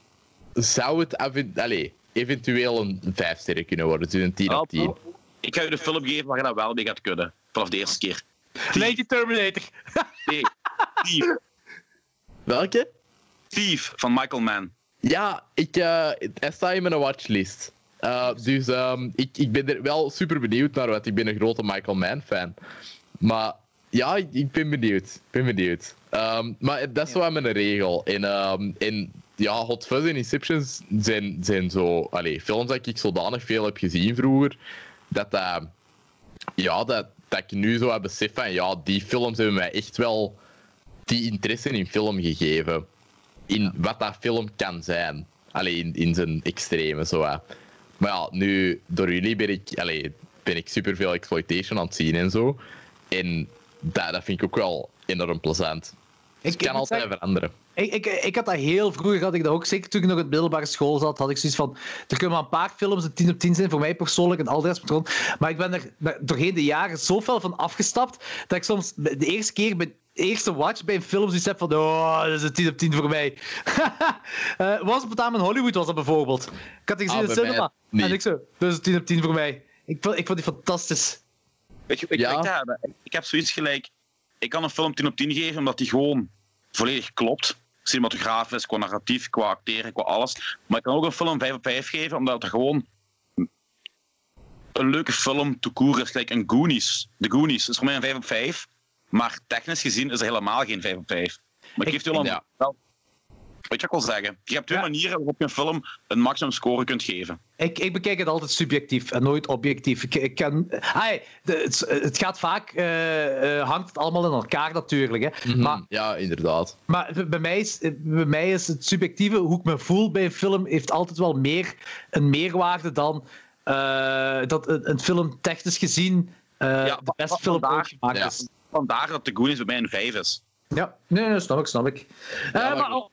S3: zou het even- allee, eventueel een 5 sterren kunnen worden, dus een 10 op 10.
S1: Ik ga je de film geven waar je dat wel mee gaat kunnen. Vanaf de eerste keer.
S2: Lady Terminator. <laughs>
S1: Nee, Thief.
S3: Welke?
S1: Thief van Michael Mann.
S3: Ja, ik, eh hij staat in mijn watchlist. Eh, dus ehm, ik, ik ben er wel super benieuwd naar, want ik ben een grote Michael Mann fan. Maar ja, ik, ik ben benieuwd. Ik ben benieuwd. Ehm, maar dat is wel mijn regel. En, ehm, en ja, Hot Fuzz en Inception zijn, zijn zo... Allee, films dat ik zodanig veel heb gezien vroeger, dat dat... ja, dat, dat ik nu zo heb besef van, ja, die films hebben mij echt wel die interesse in film gegeven in wat dat film kan zijn. Alleen in, in zijn extreme, zo. Maar ja, nu, door jullie ben ik, allee, ben ik superveel exploitation aan het zien en zo. En dat, dat vind ik ook wel enorm plezant.
S2: Ik-
S3: Het kan altijd
S2: zeggen-
S3: veranderen.
S2: Ik, ik, ik had dat heel vroeger, had ik dat ook. Zeker toen ik nog in de middelbare school zat, had ik zoiets van... Er kunnen maar een paar films een 10 op 10 zijn, voor mij persoonlijk, en al de rest rond. Maar ik ben er doorheen de jaren zo fel van afgestapt, dat ik soms de eerste keer bij de eerste watch bij een film zoiets heb van... Oh, dat is een 10 op 10 voor mij. <laughs> Eh was op het aan in Hollywood was dat bijvoorbeeld. Ik had die gezien
S3: Ah,
S2: in de
S3: bij mij
S2: cinema. En ik zo, dat is een 10 op 10 voor mij. Ik vond, ik vond die fantastisch.
S1: Weet je, ik,
S3: Ja.
S1: weet dat, ik- ik heb zoiets gelijk. Ik kan een film 10 op 10 geven omdat die gewoon volledig klopt. Cinematografisch, qua narratief, qua acteren, qua alles. Maar ik kan ook een film 5 op 5 geven omdat het gewoon een leuke film te koer is. Gelijk een Goonies. De Goonies is voor mij een 5 op 5. Maar technisch gezien is er helemaal geen 5 op 5. Maar ik geef je wel een...
S3: ja.
S1: wel- Weet je wat ik wil zeggen? Je hebt twee
S2: Ja.
S1: manieren waarop je een film een maximum score kunt geven.
S2: Ik, ik bekijk het altijd subjectief en nooit objectief. Ik, ik kan, Ai, de, het, het gaat vaak, eh, eh, hangt het allemaal in elkaar natuurlijk. Hè.
S3: Mhm,
S2: Maar,
S3: Ja, inderdaad.
S2: maar bij, mij is, bij mij is het subjectieve, hoe ik me voel bij een film, heeft altijd wel meer een meerwaarde dan eh, dat een, een film technisch gezien eh,
S1: Ja,
S2: de beste film
S1: vandaar-
S2: ooit gemaakt
S3: ja.
S2: is.
S1: Vandaar dat de Goonies bij mij een 5 is.
S2: Ja, nee, nee, snap ik, snap ik. Eh,
S3: Ja,
S2: maar.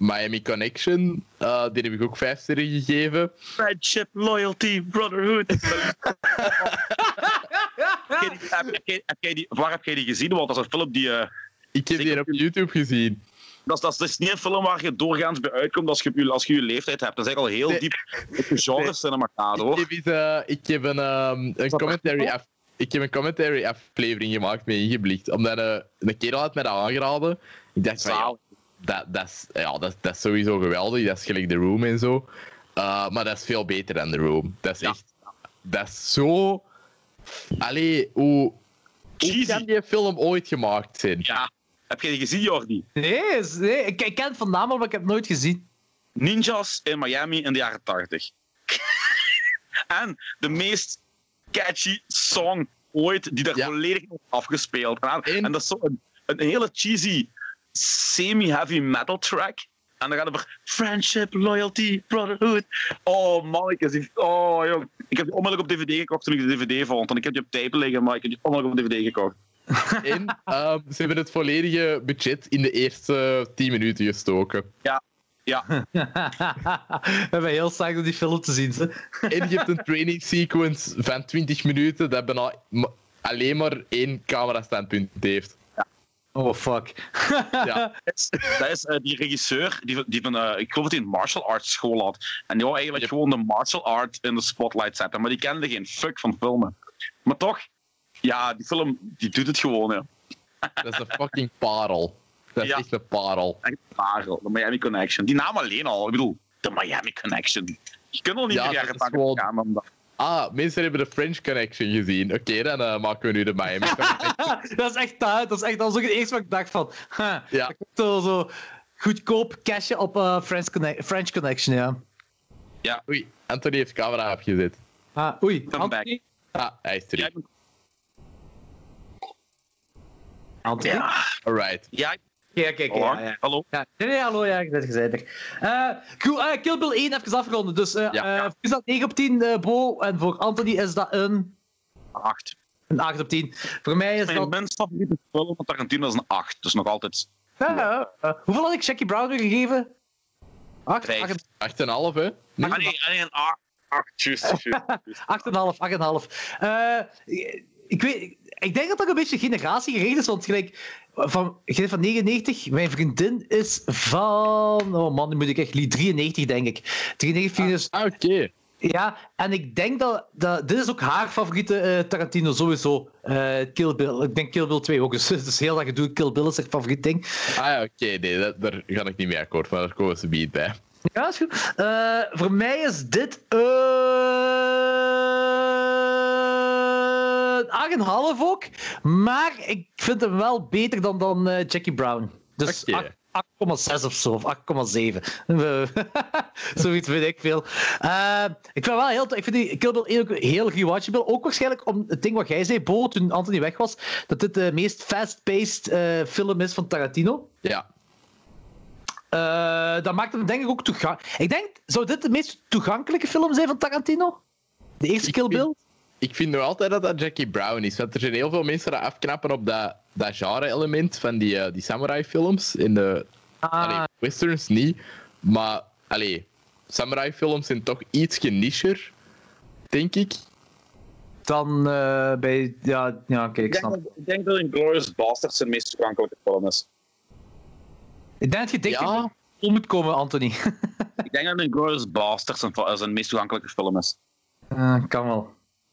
S3: Miami Connection, eh, die heb ik ook vijf sterren gegeven.
S1: Friendship, loyalty, brotherhood. <laughs> heb, jij die- heb, heb jij- heb jij die, waar heb jij die gezien? Want dat is een film die... eh,
S3: Ik heb die op YouTube gezien.
S1: dat, is, dat, is, dat is niet een film waar je doorgaans bij uitkomt als je, als je je leeftijd hebt. Dat is eigenlijk al heel
S3: Nee.
S1: diep op de genre cinema gaat,
S3: Ik
S1: hoor.
S3: heb, eens, eh, ik heb een, ehm, een commentary af, ik heb een commentary aflevering gemaakt met ingeblikt. Omdat eh, een kerel had mij dat aangeraden. Ik dacht van, ja,
S1: Zalig.
S3: Dat, dat, is, ja, dat, dat is sowieso geweldig. Dat is gelijk The Room en zo. Uh, maar dat is veel beter dan The Room. Dat is
S1: Ja.
S3: echt... Dat is zo... Allee, hoe... Hoe kan die film ooit gemaakt zijn?
S1: Ja. Heb jij die gezien, Jordi?
S2: nee, nee ik, ik ken het van naam maar ik heb het nooit gezien.
S1: Ninjas in Miami in de jaren 80. <laughs> en de meest catchy song ooit die daar
S3: Ja.
S1: volledig afgespeeld. En,
S3: En-
S1: dat is zo een, een hele cheesy semi-heavy metal track. En dan gaat het over friendship, loyalty, brotherhood. Oh, mannetjes. die- Oh, jong. Ik heb die onmiddellijk op DVD gekocht toen ik de DVD vond. En ik heb die op tape liggen, maar ik heb die onmiddellijk op DVD gekocht. <laughs>
S3: En ehm, ze hebben het volledige budget in de eerste 10 minuten gestoken.
S1: Ja. <laughs>
S2: We hebben heel sterk om die film te zien. Ze.
S3: En je hebt een training sequence van 20 minuten dat bijna alleen maar één camerastandpunt heeft.
S2: Oh, fuck.
S3: Ja. <laughs>
S1: Dat is, eh, die regisseur, die, van- die van, eh, ik geloof dat hij een martial arts school had. En die wou eigenlijk
S3: Yep.
S1: gewoon de martial art in de spotlight zetten. Maar die kende geen fuck van filmen. Maar toch, ja, die film die doet het gewoon. Ja.
S3: Dat is een fucking parel. Dat is
S1: Ja.
S3: echt een parel.
S1: Echt parel, de Miami Connection. Die naam alleen al, ik bedoel, de Miami Connection. Je kunt al niet
S3: Ja,
S1: meer jaren
S3: is
S1: 80
S3: gewoon-
S1: gaan dan dat.
S3: Ah, mensen hebben de French Connection gezien. Oké, dan eh, maken we nu de Miami <laughs> Connection. <laughs>
S2: dat is echt dat. Dat is echt dat was ook het eerste wat ik dacht van. huh,
S3: Ja.
S2: dat komt Zo, zo goedkoop cashje op eh, French, Conne- French Connection, ja.
S3: Oei, Anthony heeft camera afgezet.
S2: Ah, oei.
S1: back.
S2: Anthony?
S3: Ah, hij is terug.
S1: Ja,
S2: Anthony?
S1: ja,
S3: Alright.
S1: ja,
S2: kijk,
S1: hallo.
S2: ja, ja.
S1: hallo.
S2: Ja, nee, nee, hallo, ja, dat is er. Eh cool, eh, Kill Bill 1 even afgeronden. Dus eh
S3: Ja.
S2: is dat 9 op 10, eh, Bo? En voor Anthony is dat een,
S1: Acht.
S2: een 8 op 10. Voor mij is
S1: Mijn
S2: dat...
S1: minst favoriete film van Tarantino is een 8. Dus nog altijd.
S2: Ja, ja, hoeveel had ik Jackie Brown weer gegeven? 8,
S1: Vijf.
S2: 8,
S3: 8,5 hè? Nee?
S1: Ah nee, ah, nee, een acht. Acht, juist, juist, juist. <laughs>
S2: 8,5, 8,5. Eh, ik weet, ik denk dat dat een beetje generatiegericht is, want gelijk van, van 99, mijn vriendin is van, oh man, nu moet ik echt lief, 93 denk ik. 93 vriendin is,
S3: Ah, oké.
S2: ja, en ik denk dat, dat, dit is ook haar favoriete eh, Tarantino sowieso, eh, Kill Bill. Ik denk Kill Bill 2 ook, dus, <laughs> dus heel dat gedoe, Kill Bill is haar favoriet ding.
S3: Ah ja, oké, nee, dat, daar ga ik niet mee akkoord, maar daar komen ze bij.
S2: Ja, is goed. Eh, voor mij is dit een 8,5 ook. Maar ik vind hem wel beter dan, dan eh, Jackie Brown. Dus
S3: Oké.
S2: 8,6 of zo, of 8,7. Eh, <laughs> Zoiets vind ik veel. Eh, ik vind wel heel Ik vind die Kill Bill 1 ook heel rewatchable. Ook waarschijnlijk om het ding wat jij zei, Bo, toen Anthony weg was, dat dit de meest fast-paced eh, film is van Tarantino.
S3: Ja.
S2: Dat maakt hem denk ik ook toegankelijk. Ik denk, zou dit de meest toegankelijke film zijn van Tarantino? De eerste
S3: Ik
S2: Kill Bill?
S3: Ik vind nog altijd dat dat Jackie Brown is. Want er zijn heel veel mensen dat afknappen op dat, dat genre-element van die, eh, die samurai-films. In de allee,
S2: Ah,
S3: westerns niet. Maar, allee, samurai-films zijn toch iets nicher, denk ik.
S2: dan eh, bij... Ja, ja oké, ik
S1: Ik denk,
S2: snap.
S1: dat, ik denk dat Inglourious Basterds zijn meest toegankelijke film is.
S2: Ik denk dat je dichter
S3: Ja,
S2: om moet komen, Anthony. <laughs>
S1: Ik denk dat Inglourious Basterds zijn, zijn meest toegankelijke film is.
S2: Eh, kan wel.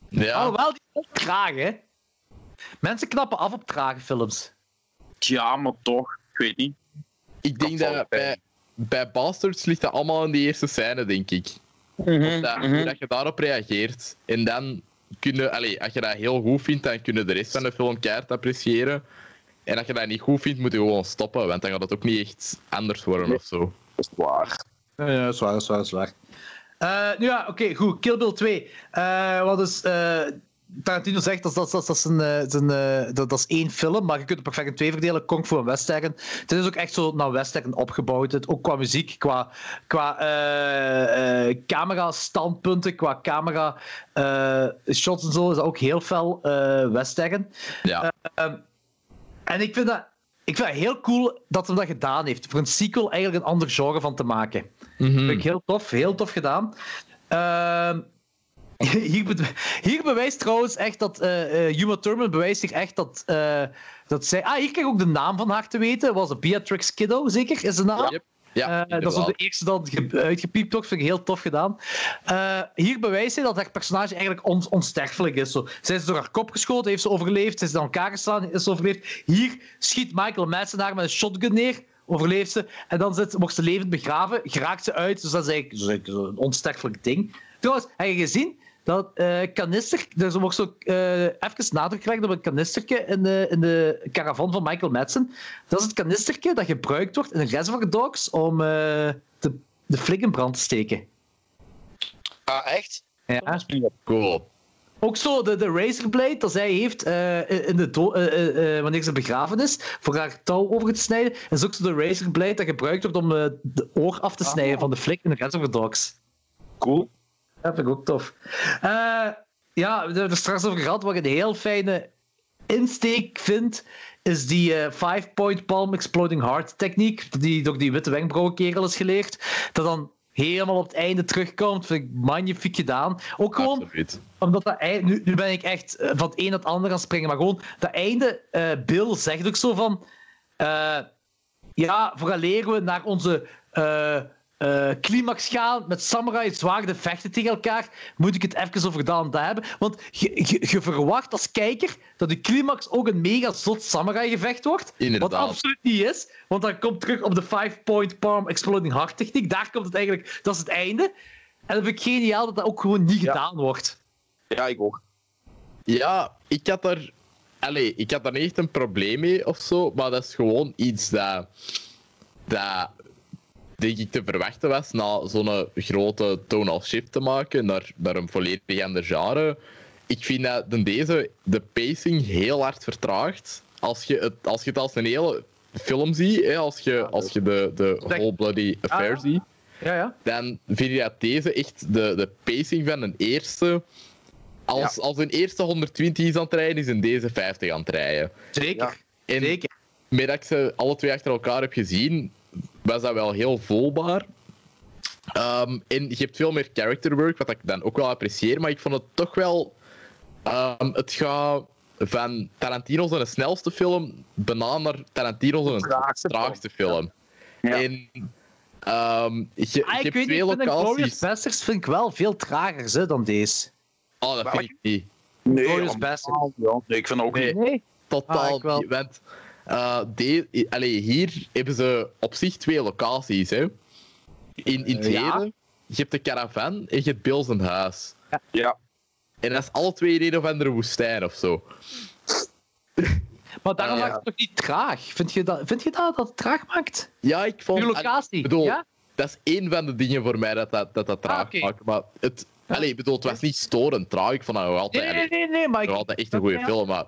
S3: Ja.
S2: Alhoewel, die is ook traag, hè? Mensen knappen af op trage films.
S1: Tja, maar toch. Ik weet niet.
S3: ik denk dat
S1: bij.
S3: bij, Bastards ligt dat allemaal in die eerste scène, denk ik.
S1: Mhm,
S3: dat, hoe dat je daarop reageert. En dan kunnen, allee, als je dat heel goed vindt, dan kun je de rest van de film keihard appreciëren. En als je dat niet goed vindt, moet je gewoon stoppen, want dan gaat het ook niet echt anders worden of zo.
S1: Dat is waar.
S2: Ja, ja, zwaar, dat is waar, dat is waar. Eh, nu ja, oké, goed. Kill Bill 2. Eh, wat is... eh, Tarantino zegt dat dat, dat, dat, is een, eh, dat, dat is één film, maar je kunt het perfect in twee verdelen. Kung Fu en western. Het is ook echt zo naar western opgebouwd. Het, ook qua muziek, qua, qua camera-standpunten, qua camera-shots en zo, is dat ook heel fel western.
S3: Ja.
S2: Ehm, en ik vind dat... Ik vind het heel cool dat hij dat gedaan heeft. Voor een sequel eigenlijk een ander genre van te maken.
S3: Mhm.
S2: Vind ik heel tof, heel tof gedaan. Ehm, <laughs> hier, be- hier bewijst trouwens echt dat. Uma Thurman bewijst zich echt dat. eh, dat zij. Ah, hier krijg ik ook de naam van haar te weten. Was het Beatrix Kiddo, zeker? Is de naam?
S3: Yep. Ja,
S2: dat is de eerste dat ge- uitgepiept wordt. Vind ik heel tof gedaan. Hier bewijst hij dat haar personage eigenlijk on- onsterfelijk is. Zo. Zij is door haar kop geschoten, heeft ze overleefd. Ze is aan elkaar geslaan, is overleefd. Hier schiet Michael Madsen haar met een shotgun neer. Overleeft ze. En dan zit, wordt ze levend begraven. Geraakt ze uit. Dus dat is eigenlijk, dat is eigenlijk zo'n onsterfelijk ding. Trouwens, heb je gezien dat eh kanister... Er wordt zo eh even nadruk gelegd op een kanistertje in de, in de caravan van Michael Madsen. Dat is het kanistertje dat gebruikt wordt in Reservoir Dogs om eh, de, de flik in brand te steken.
S1: Ah, echt?
S2: Ja.
S3: Cool.
S2: Ook zo de, de razorblade dat zij heeft eh, in de eh, wanneer ze begraven is, voor haar touw over te snijden, is ook zo de razorblade dat gebruikt wordt om de oor af te snijden van de flik in de Reservoir Dogs.
S1: Cool.
S2: Dat vind ik ook tof. Ja, we hebben er straks over gehad. Wat ik een heel fijne insteek vind, is die eh, five-point palm exploding heart techniek, die door die witte wenkbrauwenkerel is geleerd. Dat dan helemaal op het einde terugkomt, vind ik magnifiek gedaan. Ook gewoon
S3: Absoluut.
S2: omdat dat nu, nu ben ik echt eh, van het een naar het ander aan het springen, maar gewoon dat einde, eh Bill zegt ook zo van, eh, ja, vooraleer we naar onze eh, climax gaan met samurai zwaarden vechten tegen elkaar, moet ik het even over dat en dat hebben. Want je, je, je verwacht als kijker dat de climax ook een mega zot samurai gevecht wordt,
S3: Inderdaad.
S2: wat absoluut niet is, want dan komt terug op de five-point palm exploding heart techniek, daar komt het eigenlijk, dat is het einde. En dat vind ik geniaal dat dat ook gewoon niet gedaan wordt.
S1: Ja, ik ook.
S3: Ja, ik had er. Allee, ik had daar niet echt een probleem mee of zo, maar dat is gewoon iets dat. dat denk ik te verwachten was na zo'n grote tonal shift te maken naar, naar een volledig ander genre. Ik vind dat in deze de pacing heel hard vertraagt. Als je het als, je het als een hele film ziet, hè, als je, als je de, de Whole Bloody Affair
S2: Ah.
S3: ziet,
S2: Ja, ja.
S3: dan vind je dat deze echt de, de pacing van een eerste. Als, als een eerste 120 is aan het rijden, is een deze 50 aan het rijden.
S2: Zeker.
S3: En
S2: Zeker.
S3: met dat ik ze alle twee achter elkaar heb gezien, was dat wel heel voelbaar. Ehm, en je hebt veel meer character work, wat ik dan ook wel apprecieer, maar ik vond het toch wel. ehm, het gaat van Tarantino zijn snelste film bijna naar Tarantino zijn
S1: Traagste
S3: traagste film.
S1: Ja.
S3: En ehm, je, je
S2: Ah, ik
S3: hebt
S2: weet
S3: twee
S2: ik vind Glorious ik wel veel trager hè, dan deze.
S3: Oh, dat vind ik niet.
S1: Nee,
S2: Glorious Bastards.
S1: ja. nee, ik vind ook
S3: Nee.
S1: niet.
S2: Nee?
S3: Totaal
S2: Ah,
S3: niet. Want eh, de, allee, hier hebben ze op zich twee locaties. Hè. In, in het
S2: Eh, ja.
S3: tweede, je hebt de caravan en je hebt Bill zijn huis.
S1: Ja.
S3: En dat is alle twee in een of andere woestijn of zo.
S2: Maar daarom
S3: Ah,
S2: maakt
S3: ja.
S2: het toch niet traag? Vind je dat, vind je dat, dat het traag maakt?
S3: Ja, ik vond...
S2: Je locatie,
S3: bedoel,
S2: ja?
S3: Dat is één van de dingen voor mij dat dat, dat, dat traag
S2: Ah, oké.
S3: maakt. Maar het, allee, ik bedoel, het was niet storend traag. Ik vond dat nog altijd,
S2: Nee, nee, nee, nee, maar ik...
S3: altijd echt een goede
S2: Ja.
S3: film. Maar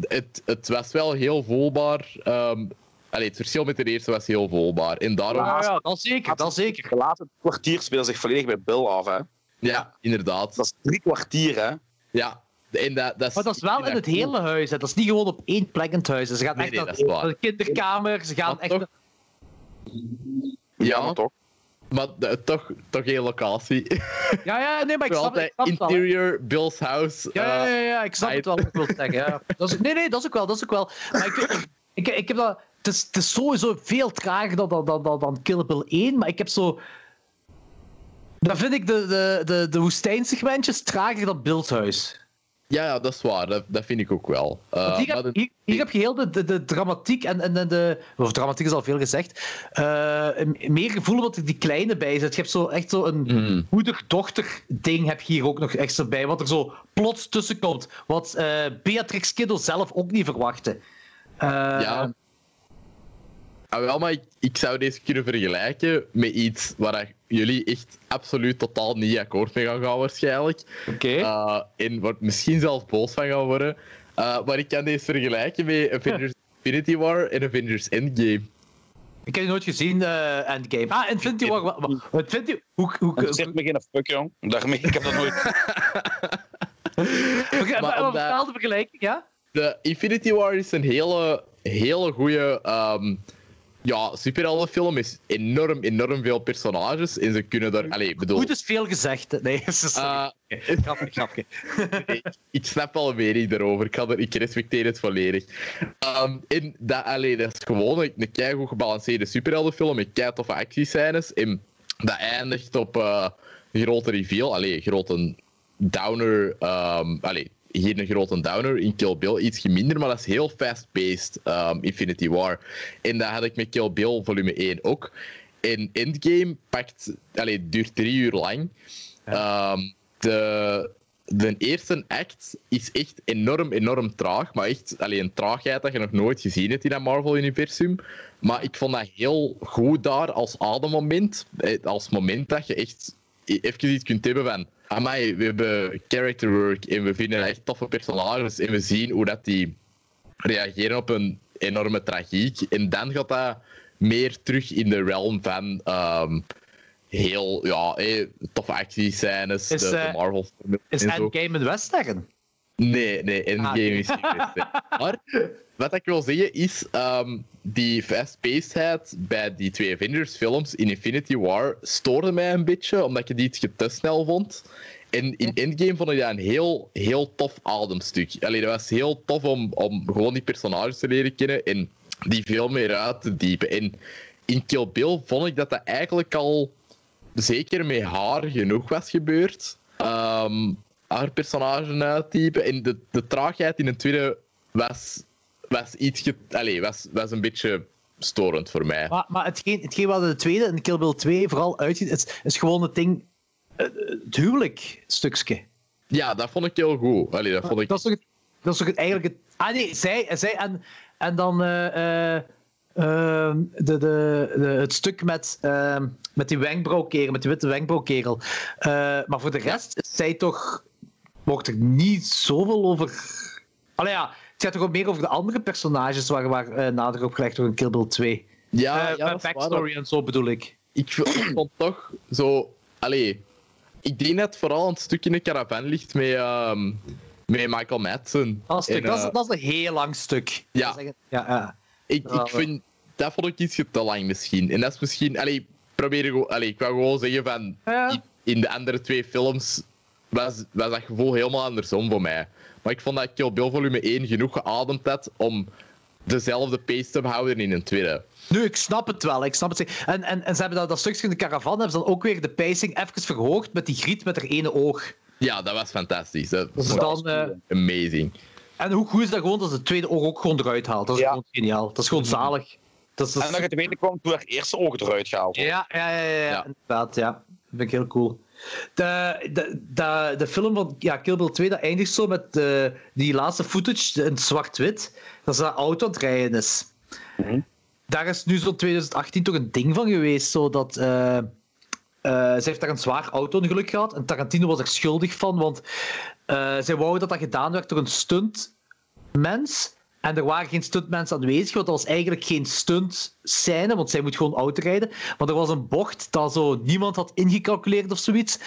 S3: het, het was wel heel voelbaar. ehm, allee, het verschil met de eerste was heel voelbaar. En daarom...
S2: Ja, ja, dat zeker, dat zeker.
S1: De laatste kwartier speelt zich volledig bij Bill af. Hè.
S3: Ja, inderdaad.
S1: Dat is drie kwartier, hè.
S3: Ja, en dat, dat is,
S2: Maar dat is wel in het hele huis. Hè. Dat is niet gewoon op één plek in het huis. Ze gaan
S3: Nee,
S2: echt
S3: nee,
S2: naar
S3: dat is waar.
S2: naar de kinderkamer. Ze gaan
S3: Maar
S2: echt...
S3: toch-
S1: Ja, maar toch.
S3: Maar de- toch, toch geen locatie.
S2: Ja, ja, nee, maar ik snap, ik
S3: altijd
S2: snap het wel,
S3: interior, Bill's house.
S2: Ja, ja,
S3: eh,
S2: ja, ja, ik snap
S3: hij-
S2: het wel wat ik wil zeggen. Ja. <laughs> Dat is, nee, nee, dat is ook wel, dat is ook wel. Maar ik, ik, ik heb dat... Het is, het is sowieso veel trager dan, dan, dan, dan, dan Kill Bill 1, maar ik heb zo... Dan vind ik de, de, de, de woestijnsegmentjes trager dan Bill's huis.
S3: Ja, ja, dat is waar. Dat, dat vind ik ook wel.
S2: Want hier, heb,
S3: de-
S2: hier, hier heb je heel de, de, de dramatiek en, en, en de... Of dramatiek is al veel gezegd. eh, meer gevoel wat er die kleine bij zit. Je hebt zo echt zo een
S3: Mhm.
S2: moeder-dochter ding heb je hier ook nog extra bij. Wat er zo plots tussen komt. Wat eh, Beatrix Kiddo zelf ook niet verwachtte.
S3: Ja. Ah, wel, maar ik, ik zou deze kunnen vergelijken met iets waar jullie echt absoluut totaal niet akkoord mee gaan gaan, waarschijnlijk.
S2: Oké.
S3: Eh, en wordt misschien zelfs boos van gaan worden. Eh, maar ik kan deze vergelijken met Avengers <laughs> Infinity War en Avengers Endgame.
S2: ik heb die nooit gezien, eh, Endgame. Ah, Infinity War. wa- wa- wat vindt u? Hoe, hoe,
S1: Het zegt me geen fuck, jong. Daarmee, ik heb dat nooit... <laughs> <laughs>
S2: Oké,
S3: maar
S2: maar
S3: omdat-
S2: vertel de vergelijking, ja?
S3: De Infinity War is een hele, hele goede ehm ja, superheldenfilm. is enorm, enorm veel personages. En ze kunnen daar... Allee, bedoel...
S2: Goed is veel gezegd. Nee, <laughs> sorry.
S3: eh, <laughs>
S2: grapje, grapje. <laughs>
S3: Nee, ik snap een mening daarover. Ik, er, ik respecteer het volledig. En dat, allee, dat is gewoon een, keigoed gebalanceerde superheldenfilm met kei toffe actiescènes. En dat eindigt op eh, een grote reveal. Allee, een grote downer. allee, hier een grote downer. In Kill Bill iets minder, maar dat is heel fast-paced. ehm, Infinity War. En dat had ik met Kill Bill volume 1 ook. En Endgame pakt... Duurt drie uur lang. Ehm, de, de eerste act is echt enorm, enorm traag. Maar echt alleen een traagheid dat je nog nooit gezien hebt in dat Marvel-universum. Maar ik vond dat heel goed daar als ademmoment. Eh, Als moment dat je echt even iets kunt hebben van... Amai, we hebben character work en we vinden echt toffe personages. En we zien hoe dat die reageren op een enorme tragiek. En dan gaat dat meer terug in de realm van... ehm, heel ja, eh, toffe actiescènes,
S2: Is,
S3: de, de
S2: eh,
S3: Marvel
S2: Is. Endgame een western?
S3: Nee, nee, Endgame
S2: Ah,
S3: is niet hè. Maar wat ik wil zeggen is, ehm, die fast-pacedheid bij die twee Avengers-films in Infinity War stoorde mij een beetje, omdat ik die iets te snel vond. En in Endgame vond ik dat een heel, heel tof ademstuk. Allee, dat was heel tof om, om gewoon die personages te leren kennen en die veel meer uit te diepen. En in Kill Bill vond ik dat dat eigenlijk al zeker met haar genoeg was gebeurd. Ehm, haar personage uittypen. En de, de traagheid in het tweede was, was iets... Ge, allez, was, was een beetje storend voor mij.
S2: Maar, maar hetgeen, hetgeen wat de tweede, in Kill Bill 2, vooral uitziet, is, is gewoon het ding... eh, Het huwelijk-stukje.
S3: Ja, dat vond ik heel goed. Allee, dat vond ik...
S2: Dat is toch, het, dat is toch het, eigenlijk het... Ah nee, zij, zij en, en dan eh, eh, ehm, de, de, de, het stuk met, ehm, met die wenkbrauwkerel, met die witte wenkbrauwkerel. Eh, maar voor de rest is zij toch... Wordt er niet zoveel over... Allee ja, het gaat toch ook meer over de andere personages waar, waar eh, nader op gelegd wordt in Kill Bill 2.
S3: ja,
S2: Eh,
S3: ja,
S2: met
S3: waar,
S2: backstory en zo bedoel ik.
S3: ik, vond toch zo. Allee, ik denk dat het vooral een stuk in de caravan ligt met, ehm, met Michael Madsen.
S2: Dat stuk,
S3: En,
S2: dat, is,
S3: eh,
S2: dat is een heel lang stuk.
S3: Ja.
S2: Ja, ja.
S3: ik, ik vind, dat vond ik iets te lang misschien. En dat is misschien. Allee, probeer. Allee, ik wou gewoon zeggen van... In de andere twee films was, was dat gevoel helemaal andersom voor mij. Maar ik vond dat Kill Bill volume 1 genoeg geademd had om dezelfde pace te houden in een tweede.
S2: Nu, ik snap het wel. Ik snap het. En, en, en ze hebben dat, dat stukje in de caravan hebben ze dan ook weer de pacing even verhoogd met die griet met haar ene oog.
S3: Ja, dat was fantastisch. Dat
S2: Dus
S3: ik
S2: dan, eh,
S3: amazing.
S2: en hoe goed is dat gewoon dat ze het tweede oog ook gewoon eruit haalt? Dat is
S1: Ja.
S2: gewoon geniaal. Dat is gewoon zalig. Dat is, dat is-
S1: En dat je te weten kwam toen haar eerste oog eruit gehaald wordt.
S2: Ja, ja, ja, ja, ja.
S3: Ja.
S2: inderdaad, ja. Dat vind ik heel cool. De, de, de, de film van ja, Kill Bill 2 dat eindigt zo met eh, die laatste footage in zwart-wit. Dat ze een auto aan het rijden is.
S1: Mhm.
S2: Daar is nu zo'n 2018 toch een ding van geweest. Zo dat, eh, eh, ze heeft daar een zwaar auto-ongeluk gehad. En Tarantino was er schuldig van, want eh zij wou dat dat gedaan werd door een stuntmens. En er waren geen stuntmensen aanwezig, want dat was eigenlijk geen stunt-scène, want zij moet gewoon auto rijden. Maar er was een bocht dat zo niemand had ingecalculeerd of zoiets.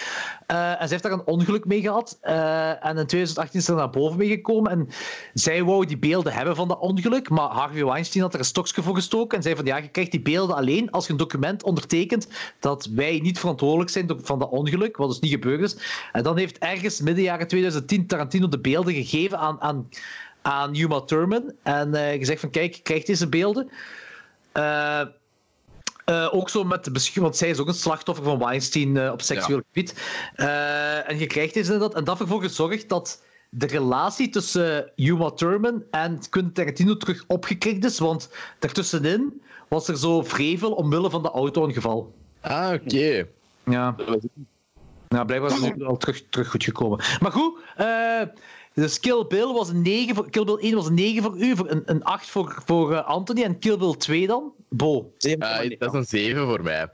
S2: Eh, en ze heeft daar een ongeluk mee gehad. Eh, en in 2018 is ze naar boven mee gekomen. En zij wou die beelden hebben van dat ongeluk, maar Harvey Weinstein had er een stokje voor gestoken en zei van ja, je krijgt die beelden alleen als je een document ondertekent dat wij niet verantwoordelijk zijn van dat ongeluk, wat dus niet gebeurd is. En dan heeft ergens midden jaren 2010 Tarantino de beelden gegeven aan, aan, aan Uma Thurman en eh, gezegd van kijk, je krijgt deze beelden. Eh, eh, ook zo met de beschuldiging, want zij is ook een slachtoffer van Weinstein eh, op seksueel gebied. Eh, en je krijgt deze dat. En dat ervoor gezorgd dat de relatie tussen Uma Thurman en Quentin Tarantino terug opgekrikt is. Want daartussenin was er zo vrevel omwille van de auto-ongeval.
S3: Ah, oké.
S2: Ja. Nou, blijkbaar is het nu al terug, terug goed gekomen. Maar goed, eh dus Kill Bill was een 9 voor, Kill Bill 1 was een 9 voor u, voor een, een 8 voor, voor eh, Anthony en Kill Bill 2 dan? Bo.
S3: Eh, dat is een 7 voor mij.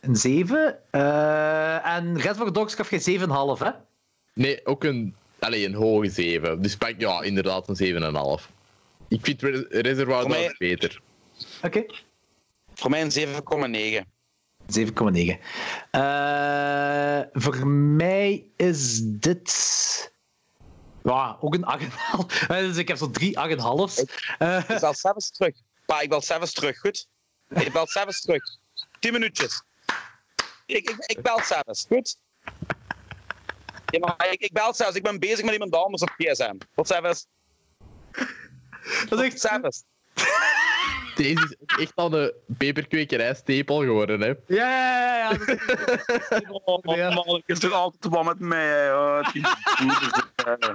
S2: Een 7. Eh, en Reservoir Dogs gaf je 7,5, hè?
S3: Nee, ook een, allee, een hoge 7. Dus pak ja, inderdaad een 7,5. Ik vind Re- Reservoir
S1: Voor mij-
S3: Dogs beter.
S2: Oké.
S1: Voor mij een 7,9.
S2: 7,9. Eh, voor mij is dit. Ja, ook een 8,5. <laughs> Eh, Dus ik heb zo drie 8,5's. Eh,
S1: Ik bel zelfs terug. Pa, ik bel zelfs terug, goed? Ik bel zelfs terug. 10 minuutjes. Ik, ik, ik bel zelfs, goed? Ja, maar ik, ik bel zelfs. Ik ben bezig met iemand anders op GSM. Tot zelfs.
S2: dat is echt
S1: Zelfs.
S3: Deze is echt al een peperkwekerij stapel geworden, hè.
S2: Ja, ja, ja. dat is-
S1: Oh,
S2: Ja.
S1: man, ik is toch altijd wel met mij. Oh, broeders, eh.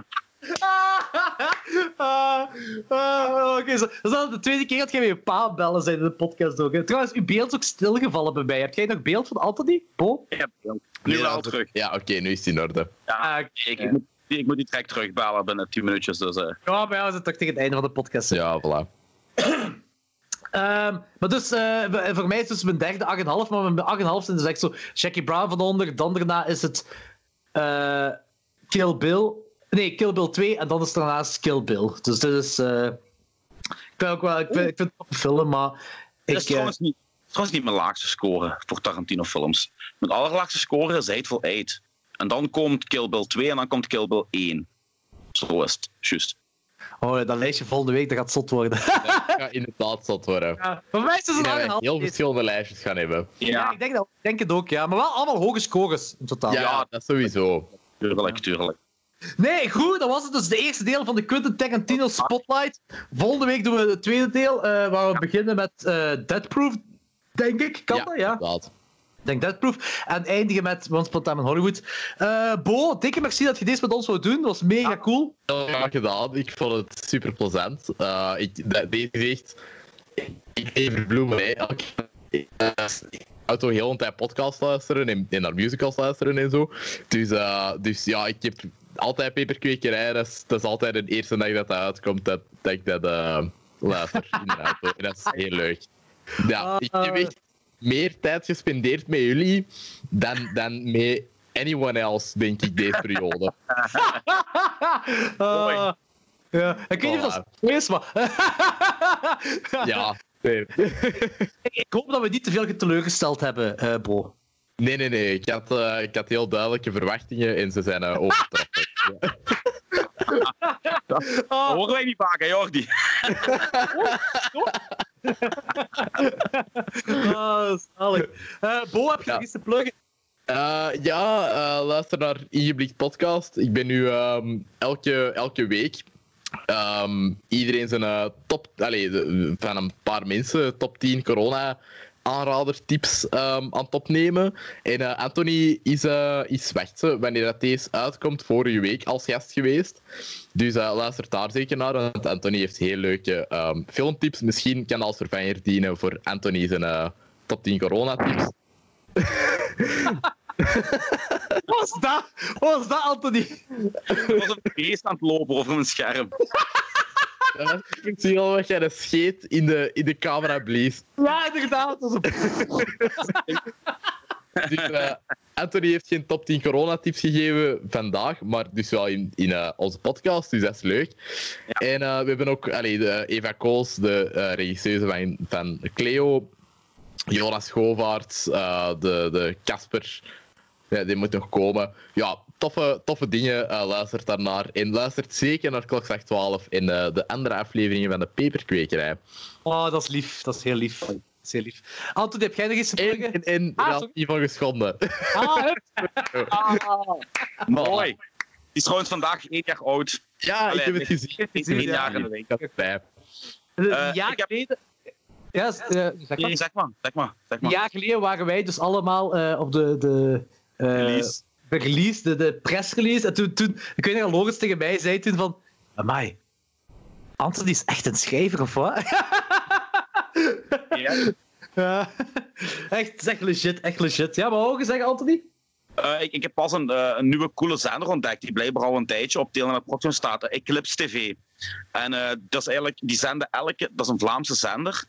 S2: Ah, ah, Oké, zo- dat is al de tweede keer dat jij met je pa bellen zijn in de podcast ook. hè. Trouwens, uw beeld is ook stilgevallen bij mij. Heb jij nog beeld van Anthony? Bo?
S1: Ja, nu
S3: Nee,
S1: wel
S3: dat-
S1: terug.
S3: Ja, oké, nu is het in orde.
S1: Ja, ik, ik, moet, ik moet die track terugbellen binnen 10 minuutjes. Dus, eh.
S2: Ja, bij jou is het toch tegen het einde van de podcast.
S3: Ja, voilà.
S2: Ehm, maar dus, eh, v- voor mij is het dus mijn derde 8,5, maar mijn 8,5 zijn dus echt zo Jackie Brown van onder. Dan daarna is het eh, Kill Bill. Nee, Kill Bill 2 en dan is het daarnaast Kill Bill. Dus dit is... eh, ik vind ook wel... Ik vind, ik vind het een film, maar...
S1: Dat
S2: Ik,
S1: is
S2: eh,
S1: trouwens niet, trouwens niet mijn laagste score voor Tarantino-films. Mijn allerlaagste score is Hateful Eight. En dan komt Kill Bill 2 en dan komt Kill Bill 1. Zo is het, juist.
S2: Oh, dat lijstje volgende week, dat gaat zot worden.
S3: Dat <laughs> gaat inderdaad zot worden.
S2: Ja, voor mij is het een
S3: denk dat wij
S2: 8,5.
S3: heel verschillende lijstjes gaan hebben.
S2: Ja, ik denk, dat, ik denk het ook, ja. Maar wel allemaal hoge scores in totaal.
S3: Ja, dat sowieso.
S1: Tuurlijk, tuurlijk.
S2: Nee, goed, dat was het. Dus de eerste deel van de Quentin Tarantino Spotlight. Volgende week doen we het tweede deel, eh, waar we beginnen met eh Deadproof, denk ik. Kan dat, ja?
S3: inderdaad.
S2: Ik denk Deadproof. En eindigen met a Time in Hollywood. Eh, Bo, dikke merci dat je deze met ons wou doen. Dat was mega cool.
S3: Heel graag gedaan. Ik vond het super plezant. Uh, ik, dat- deze is echt. Ik lever bloemen. Hè. Eh, Ik hou toch heel een tijd podcast luisteren en, en naar musicals luisteren en zo. Dus, eh, dus ja, ik heb altijd peperkwekerij. Dat is, dat is altijd de eerste dag dat dat uitkomt dat, dat ik dat eh, luister <laughs> auto. En dat is heel leuk. Ja, ik heb echt meer tijd gespendeerd met jullie dan, dan met anyone else, denk ik, deze periode. <laughs>
S2: Ah, ja. Ik weet niet of dat zo is, maar... <laughs>
S3: Ja,
S2: ik hoop dat we niet te veel teleurgesteld hebben, eh, Bo.
S3: Nee, nee, nee. Ik had, eh, ik had heel duidelijke verwachtingen en ze zijn uh, overtroffen. <laughs> Ja.
S2: Ah,
S1: Horen wij niet vaak, hè, Jordi?
S2: Zalig. Eh, Bo, heb je
S3: Ja.
S2: nog iets te pluggen?
S3: Eh, ja, eh, luister naar Ingeblikt podcast. Ik ben nu ehm, elke, elke week ehm, iedereen zijn top, allez, de- van een paar mensen, top 10 corona aanradertips ehm aan het opnemen. En Anthony is, eh, is ze, wanneer dat deze uitkomt, vorige week als gast geweest. Dus eh, luister daar zeker naar, want Anthony heeft heel leuke ehm, filmtips. Misschien kan als vervanger dienen voor Anthony zijn eh, top 10 coronatips.
S2: Wat <laughs> was dat? Wat was dat, Anthony?
S1: Er was een beest aan het lopen over mijn scherm.
S3: Ja, ik zie al wat jij de scheet in de, in de camera blies.
S2: Ja, inderdaad. Dat was een- <laughs>
S3: Dus, eh, Anthony heeft geen top 10 coronatips gegeven vandaag, maar dus wel in, in eh, onze podcast, dus dat is leuk. En eh, we hebben ook allee, de Eva Kools, de eh regisseuse van, van Cleo, Jonas Govaerts, eh, de de Casper, ja, die moet nog komen. Ja, toffe, toffe dingen, eh, luistert daarnaar. En luistert zeker naar Klokslag 12 en eh, de andere afleveringen van de Peperkwekerij.
S2: Oh, dat is lief. Dat is heel lief. Heel lief. Anthony, heb jij nog iets te
S3: En,
S2: pluggen?
S3: en, en
S2: Ah.
S3: Ivan geschonden.
S2: Ah, hup.
S1: Mooi. Die is trouwens vandaag één jaar oud.
S3: Ja, ik
S1: Allee,
S3: heb het gezien.
S1: Één jaar in de week.
S3: Dat is.
S2: Een
S1: Eh,
S2: jaar
S1: ik heb-
S2: geleden... Ja, eh, zeg maar.
S1: Nee, zeg maar, zeg maar, zeg
S2: Een
S1: maar.
S2: jaar geleden waren wij dus allemaal eh, op de, de, eh,
S1: Release.
S2: de release, de, de pressrelease. En toen, toen, ik weet niet Lorenz tegen mij zei toen van... Amai, Anthony is echt een schrijver, of wat? <laughs>
S1: Ja.
S2: echt, echt legit, echt legit. Ja, maar hoge zeggen, Anthony?
S1: Eh, ik, ik heb pas een, eh, een nieuwe coole zender ontdekt, die blijkbaar al een tijdje op deel en Proxion staat, eh, Eclipse TV. En eh, dat is eigenlijk, die zenden elke, dat is een Vlaamse zender.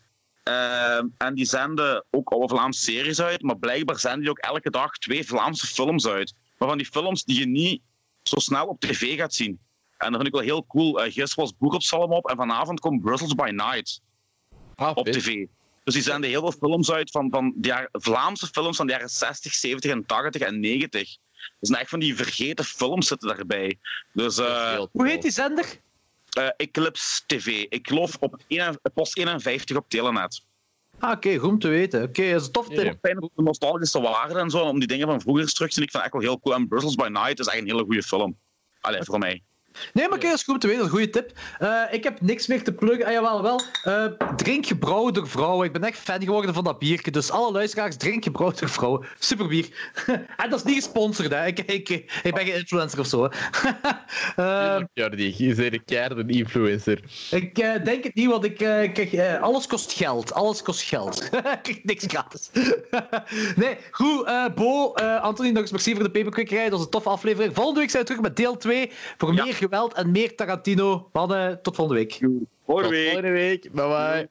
S1: En die zenden ook alle Vlaamse series uit, maar blijkbaar zenden die ook elke dag twee Vlaamse films uit. Maar van die films die je niet zo snel op tv gaat zien. En dat vind ik wel heel cool. Gisteren was Boeropsalm op en vanavond komt Brussels by Night
S3: Ah,
S1: op tv. Dus die zenden heel veel films uit van, van de jaren, Vlaamse films van de jaren 60, 70 en 80 en 90. Dus echt van die vergeten films zitten daarbij. Dus eh
S2: Hoe heet die zender?
S1: eh, Eclipse TV. Ik geloof op een- post 51 op Telenet.
S2: Ah, oké, goed om te weten. Oké, dat is een tof tip.
S3: Ja.
S1: Fijn ook de nostalgische waarde en zo, om die dingen van vroeger terug te zien. Ik vind het echt wel heel cool. En Brussels by Night is echt een hele goede film. Allee, voor mij.
S2: Nee, maar oké, dat is goed te weten. Dat is een goede tip. Eh, ik heb niks meer te pluggen. Ah, jawel, wel. Eh, drink gebrouwen door vrouwen. Ik ben echt fan geworden van dat biertje. Dus alle luisteraars, drink gebrouwen door vrouwen. Super bier. <laughs> en dat is niet gesponsord, hè. Ik, ik, ik ben geen influencer of zo.
S3: Tuurlijk, <laughs> Jordi, je bent een keiharde influencer.
S2: ik denk het niet, want ik eh, alles kost geld. Alles kost geld. <laughs> ik krijg niks gratis. nee, goed. Bo, Anthony, nog eens merci voor de paperquickerij. Dat was een toffe aflevering. Volgende week zijn we terug met deel 2 voor
S1: Ja.
S2: meer geweld en meer Tarantino. Mannen, tot volgende week.
S1: Volgende week.
S3: volgende week. Bye bye.